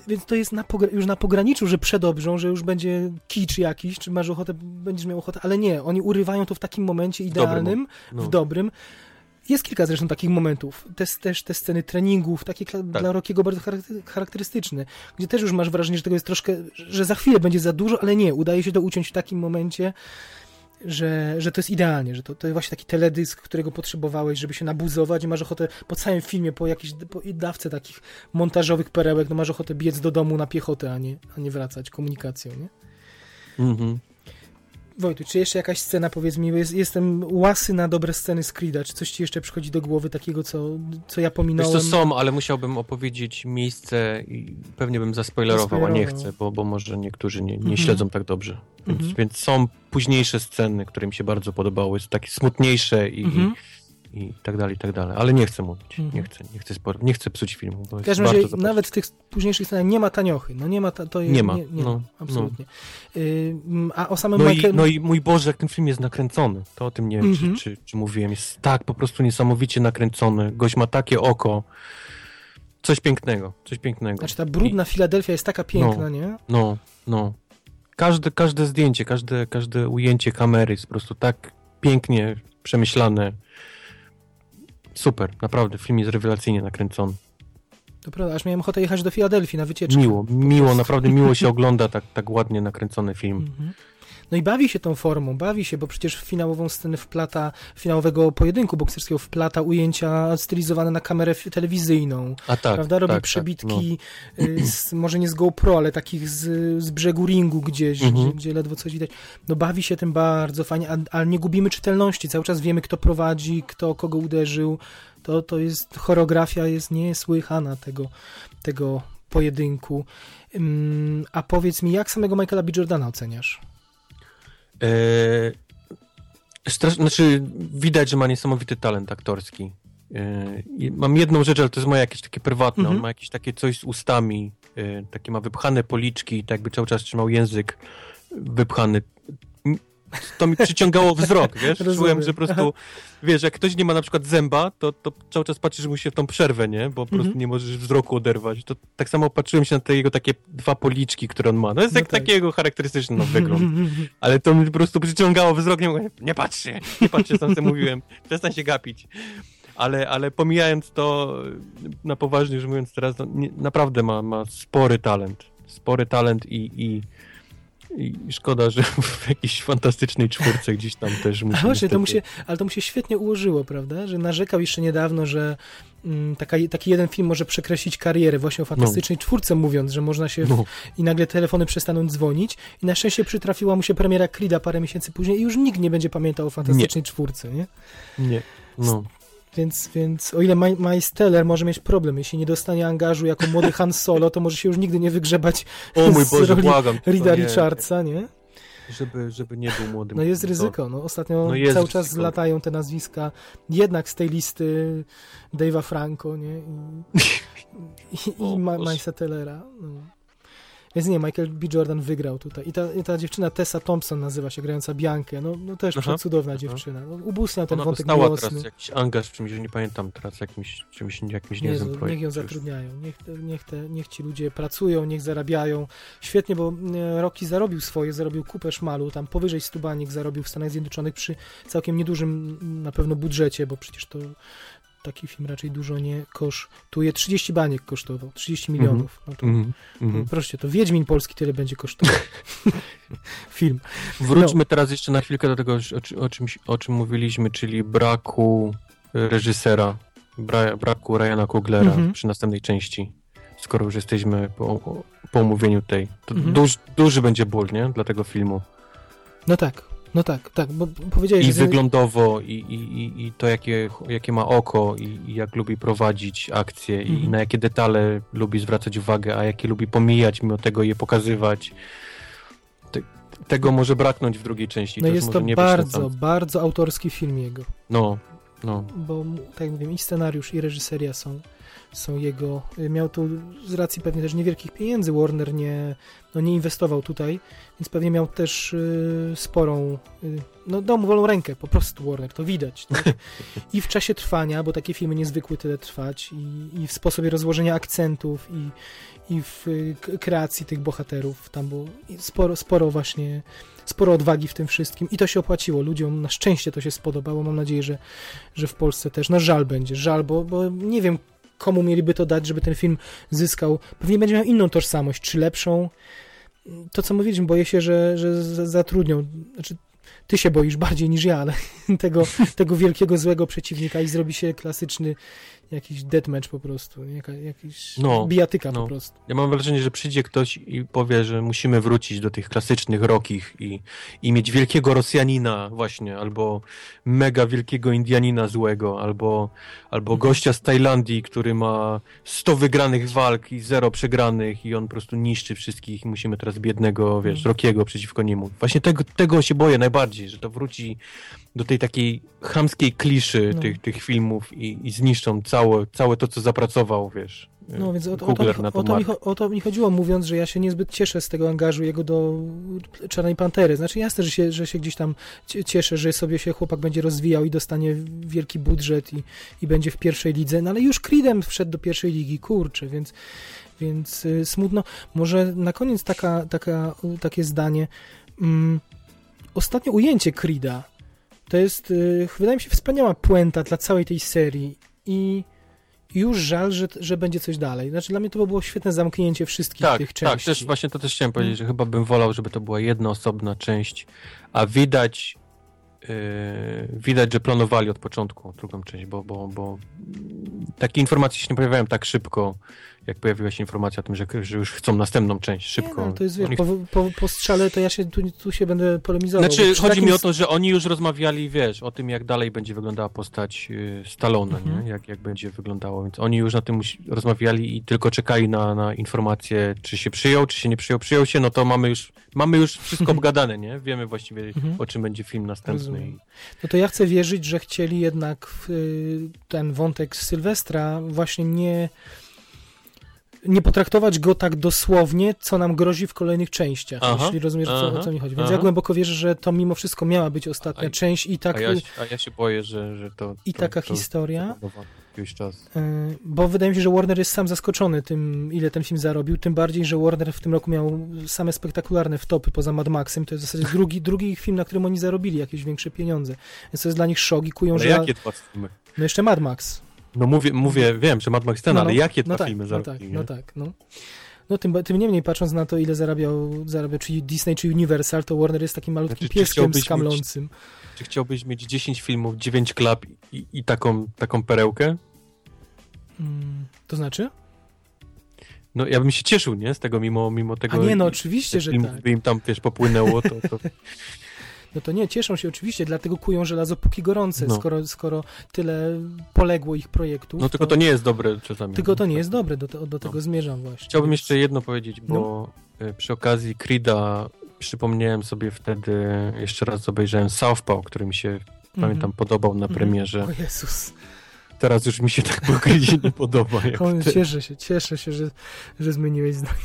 Więc to jest na już na pograniczu, że przedobrzą, że już będzie kicz jakiś, czy masz ochotę, będziesz miał ochotę, ale nie, oni urywają to w takim momencie dobrym idealnym, No. w dobrym. Jest kilka zresztą takich momentów. Te, też te sceny treningów, takie Tak. dla Rockiego bardzo charakter- charakterystyczne, gdzie też już masz wrażenie, że tego jest troszkę, że za chwilę będzie za dużo, ale nie, udaje się to uciąć w takim momencie, że, że to jest idealnie, że to, to jest właśnie taki teledysk, którego potrzebowałeś, żeby się nabuzować i masz ochotę po całym filmie, po jakiejś po dawce takich montażowych perełek, no masz ochotę biec do domu na piechotę, a nie, a nie wracać komunikacją, nie? Mhm. Wojtu, czy jeszcze jakaś scena, powiedz mi, bo jest, jestem łasy na dobre sceny z Creed'a, czy coś ci jeszcze przychodzi do głowy takiego, co, co ja Wiesz pominąłem? co, są, ale musiałbym opowiedzieć miejsce i pewnie bym zaspoilerował, a nie chcę, bo, bo może niektórzy nie, nie Mhm. śledzą tak dobrze. Więc, Mhm. więc są późniejsze sceny, które mi się bardzo podobały, są takie smutniejsze i, Mhm. i, i tak dalej, i tak dalej. Ale nie chcę mówić, Mhm. nie chcę, nie chcę, spor- nie chcę psuć filmu, bo W każdym razie, nawet w tych późniejszych scenach nie ma taniochy, no nie ma, ta, to jest, Nie ma, nie, nie no, ma, absolutnie. Y, mm, a o samym No i, Michael... no i mój Boże, jak ten film jest nakręcony. To o tym nie wiem, Mhm. czy, czy, czy mówiłem. Jest tak po prostu niesamowicie nakręcony. Gość ma takie oko. Coś pięknego, coś pięknego. Znaczy ta brudna Filadelfia jest taka piękna, nie? No, no. Każde, każde zdjęcie, każde, każde ujęcie kamery jest po prostu tak pięknie przemyślane. Super, naprawdę. Film jest rewelacyjnie nakręcony. To prawda, aż miałem ochotę jechać do Filadelfii na wycieczkę. Miło, miło, naprawdę miło się ogląda tak, tak ładnie nakręcony film. Mhm. No i bawi się tą formą, bawi się, bo przecież w finałową scenę wplata, finałowego pojedynku bokserskiego wplata ujęcia stylizowane na kamerę telewizyjną, A tak, prawda? Robi tak, tak, przebitki, y, z, może nie z GoPro, ale takich z, z brzegu ringu gdzieś, Mhm. gdzie, gdzie ledwo coś widać. No bawi się tym bardzo fajnie, ale nie gubimy czytelności, cały czas wiemy, kto prowadzi, kto kogo uderzył. To, to jest, choreografia jest niesłychana tego, tego pojedynku. A powiedz mi, jak samego Michaela B. Jordana oceniasz? Eee, strasz, znaczy, widać, że ma niesamowity talent aktorski. I mam jedną rzecz, ale to jest moje jakieś takie prywatne. Mhm. On ma jakieś takie coś z ustami, eee, takie ma wypchane policzki, tak jakby cały czas trzymał język wypchany. To mi przyciągało wzrok, wiesz? Rozumiem. Czułem, że po prostu, wiesz, jak ktoś nie ma na przykład zęba, to, to cały czas patrzysz mu się w tą przerwę, nie? Bo po prostu Mhm. nie możesz wzroku oderwać. To tak samo patrzyłem się na te jego takie dwa policzki, które on ma. No jest No jak tak. takiego charakterystyczny no, wygląd. Ale to mi po prostu przyciągało wzrok, nie mówię, nie patrzcie, nie patrzcie, sam sobie mówiłem, przestań się gapić. Ale, ale pomijając to, na poważnie rzecz mówiąc teraz, no, nie, naprawdę ma, ma spory talent. Spory talent i, i, i szkoda, że w jakiejś fantastycznej czwórce gdzieś tam też musi właśnie, to mu się, niestety- ale to mu się świetnie ułożyło, prawda? Że narzekał jeszcze niedawno, że mm, taka, taki jeden film może przekreślić karierę, właśnie o fantastycznej czwórce mówiąc, że można się No, i nagle telefony przestaną dzwonić i na szczęście przytrafiła mu się premiera Creed'a parę miesięcy później i już nikt nie będzie pamiętał o fantastycznej czwórce, nie? nie, no. Więc, więc o ile Ma- Miles Teller może mieć problem, jeśli nie dostanie angażu jako młody Han Solo, to może się już nigdy nie wygrzebać O mój z Boże, błagam. Rida nie, Richardsa, nie? Żeby, żeby nie był młodym. No jest ryzyko, no ostatnio No jest cały czas ryzyko. latają te nazwiska jednak z tej listy Dave'a Franco, nie? I, i, i Ma-. No. Więc nie, Michael B. Jordan wygrał tutaj. I ta, i ta dziewczyna Tessa Thompson nazywa się, grająca Biankę. No, no też Aha, cudowna aha. dziewczyna. No, ubóstnia ten Ona wątek miłosny. teraz jakiś angaż w czymś, że nie pamiętam teraz, jakimś, czymś, jakimś Jezu, niezłym niech projekcie. ją zatrudniają, niech, niech, te, niech ci ludzie pracują, niech zarabiają. Świetnie, bo e, Rocky zarobił swoje, zarobił kupę szmalu, tam powyżej 100 baniek zarobił w Stanach Zjednoczonych przy całkiem niedużym na pewno budżecie, bo przecież to taki film raczej dużo nie kosztuje. 30 baniek kosztował, 30 milionów. No to, Mhm, mhm. Proszę, to Wiedźmin Polski tyle będzie kosztował. film. Wróćmy teraz jeszcze na chwilkę do tego, o, o, czymś, o czym mówiliśmy, czyli braku reżysera, bra, braku Ryana Kuglera Mhm. przy następnej części. Skoro już jesteśmy po, po omówieniu tej. To Mhm. duż, duży będzie ból, nie? Dla tego filmu. No tak, no tak, tak, bo powiedziałeś, I że... wyglądowo, i, i, i, to jakie, jakie ma oko, i, i jak lubi prowadzić akcje, i Mhm. na jakie detale lubi zwracać uwagę, a jakie lubi pomijać, mimo tego je pokazywać. Te, tego może braknąć w drugiej części. No już jest to bardzo, bardzo autorski film jego. No, no. bo tak jak mówię, i scenariusz, i reżyseria są, są jego. y, Miał tu z racji pewnie też niewielkich pieniędzy, Warner nie, no nie inwestował tutaj, więc pewnie miał też y, sporą, y, no dał wolną rękę, po prostu Warner, to widać. Tak? I w czasie trwania, bo takie filmy niezwykły tyle trwać, i, i w sposobie rozłożenia akcentów, i, i w y, kreacji tych bohaterów. Tam było sporo, sporo właśnie, sporo odwagi w tym wszystkim i to się opłaciło. Ludziom na szczęście to się spodobało. Mam nadzieję, że, że w Polsce też. No żal będzie, żal, bo, bo nie wiem komu mieliby to dać, żeby ten film zyskał. Pewnie będzie miał inną tożsamość, czy lepszą. To co mówiliśmy, boję się, że, że zatrudnią, znaczy ty się boisz bardziej niż ja, ale tego, tego wielkiego złego przeciwnika i zrobi się klasyczny jakiś deathmatch po prostu, jaka, jakiś No, bijatyka no. po prostu. Ja mam wrażenie, że przyjdzie ktoś i powie, że musimy wrócić do tych klasycznych rokich i, i mieć wielkiego Rosjanina właśnie, albo mega wielkiego Indianina złego, albo, albo Mhm. gościa z Tajlandii, który ma 100 wygranych walk i zero przegranych i on po prostu niszczy wszystkich i musimy teraz biednego, wiesz, Mhm. Rokiego przeciwko niemu. Właśnie tego, tego się boję najbardziej, że to wróci do tej takiej chamskiej kliszy No. tych, tych filmów i, i zniszczą całe, całe to, co zapracował, wiesz. No więc o, o, to, mi, o, to mi, o to mi chodziło, mówiąc, że ja się niezbyt cieszę z tego angażu jego do Czarnej Pantery. Znaczy jasne, że się, że się gdzieś tam cie- cieszę, że sobie się chłopak będzie rozwijał i dostanie wielki budżet i, i będzie w pierwszej lidze, no ale już Creedem wszedł do pierwszej ligi, kurczę, więc, więc y, smutno. Może na koniec taka, taka, takie zdanie. Mm, ostatnie ujęcie Creeda to jest, y, wydaje mi się, wspaniała puenta dla całej tej serii i już żal, że, że będzie coś dalej. Znaczy dla mnie to by było świetne zamknięcie wszystkich Tak, tych tak, części. też właśnie to też chciałem powiedzieć, Mm. że chyba bym wolał, żeby to była jedna osobna część, a widać yy, widać, że planowali od początku drugą część, bo, bo, bo takie informacje się nie pojawiają tak szybko, jak pojawiła się informacja o tym, że, że już chcą następną część szybko. Nie, no, to jest, wiesz, Oni- po, po, po strzale to ja się tu, tu się będę polemizował. Znaczy, chodzi takim mi o to, że oni już rozmawiali, wiesz, o tym, jak dalej będzie wyglądała postać Stallona, Mhm. nie? Jak, jak będzie wyglądało, więc oni już na tym rozmawiali i tylko czekali na, na informację, czy się przyjął, czy się nie przyjął. Przyjął się, no to mamy już, mamy już wszystko obgadane, nie? Wiemy właściwie, Mhm. o czym będzie film następny. Rozumiem. No to ja chcę wierzyć, że chcieli jednak w, y, ten wątek z Sylwestra właśnie nie nie potraktować go tak dosłownie, co nam grozi w kolejnych częściach, Aha, jeśli rozumiesz, o co, o aha, co mi chodzi. Więc aha. ja głęboko wierzę, że to mimo wszystko miała być ostatnia A- część i tak, A ja, a ja się boję, że, że to... i to, taka to historia. Jakiś czas. Y, Bo wydaje mi się, że Warner jest sam zaskoczony tym, ile ten film zarobił, tym bardziej, że Warner w tym roku miał same spektakularne wtopy poza Mad Maxem. To jest w zasadzie drugi, drugi film, na którym oni zarobili jakieś większe pieniądze. Więc to jest dla nich szok i kują, Ale że... jakie dwa filmy? No jeszcze Mad Max. No mówię, mówię, wiem, że Mad Max ten, ale jakie dwa no tak, filmy no zarobili, tak, no tak, no. No tym, tym niemniej patrząc na to, ile zarabiał, zarabiał czy Disney, czy Universal, to Warner jest takim malutkim Znaczy, czy pieskiem skamlącym. Czy chciałbyś mieć 10 filmów, 9 klap i, i taką, taką perełkę? Mm, to znaczy? No ja bym się cieszył, nie? Z tego mimo, mimo A tego... nie, no oczywiście, że filmów tak. by im tam, wiesz, popłynęło, to... to... No to nie, cieszą się oczywiście, dlatego kują żelazo póki gorące, No. skoro, skoro tyle poległo ich projektów. No tylko to nie jest dobre czasami. Tylko to nie jest dobre, do, do, tego No. zmierzam właśnie. Chciałbym Więc- jeszcze jedno powiedzieć, bo y, przy okazji Creed'a przypomniałem sobie wtedy, jeszcze raz obejrzałem Southpaw, który mi się, Mhm. pamiętam, podobał na Mhm. premierze. O Jezus. Teraz już mi się tak po Creedzie nie podoba. Jak cieszę się, cieszę się, że, że zmieniłeś zdanie.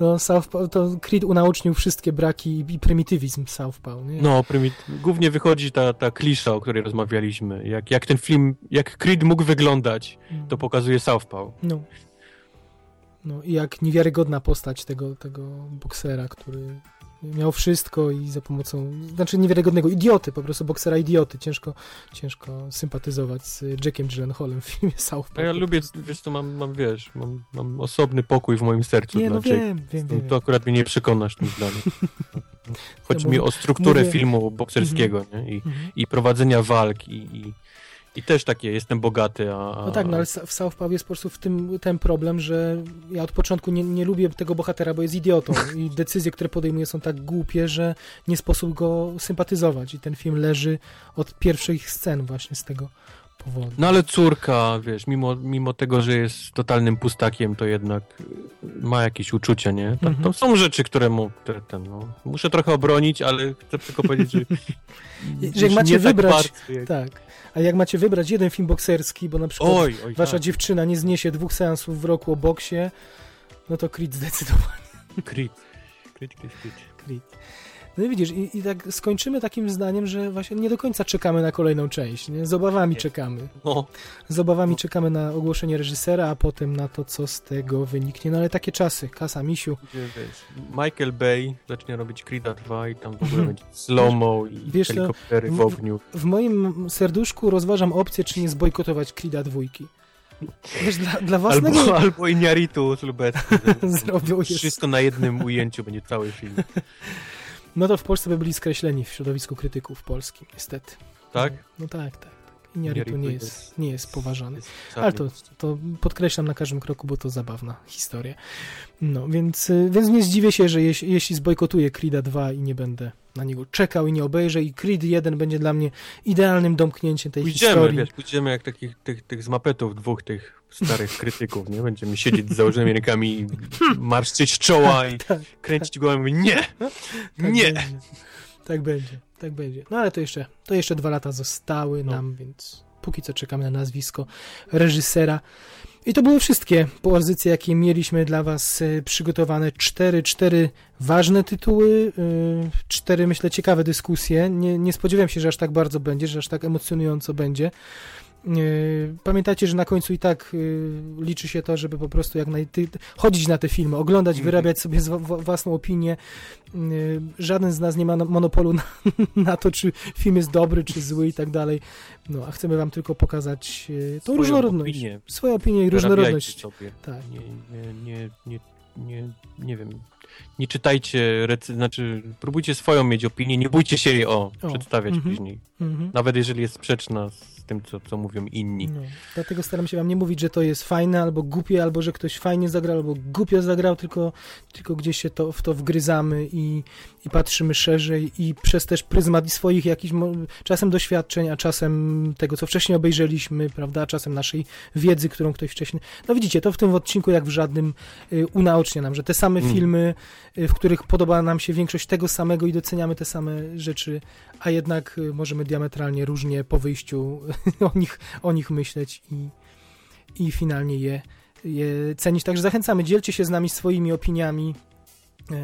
No, no to Creed unaucznił wszystkie braki i prymitywizm Southpaw, nie? No, głównie wychodzi ta, ta klisza, o której rozmawialiśmy. Jak, jak ten film, jak Creed mógł wyglądać, to pokazuje Southpaw. No. No i jak niewiarygodna postać tego, tego boksera, który miał wszystko i za pomocą, znaczy niewiarygodnego idioty, po prostu boksera idioty. Ciężko, ciężko sympatyzować z Jackiem Gyllenhaalem w filmie Southpaw. A ja lubię, wiesz co, mam, mam wiesz, mam, mam osobny pokój w moim sercu Nie, no Jake. wiem, wiem, wiem. To akurat mnie nie przekonasz tym zdaniem. Chodzi Ja mi mówię- o strukturę mówię- filmu bokserskiego nie? I, Mhm. i prowadzenia walk i, i, i też takie, jestem bogaty, a... No tak, no ale w Southpaw jest po prostu w tym ten problem, że ja od początku nie, nie lubię tego bohatera, bo jest idiotą i decyzje, które podejmuje są tak głupie, że nie sposób go sympatyzować i ten film leży od pierwszych scen właśnie z tego powodu. No ale córka, wiesz, mimo, mimo tego, że jest totalnym pustakiem, to jednak ma jakieś uczucia, nie? To, Mhm. to są rzeczy, które mu, które ten, no, muszę trochę obronić, ale chcę tylko powiedzieć, że, Że jak macie nie wybrać- tak bardzo, jak... Tak, a jak macie wybrać jeden film bokserski, bo na przykład Oj, oj, wasza tak. dziewczyna nie zniesie dwóch seansów w roku o boksie, no to Creed zdecydowanie. Creed. Creed, Creed, Creed. Creed. No i widzisz, i, i tak skończymy takim zdaniem, że właśnie nie do końca czekamy na kolejną część, nie? Z obawami czekamy. No, Z obawami czekamy na ogłoszenie reżysera, a potem na to, co z tego wyniknie. No ale takie czasy, kasa, misiu. Michael Bay zacznie robić Creeda 2 i tam w ogóle będzie slow-mo i Wiesz, no, helikoptery w w- ogniu. W moim serduszku rozważam opcję, czy nie zbojkotować Creed'a dwójki. Wiesz, dla, dla własnego... Albo, albo Iñárritu z Lubecki. Zrobił. Wszystko na jednym ujęciu będzie cały film. No to w Polsce by byli skreśleni w środowisku krytyków polskim, niestety. Tak? No tak, tak. tak. Iñárritu nie jest, nie jest poważany. Ale to, to podkreślam na każdym kroku, bo to zabawna historia. No, więc, y, więc nie zdziwię się, że jeśli, jeśli zbojkotuję Creed'a 2 i nie będę na niego czekał i nie obejrzę i Creed 1 będzie dla mnie idealnym domknięciem tej Pójdziemy, historii. wiesz, pójdziemy jak takich tych, tych z mapetów dwóch tych starych krytyków, nie? Będziemy siedzieć z założonymi rękami i marszczyć czoła i Tak, kręcić głową i mówić, nie, tak nie. Będzie. Tak będzie, tak będzie. No ale to jeszcze, to jeszcze dwa lata zostały No. nam, więc póki co czekamy na nazwisko reżysera. I to były wszystkie pozycje, jakie mieliśmy dla Was y, przygotowane. Cztery, cztery ważne tytuły, y, cztery, myślę, ciekawe dyskusje. Nie, nie spodziewałem się, że aż tak bardzo będzie, że aż tak emocjonująco będzie. Y, Pamiętajcie, że na końcu i tak y, liczy się to, żeby po prostu jak naj... chodzić na te filmy, oglądać, Mhm. wyrabiać sobie własną opinię. Y, Żaden z nas nie ma na- monopolu na, na to, czy film jest dobry, czy zły i tak dalej. No, a chcemy wam tylko pokazać tą Swoją różnorodność. opinię. Swoje opinie i różnorodność. sobie. Tak. Nie, nie, nie, nie, nie, wiem. Nie czytajcie, recy... znaczy próbujcie swoją mieć opinię, nie bójcie się jej o, O, przedstawiać mhm. później. Mhm. Nawet jeżeli jest sprzeczna z tym, co, co mówią inni. No, dlatego staram się wam nie mówić, że to jest fajne, albo głupie, albo że ktoś fajnie zagrał, albo głupio zagrał, tylko, tylko gdzieś się to, w to wgryzamy i, i patrzymy szerzej i przez też pryzmat swoich jakichś czasem doświadczeń, a czasem tego, co wcześniej obejrzeliśmy, prawda, a czasem naszej wiedzy, którą ktoś wcześniej... No widzicie, to w tym odcinku jak w żadnym y, unaocznia nam, że te same Mm. filmy, y, w których podoba nam się większość tego samego i doceniamy te same rzeczy, a jednak y, możemy diametralnie różnie po wyjściu o nich, o nich myśleć i, i finalnie je, je cenić. Także zachęcamy, dzielcie się z nami swoimi opiniami. E,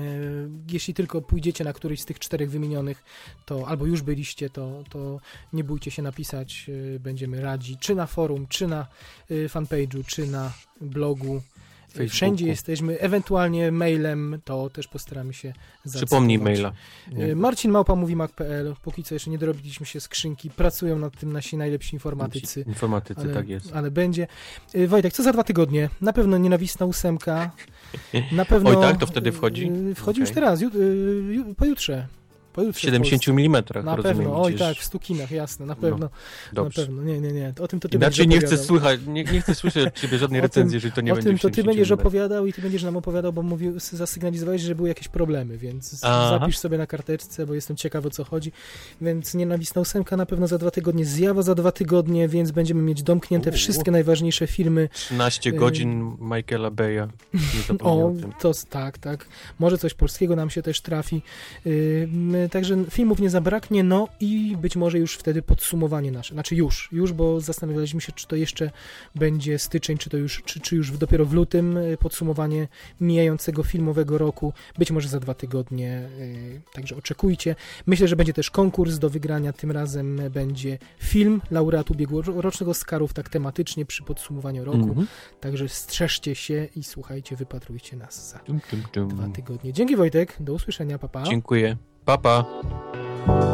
Jeśli tylko pójdziecie na któryś z tych czterech wymienionych, to albo już byliście, to, to nie bójcie się napisać. e, Będziemy radzi, czy na forum, czy na e, fanpage'u, czy na blogu. Facebooku. Wszędzie jesteśmy, ewentualnie mailem, to też postaramy się Przypomnij zacytować. maila. E, Marcin Małpa mówi Mac.pl. Póki co jeszcze nie dorobiliśmy się skrzynki. Pracują nad tym nasi najlepsi informatycy. Informatycy, Ale, tak jest. ale będzie. E, Wojtek, co za dwa tygodnie? Na pewno nienawistna ósemka. Na pewno. Oj, tak? To wtedy wchodzi? e, Wchodzi już Okej. teraz, ju, ju, pojutrze. W Pojutrze. w 70 Polsce. mm, Na rozumiem. pewno, oj tak, w stukinach, jasne, na No, pewno. na Dobrze. pewno. Nie, nie, nie. O tym to ty Inaczej będziesz nie chcę słychać, nie, nie chcę słyszeć od ciebie żadnej O tym- recenzji, jeżeli to nie o będzie tym w to ty 70 będziesz mm. opowiadał i ty będziesz nam opowiadał, bo mówił, zasygnalizowałeś, że były jakieś problemy, więc Aha. zapisz sobie na karteczce, bo jestem ciekaw o co chodzi. Więc nienawistna ósemka na pewno za dwa tygodnie, zjawa za dwa tygodnie, więc będziemy mieć domknięte U. wszystkie najważniejsze filmy. 13 godzin Michaela Beya. O, o tym. to tak, tak. Może coś polskiego nam się też trafi. Yy, E, Także filmów nie zabraknie, no i być może już wtedy podsumowanie nasze. Znaczy już, już, bo zastanawialiśmy się, czy to jeszcze będzie styczeń, czy to już, czy, czy już dopiero w lutym e, podsumowanie mijającego filmowego roku. Być może za dwa tygodnie, e, także oczekujcie. Myślę, że będzie też konkurs do wygrania. Tym razem będzie film laureat ubiegłorocznego Oscarów, tak tematycznie przy podsumowaniu roku. Mhm. Także strzeżcie się i słuchajcie, wypatrujcie nas za Tum, tum, tum. dwa tygodnie. Dzięki Wojtek, do usłyszenia, papa. Dziękuję. Baba.